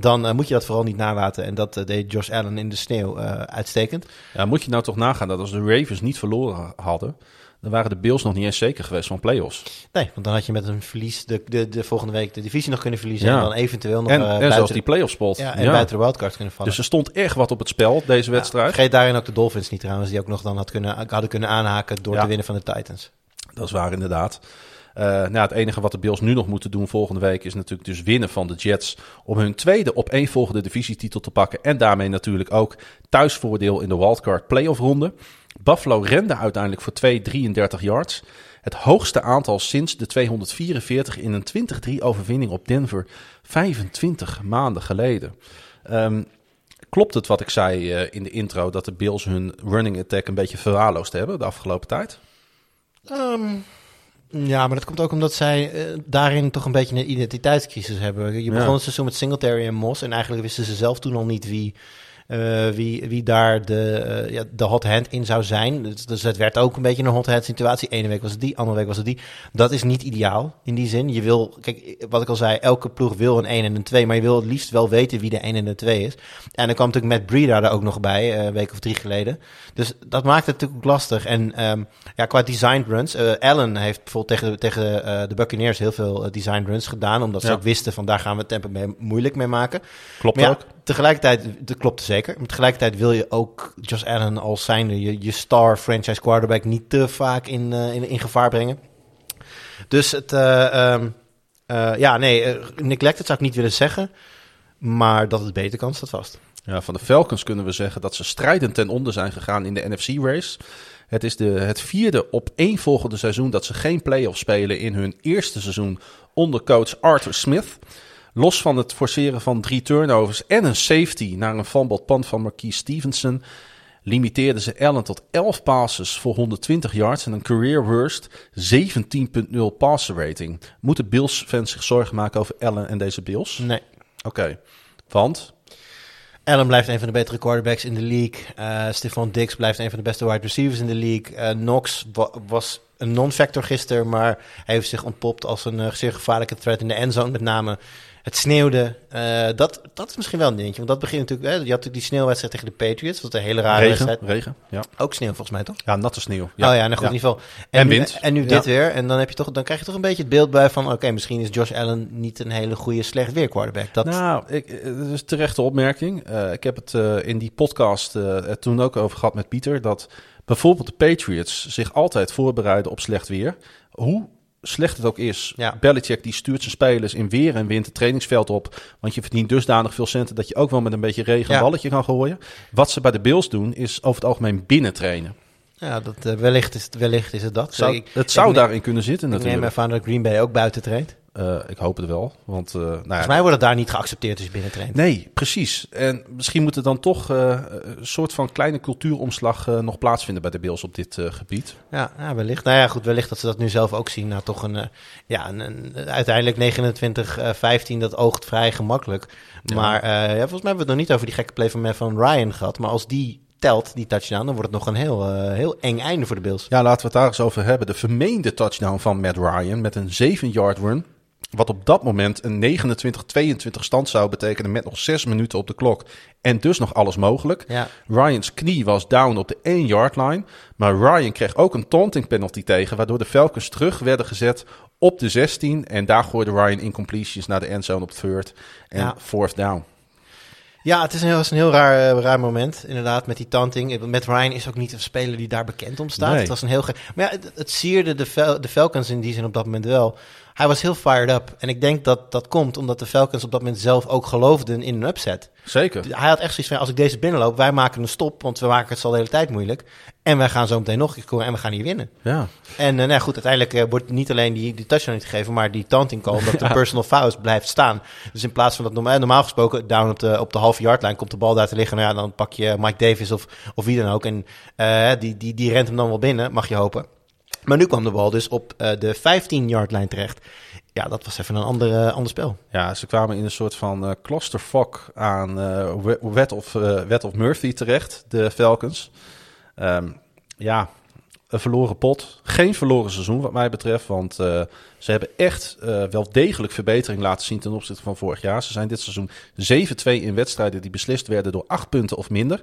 Speaker 2: dan eh, moet je dat vooral niet nalaten. En dat eh, deed Josh Allen in de sneeuw eh, uitstekend.
Speaker 1: Ja, moet je nou toch nagaan dat als de Ravens niet verloren hadden... dan waren de Bills nog niet eens zeker geweest van playoffs.
Speaker 2: Nee, want dan had je met een verlies de, de, de volgende week de divisie nog kunnen verliezen.
Speaker 1: Ja.
Speaker 2: En dan eventueel nog
Speaker 1: En,
Speaker 2: eh,
Speaker 1: en
Speaker 2: buiten,
Speaker 1: zelfs die playoff spot.
Speaker 2: ja, en
Speaker 1: Ja.
Speaker 2: buiten de wildcard kunnen vallen.
Speaker 1: Dus er stond echt wat op het spel, deze wedstrijd.
Speaker 2: vergeet daarin ook de Dolphins niet trouwens, die ook nog dan had kunnen, hadden kunnen aanhaken door te winnen van de Titans.
Speaker 1: Dat is waar, inderdaad. Eh, nou, het enige wat de Bills nu nog moeten doen volgende week is natuurlijk dus winnen van de Jets. Om hun tweede opeenvolgende divisietitel te pakken. En daarmee natuurlijk ook thuisvoordeel in de wildcard playoff ronde. Buffalo rende uiteindelijk voor 2,33 yards. Het hoogste aantal sinds de 244 in een 20-3 overwinning op Denver. 25 maanden geleden. Ehm, klopt het wat ik zei eh, in de intro dat de Bills hun running attack een beetje verwaarloosd hebben de afgelopen tijd?
Speaker 2: Ehm, ja, maar dat komt ook omdat zij eh, daarin toch een beetje een identiteitscrisis hebben. Je begon
Speaker 1: Ja.
Speaker 2: het seizoen met Singletary en Moss en eigenlijk wisten ze zelf toen al niet wie, wie, wie daar de, eh, ja, de hot hand in zou zijn. Dus, dus het werd ook een beetje een hot hand situatie. Ene week was het die, andere week was het die. Dat is niet ideaal in die zin. Je wil, kijk, wat ik al zei, elke ploeg wil een 1 en een 2, maar je wil het liefst wel weten wie de 1 en de 2 is. En dan kwam natuurlijk Matt Breida er ook nog bij, eh, een week of drie geleden. Dus dat maakt het natuurlijk ook lastig. En ehm, ja, qua design runs, eh, Allen heeft bijvoorbeeld tegen, tegen eh, de Buccaneers heel veel eh, design runs gedaan, omdat ze ook wisten van daar gaan we het tempo mee, moeilijk mee maken.
Speaker 1: Klopt
Speaker 2: Maar ja,
Speaker 1: ook.
Speaker 2: tegelijkertijd, dat klopt zeker. Maar tegelijkertijd wil je ook Josh Allen als zijnde je, star franchise quarterback niet te vaak in, eh, in, gevaar brengen. Dus het, eh, ja, nee, neglected zou ik niet willen zeggen. Maar dat het beter kan, staat vast.
Speaker 1: Ja, van de Falcons kunnen we zeggen dat ze strijdend ten onder zijn gegaan in de NFC-race. Het is de, het vierde op één volgende seizoen dat ze geen play-off spelen in hun eerste seizoen onder coach Arthur Smith. Los van het forceren van drie turnovers en een safety naar een fumbled punt van Marquise Stevenson. limiteerden ze Allen tot 11 passes voor 120 yards en een career worst 17.0 passer rating. Moeten Bills fans zich zorgen maken over Allen en deze Bills?
Speaker 2: Nee.
Speaker 1: Oké, want
Speaker 2: Allen blijft een van de betere quarterbacks in de league. Uh, Stephon Diggs blijft een van de beste wide receivers in de league. Uh, Knox wa was een non-factor gisteren, maar hij heeft zich ontpopt als een uh, zeer gevaarlijke threat in de endzone met name. Het sneeuwde. Uh, dat, dat is misschien wel een dingetje. Want dat begint natuurlijk... Hè, je had natuurlijk die sneeuwwedstrijd tegen de Patriots. Dat was een hele rare
Speaker 1: regen,
Speaker 2: wedstrijd.
Speaker 1: Regen, ja.
Speaker 2: Ook sneeuw volgens mij, toch?
Speaker 1: Ja, natte sneeuw.
Speaker 2: Ja. Oh ja, nou goed,
Speaker 1: ja.
Speaker 2: in ieder geval.
Speaker 1: En
Speaker 2: nu-
Speaker 1: wind.
Speaker 2: En nu
Speaker 1: Ja.
Speaker 2: dit weer. En dan, heb je toch, dan krijg je toch een beetje het beeld bij van... Oké, misschien is Josh Allen niet een hele goede slecht weer quarterback. Dat,
Speaker 1: Nou, ik, eh, dat is terechte opmerking. Eh, ik heb het eh, in die podcast eh, er toen ook over gehad met Pieter. Dat bijvoorbeeld de Patriots zich altijd voorbereiden op slecht weer. Hoe slecht het ook is.
Speaker 2: Ja.
Speaker 1: Belichick die stuurt zijn spelers in weer en wind het trainingsveld op. Want je verdient dusdanig veel centen dat je ook wel met een beetje regen een
Speaker 2: Ja.
Speaker 1: balletje kan gooien. Wat ze bij de Bills doen is over het algemeen binnen trainen.
Speaker 2: ja, dat, eh, wellicht, is, wellicht is het dat.
Speaker 1: Zou,
Speaker 2: Ik-
Speaker 1: het zou
Speaker 2: ik neem-
Speaker 1: daarin kunnen zitten
Speaker 2: Ik neem
Speaker 1: natuurlijk.
Speaker 2: aan dat Green Bay ook buiten traint.
Speaker 1: Eh, ik hoop het wel. Want, eh, nou ja,
Speaker 2: Volgens mij wordt het daar niet geaccepteerd je binnen.
Speaker 1: Nee, precies. En misschien moet er dan toch eh, een soort van kleine cultuuromslag nog plaatsvinden bij de Bills op dit gebied.
Speaker 2: Ja, ja, wellicht. Nou ja, goed, wellicht dat ze dat nu zelf ook zien. Nou, toch een, ja, een, een- uiteindelijk 29, eh 15, dat oogt vrij gemakkelijk. Maar ja, volgens mij hebben we het nog niet over die gekke play van, van Ryan gehad. Maar als die telt, die touchdown, dan wordt het nog een heel, heel eng einde voor de Bills.
Speaker 1: Ja, laten we het daar eens over hebben. De vermeende touchdown van Matt Ryan met een 7-yard run. Wat op dat moment een 29-22 stand zou betekenen met nog 6 minuten op de klok. En dus nog alles mogelijk.
Speaker 2: Ja,
Speaker 1: Ryans knie was down op de 1-yard line. Maar Ryan kreeg ook een taunting penalty tegen. Waardoor de Falcons terug werden gezet op de 16. En daar gooide Ryan incompletions naar de endzone op third. En
Speaker 2: Ja.
Speaker 1: fourth down.
Speaker 2: ja het is een, heel- was een heel raar, eh, raar moment, inderdaad, met die tanting. Met Ryan is ook niet een speler die daar bekend om staat.
Speaker 1: Nee.
Speaker 2: Het was een heel ge- Maar ja, het, het sierde de, de Falcons in die zin op dat moment wel. Hij was heel fired up. En ik denk dat dat komt omdat de Falcons op dat moment zelf ook geloofden in een upset.
Speaker 1: Zeker.
Speaker 2: Hij had echt zoiets van, als ik deze binnenloop, wij maken een stop, want we maken het al de hele tijd moeilijk. En wij gaan zo meteen nog een keer scoren en we gaan hier winnen.
Speaker 1: Ja.
Speaker 2: En eh, nou goed, uiteindelijk eh, wordt niet alleen die, die touchdown niet gegeven, maar die taunting call, dat de personal fouls blijft staan. Dus in plaats van dat normaal, normaal gesproken down op de, op de halve yard lijn komt de bal daar te liggen, nou ja, dan pak je Mike Davis of, of wie dan ook. En eh, die, die, die rent hem dan wel binnen, mag je hopen. Maar nu kwam de bal dus op eh, de 15 yard lijn terecht. Ja, dat was even een ander, eh, ander spel.
Speaker 1: Ja, ze kwamen in een soort van eh clusterfuck aan we- wet, of, wet of Murphy terecht, de Falcons. Ehm, ja, een verloren pot. Geen verloren seizoen wat mij betreft, want ze hebben echt wel degelijk verbetering laten zien ten opzichte van vorig jaar. Ze zijn dit seizoen 7-2 in wedstrijden die beslist werden door acht punten of minder.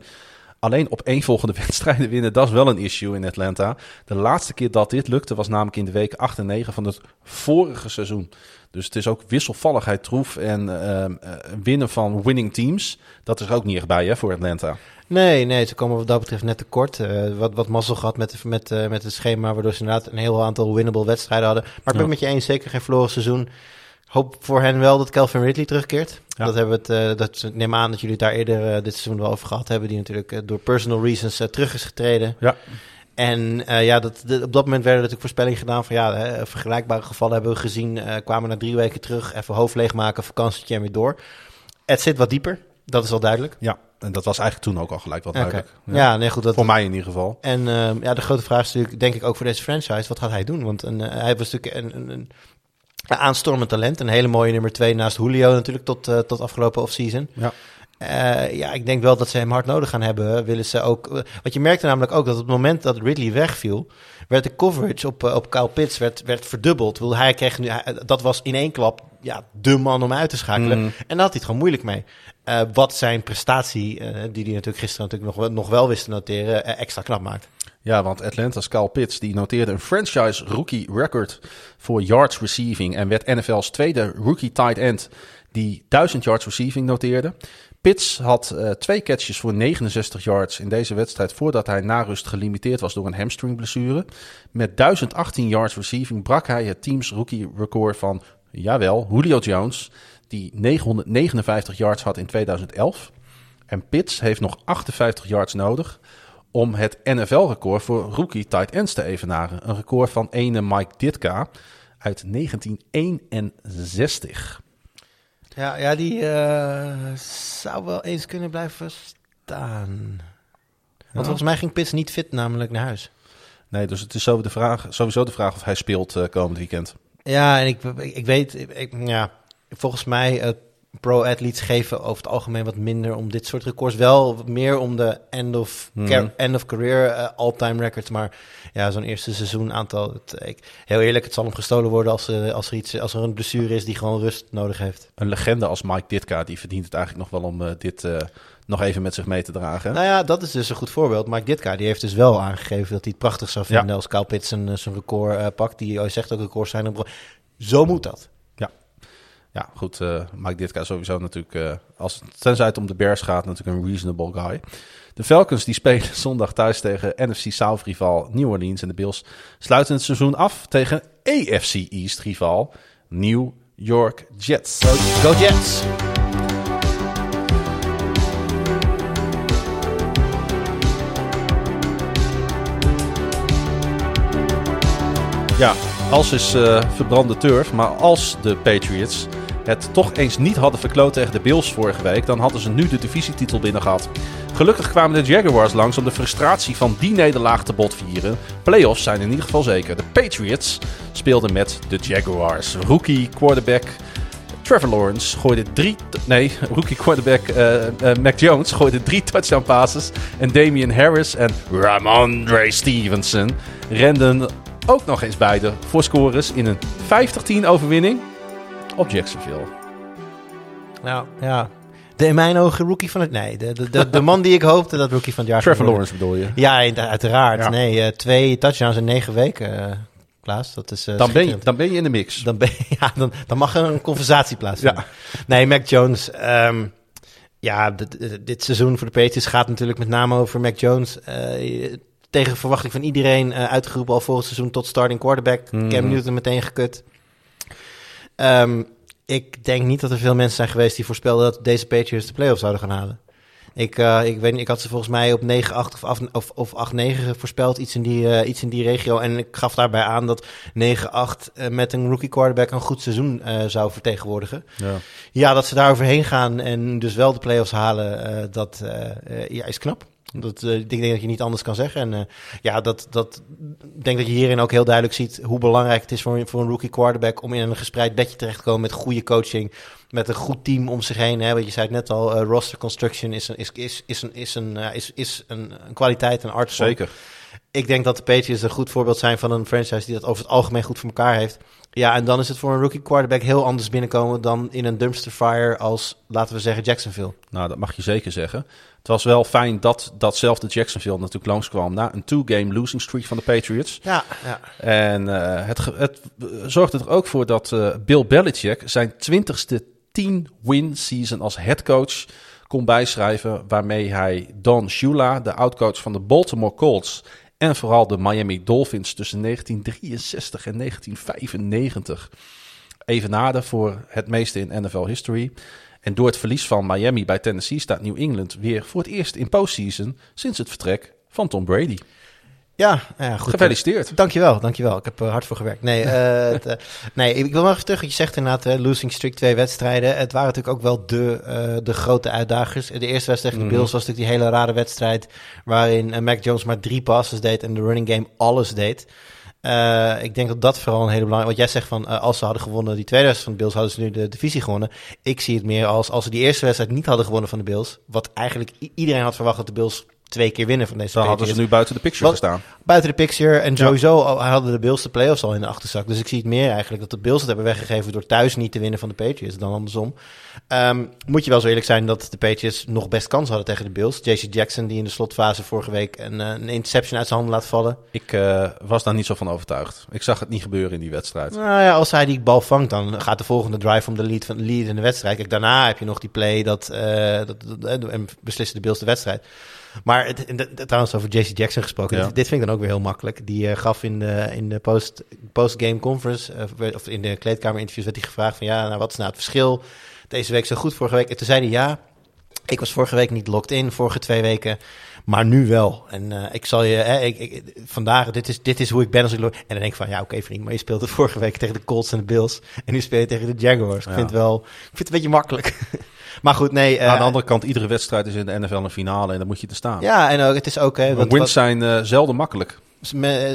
Speaker 1: Alleen op één volgende wedstrijden winnen, dat is wel een issue in Atlanta. De laatste keer dat dit lukte was namelijk in de weken 8 en 9 van het vorige seizoen. Dus het is ook wisselvalligheid troef en ehm, eh, winnen van winning teams. Dat is er ook niet echt bij hè, voor Atlanta.
Speaker 2: Nee, nee, ze komen wat dat betreft net tekort. Eh wat, wat mazzel gehad met, met, eh, met het schema, waardoor ze inderdaad een heel aantal winnable wedstrijden hadden. Maar ik ben
Speaker 1: Ja.
Speaker 2: met je eens, zeker geen verloren seizoen. Hoop voor hen wel dat Calvin Ridley terugkeert.
Speaker 1: Ja.
Speaker 2: Dat hebben we het, eh, dat, ik neem aan dat jullie het daar eerder eh, dit seizoen wel over gehad hebben. Die natuurlijk eh, door personal reasons terug is getreden.
Speaker 1: Ja.
Speaker 2: En ja, dat, de- op dat moment werden natuurlijk voorspellingen gedaan van ja, hè, vergelijkbare gevallen hebben we gezien. kwamen na drie weken terug, even hoofd leegmaken, vakantietje en weer door. Het zit wat dieper, dat is al duidelijk.
Speaker 1: Ja, en dat was eigenlijk toen ook al gelijk wat
Speaker 2: Oké.
Speaker 1: duidelijk.
Speaker 2: Ja. nee, goed. Dat,
Speaker 1: Voor mij in ieder geval.
Speaker 2: en ehm, ja, de grote vraag is natuurlijk, denk ik ook voor deze franchise, wat gaat hij doen? Want een, hij was natuurlijk een, een aanstormend talent. Een hele mooie nummer twee naast Julio natuurlijk tot, eh, tot afgelopen offseason.
Speaker 1: Ja.
Speaker 2: Eh, ja, ik denk wel dat ze hem hard nodig gaan hebben. Willen ze ook. Want je merkte namelijk ook dat op het moment dat Ridley wegviel, werd de coverage op, eh, op Kyle Pitts werd, werd verdubbeld. Wil hij kreeg nu, hij- dat was in één klap ja, de man om uit te schakelen.
Speaker 1: Mm.
Speaker 2: En daar had hij het gewoon moeilijk mee. Eh, wat zijn prestatie, eh, die hij natuurlijk gisteren natuurlijk nog, wel- nog wel wist te noteren, eh, extra knap maakt.
Speaker 1: Ja, want Atlanta's Kyle Pitts die noteerde een franchise rookie record voor yards receiving en werd NFL's tweede rookie tight end die 1000 yards receiving noteerde. Pitts had eh, twee catches voor 69 yards in deze wedstrijd voordat hij na rust gelimiteerd was door een hamstringblessure. Met 1018 yards receiving brak hij het teams rookie record van, jawel, Julio Jones, die 959 yards had in 2011. En Pitts heeft nog 58 yards nodig om het NFL-record voor rookie tight ends te evenaren. Een record van ene Mike Ditka uit 1961.
Speaker 2: Ja, ja die eh, zou wel eens kunnen blijven staan. Want volgens mij ging Pitts niet fit namelijk naar huis.
Speaker 1: Nee, dus het is sowieso de vraag, sowieso de vraag of hij speelt uh, komend weekend.
Speaker 2: Ja, en ik, ik, weet, ik, ja, volgens mij, uh, pro-athletes geven over het algemeen wat minder om dit soort records. Wel meer om de end of, mm. end of career uh, all-time records. Maar ja, zo'n eerste seizoen aantal. Het, ik, heel eerlijk, het zal hem gestolen worden als, uh, als, er iets, als er een blessure is die gewoon rust nodig heeft.
Speaker 1: Een legende als Mike Ditka, die verdient het eigenlijk nog wel om uh, dit nog even met zich mee te dragen.
Speaker 2: Nou ja, dat is dus een goed voorbeeld. Mike Ditka die heeft dus wel aangegeven dat hij het prachtig zou vinden ja. als Kyle Pitts zijn, zijn record pakt. Die zegt ook records zijn. Zo moet dat.
Speaker 1: Ja, goed. Uh, Mike Ditka sowieso natuurlijk, uh, als, tenzij het om de Bears gaat, natuurlijk een reasonable guy. De Falcons die spelen zondag thuis tegen NFC South rival New Orleans. En de Bills sluiten het seizoen af tegen AFC East rival New York Jets.
Speaker 2: Go Jets!
Speaker 1: Ja, als is uh, verbrande turf, maar als de Patriots het toch eens niet hadden verkloot tegen de Bills vorige week, dan hadden ze nu de divisietitel binnen gehad. Gelukkig kwamen de Jaguars langs om de frustratie van die nederlaag te botvieren. Playoffs zijn in ieder geval zeker. De Patriots speelden met de Jaguars. Rookie quarterback Trevor Lawrence gooide drie... Nee, rookie quarterback uh, uh, Mac Jones gooide drie touchdown passes. En Damian Harris en Ramondre Stevenson renden ook nog eens beide voor scores in een 50-10 overwinning op Jacksonville.
Speaker 2: Nou, ja. De in mijn ogen rookie van het... Nee, de, de, de, de man die ik hoopte dat rookie van het jaar
Speaker 1: Trevor Lawrence bedoel je?
Speaker 2: Ja, uiteraard. Ja. Nee, uh, twee touchdowns in negen weken, uh, Klaas. Dat is, uh,
Speaker 1: dan, ben je, dan ben je in de mix.
Speaker 2: Dan, ben, ja, dan, dan mag er een conversatie plaatsvinden. Ja. Nee, Mac Jones... Um, ja, dit, dit, seizoen voor de Patriots gaat natuurlijk met name over Mac Jones. Uh, tegen verwachting van iedereen uh, uitgeroepen al volgend seizoen tot starting quarterback. Mm. Cam Newton meteen gekut. Um, ik denk niet dat er veel mensen zijn geweest die voorspelden dat deze Patriots de playoffs zouden gaan halen. Ik, uh, ik, weet niet, ik had ze volgens mij op 9-8 of, of, of 8-9 voorspeld, iets in, die, uh, iets in die regio. En ik gaf daarbij aan dat 9-8 uh, met een rookie quarterback een goed seizoen zou vertegenwoordigen. Ja. ja, dat ze daar overheen gaan en dus wel de playoffs halen, dat ja, is knap. Dat, uh, ik denk dat je niet anders kan zeggen. En uh, ja, dat, dat ik denk dat je hierin ook heel duidelijk ziet hoe belangrijk het is voor, voor een rookie quarterback om in een gespreid bedje terecht te komen met goede coaching, met een goed team om zich heen. Hè. Want je zei het net al, uh, roster construction is een, is, is, is een, is een, is, is een, kwaliteit, een art.
Speaker 1: Zeker.
Speaker 2: Ik denk dat de Patriots een goed voorbeeld zijn van een franchise die dat over het algemeen goed voor elkaar heeft. Ja, en dan is het voor een rookie quarterback heel anders binnenkomen dan in een dumpster fire als, laten we zeggen, Jacksonville.
Speaker 1: Nou, dat mag je zeker zeggen. Het was wel fijn dat datzelfde Jacksonville natuurlijk langskwam na een two-game losing streak van de Patriots.
Speaker 2: Ja, ja.
Speaker 1: En uh, het, het zorgde er ook voor dat uh, Bill Belichick zijn twintigste 10-win season als headcoach kon bijschrijven, waarmee hij Don Shula, de oudcoach van de Baltimore Colts, en vooral de Miami Dolphins tussen 1963 en 1995 evenaarde voor het meeste in NFL history. En door het verlies van Miami bij Tennessee staat New England weer voor het eerst in postseason sinds het vertrek van Tom Brady.
Speaker 2: Ja, ja goed.
Speaker 1: Gefeliciteerd.
Speaker 2: Uh, dankjewel, dankjewel. Ik heb er hard voor gewerkt. Nee, uh, uh, nee, ik wil nog even terug. Je zegt inderdaad, losing streak twee wedstrijden. Het waren natuurlijk ook wel de, de grote uitdagers. De eerste wedstrijd tegen de Bills was natuurlijk die hele rare wedstrijd... waarin Mac Jones maar drie passes deed en de running game alles deed. Uh, ik denk dat dat vooral een hele belangrijke... Wat jij zegt van, uh, als ze hadden gewonnen die tweede wedstrijd van de Bills... hadden ze nu de divisie gewonnen. Ik zie het meer als, als ze die eerste wedstrijd niet hadden gewonnen van de Bills... wat eigenlijk iedereen had verwacht dat de Bills twee keer winnen van deze
Speaker 1: Dan hadden ze nu buiten de picture gestaan.
Speaker 2: Buiten de picture. En sowieso hadden de Bills de playoffs al in de achterzak. Dus ik zie het meer eigenlijk dat de Bills het hebben weggegeven... door thuis niet te winnen van de Patriots dan andersom. Um, moet je wel zo eerlijk zijn dat de Patriots nog best kans hadden tegen de Bills. JC Jackson die in de slotfase vorige week een, een interception uit zijn handen laat vallen.
Speaker 1: Ik uh, was daar niet zo van overtuigd. Ik zag het niet gebeuren in die wedstrijd.
Speaker 2: Nou ja, als hij die bal vangt, dan gaat de volgende drive om de lead, van, lead in de wedstrijd. Kijk, daarna heb je nog die play dat, uh, dat, dat en beslissen de Bills de wedstrijd. Maar het, het, trouwens, over JC Jackson gesproken. Ja. Dit, dit, vind ik dan ook weer heel makkelijk. Die uh, gaf in de, in de post, post-game conference, uh, of in de kleedkamer interviews, werd hij gevraagd van ja, nou, wat is nou het verschil? Deze week zo goed, vorige week. En toen zei hij ja, Ik was vorige week niet locked in, vorige twee weken, maar nu wel. En uh, ik zal je, hè, ik, ik, vandaag, dit is, dit is hoe ik ben als ik... En dan denk ik van, ja oké okay, vriend, maar je speelde vorige week tegen de Colts en de Bills. En nu speel je tegen de Jaguars. Ja. Ik vind het wel, ik vind het een beetje makkelijk. maar goed, nee.
Speaker 1: Uh, aan de andere kant, iedere wedstrijd is in de NFL een finale en dan moet je te staan.
Speaker 2: Ja, en ook, het is ook... Hè,
Speaker 1: wat, wins zijn uh, zelden makkelijk.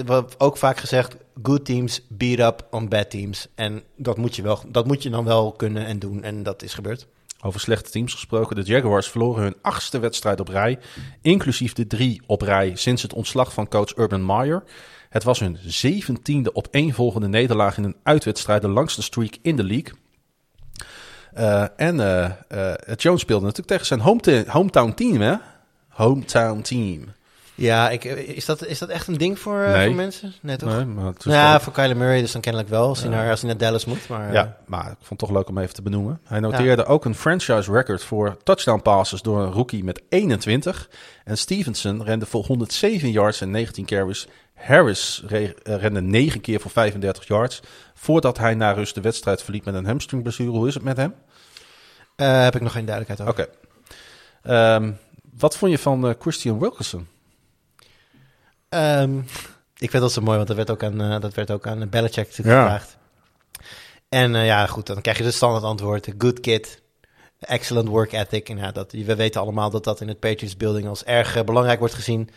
Speaker 2: Wat ook vaak gezegd, good teams beat up on bad teams. En dat moet je, wel, dat moet je dan wel kunnen en doen. En dat is gebeurd.
Speaker 1: Over slechte teams gesproken. De Jaguars verloren hun achtste wedstrijd op rij. Inclusief de drie op rij sinds het ontslag van coach Urban Meyer. Het was hun zeventiende op één volgende nederlaag in een uitwedstrijd. De langste streak in de league. Uh, en uh, Jones speelde natuurlijk tegen zijn hometown team, hè? Hometown team.
Speaker 2: Ja, ik, is, dat, is dat echt een ding voor,
Speaker 1: nee.
Speaker 2: voor mensen? Nee, toch?
Speaker 1: Nee, maar het
Speaker 2: ja, wel... voor Kyler Murray dus dan kennelijk wel, als, hij, naar, als hij naar Dallas moet. Maar,
Speaker 1: ja, maar ik vond het toch leuk om even te benoemen. Hij noteerde ja. ook een franchise record voor touchdown passes door een rookie met 21. En Stevenson rende voor 107 yards en 19 carries. Harris rende 9 keer voor 35 yards. Voordat hij na rust de wedstrijd verliet met een hamstringblessure. Hoe is het met hem?
Speaker 2: Uh, heb ik nog geen duidelijkheid over.
Speaker 1: Oké. Okay. Um, wat vond je van uh, Christian Wilkerson?
Speaker 2: Um, ik vind dat zo mooi, want dat werd ook aan, uh, dat werd ook aan Belichick gevraagd. En uh, ja, goed, dan krijg je de standaard antwoord. Good kid, excellent work ethic. En ja, dat, we weten allemaal dat dat in het Patriots building als erg uh, belangrijk wordt gezien.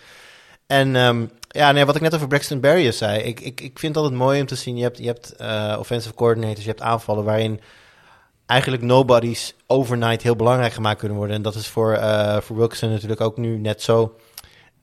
Speaker 2: En um, ja, nee, wat ik net over Braxton Berrios zei. Ik, ik, ik vind het altijd mooi om te zien. Je hebt, je hebt offensive coordinators, je hebt aanvallen waarin eigenlijk nobodies overnight heel belangrijk gemaakt kunnen worden. En dat is voor, voor Wilkerson natuurlijk ook nu net zo.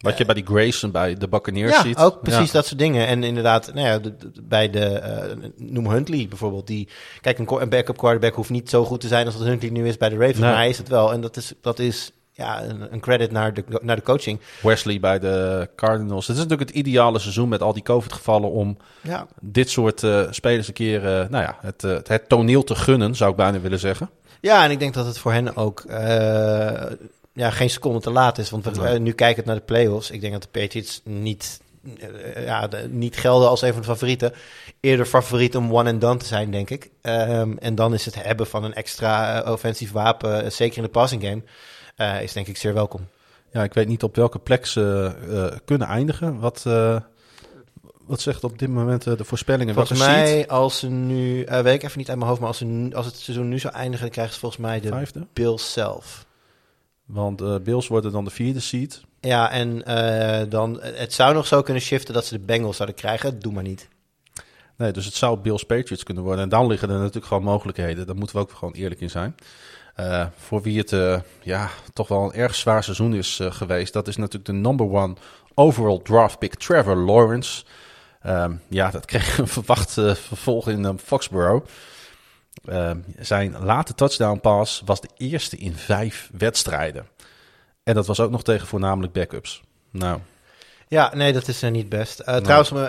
Speaker 1: Wat je bij die Grayson, bij de Buccaneers
Speaker 2: ja,
Speaker 1: ziet.
Speaker 2: ook precies ja. dat soort dingen. En inderdaad, nou ja, de, de, bij de, uh, noem Huntley bijvoorbeeld. Die, kijk, een, een backup quarterback hoeft niet zo goed te zijn als dat Huntley nu is bij de Ravens. Nee. Maar hij is het wel. En dat is, dat is ja, een, een credit naar de, naar de coaching.
Speaker 1: Wesley bij de Cardinals. Het is natuurlijk het ideale seizoen met al die COVID-gevallen om
Speaker 2: ja.
Speaker 1: dit soort uh, spelers een keer, uh, nou ja, het, uh, het toneel te gunnen, zou ik bijna willen zeggen.
Speaker 2: Ja, en ik denk dat het voor hen ook ja, geen seconde te laat is. Want we, nee. nu kijken naar de playoffs. Ik denk dat de Patriots niet, uh, ja, de, niet gelden als een van de favorieten. Eerder favoriet om one and done te zijn, denk ik. Um, en dan is het hebben van een extra uh, offensief wapen, zeker in de passing game, is denk ik zeer welkom.
Speaker 1: Ja, ik weet niet op welke plek ze kunnen eindigen. Wat, wat zegt op dit moment de voorspellingen?
Speaker 2: Volgens mij, ziet? als ze nu, weet ik even niet uit mijn hoofd, maar als, ze, als het seizoen nu zou eindigen, dan krijgen ze volgens mij de
Speaker 1: Vijfde?
Speaker 2: Bills zelf.
Speaker 1: Want uh, Bills worden dan de vierde seed.
Speaker 2: Ja, en uh, dan, het zou nog zo kunnen shiften dat ze de Bengals zouden krijgen. Doe maar niet.
Speaker 1: Nee, dus het zou Bills Patriots kunnen worden. En dan liggen er natuurlijk gewoon mogelijkheden. Daar moeten we ook gewoon eerlijk in zijn. Uh, voor wie het uh, ja, toch wel een erg zwaar seizoen is uh, geweest. Dat is natuurlijk de number one overall draft pick Trevor Lawrence. Um, ja, dat kreeg een verwacht vervolg in um, Foxborough. Uh, zijn late touchdown pass was de eerste in vijf wedstrijden. En dat was ook nog tegen voornamelijk backups. Nou.
Speaker 2: Ja, nee, dat is uh, niet best. Uh, nou. Trouwens, uh,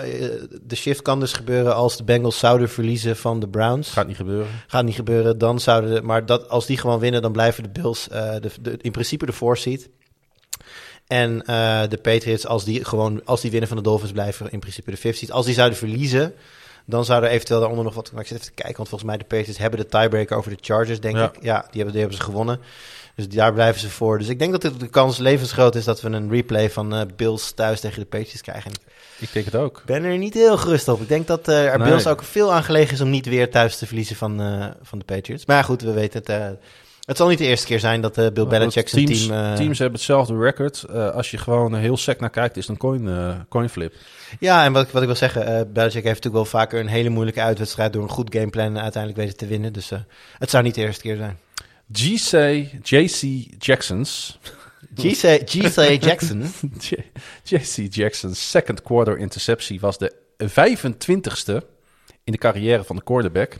Speaker 2: de shift kan dus gebeuren als de Bengals zouden verliezen van de Browns.
Speaker 1: Gaat niet gebeuren.
Speaker 2: Gaat niet gebeuren. Dan zouden de, maar dat, als die gewoon winnen, dan blijven de Bills de, de, in principe de seed. En de Patriots, als die gewoon als die winnen van de Dolphins, blijven in principe de fifth seed. Als die zouden verliezen, dan zou er eventueel daaronder nog wat... Maar ik zit even te kijken, want volgens mij de Patriots hebben de tiebreaker over de Chargers, denk ja. ik. Ja, die hebben, die hebben ze gewonnen. Dus daar blijven ze voor. Dus ik denk dat de kans levensgroot is dat we een replay van uh, Bills thuis tegen de Patriots krijgen.
Speaker 1: Ik denk het ook.
Speaker 2: Ik ben er niet heel gerust op. Ik denk dat uh, er nee. Bills ook veel aan gelegen is om niet weer thuis te verliezen van, uh, van de Patriots. Maar goed, we weten het. Het zal niet de eerste keer zijn dat Bill Belichick zijn
Speaker 1: teams,
Speaker 2: team... Uh...
Speaker 1: Teams hebben hetzelfde record. Als je gewoon heel sec naar kijkt, is het een coin, coin flip.
Speaker 2: Ja, en wat, wat ik wil zeggen, Belichick heeft natuurlijk wel vaker een hele moeilijke uitwedstrijd... door een goed gameplan uiteindelijk weten te winnen. Dus het zou niet de eerste keer zijn.
Speaker 1: GC, JC Jackson's...
Speaker 2: GC, GC Jackson?
Speaker 1: JC Jackson's second quarter interceptie was de 25ste in de carrière van de quarterback...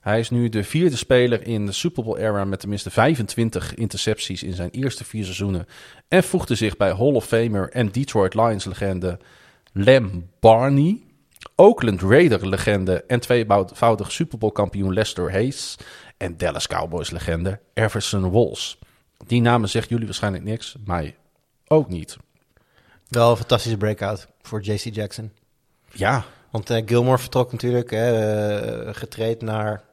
Speaker 1: Hij is nu de vierde speler in de Super Bowl era met tenminste 25 intercepties in zijn eerste vier seizoenen. En voegde zich bij Hall of Famer en Detroit Lions legende Lem Barney. Oakland Raider legende en tweevoudig Super Bowl kampioen Lester Hayes. En Dallas Cowboys legende Everson Walls. Die namen zegt jullie waarschijnlijk niks, mij ook niet.
Speaker 2: Wel een fantastische breakout voor JC Jackson.
Speaker 1: Ja.
Speaker 2: Want uh, Gilmore vertrok natuurlijk, uh, getraind naar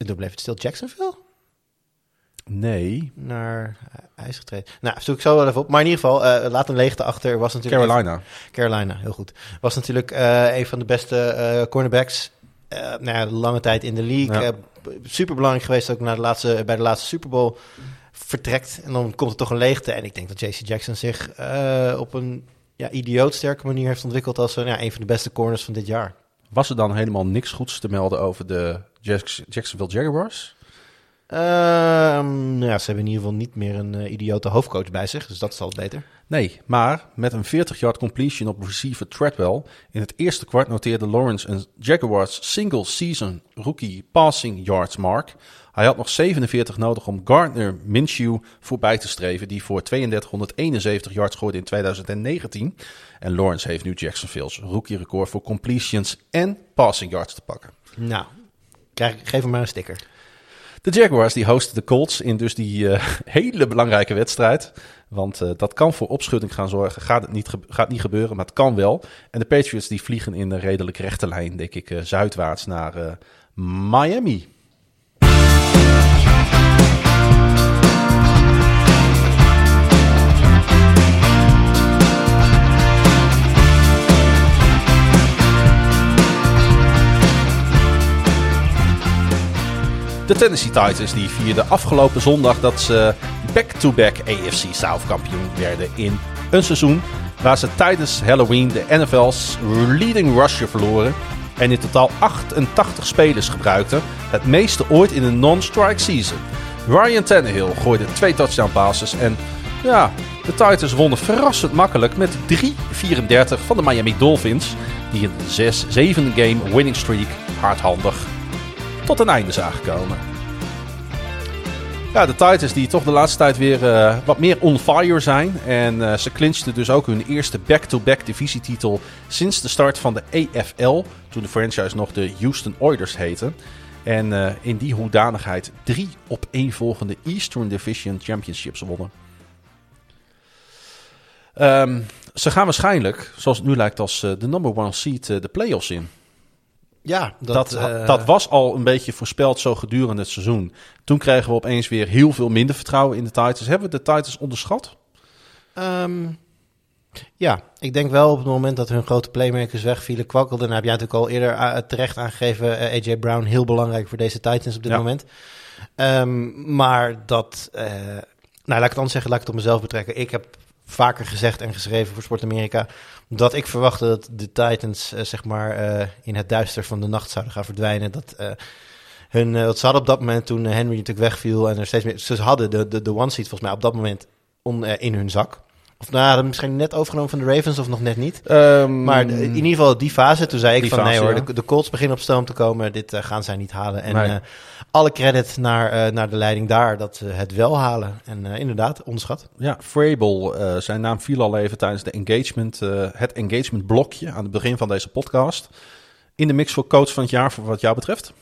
Speaker 2: en toen bleef het stil Jacksonville?
Speaker 1: Nee,
Speaker 2: naar ijs getreden. Nou, zoek ik zo wel even op. Maar in ieder geval, eh, laat een leegte achter. Was natuurlijk
Speaker 1: Carolina.
Speaker 2: Carolina, heel goed. Was natuurlijk eh, een van de beste eh, cornerbacks. eh nou ja, lange tijd in de league.
Speaker 1: Ja.
Speaker 2: super belangrijk geweest ook naar de laatste, bij de laatste Super Bowl. Vertrekt en dan komt er toch een leegte. En ik denk dat JC Jackson zich eh, op een ja, idioot sterke manier heeft ontwikkeld als eh, ja, een van de beste corners van dit jaar.
Speaker 1: Was er dan helemaal niks goeds te melden over de Jacks- Jacksonville Jaguars?
Speaker 2: Ehm, nou ja, ze hebben in ieder geval niet meer een eh, idiote hoofdcoach bij zich. Dus dat is al beter.
Speaker 1: Nee, maar met een 40-yard completion op receiver Treadwell in het eerste kwart noteerde Lawrence een Jaguars single season rookie passing yards mark. Hij had nog 47 nodig om Gardner Minshew voorbij te streven, die voor 3271 yards gooide in 2019. En Lawrence heeft nu Jacksonville's rookie record voor completions en passing yards te pakken.
Speaker 2: Nou, krijg, geef hem maar een sticker.
Speaker 1: De Jaguars die hosten de Colts in dus die eh, hele belangrijke wedstrijd. Want eh, dat kan voor opschudding gaan zorgen. Gaat, het niet gaat niet gebeuren, maar het kan wel. En de Patriots die vliegen in een redelijk rechte lijn, denk ik, eh, zuidwaarts naar Miami. De Tennessee Titans die vierden afgelopen zondag dat ze back-to-back AFC South kampioen werden in een seizoen waar ze tijdens Halloween de NFL's leading rusher verloren en in totaal 88 spelers gebruikten, het meeste ooit in een non-strike season. Ryan Tannehill gooide twee touchdown passes en ja, de Titans wonnen verrassend makkelijk met 3-34 van de Miami Dolphins, die een 6-7 game winning streak hardhandig tot een einde zagen komen. Ja, de Titans die toch de laatste tijd weer eh, wat meer on fire zijn. En eh, ze clinchten dus ook hun eerste back-to-back divisietitel sinds de start van de AFL. Toen de franchise nog de Houston Oilers heette. En eh, in die hoedanigheid drie op één volgende Eastern Division Championships wonnen. Ehm, ze gaan waarschijnlijk, zoals het nu lijkt, als de number one seed de playoffs in.
Speaker 2: Ja,
Speaker 1: Dat,
Speaker 2: dat, eh,
Speaker 1: dat was al een beetje voorspeld zo gedurende het seizoen. Toen kregen we opeens weer heel veel minder vertrouwen in de Titans. Hebben we de Titans onderschat?
Speaker 2: Ehm, ja, ik denk wel op het moment dat hun grote playmakers wegvielen, kwakkelden. Nou, heb jij natuurlijk al eerder eh, terecht aangegeven, eh, AJ Brown heel belangrijk voor deze Titans op dit
Speaker 1: Ja.
Speaker 2: moment. Ehm, maar dat, nou laat ik het anders zeggen, laat ik het op mezelf betrekken. Ik heb vaker gezegd en geschreven voor Sport Amerika dat ik verwachtte dat de Titans eh, zeg maar eh, in het duister van de nacht zouden gaan verdwijnen. Dat eh, hun, wat ze hadden op dat moment toen Henry natuurlijk wegviel en er steeds meer, ze hadden de, de, de one seat volgens mij op dat moment on, in hun zak. Of nou, misschien net overgenomen van de Ravens of nog net niet. Maar de- in ieder geval die fase, toen zei ik van
Speaker 1: fase,
Speaker 2: nee hoor,
Speaker 1: ja.
Speaker 2: de, de Colts beginnen op stoom te komen. Dit eh, gaan zij niet halen. En
Speaker 1: Nee.
Speaker 2: eh, alle credit naar, eh, naar de leiding daar dat ze het wel halen. En eh, inderdaad, onderschat.
Speaker 1: Ja, Frable, eh, zijn naam viel al even tijdens de engagement, eh, het engagement blokje aan het begin van deze podcast. In de mix voor coach van het jaar, voor wat jou betreft?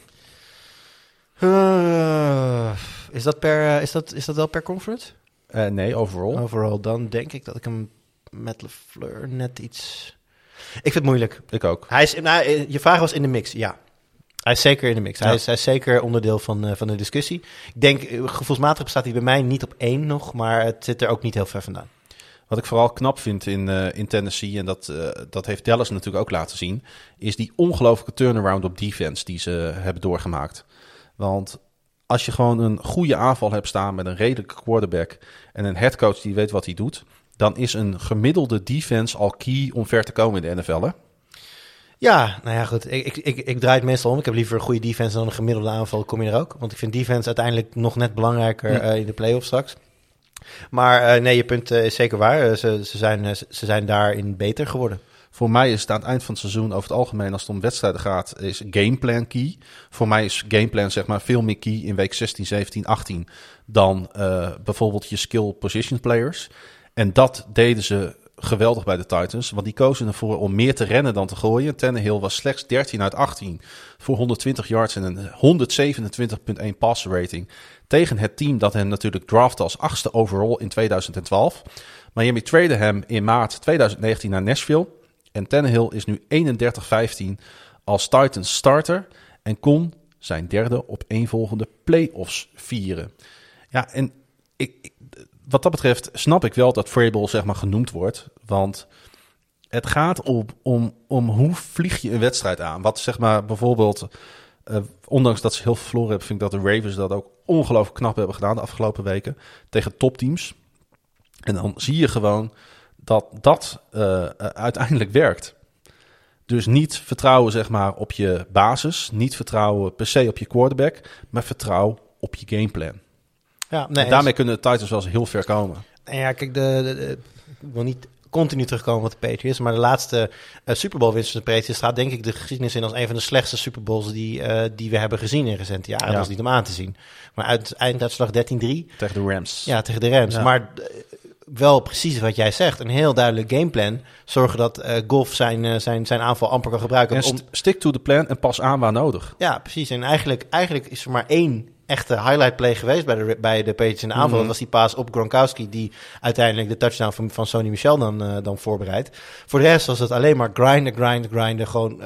Speaker 2: Is, dat per, is, dat, is dat wel per conference?
Speaker 1: Eh, nee, overall.
Speaker 2: Overal dan denk ik dat ik hem met LeFleur net iets... Ik vind het moeilijk.
Speaker 1: Ik ook.
Speaker 2: Hij is, nou, eh, je vraag was in de mix, ja. Hij is zeker in de mix. Hij,
Speaker 1: Ja.
Speaker 2: is, hij is zeker onderdeel van, eh, van de discussie. Ik denk, gevoelsmatig staat hij bij mij niet op één nog, maar het zit er ook niet heel ver vandaan.
Speaker 1: Wat ik vooral knap vind in, in Tennessee, en dat, dat heeft Dallas natuurlijk ook laten zien, is die ongelooflijke turnaround op defense die ze hebben doorgemaakt. Want als je gewoon een goede aanval hebt staan met een redelijke quarterback en een headcoach die weet wat hij doet, dan is een gemiddelde defense al key om ver te komen in de NFL. Hè?
Speaker 2: Ja, nou ja, goed. Ik, ik, ik, draai het meestal om. Ik heb liever een goede defense dan een gemiddelde aanval. Kom je er ook? Want ik vind defense uiteindelijk nog net belangrijker
Speaker 1: Ja.
Speaker 2: eh, in de playoffs straks. Maar eh, nee, je punt eh, is zeker waar. Ze, ze, zijn, ze zijn daarin beter geworden.
Speaker 1: Voor mij is het aan het eind van het seizoen over het algemeen, als het om wedstrijden gaat, is gameplan key. Voor mij is gameplan zeg maar veel meer key in week 16, 17, 18 dan eh, bijvoorbeeld je skill position players. En dat deden ze geweldig bij de Titans, want die kozen ervoor om meer te rennen dan te gooien. Tannehill was slechts 13 uit 18 voor 120 yards en een 127,1 passer rating. Tegen het team dat hen natuurlijk draftte als achtste overall in 2012. Miami traded hem in maart 2019 naar Nashville. En Tannehill is nu 31-15 als Titans starter en kon zijn derde op volgende playoffs vieren. Ja, en ik, wat dat betreft snap ik wel dat Vrabel zeg maar genoemd wordt. Want het gaat om, om, om hoe vlieg je een wedstrijd aan. Wat zeg maar bijvoorbeeld, eh, ondanks dat ze heel veel verloren hebben, vind ik dat de Ravens dat ook ongelooflijk knap hebben gedaan de afgelopen weken tegen topteams. En dan zie je gewoon dat dat eh, eh, uiteindelijk werkt. Dus niet vertrouwen zeg maar op je basis, niet vertrouwen per se op je quarterback, maar vertrouw op je gameplan.
Speaker 2: Ja, nee,
Speaker 1: en daarmee kunnen de Titans wel eens heel ver komen.
Speaker 2: Ja, kijk, de, de- de- ik wil niet continu terugkomen op de Patriots, maar de laatste eh, Super Bowl winst van de Patriots staat denk ik de geschiedenis in als een van de slechtste Super Bowls die, die we hebben gezien in recente jaren.
Speaker 1: Ja.
Speaker 2: Dat is niet om aan te zien. Maar uit, einduitslag 13-3,
Speaker 1: Tegen de Rams.
Speaker 2: ja, tegen de Rams.
Speaker 1: Ja.
Speaker 2: Maar wel precies wat jij zegt, een heel duidelijk gameplan. Zorgen dat eh Golf zijn, eh, zijn, zijn aanval amper kan gebruiken.
Speaker 1: En
Speaker 2: om,
Speaker 1: st- stick to the plan en pas aan waar nodig.
Speaker 2: ja, precies. En eigenlijk, eigenlijk is er maar één echte highlight play geweest bij de, bij de Patriots in de aanval.
Speaker 1: Mhm.
Speaker 2: Dat was die paas op Gronkowski, die uiteindelijk de touchdown van, van Sony Michel dan, eh, dan voorbereidt. Voor de rest was het alleen maar grinden, grinden, grinden. Gewoon,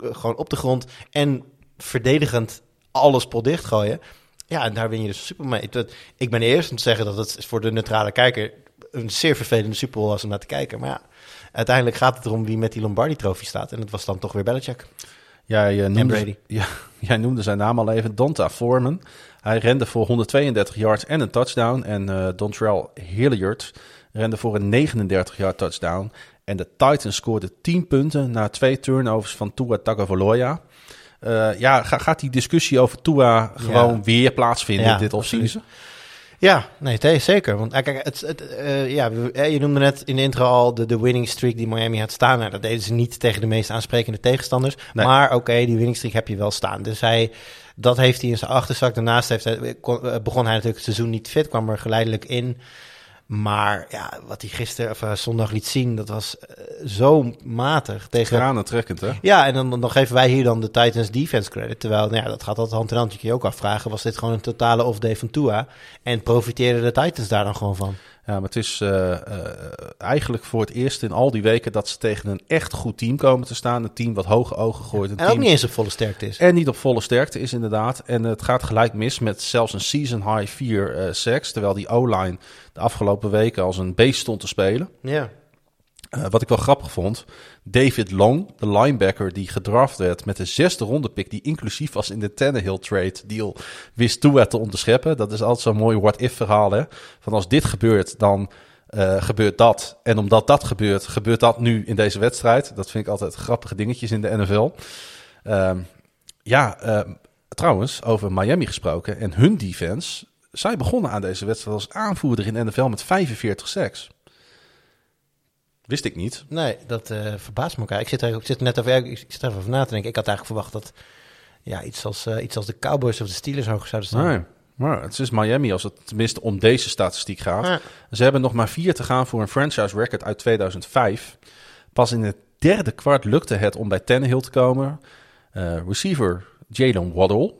Speaker 2: gewoon op de grond en verdedigend alles pot dicht gooien. Ja, en daar win je dus super mee. Ik ben de eerste om te zeggen dat het voor de neutrale kijker een zeer vervelende Super Bowl was om naar te kijken. Maar ja, uiteindelijk gaat het erom wie met die Lombardi-trofee staat. En dat was dan toch weer Belichick.
Speaker 1: Jij, eh, noemde,
Speaker 2: Brady.
Speaker 1: Ja, jij noemde zijn naam al even, Donta Foreman. Hij rende voor 132 yards en een touchdown. En eh Dontrell Hilliard rende voor een 39 yard touchdown. En de Titans scoorden 10 punten na twee turnovers van Tua Tagovailoa. Eh ja, ga- gaat die discussie over Tua gewoon weer plaatsvinden
Speaker 2: Ja,
Speaker 1: dit offseason?
Speaker 2: Ja, nee, zeker. Want eh, kijk, het, het, eh, ja, eh, je noemde net in de intro al de, de winning streak die Miami had staan. Nou, dat deden ze niet tegen de meest aansprekende tegenstanders.
Speaker 1: Nee.
Speaker 2: Maar oké, die winning streak heb je wel staan. Dus hij, dat heeft hij in zijn achterzak. Daarnaast heeft hij, kon- begon hij natuurlijk het seizoen niet fit, kwam er geleidelijk in. Maar ja, wat hij gisteren of eh, zondag liet zien, dat was eh, zo matig tegen.
Speaker 1: Tranentrekkend, hè?
Speaker 2: Ja, en dan, dan geven wij hier dan de Titans defense credit. Terwijl, nou ja, dat gaat altijd hand in hand. Je ook afvragen, was dit gewoon een totale off-day van Tua? En profiteerden de Titans daar dan gewoon van?
Speaker 1: Ja, maar het is eh, eh, eigenlijk voor het eerst in al die weken dat ze tegen een echt goed team komen te staan. Een team wat hoge ogen gooit. Een
Speaker 2: En ook
Speaker 1: team
Speaker 2: niet eens op volle sterkte is.
Speaker 1: En niet op volle sterkte is inderdaad. En het gaat gelijk mis met zelfs een season high 4 eh sacks. Terwijl die O-line de afgelopen weken als een beest stond te spelen.
Speaker 2: Ja.
Speaker 1: Eh, wat ik wel grappig vond. David Long, de linebacker die gedraft werd met de zesde ronde pick. Die inclusief was in de Tannehill trade deal. Wist Tua te onderscheppen. Dat is altijd zo'n mooi what-if verhaal. Hè? Van als dit gebeurt, dan eh, gebeurt dat. En omdat dat gebeurt, gebeurt dat nu in deze wedstrijd. Dat vind ik altijd grappige dingetjes in de NFL. Ehm, ja, ehm, trouwens, over Miami gesproken en hun defense. Zij begonnen aan deze wedstrijd als aanvoerder in de NFL met 45 sacks. Wist ik niet.
Speaker 2: Nee, dat eh, verbaast me elkaar. Ik zit er, ik zit er net over, ik zit er even over na te denken. Ik had eigenlijk verwacht dat ja, iets, als, eh, iets als de Cowboys of de Steelers hoger zouden staan.
Speaker 1: Nee, maar het is Miami als het tenminste om deze statistiek gaat.
Speaker 2: Ja.
Speaker 1: Ze hebben nog maar vier te gaan voor een franchise record uit 2005. Pas in het derde kwart lukte het om bij Tannehill te komen. Eh, receiver Jalen Waddle,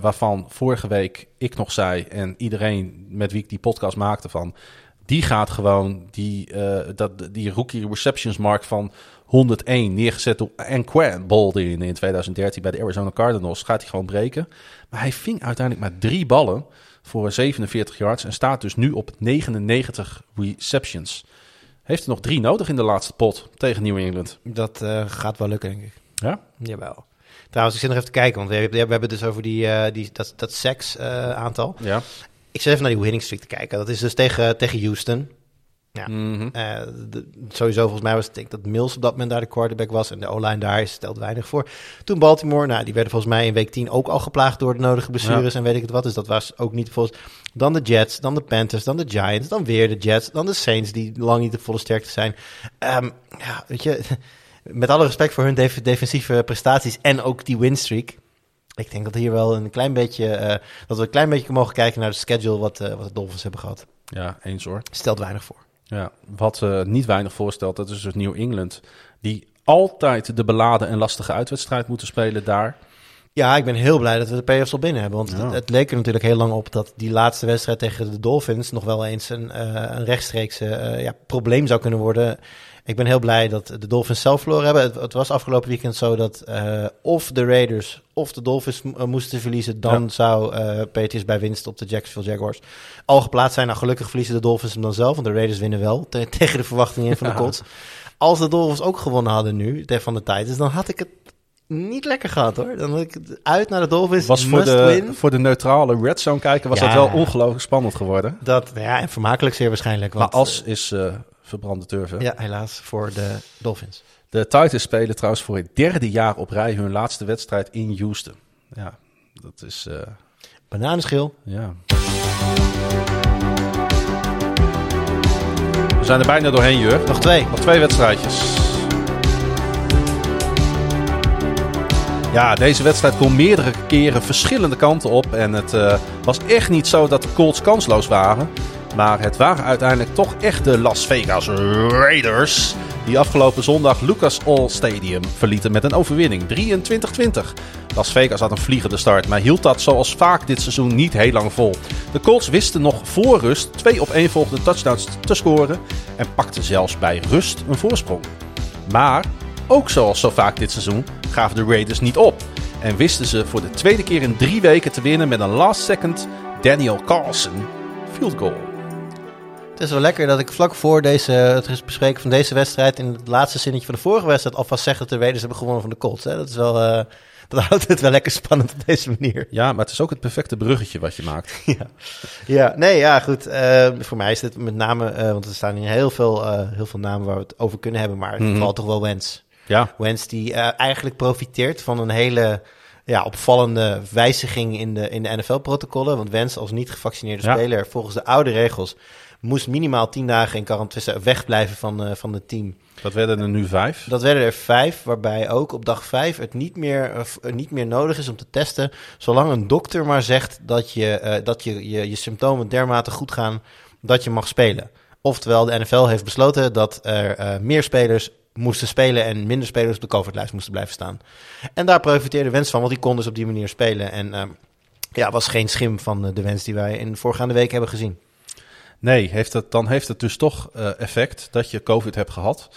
Speaker 1: waarvan vorige week ik nog zei... en iedereen met wie ik die podcast maakte van... die gaat gewoon die, eh, dat, die rookie receptions mark van 101 neergezet door Anquan Baldwin in 2013 bij de Arizona Cardinals... gaat hij gewoon breken. Maar hij ving uiteindelijk maar drie ballen voor 47 yards... en staat dus nu op 99 receptions. Heeft er nog drie nodig in de laatste pot tegen New England.
Speaker 2: Dat eh, gaat wel lukken, denk ik.
Speaker 1: Ja?
Speaker 2: Jawel. Trouwens, ik zit nog even te kijken, want we hebben, we hebben het dus over die, eh, die, dat, dat seks-aantal.
Speaker 1: Ja.
Speaker 2: Ik zit even naar die winning streak te kijken. Dat is dus tegen, tegen Houston. Ja.
Speaker 1: Mhm.
Speaker 2: Eh, de- sowieso volgens mij was het denk ik dat Mills op dat moment daar de quarterback was. En de O-line daar stelt weinig voor. Toen Baltimore, nou die werden volgens mij in week 10 ook al geplaagd door de nodige blessures en weet ik het wat. Dus dat was ook niet volgens... Dan de Jets, dan de Panthers, dan de Giants, dan weer de Jets. Dan de Saints die lang niet de volle sterkte zijn. Ehm, ja, weet je, met alle respect voor hun def- defensieve prestaties en ook die winstreak. Ik denk dat hier wel een klein beetje, eh, dat we een klein beetje mogen kijken naar de schedule wat, eh, wat de Dolphins hebben gehad.
Speaker 1: ja, eens hoor.
Speaker 2: Stelt weinig voor.
Speaker 1: Ja, wat eh, niet weinig voorstelt, dat is dus New England. Die altijd de beladen en lastige uitwedstrijd moeten spelen daar.
Speaker 2: Ja, ik ben heel blij dat we de playoffs al binnen hebben. Want
Speaker 1: Ja.
Speaker 2: het, het leek er natuurlijk heel lang op dat die laatste wedstrijd tegen de Dolphins nog wel eens een, een rechtstreeks ja, probleem zou kunnen worden. Ik ben heel blij dat de Dolphins zelf verloren hebben. Het, het was afgelopen weekend zo dat eh, of de Raiders of de Dolphins eh, moesten verliezen. Dan
Speaker 1: Ja.
Speaker 2: zou eh Patriots bij winst op de Jacksonville Jaguars al geplaatst zijn. Nou, gelukkig verliezen de Dolphins hem dan zelf. Want de Raiders winnen wel te- tegen de verwachtingen in van de
Speaker 1: Ja.
Speaker 2: Colts. Als de Dolphins ook gewonnen hadden nu tegen van de Titans, dan had ik het niet lekker gehad hoor. Dan had ik het uit naar de Dolphins.
Speaker 1: Was voor de,
Speaker 2: win.
Speaker 1: voor de neutrale red zone kijken, was
Speaker 2: Ja.
Speaker 1: dat wel ongelooflijk spannend geworden.
Speaker 2: Dat, ja, en vermakelijk zeer waarschijnlijk.
Speaker 1: Maar
Speaker 2: Want,
Speaker 1: als is verbrande
Speaker 2: eh, ja, helaas voor de Dolphins.
Speaker 1: De Titans spelen trouwens voor het derde jaar op rij hun laatste wedstrijd in Houston. Ja, dat is... eh,
Speaker 2: Bananenschil.
Speaker 1: ja. We zijn er bijna doorheen, Jur.
Speaker 2: Nog twee.
Speaker 1: Nog twee wedstrijdjes. Ja, deze wedstrijd kon meerdere keren verschillende kanten op. En het eh, was echt niet zo dat de Colts kansloos waren. Maar het waren uiteindelijk toch echt de Las Vegas Raiders. Die afgelopen zondag Lucas Oil Stadium verlieten met een overwinning. 23-20. Las Vegas had een vliegende start, maar hield dat zoals vaak dit seizoen niet heel lang vol. De Colts wisten nog voor rust twee op één volgende touchdowns te scoren. En pakten zelfs bij rust een voorsprong. Maar, ook zoals zo vaak dit seizoen, gaven de Raiders niet op. En wisten ze voor de tweede keer in drie weken te winnen met een last second Daniel Carlson field goal.
Speaker 2: Het is wel lekker dat ik vlak voor deze, het bespreken van deze wedstrijd... in het laatste zinnetje van de vorige wedstrijd alvast zeg dat de Raiders hebben gewonnen van de Colts. Hè? Dat, is wel, eh, dat houdt het wel lekker spannend op deze manier.
Speaker 1: Ja, maar het is ook het perfecte bruggetje wat je maakt.
Speaker 2: Ja, ja nee, ja, goed. eh, voor mij is dit met name, eh, want er staan hier heel veel, eh, heel veel namen waar we het over kunnen hebben, maar het
Speaker 1: Mhm.
Speaker 2: valt toch wel Wens.
Speaker 1: Ja,
Speaker 2: Wens die eigenlijk profiteert van een hele ja, opvallende wijziging in de, in de NFL-protocollen. Want Wens als niet gevaccineerde
Speaker 1: Ja.
Speaker 2: speler, volgens de oude regels, moest minimaal tien dagen in quarantaine wegblijven van, eh, van het team.
Speaker 1: dat werden er nu vijf.
Speaker 2: Dat werden er vijf, waarbij ook op dag vijf het niet meer, eh, v- niet meer nodig is om te testen. Zolang een dokter maar zegt dat je, eh, dat je, je, je symptomen dermate goed gaan dat je mag spelen. Oftewel, de NFL heeft besloten dat er eh, meer spelers moesten spelen en minder spelers op de COVID-lijst moesten blijven staan. En daar profiteerde Wens van, want die kon dus op die manier spelen. En ehm, ja, was geen schim van eh, de Wens die wij in de voorgaande week hebben gezien.
Speaker 1: Nee, heeft het, dan heeft het dus toch eh, effect dat je COVID hebt gehad.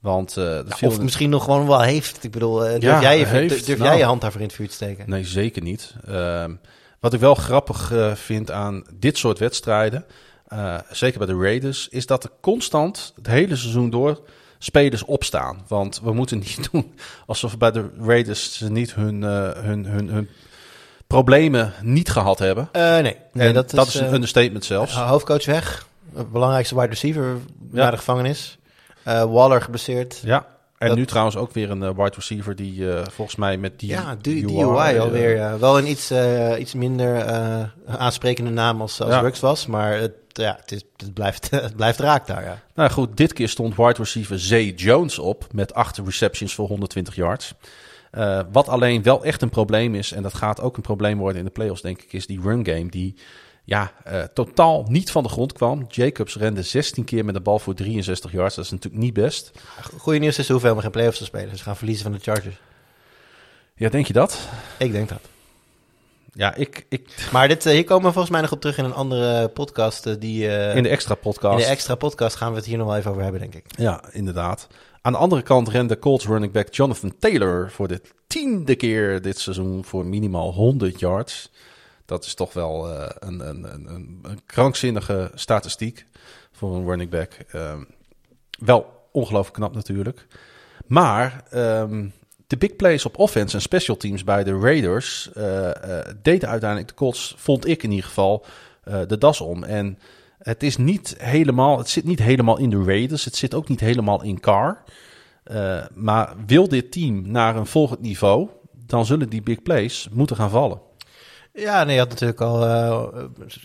Speaker 1: Want eh, dat
Speaker 2: Ja,
Speaker 1: viel
Speaker 2: of misschien nog gewoon wel heeft. Ik bedoel, eh, durf,
Speaker 1: Ja,
Speaker 2: jij, je,
Speaker 1: heeft.
Speaker 2: durf
Speaker 1: Nou.
Speaker 2: jij je hand daarvoor in het vuur te steken?
Speaker 1: Nee, zeker niet. Ehm, wat ik wel grappig vind aan dit soort wedstrijden, zeker bij de Raiders, is dat er constant het hele seizoen door spelers opstaan. Want we moeten niet doen alsof bij de Raiders ze niet hun, hun, hun, hun problemen niet gehad hebben.
Speaker 2: Eh, nee, nee dat,
Speaker 1: dat
Speaker 2: is,
Speaker 1: een
Speaker 2: eh,
Speaker 1: understatement zelfs.
Speaker 2: hoofdcoach weg. Belangrijkste wide receiver naar de gevangenis. Eh, Waller geblesseerd.
Speaker 1: Ja. En
Speaker 2: Dat-
Speaker 1: nu trouwens ook weer een wide receiver die eh, volgens mij met die
Speaker 2: ja, DUI alweer. ja. Wel een iets, iets minder aansprekende naam als, als
Speaker 1: Ja.
Speaker 2: Rux was. Maar het, ja, het, is, het, blijft, het blijft raak daar, ja.
Speaker 1: Nou goed, dit keer stond wide receiver Zay Jones op met acht receptions voor 120 yards. Eh, wat alleen wel echt een probleem is, en dat gaat ook een probleem worden in de playoffs, denk ik, is die run game die ja, eh, totaal niet van de grond kwam. Jacobs rende 16 keer met de bal voor 63 yards. Dat is natuurlijk niet best.
Speaker 2: Goede nieuws is, hoeven helemaal geen playoffs te spelen. Ze gaan verliezen van de Chargers.
Speaker 1: Ja, denk je dat?
Speaker 2: Ik denk dat.
Speaker 1: Ja, ik, ik
Speaker 2: Maar dit, eh, hier komen we volgens mij nog op terug in een andere podcast. die,
Speaker 1: in de extra podcast.
Speaker 2: in de extra podcast gaan we het hier nog wel even over hebben, denk ik.
Speaker 1: Ja, inderdaad. Aan de andere kant rende Colts running back Jonathan Taylor voor de tiende keer dit seizoen voor minimaal 100 yards. Dat is toch wel eh, een, een, een, een, krankzinnige statistiek voor een running back. Ehm, wel ongelooflijk knap natuurlijk. Maar ehm, de big plays op offense en special teams bij de Raiders eh, deden uiteindelijk de Colts, vond ik in ieder geval, de das om. En het is niet helemaal, het zit niet helemaal in de Raiders, het zit ook niet helemaal in Carr. Eh, maar wil dit team naar een volgend niveau, dan zullen die big plays moeten gaan vallen.
Speaker 2: Ja, nee, je had natuurlijk al eh,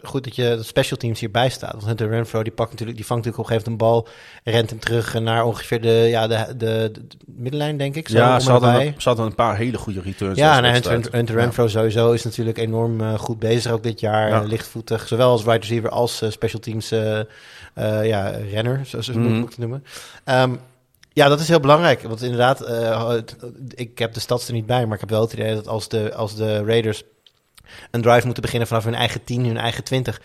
Speaker 2: goed dat je de special teams hierbij staat. Want Hunter Renfro die pakt natuurlijk, die vangt natuurlijk op een gegeven moment een bal, rent hem terug naar ongeveer de, ja, de, de, de middenlijn, denk ik. Zo,
Speaker 1: ja, ze
Speaker 2: en
Speaker 1: hadden, een, ze hadden een paar hele goede returns.
Speaker 2: Ja, en. Hunter, Hunter Renfro sowieso is natuurlijk enorm eh, goed bezig ook dit jaar.
Speaker 1: Ja.
Speaker 2: lichtvoetig, zowel als wide receiver als eh, special teams ja, renner, zo, zo moet
Speaker 1: Mhm.
Speaker 2: ik het noemen. Ehm, Ja, dat is heel belangrijk. Want inderdaad, uh, ik heb de stads er niet bij, maar ik heb wel het idee dat als de, als de Raiders een drive moeten beginnen vanaf hun eigen 10, hun eigen 20,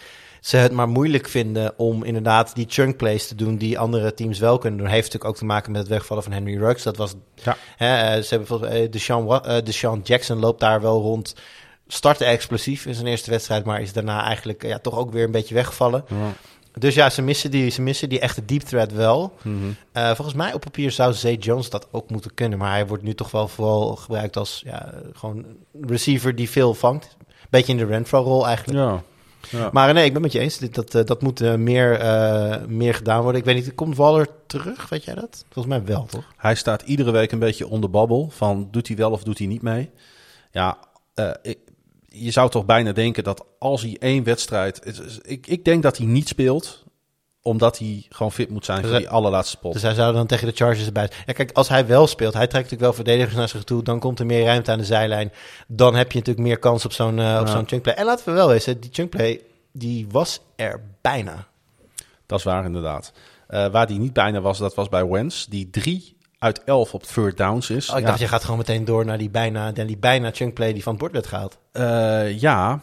Speaker 2: ze het maar moeilijk vinden om inderdaad die chunk plays te doen die andere teams wel kunnen doen. Heeft natuurlijk ook te maken met het wegvallen van Henry Ruggs. Dat was, ja. hè, ze hebben mij, Deshaun, uh, Deshaun Jackson loopt daar wel rond. Startte explosief in zijn eerste wedstrijd, maar is daarna eigenlijk ja, toch ook weer een beetje weggevallen. Ja. Dus ja, ze missen die, ze missen die echte deep threat wel. Mm volgens mij op papier zou Zay Jones dat ook moeten kunnen. Maar hij wordt nu toch wel vooral gebruikt als ja, gewoon receiver die veel vangt. Beetje in de Renfro-rol eigenlijk. Ja. Ja. Maar nee, ik ben met je eens. Dat, dat, dat moet uh, meer, uh, meer gedaan worden. Ik weet niet, komt Waller terug? Weet jij dat? Volgens mij wel, toch?
Speaker 1: Hij staat iedere week een beetje onder babbel. Van doet hij wel of doet hij niet mee? Ja, uh, ik, je zou toch bijna denken dat als hij één wedstrijd... Ik, ik denk dat hij niet speelt omdat hij gewoon fit moet zijn dus voor die allerlaatste spot.
Speaker 2: Dus hij zou dan tegen de Chargers erbij... Ja, kijk, als hij wel speelt, hij trekt natuurlijk wel verdedigers naar zich toe... dan komt er meer ruimte aan de zijlijn. Dan heb je natuurlijk meer kans op zo'n uh, op zo'n chunkplay. En laten we wel weten, die chunkplay, die was er bijna.
Speaker 1: Dat is waar, inderdaad. Uh, waar die niet bijna was, dat was bij Wens. Die drie uit 11 op third downs is.
Speaker 2: Oh, ik dacht, je gaat gewoon meteen door naar die bijna, die bijna chunkplay die van het bord werd gehaald.
Speaker 1: Uh, ja,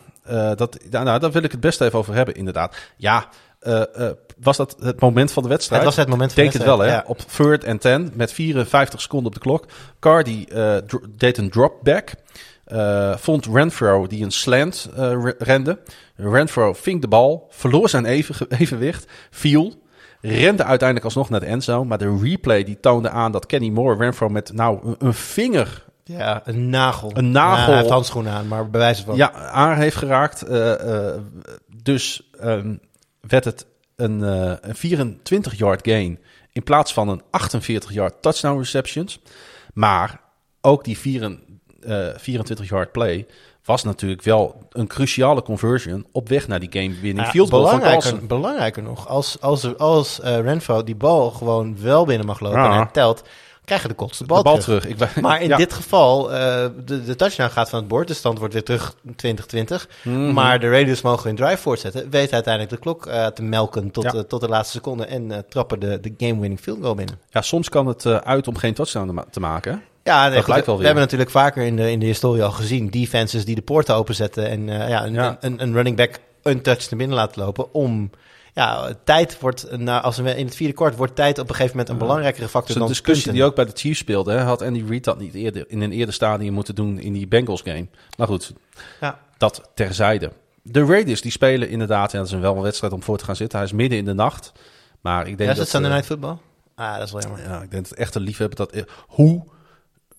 Speaker 1: dat, nou, daar wil ik het best even over hebben, inderdaad. Ja, was dat het moment van de wedstrijd?
Speaker 2: Het was het moment van
Speaker 1: Denk het wel, hè? Ja. Op third en 10 met 54 seconden op de klok. Cardi deed een dropback. vond Renfro die een slant rende. Renfro ving de bal, verloor zijn even, evenwicht, viel Rende uiteindelijk alsnog naar de endzone. Maar de replay die toonde aan dat Kenny Moore Renfro met nou een, vinger...
Speaker 2: Ja, een nagel.
Speaker 1: Een nagel. Ja,
Speaker 2: hij heeft handschoenen aan, maar bewijs van.
Speaker 1: Ja, aan heeft geraakt. Uh, uh, dus um, werd het een, uh, een 24-yard gain in plaats van een 48-yard touchdown receptions. Maar ook die 24-yard play was natuurlijk wel een cruciale conversion op weg naar die game winning field goal
Speaker 2: belangrijker,
Speaker 1: van
Speaker 2: Belangrijker nog, als, als, als uh, Renfro die bal gewoon wel binnen mag lopen en hij telt, krijgen de Colts de bal, de bal terug. Ik maar in dit geval, uh, de, de touchdown gaat van het bord, de stand wordt weer terug 2020. Mm Maar de Raiders mogen hun drive voortzetten, weet uiteindelijk de klok uh, te melken tot, ja. tot de laatste seconde en trappen de, de game-winning field goal binnen.
Speaker 1: Ja, soms kan het uit om geen touchdown te maken.
Speaker 2: Ja, nee, goed, we hebben natuurlijk vaker in de, in de historie al gezien defenses die de poorten openzetten en ja, een, ja. Een, een, running back untouched naar binnen laten lopen om ja, tijd wordt, nou, als we in het vierde kwart wordt tijd op een gegeven moment een belangrijkere factor dan
Speaker 1: discussie die ook bij de Chiefs speelde, hè, had Andy Reid dat niet eerder in een eerder stadium moeten doen in die Bengals game. Maar goed, ja. dat terzijde. De Raiders die spelen inderdaad, en dat is een wel een wedstrijd om voor te gaan zitten. Hij is midden in de nacht, maar ik denk ja,
Speaker 2: is dat... Is het Sunday Night Football? Ah, dat is wel jammer.
Speaker 1: Ja, ik denk dat echte liefhebber dat... Hoe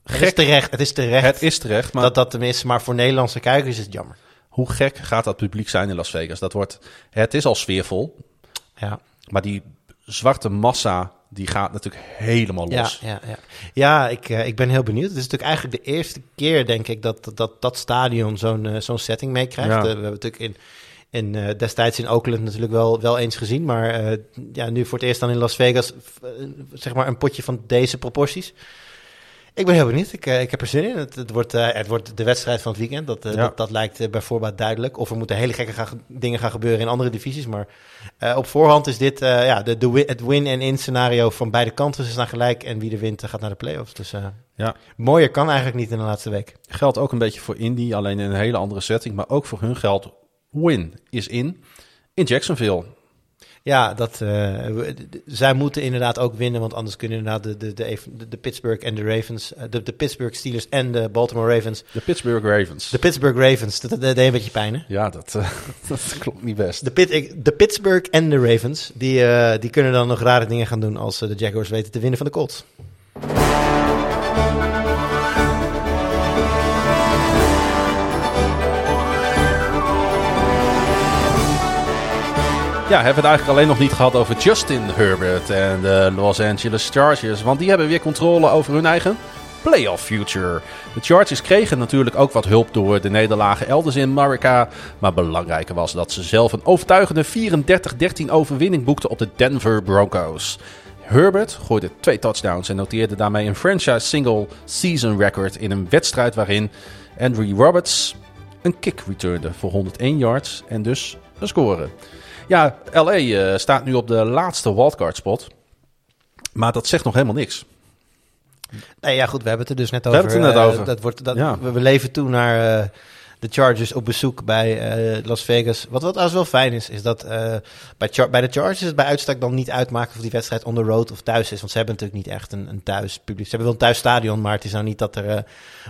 Speaker 2: het is terecht. Het is terecht.
Speaker 1: Het is terecht.
Speaker 2: Maar dat dat tenminste, maar voor Nederlandse kijkers is het jammer.
Speaker 1: Hoe gek gaat dat publiek zijn in Las Vegas? Dat wordt, het is al sfeervol.
Speaker 2: Ja.
Speaker 1: Maar die zwarte massa, die gaat natuurlijk helemaal los.
Speaker 2: Ja, ja, ja. ja ik, uh, ik ben heel benieuwd. Het is natuurlijk eigenlijk de eerste keer, denk ik, dat dat, dat stadion zo'n uh, zo'n setting meekrijgt. Ja. Uh, we hebben natuurlijk in, in, destijds in Oakland natuurlijk wel, wel eens gezien. Maar ja, nu voor het eerst dan in Las Vegas, zeg maar een potje van deze proporties. Ik ben heel benieuwd. Ik, uh, ik heb er zin in. Het, het, wordt, uh, het wordt de wedstrijd van het weekend. Dat, uh, ja. dat, dat, lijkt bij voorbaat duidelijk. Of er moeten hele gekke dingen gaan gebeuren in andere divisies. Maar op voorhand is dit ja, de, de win, het win-en-in scenario van beide kanten. Ze staan gelijk en wie de wint gaat naar de playoffs. Dus ja. mooier kan eigenlijk niet in de laatste week.
Speaker 1: Geldt ook een beetje voor Indy, alleen in een hele andere setting. Maar ook voor hun geldt win is in. In Jacksonville.
Speaker 2: Ja, dat, uh, zij moeten inderdaad ook winnen, want anders kunnen inderdaad de, de, de, de Pittsburgh en de Ravens, eh, de, de Pittsburgh Steelers en de Baltimore Ravens.
Speaker 1: De Pittsburgh Ravens.
Speaker 2: De Pittsburgh Ravens, dat, deed een beetje pijn, hè?
Speaker 1: Ja, dat, uh, dat klopt niet best.
Speaker 2: De, Pit, de Pittsburgh en de Ravens, die, die kunnen dan nog rare dingen gaan doen als de Jaguars weten te winnen van de Colts.
Speaker 1: Ja, hebben het eigenlijk alleen nog niet gehad over Justin Herbert en de Los Angeles Chargers. Want die hebben weer controle over hun eigen playoff future. De Chargers kregen natuurlijk ook wat hulp door de nederlagen elders in Amerika. Maar belangrijker was dat ze zelf een overtuigende 34-13 overwinning boekten op de Denver Broncos. Herbert gooide twee touchdowns en noteerde daarmee een franchise single season record in een wedstrijd waarin Andrew Roberts een kick returnde voor 101 yards en dus een score. Ja, LA uh, staat nu op de laatste wildcard spot. Maar dat zegt nog helemaal niks.
Speaker 2: Nee, ja, goed, we hebben het er dus net
Speaker 1: We
Speaker 2: over.
Speaker 1: hebben het er net
Speaker 2: Eh,
Speaker 1: over.
Speaker 2: Dat wordt, dat,
Speaker 1: Ja.
Speaker 2: we, we leven toe naar eh, de Chargers op bezoek bij eh, Las Vegas. Wat, wat trouwens wel fijn is, is dat eh, bij, Char- bij de Chargers het bij uitstek dan niet uitmaken of die wedstrijd on the road of thuis is. Want ze hebben natuurlijk niet echt een, een thuis publiek. Ze hebben wel een thuisstadion, maar het is nou niet dat er eh,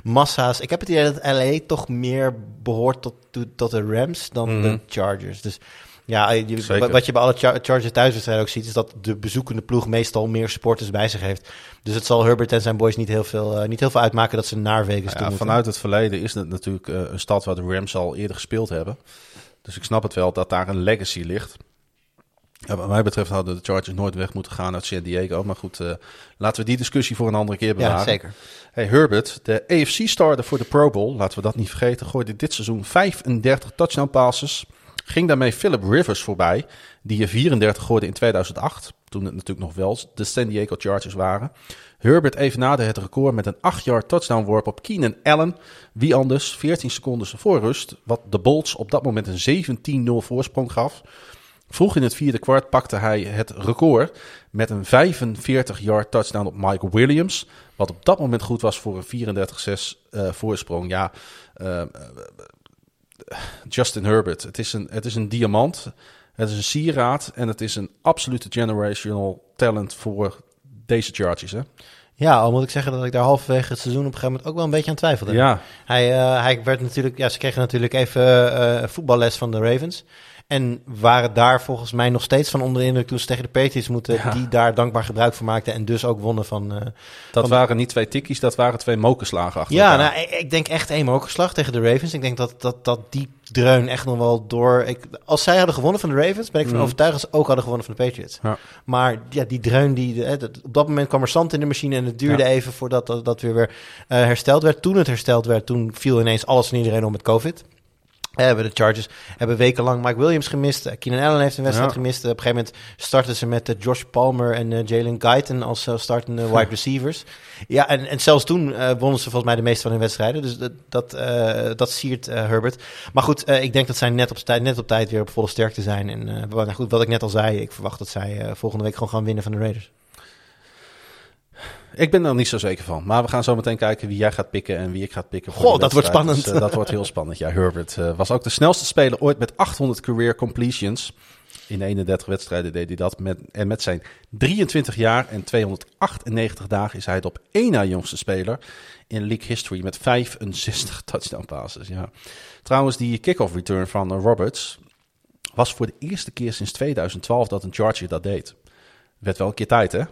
Speaker 2: massa's... Ik heb het idee dat LA toch meer behoort tot, tot, tot de Rams dan
Speaker 1: Mhm.
Speaker 2: de Chargers. Dus ja, je-
Speaker 1: Zeker.
Speaker 2: wat je bij alle Char- Chargers thuiswedstrijden ook ziet, is dat de bezoekende ploeg meestal meer supporters bij zich heeft. Dus het zal Herbert en zijn boys niet heel veel, eh, niet heel veel uitmaken dat ze naar Vegas toe
Speaker 1: Ja,
Speaker 2: moeten.
Speaker 1: vanuit het verleden is het natuurlijk eh, een stad waar de Rams al eerder gespeeld hebben. Dus ik snap het wel dat daar een legacy ligt. Ja, wat mij betreft hadden de Chargers nooit weg moeten gaan uit San Diego. Maar goed, eh, laten we die discussie voor een andere keer bewaren.
Speaker 2: Ja, zeker.
Speaker 1: Hey Herbert, de AFC-starter voor de Pro Bowl, laten we dat niet vergeten, gooide dit seizoen 35 touchdown passes. Ging daarmee Philip Rivers voorbij, die er 34 gooide in 2008. Toen het natuurlijk nog wel de San Diego Chargers waren. Herbert evenaarde het record met een 8-yard touchdown worp op Keenan Allen. Wie anders 14 seconden voor rust, wat de Bolts op dat moment een 17-0 voorsprong gaf. Vroeg in het vierde kwart pakte hij het record met een 45-yard touchdown op Mike Williams. Wat op dat moment goed was voor een 34-6 eh, voorsprong. Ja, eh, Justin Herbert. Het is, een, het is een diamant. Het is een sieraad. En het is een absolute generational talent voor deze Chargers. Hè?
Speaker 2: Ja, al moet ik zeggen dat ik daar halverwege het seizoen op een gegeven moment ook wel een beetje aan twijfelde.
Speaker 1: Ja,
Speaker 2: Hij, eh, hij werd natuurlijk, ja, ze kregen natuurlijk even eh, voetballes van de Ravens. En waren daar volgens mij nog steeds van onder de indruk toen ze tegen de Patriots moeten,
Speaker 1: Ja.
Speaker 2: die daar dankbaar gebruik van maakten en dus ook wonnen van, eh,
Speaker 1: dat
Speaker 2: Van-
Speaker 1: waren niet twee tikkies, dat waren twee mokerslagen achter
Speaker 2: Ja,
Speaker 1: elkaar.
Speaker 2: nou, ik, ik denk echt één mokerslag tegen de Ravens. Ik denk dat, dat, dat die dreun echt nog wel door... Ik, als zij hadden gewonnen van de Ravens, ben ik van
Speaker 1: Mhm.
Speaker 2: overtuigd dat ze ook hadden gewonnen van de Patriots.
Speaker 1: Ja.
Speaker 2: Maar ja, die dreun, die, eh, op dat moment kwam er zand in de machine en het duurde
Speaker 1: Ja.
Speaker 2: even voordat dat, dat weer, weer eh, hersteld werd. Toen het hersteld werd, toen viel ineens alles en iedereen om met COVID. Hebben de Chargers hebben wekenlang Mike Williams gemist. Eh, Keenan Allen heeft een wedstrijd
Speaker 1: Ja.
Speaker 2: gemist. Eh, op een gegeven moment starten ze met eh, Josh Palmer en Jalen Guyton als startende wide receivers. Ja, en, en zelfs toen wonnen ze volgens mij de meeste van hun wedstrijden. Dus dat, dat, dat siert Herbert. Maar goed, ik denk dat zij net op, tijd, net op tijd weer op volle sterkte zijn. En wat- nou goed, wat ik net al zei, ik verwacht dat zij volgende week gewoon gaan winnen van de Raiders.
Speaker 1: Ik ben er niet zo zeker van. Maar we gaan zo meteen kijken wie jij gaat pikken en wie ik gaat pikken.
Speaker 2: Goh, dat wordt spannend.
Speaker 1: Dus, eh, dat wordt heel spannend. Ja, Herbert eh, was ook de snelste speler ooit met 800 career completions. In 31 wedstrijden deed hij dat. Met, en met zijn 23 jaar en 298 dagen is hij de op één na jongste speler in league history met 65 touchdown passes. Ja. Trouwens, die kickoff return van Roberts was voor de eerste keer sinds 2012 dat een Charger dat deed. Werd wel een keer tijd, hè?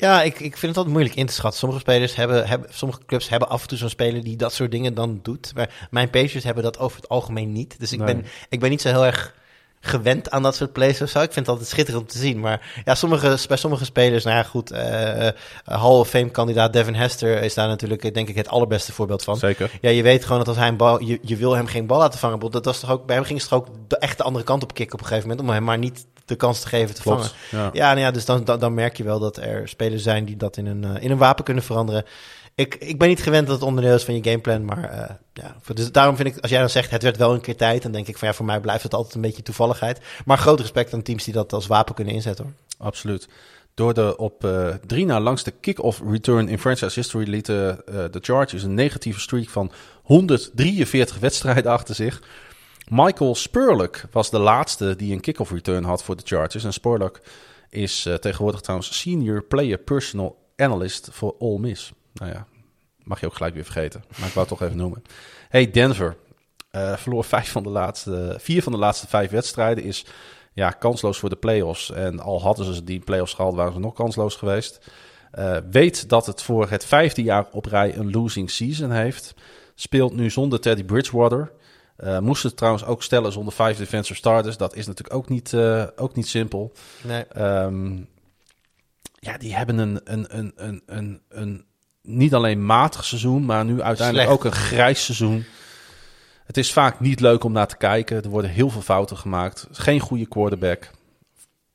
Speaker 2: Ja, ik, ik vind het altijd moeilijk in te schatten. Sommige spelers hebben, hebben, sommige clubs hebben af en toe zo'n speler die dat soort dingen dan doet. Maar mijn Patriots hebben dat over het algemeen niet. Dus ik,
Speaker 1: Nee.
Speaker 2: ben, ik ben niet zo heel erg gewend aan dat soort plays of zo. Ik vind het altijd schitterend om te zien. Maar ja, sommige, bij sommige spelers, nou ja, goed. eh, eh, Hall of Fame kandidaat Devin Hester is daar natuurlijk, eh, denk ik, het allerbeste voorbeeld van.
Speaker 1: Zeker.
Speaker 2: Ja, je weet gewoon dat als hij een bal, je, je wil hem geen bal laten vangen. Dat was toch ook, bij hem ging het toch ook de, echt de andere kant op kicken op een gegeven moment, om hem maar niet de kans te geven te vangen.
Speaker 1: Ja.
Speaker 2: Ja, nou ja dus dan, dan, dan merk je wel dat er spelers zijn die dat in een, eh, in een wapen kunnen veranderen. Ik, ik ben niet gewend dat het onderdeel is van je gameplan, maar eh, ja, dus daarom vind ik, als jij dan zegt het werd wel een keer tijd, dan denk ik van ja, voor mij blijft het altijd een beetje toevalligheid. Maar groot respect aan teams die dat als wapen kunnen inzetten hoor.
Speaker 1: Absoluut. Door de op eh, drie na langste kick-off return in franchise history lieten de Chargers een negatieve streak van 143 wedstrijden achter zich. Michael Spurlock was de laatste die een kick-off return had voor de Chargers. En Spurlock is eh, tegenwoordig trouwens senior player personal analyst voor All Miss. Nou ja, mag je ook gelijk weer vergeten. Maar ik wou het toch even noemen. Hey, Denver eh, verloor vijf van de laatste, vier van de laatste vijf wedstrijden. Is ja, kansloos voor de playoffs. En al hadden ze die playoffs gehaald, waren ze nog kansloos geweest. Eh, weet dat het voor het vijfde jaar op rij een losing season heeft. Speelt nu zonder Teddy Bridgewater. Eh moest het trouwens ook stellen zonder vijf defensive starters. Dat is natuurlijk ook niet, eh, ook niet simpel.
Speaker 2: Nee.
Speaker 1: Ehm, ja, die hebben een, een, een, een, een, een niet alleen matig seizoen, maar nu uiteindelijk
Speaker 2: Slecht.
Speaker 1: ook een grijs seizoen. Het is vaak niet leuk om naar te kijken. Er worden heel veel fouten gemaakt. Geen goede quarterback.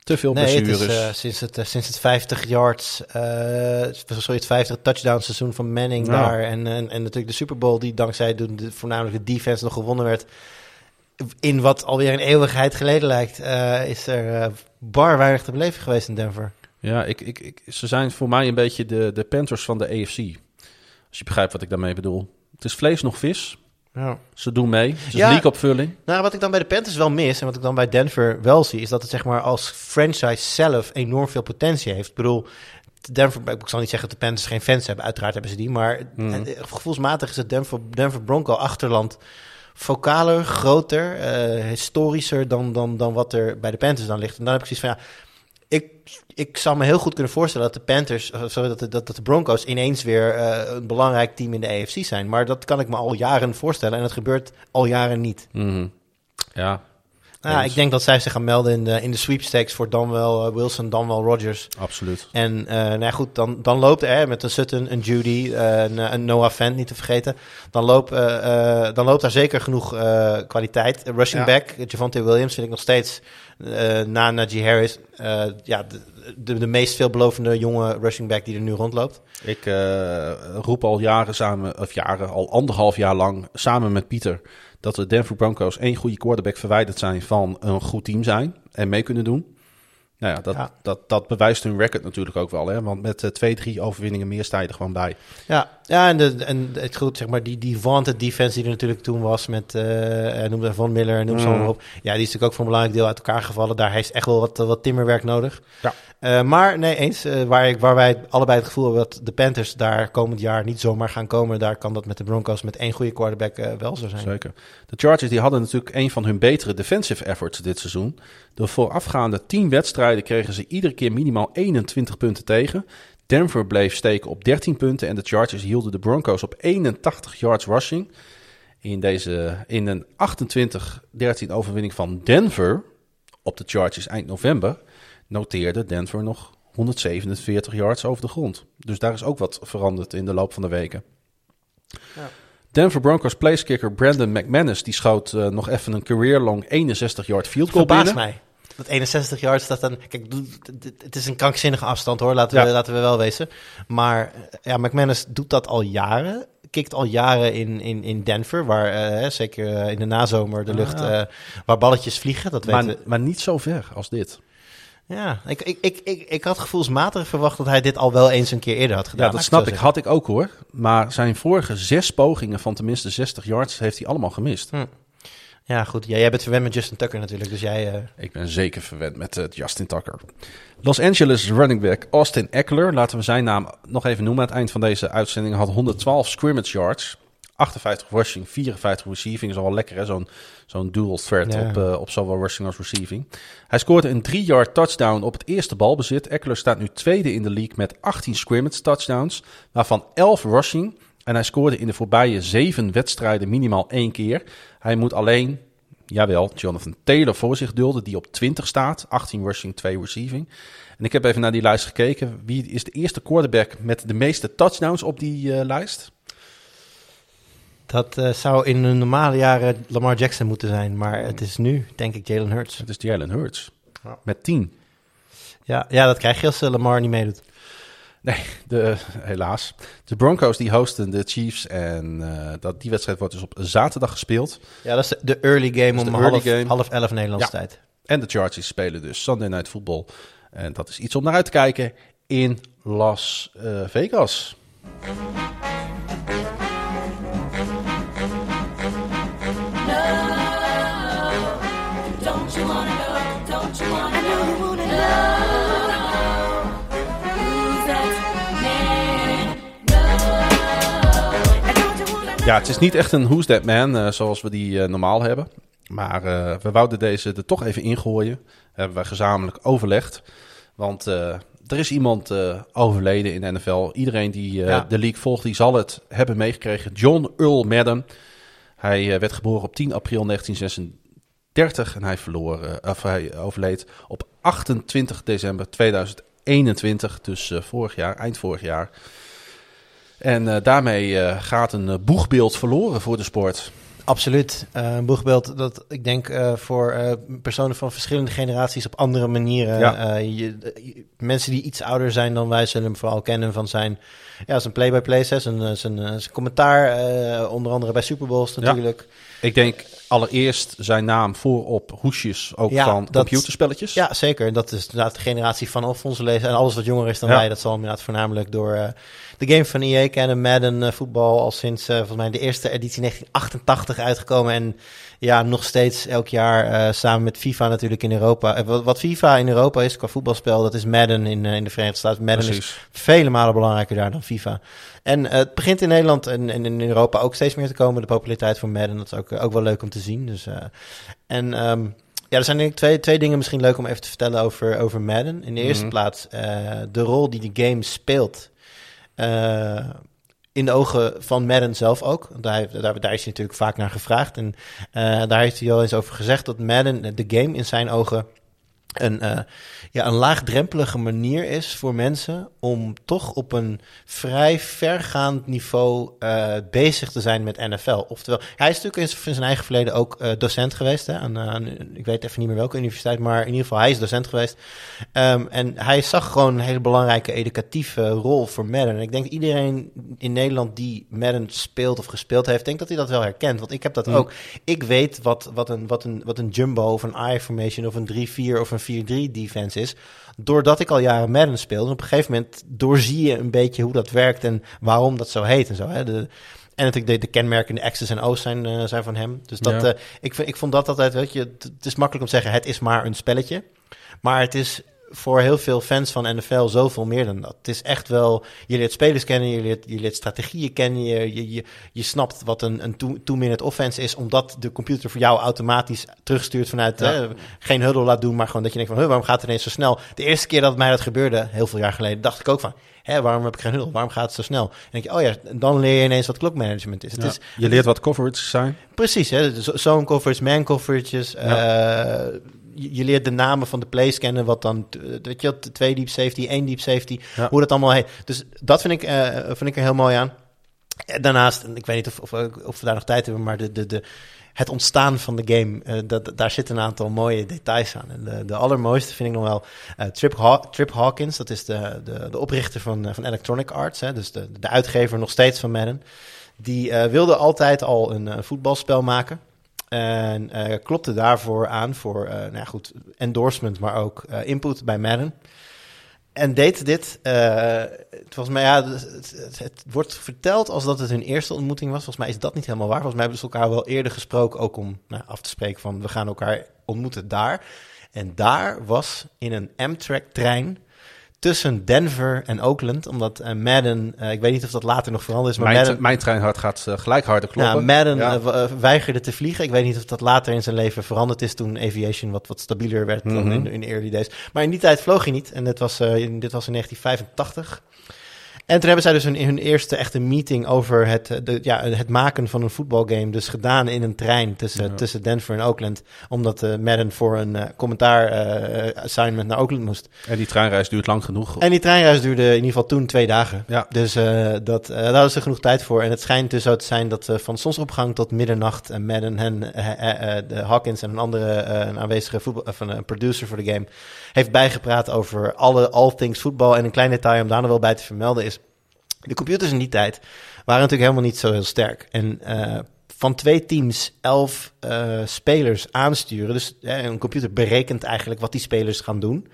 Speaker 1: Te veel
Speaker 2: Nee, het
Speaker 1: blessures.
Speaker 2: is eh, sinds, het, eh, sinds het 50 yards, eh sorry, het 50 touchdown seizoen van Manning
Speaker 1: Ja.
Speaker 2: daar. En, en, en natuurlijk de Super Bowl die dankzij de, voornamelijk de defense nog gewonnen werd. In wat alweer een eeuwigheid geleden lijkt, is er bar weinig te beleven geweest in Denver.
Speaker 1: Ja, ik, ik, ik, ze zijn voor mij een beetje de, de Panthers van de AFC. Als je begrijpt wat ik daarmee bedoel. Het is vlees nog vis.
Speaker 2: Ja.
Speaker 1: Ze doen mee. Is
Speaker 2: Ja.
Speaker 1: league-opvulling.
Speaker 2: Nou, wat ik dan bij de Panthers wel mis en wat ik dan bij Denver wel zie, is dat het zeg maar als franchise zelf enorm veel potentie heeft. Ik bedoel, Denver, ik zal niet zeggen dat de Panthers geen fans hebben, uiteraard hebben ze die, maar
Speaker 1: Mhm.
Speaker 2: eh, gevoelsmatig is het Denver, Denver Bronco achterland vocaler, groter, eh, historischer dan, dan, dan wat er bij de Panthers dan ligt. En dan heb ik zoiets van, ja, ik, zou me heel goed kunnen voorstellen dat de Panthers, of sorry, dat de, dat, dat de Broncos ineens weer eh, een belangrijk team in de AFC zijn. Maar dat kan ik me al jaren voorstellen en het gebeurt al jaren niet.
Speaker 1: Mhm. Ja,
Speaker 2: Nou,
Speaker 1: Eens.
Speaker 2: ik denk dat zij zich gaan melden in de, in de sweepstakes voor dan wel eh, Wilson, dan wel Rodgers.
Speaker 1: absoluut.
Speaker 2: En eh, nou ja, goed, dan, dan loopt er met een Sutton, een Judy, eh, een, een Noah Fent niet te vergeten. Dan, loopt dan loopt daar zeker genoeg eh, kwaliteit. Rushing
Speaker 1: Ja.
Speaker 2: back, Javante Williams vind ik nog steeds eh, na Najee Harris eh, ja, de, de, de meest veelbelovende jonge rushing back die er nu rondloopt.
Speaker 1: Ik eh, roep al jaren samen, of jaren, al anderhalf jaar lang samen met Pieter, dat de Denver Broncos één goede quarterback verwijderd zijn van een goed team zijn en mee kunnen doen. Nou ja, dat,
Speaker 2: Ja.
Speaker 1: Dat, dat bewijst hun record natuurlijk ook wel. Hè? Want met eh, twee, drie overwinningen meer sta je er gewoon bij.
Speaker 2: Ja, ja en, de, en het goed, zeg maar, die, die vaunted defense die er natuurlijk toen was met, eh eh, noem het Von Miller, noem ze
Speaker 1: Mm.
Speaker 2: op. Ja, die is natuurlijk ook voor een belangrijk deel uit elkaar gevallen. Daar heeft echt wel wat, wat timmerwerk nodig.
Speaker 1: Ja.
Speaker 2: Eh, maar nee, eens, eh, waar, ik, waar wij allebei het gevoel hebben dat de Panthers daar komend jaar niet zomaar gaan komen, daar kan dat met de Broncos met één goede quarterback wel zo zijn.
Speaker 1: Zeker. De Chargers die hadden natuurlijk een van hun betere defensive efforts dit seizoen. De voorafgaande 10 wedstrijden kregen ze iedere keer minimaal 21 punten tegen. Denver bleef steken op 13 punten en de Chargers hielden de Broncos op 81 yards rushing. In, deze, in een 28-13 overwinning van Denver op de Chargers eind november noteerde Denver nog 147 yards over de grond. Dus daar is ook wat veranderd in de loop van de weken.
Speaker 2: Ja.
Speaker 1: Denver Broncos placekicker Brandon McManus die schoot eh, nog even een career-long 61-yard field goal
Speaker 2: Verbaast
Speaker 1: binnen.
Speaker 2: mij. Dat 61 yards, dat dan... Kijk, het is een krankzinnige afstand hoor, laten we, laten we wel wezen. Maar eh, ja, McManus doet dat al jaren. Kikt al jaren in, in, in Denver, waar eh, hè, zeker eh, in de nazomer de
Speaker 1: Ah,
Speaker 2: lucht...
Speaker 1: ja.
Speaker 2: eh, waar balletjes vliegen, dat weten
Speaker 1: Maar,
Speaker 2: we.
Speaker 1: maar niet zo ver als dit.
Speaker 2: Ja, ik, ik, ik, ik, ik had gevoelsmatig verwacht dat hij dit al wel eens een keer eerder had gedaan.
Speaker 1: Ja, dat snap ik. Had ik ook hoor. Maar zijn vorige zes pogingen van tenminste 60 yards heeft hij allemaal gemist.
Speaker 2: zeggen. Ja, goed. Ja, jij bent verwend met Justin Tucker natuurlijk, dus jij... eh,
Speaker 1: Ik ben zeker verwend met eh, Justin Tucker. Los Angeles running back Austin Eckler, laten we zijn naam nog even noemen. Aan het eind van deze uitzending had 112 scrimmage yards. 58 rushing, 54 receiving. Is al wel lekker hè, zo'n zo'n dual threat
Speaker 2: Ja.
Speaker 1: op, eh, op zowel rushing als receiving. Hij scoorde een 3-yard touchdown op het eerste balbezit. Eckler staat nu tweede in de league met 18 scrimmage touchdowns, waarvan 11 rushing. En hij scoorde in de voorbije zeven wedstrijden minimaal één keer. Hij moet alleen, jawel, Jonathan Taylor voor zich dulden, die op 20 staat. 18 rushing, 2 receiving. En ik heb even naar die lijst gekeken. Wie is de eerste quarterback met de meeste touchdowns op die eh, lijst?
Speaker 2: dat eh, zou in de normale jaren Lamar Jackson moeten zijn, maar het is nu, denk ik, Jalen Hurts.
Speaker 1: Het is Jalen Hurts. Met 10.
Speaker 2: Ja, ja, dat krijg je als eh, Lamar niet meedoet.
Speaker 1: Nee, de, helaas. De Broncos die hosten de Chiefs. En eh, dat, die wedstrijd wordt dus op zaterdag gespeeld.
Speaker 2: Ja, dat is de- early game om
Speaker 1: early
Speaker 2: half,
Speaker 1: game.
Speaker 2: half elf Nederlandse
Speaker 1: Ja.
Speaker 2: tijd.
Speaker 1: En de Chargers spelen dus Sunday Night Football. En dat is iets om naar uit te kijken in Las eh, Vegas. Ja, het is niet echt een Who's That Man eh, zoals we die eh, normaal hebben. Maar eh, we wouden deze er toch even ingooien. Hebben we gezamenlijk overlegd. Want er is iemand overleden in de NFL. Iedereen die
Speaker 2: Ja.
Speaker 1: de league volgt, die zal het hebben meegekregen. John Earl Madden. Hij werd geboren op 10 april 1936 en hij, verloor, of hij overleed op 28 december 2021. Dus vorig jaar, eind vorig jaar. En eh, daarmee eh, gaat een eh, boegbeeld verloren voor de sport.
Speaker 2: Absoluut. Een boegbeeld dat ik denk voor personen van verschillende generaties op andere manieren.
Speaker 1: Ja.
Speaker 2: je- je- mensen die iets ouder zijn dan wij zullen hem vooral kennen van zijn, ja, zijn play-by-play, hè, zijn, zijn, zijn commentaar, onder andere bij Super Bowls
Speaker 1: Ja.
Speaker 2: natuurlijk.
Speaker 1: Ik denk allereerst zijn naam voorop hoesjes ook
Speaker 2: Ja,
Speaker 1: van
Speaker 2: dat-
Speaker 1: computerspelletjes.
Speaker 2: Ja, zeker. Dat is inderdaad de generatie vanaf onze leeftijd. En alles wat jonger is dan
Speaker 1: Ja.
Speaker 2: wij, dat zal inderdaad voornamelijk door eh, de game van EA kennen. Madden eh, voetbal al sinds eh, volgens mij de eerste editie 1988 uitgekomen. En ja, nog steeds elk jaar eh, samen met FIFA natuurlijk in Europa. Eh, wat, wat FIFA in Europa is qua voetbalspel, dat is Madden in, eh, in de Verenigde Staten. Madden is vele malen belangrijker daar dan FIFA. En het begint in Nederland en, en in Europa ook steeds meer te komen, de populariteit van Madden. Dat is ook, ook wel leuk om te zien. Dus, en ehm, ja, er zijn denk ik twee, twee dingen misschien leuk om even te vertellen over, over Madden. In de eerste
Speaker 1: Mhm.
Speaker 2: plaats de rol die de game speelt. In de ogen van Madden zelf ook. Daar, daar, daar is hij natuurlijk vaak naar gevraagd. En eh, daar heeft hij al eens over gezegd dat Madden, de game in zijn ogen, een, eh, ja, een laagdrempelige manier is voor mensen om toch op een vrij vergaand niveau eh, bezig te zijn met NFL. Oftewel, hij is natuurlijk in zijn- eigen verleden ook eh, docent geweest. Hè, aan, aan, ik weet even niet meer welke universiteit, maar in ieder geval hij is docent geweest. Ehm, en hij zag gewoon een hele belangrijke educatieve rol voor Madden. En ik denk dat iedereen in Nederland die Madden speelt of gespeeld heeft, denkt dat hij dat wel herkent. Want ik heb dat
Speaker 1: Mm.
Speaker 2: ook. Ik weet wat, wat, een, wat, een, wat een jumbo of een I-formation of een 3-4 of een 4-3 defense is. Doordat ik al jaren Madden speel. En op een gegeven moment doorzie je een beetje hoe dat werkt en waarom dat zo heet en zo. Hè. De, en natuurlijk de, de kenmerken, X's en O's zijn, eh, zijn van hem. Dus dat,
Speaker 1: Ja.
Speaker 2: eh, ik, ik vond dat altijd, weet je, het, het is makkelijk om te zeggen, het is maar een spelletje. Maar het is voor heel veel fans van NFL zoveel meer dan dat. Het is echt wel, je leert spelers kennen, je leert, je leert strategieën kennen, je, je, je, je snapt wat een, een two- two-minute offense is, omdat de computer voor jou automatisch terugstuurt vanuit,
Speaker 1: Ja.
Speaker 2: eh, geen huddle laat doen, maar gewoon dat je denkt van, huh, waarom gaat het ineens zo snel? De eerste keer dat mij dat gebeurde, heel veel jaar geleden, dacht ik ook van, hè, waarom heb ik geen huddle? Waarom gaat het zo snel? En denk je, oh ja, dan leer je ineens wat clockmanagement is. Het
Speaker 1: Ja.
Speaker 2: is
Speaker 1: Je leert wat coverage zijn.
Speaker 2: Precies, hè? zo- zone coverage, man coverages. eh, je, je leert de namen van de plays kennen, wat dan, t- weet je, wat, twee deep safety, één deep safety,
Speaker 1: Ja.
Speaker 2: hoe dat allemaal heet. Dus dat vind ik, eh, vind ik er heel mooi aan. En Daarnaast, en ik weet niet of, of, of we daar nog tijd hebben, maar de, de, de, het ontstaan van de game, eh, dat, daar zitten een aantal mooie details aan. En de, de allermooiste vind ik nog wel eh, Trip, Trip Hawkins, dat is de, de, de oprichter van, eh, van Electronic Arts, hè, dus de, de uitgever nog steeds van Madden. Die eh, wilde altijd al een eh, voetbalspel maken. En eh, klopte daarvoor aan voor eh, nou ja, goed, endorsement, maar ook eh, input bij Madden. En deed dit, volgens mij, ja, het wordt verteld als dat het hun eerste ontmoeting was. Volgens mij is dat niet helemaal waar. Volgens mij hebben ze elkaar wel eerder gesproken, ook om nou, af te spreken van we gaan elkaar ontmoeten daar. En daar was in een Amtrak-trein tussen Denver en Oakland, omdat eh, Madden, eh, ik weet niet of dat later nog veranderd is, maar
Speaker 1: Mijn,
Speaker 2: Madden,
Speaker 1: mijn gaat eh, gelijk harder kloppen.
Speaker 2: nou, Madden
Speaker 1: Ja.
Speaker 2: eh, weigerde te vliegen. Ik weet niet of dat later in zijn leven veranderd is toen aviation wat, wat stabieler werd dan
Speaker 1: Mhm.
Speaker 2: in, in de early days. Maar in die tijd vloog hij niet. En dit was, dit was in 1985. En toen hebben zij dus hun, hun eerste echte meeting over het, eh, de, ja, het maken van een voetbalgame. Dus gedaan in een trein tussen,
Speaker 1: Ja.
Speaker 2: tussen Denver en Oakland. Omdat eh, Madden voor een eh, commentaar assignment naar Oakland moest.
Speaker 1: En die treinreis duurt lang genoeg.
Speaker 2: En die treinreis duurde in ieder geval toen twee dagen.
Speaker 1: Ja.
Speaker 2: Dus dat, daar hadden ze genoeg tijd voor. En het schijnt dus zo te zijn dat van zonsopgang tot middernacht en Madden en de Hawkins en een andere een aanwezige voetbal, of een producer voor de game heeft bijgepraat over alle all things voetbal. En een klein detail om daar nog wel bij te vermelden is, de computers in die tijd waren natuurlijk helemaal niet zo heel sterk. En eh, van twee teams elf eh, spelers aansturen, dus eh, een computer berekent eigenlijk wat die spelers gaan doen.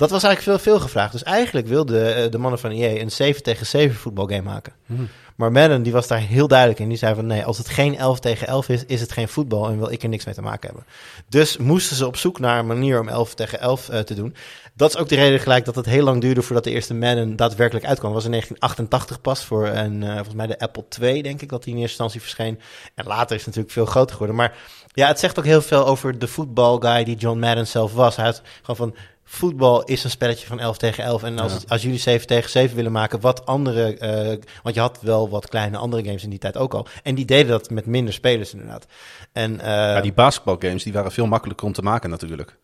Speaker 2: Dat was eigenlijk veel, veel gevraagd. Dus eigenlijk wilden eh, de mannen van EA een 7 tegen 7 voetbalgame maken.
Speaker 1: Mhm.
Speaker 2: Maar Madden die was daar heel duidelijk in. Die zei van nee, als het geen 11 tegen 11 is, is het geen voetbal en wil ik er niks mee te maken hebben. Dus moesten ze op zoek naar een manier om 11 tegen 11 eh, te doen. Dat is ook de reden gelijk dat het heel lang duurde voordat de eerste Madden daadwerkelijk uitkwam. Was in 1988 pas voor een, eh, volgens mij de Apple II, denk ik, dat die in eerste instantie verscheen. En later is het natuurlijk veel groter geworden. Maar ja, het zegt ook heel veel over de voetbalguy die John Madden zelf was. Hij had gewoon van, voetbal is een spelletje van 11 tegen 11. En als,
Speaker 1: Ja.
Speaker 2: als jullie 7 tegen 7 willen maken, wat andere... eh, want je had wel wat kleine andere games in die tijd ook al. En die deden dat met minder spelers inderdaad. En, eh,
Speaker 1: Ja, die basketbalgames die waren veel makkelijker om te maken natuurlijk.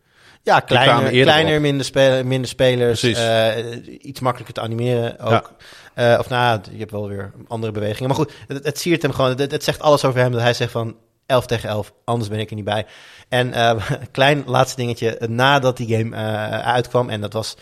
Speaker 2: ja, kleiner, kleiner
Speaker 1: op.
Speaker 2: minder, spe- minder spelers. Eh, iets makkelijker te animeren ook. Of nou, je hebt wel weer andere bewegingen. Maar goed, het, het siert hem gewoon. Het, het zegt alles over hem dat hij zegt van 11 tegen 11, anders ben ik er niet bij. En eh klein laatste dingetje, nadat die game eh, uitkwam, en dat was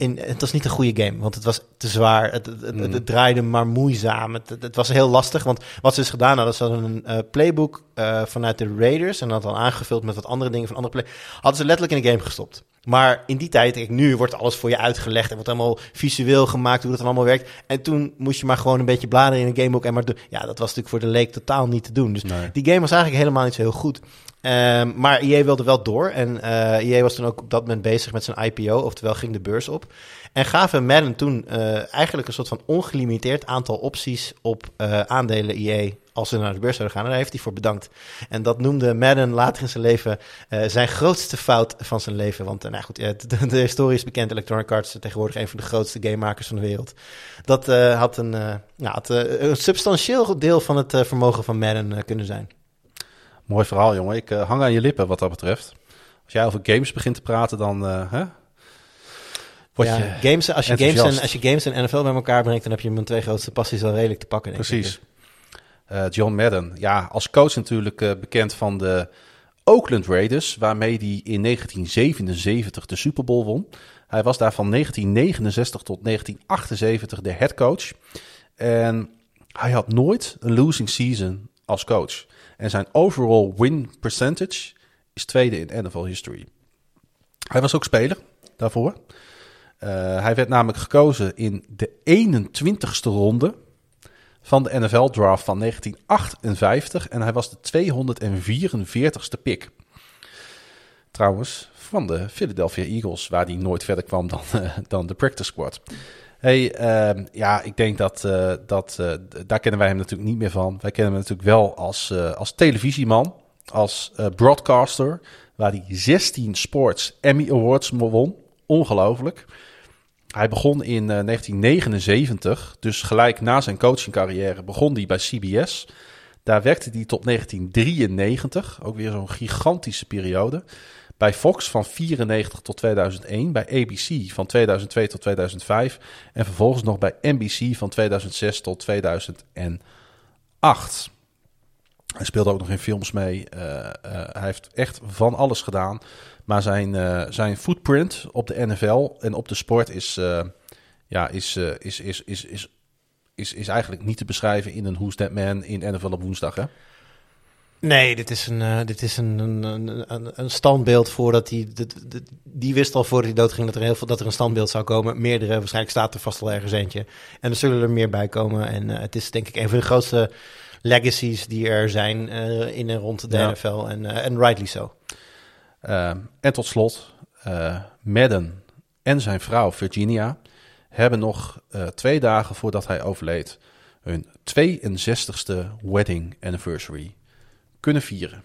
Speaker 2: in, het was niet een goede game, want het was te zwaar. Het, het, het-
Speaker 1: Mm.
Speaker 2: het draaide maar moeizaam. Het, was heel lastig, want wat ze dus gedaan hadden, ze hadden een eh, playbook eh, vanuit de Raiders en dat dan aangevuld met wat andere dingen van andere play. Hadden ze letterlijk in de game gestopt. Maar in die tijd, kijk, nu wordt alles voor je uitgelegd en wordt allemaal visueel gemaakt hoe dat dan allemaal werkt. En toen moest je maar gewoon een beetje bladeren in een gamebook en maar doen. Ja, dat was natuurlijk voor de leek totaal niet te doen. Dus
Speaker 1: Nee.
Speaker 2: die game was eigenlijk helemaal niet zo heel goed. Ehm, maar EA wilde wel door. En EA was toen ook op dat moment bezig met zijn IPO, oftewel ging de beurs op. En gaven Madden toen eh, eigenlijk een soort van ongelimiteerd aantal opties op eh, aandelen EA als ze naar de beurs zouden gaan. En daar heeft hij voor bedankt. En dat noemde Madden later in zijn leven zijn grootste fout van zijn leven. Want nou goed, de, de historie is bekend. Electronic Arts tegenwoordig een van de grootste gamemakers van de wereld. Dat had, een, ja, had een substantieel deel van het vermogen van Madden kunnen zijn.
Speaker 1: Mooi verhaal, jongen. Ik eh, hang aan je lippen wat dat betreft. Als jij over games begint te praten, dan eh, hè? word
Speaker 2: ja,
Speaker 1: je...
Speaker 2: games, als, je games en, als je games en NFL bij elkaar brengt, dan heb je mijn twee grootste passies al redelijk te pakken. Denk ik.
Speaker 1: Precies. Eh, John Madden, ja, als coach natuurlijk bekend van de Oakland Raiders, waarmee hij in 1977 de Super Bowl won. Hij was daar van 1969 tot 1978 de head coach. En hij had nooit een losing season als coach. En zijn overall win percentage is tweede in NFL history. Hij was ook speler daarvoor. Eh, hij werd namelijk gekozen in de 21ste ronde van de NFL-draft van 1958. En hij was de 244ste pick. Trouwens, van de Philadelphia Eagles, waar hij nooit verder kwam dan, eh, dan de practice squad. Hey, ehm, ja, ik denk dat, eh, dat eh, daar kennen wij hem natuurlijk niet meer van. Wij kennen hem natuurlijk wel als, eh, als televisieman, als broadcaster, waar hij 16 Sports Emmy Awards won. Ongelooflijk. Hij begon in eh, 1979, dus gelijk na zijn coachingcarrière begon hij bij CBS. Daar werkte hij tot 1993, ook weer zo'n gigantische periode. Bij Fox van 94 tot 2001, bij ABC van 2002 tot 2005 en vervolgens nog bij NBC van 2006 tot 2008. Hij speelde ook nog in films mee. Eh, eh, hij heeft echt van alles gedaan. Maar zijn, eh, zijn footprint op de NFL en op de sport is, ja, is, is, is, is, is, is, is eigenlijk niet te beschrijven in een Who's That Man in NFL op woensdag. Hè?
Speaker 2: Nee, dit is een, eh, dit is een, een, een, standbeeld voordat hij. Die wist al voordat hij doodging dat er, heel veel, dat er een standbeeld zou komen. Meerdere, waarschijnlijk staat er vast al ergens eentje. En er zullen er meer bij komen. En eh, het is denk ik een van de grootste legacies die er zijn eh, in en rond de
Speaker 1: Ja.
Speaker 2: NFL. En, en rightly so.
Speaker 1: En tot slot, Madden en zijn vrouw Virginia hebben nog twee dagen voordat hij overleed hun 62ste wedding anniversary kunnen vieren.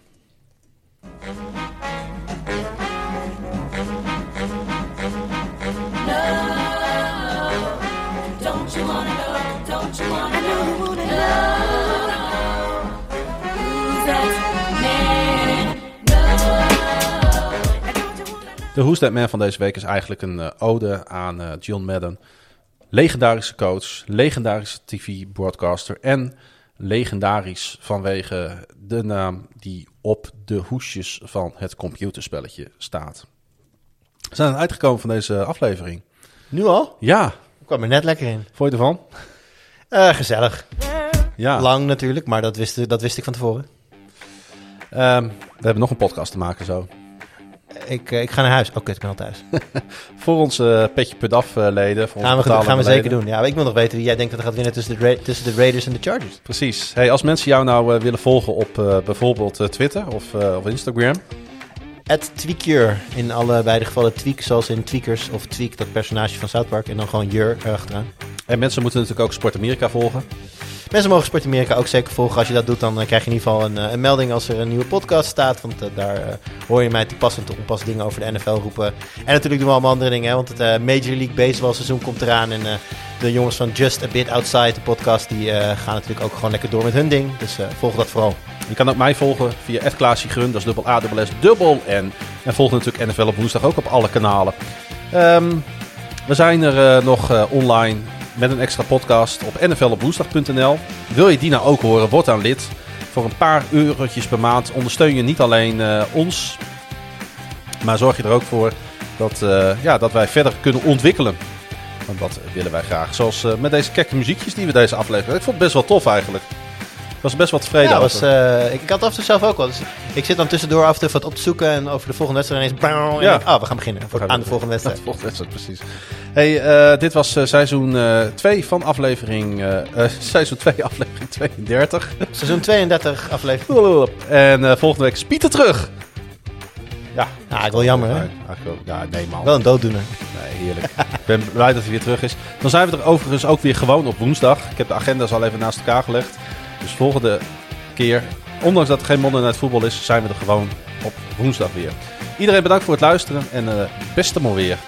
Speaker 1: De Who's Man van deze week is eigenlijk een eh, ode aan eh, John Madden. Legendarische coach, legendarische TV-broadcaster en legendarisch vanwege de naam die op de hoesjes van het computerspelletje staat. We zijn uitgekomen van deze aflevering.
Speaker 2: Nu al?
Speaker 1: Ja,
Speaker 2: Ik kwam er net lekker in.
Speaker 1: vond je ervan?
Speaker 2: Eh, gezellig.
Speaker 1: Ja.
Speaker 2: Lang natuurlijk, maar dat wist, dat wist ik van tevoren.
Speaker 1: Ehm, we hebben nog een podcast te maken zo.
Speaker 2: Ik, eh, ik ga naar huis. Oh, kut, ik ben al thuis.
Speaker 1: Voor onze Petje Put Af eh, leden. Voor
Speaker 2: Gaan we, gaan we zeker doen. Ja, ik wil nog weten wie jij denkt dat er gaat winnen tussen de, tussen de Raiders en de Chargers.
Speaker 1: Precies. Hey, als mensen jou nou eh, willen volgen op eh, bijvoorbeeld eh, Twitter of, eh, of Instagram.
Speaker 2: At Tweakier. In alle beide gevallen Tweak, zoals in Tweakers of Tweak, dat personage van South Park. En dan gewoon Jur erachteraan.
Speaker 1: En mensen moeten natuurlijk ook Sport Amerika volgen.
Speaker 2: Mensen mogen Sport Amerika ook zeker volgen. Als je dat doet, dan eh, krijg je in ieder geval een, eh, een melding als er een nieuwe podcast staat. Want eh, daar hoor je mij te pas en onpas dingen over de NFL roepen. En natuurlijk doen we allemaal andere dingen. Hè, want het Major League Baseball seizoen komt eraan. En de jongens van Just A Bit Outside, de podcast, die gaan natuurlijk ook gewoon lekker door met hun ding. Dus volg dat vooral.
Speaker 1: Je kan ook mij volgen via Klaasje Grun, dat is dubbel A, dubbel S, dubbel N. En volg natuurlijk NFL op woensdag ook op alle kanalen. Ehm, we zijn er nog online met een extra podcast op nflopwoensdag.nl. Wil je die nou ook horen, word dan lid. Voor een paar eurotjes per maand ondersteun je niet alleen eh, ons, maar zorg je er ook voor Dat, eh, ja, dat wij verder kunnen ontwikkelen. Want dat willen wij graag. Zoals eh, met deze kekke muziekjes die we deze aflevering... Ik vond het best wel tof eigenlijk. Was best wel tevreden
Speaker 2: Ja, was, eh, ik, ik had af en toe zelf ook wel. Dus ik zit dan tussendoor af en toe wat op te zoeken en over de volgende wedstrijd ineens...
Speaker 1: Ja.
Speaker 2: ik, oh, we gaan beginnen
Speaker 1: gaan
Speaker 2: aan de volgende wedstrijd.
Speaker 1: Dat volgende wedstrijd, precies. Hey, eh, dit was eh, seizoen 2 van aflevering... seizoen 2, aflevering 32.
Speaker 2: Seizoen 32 aflevering.
Speaker 1: en eh, volgende week is Pieter terug. Ja.
Speaker 2: Ja, ik wel jammer, hè?
Speaker 1: Ja, nee man.
Speaker 2: Wel een dooddoener.
Speaker 1: Nee, heerlijk. ik ben blij dat hij weer terug is. Dan zijn we er overigens ook weer gewoon op woensdag. Ik heb de agenda's al even naast elkaar gelegd. Dus volgende keer, ondanks dat er geen Monday Night voetbal is, zijn we er gewoon op woensdag weer. Iedereen bedankt voor het luisteren en eh beste weer.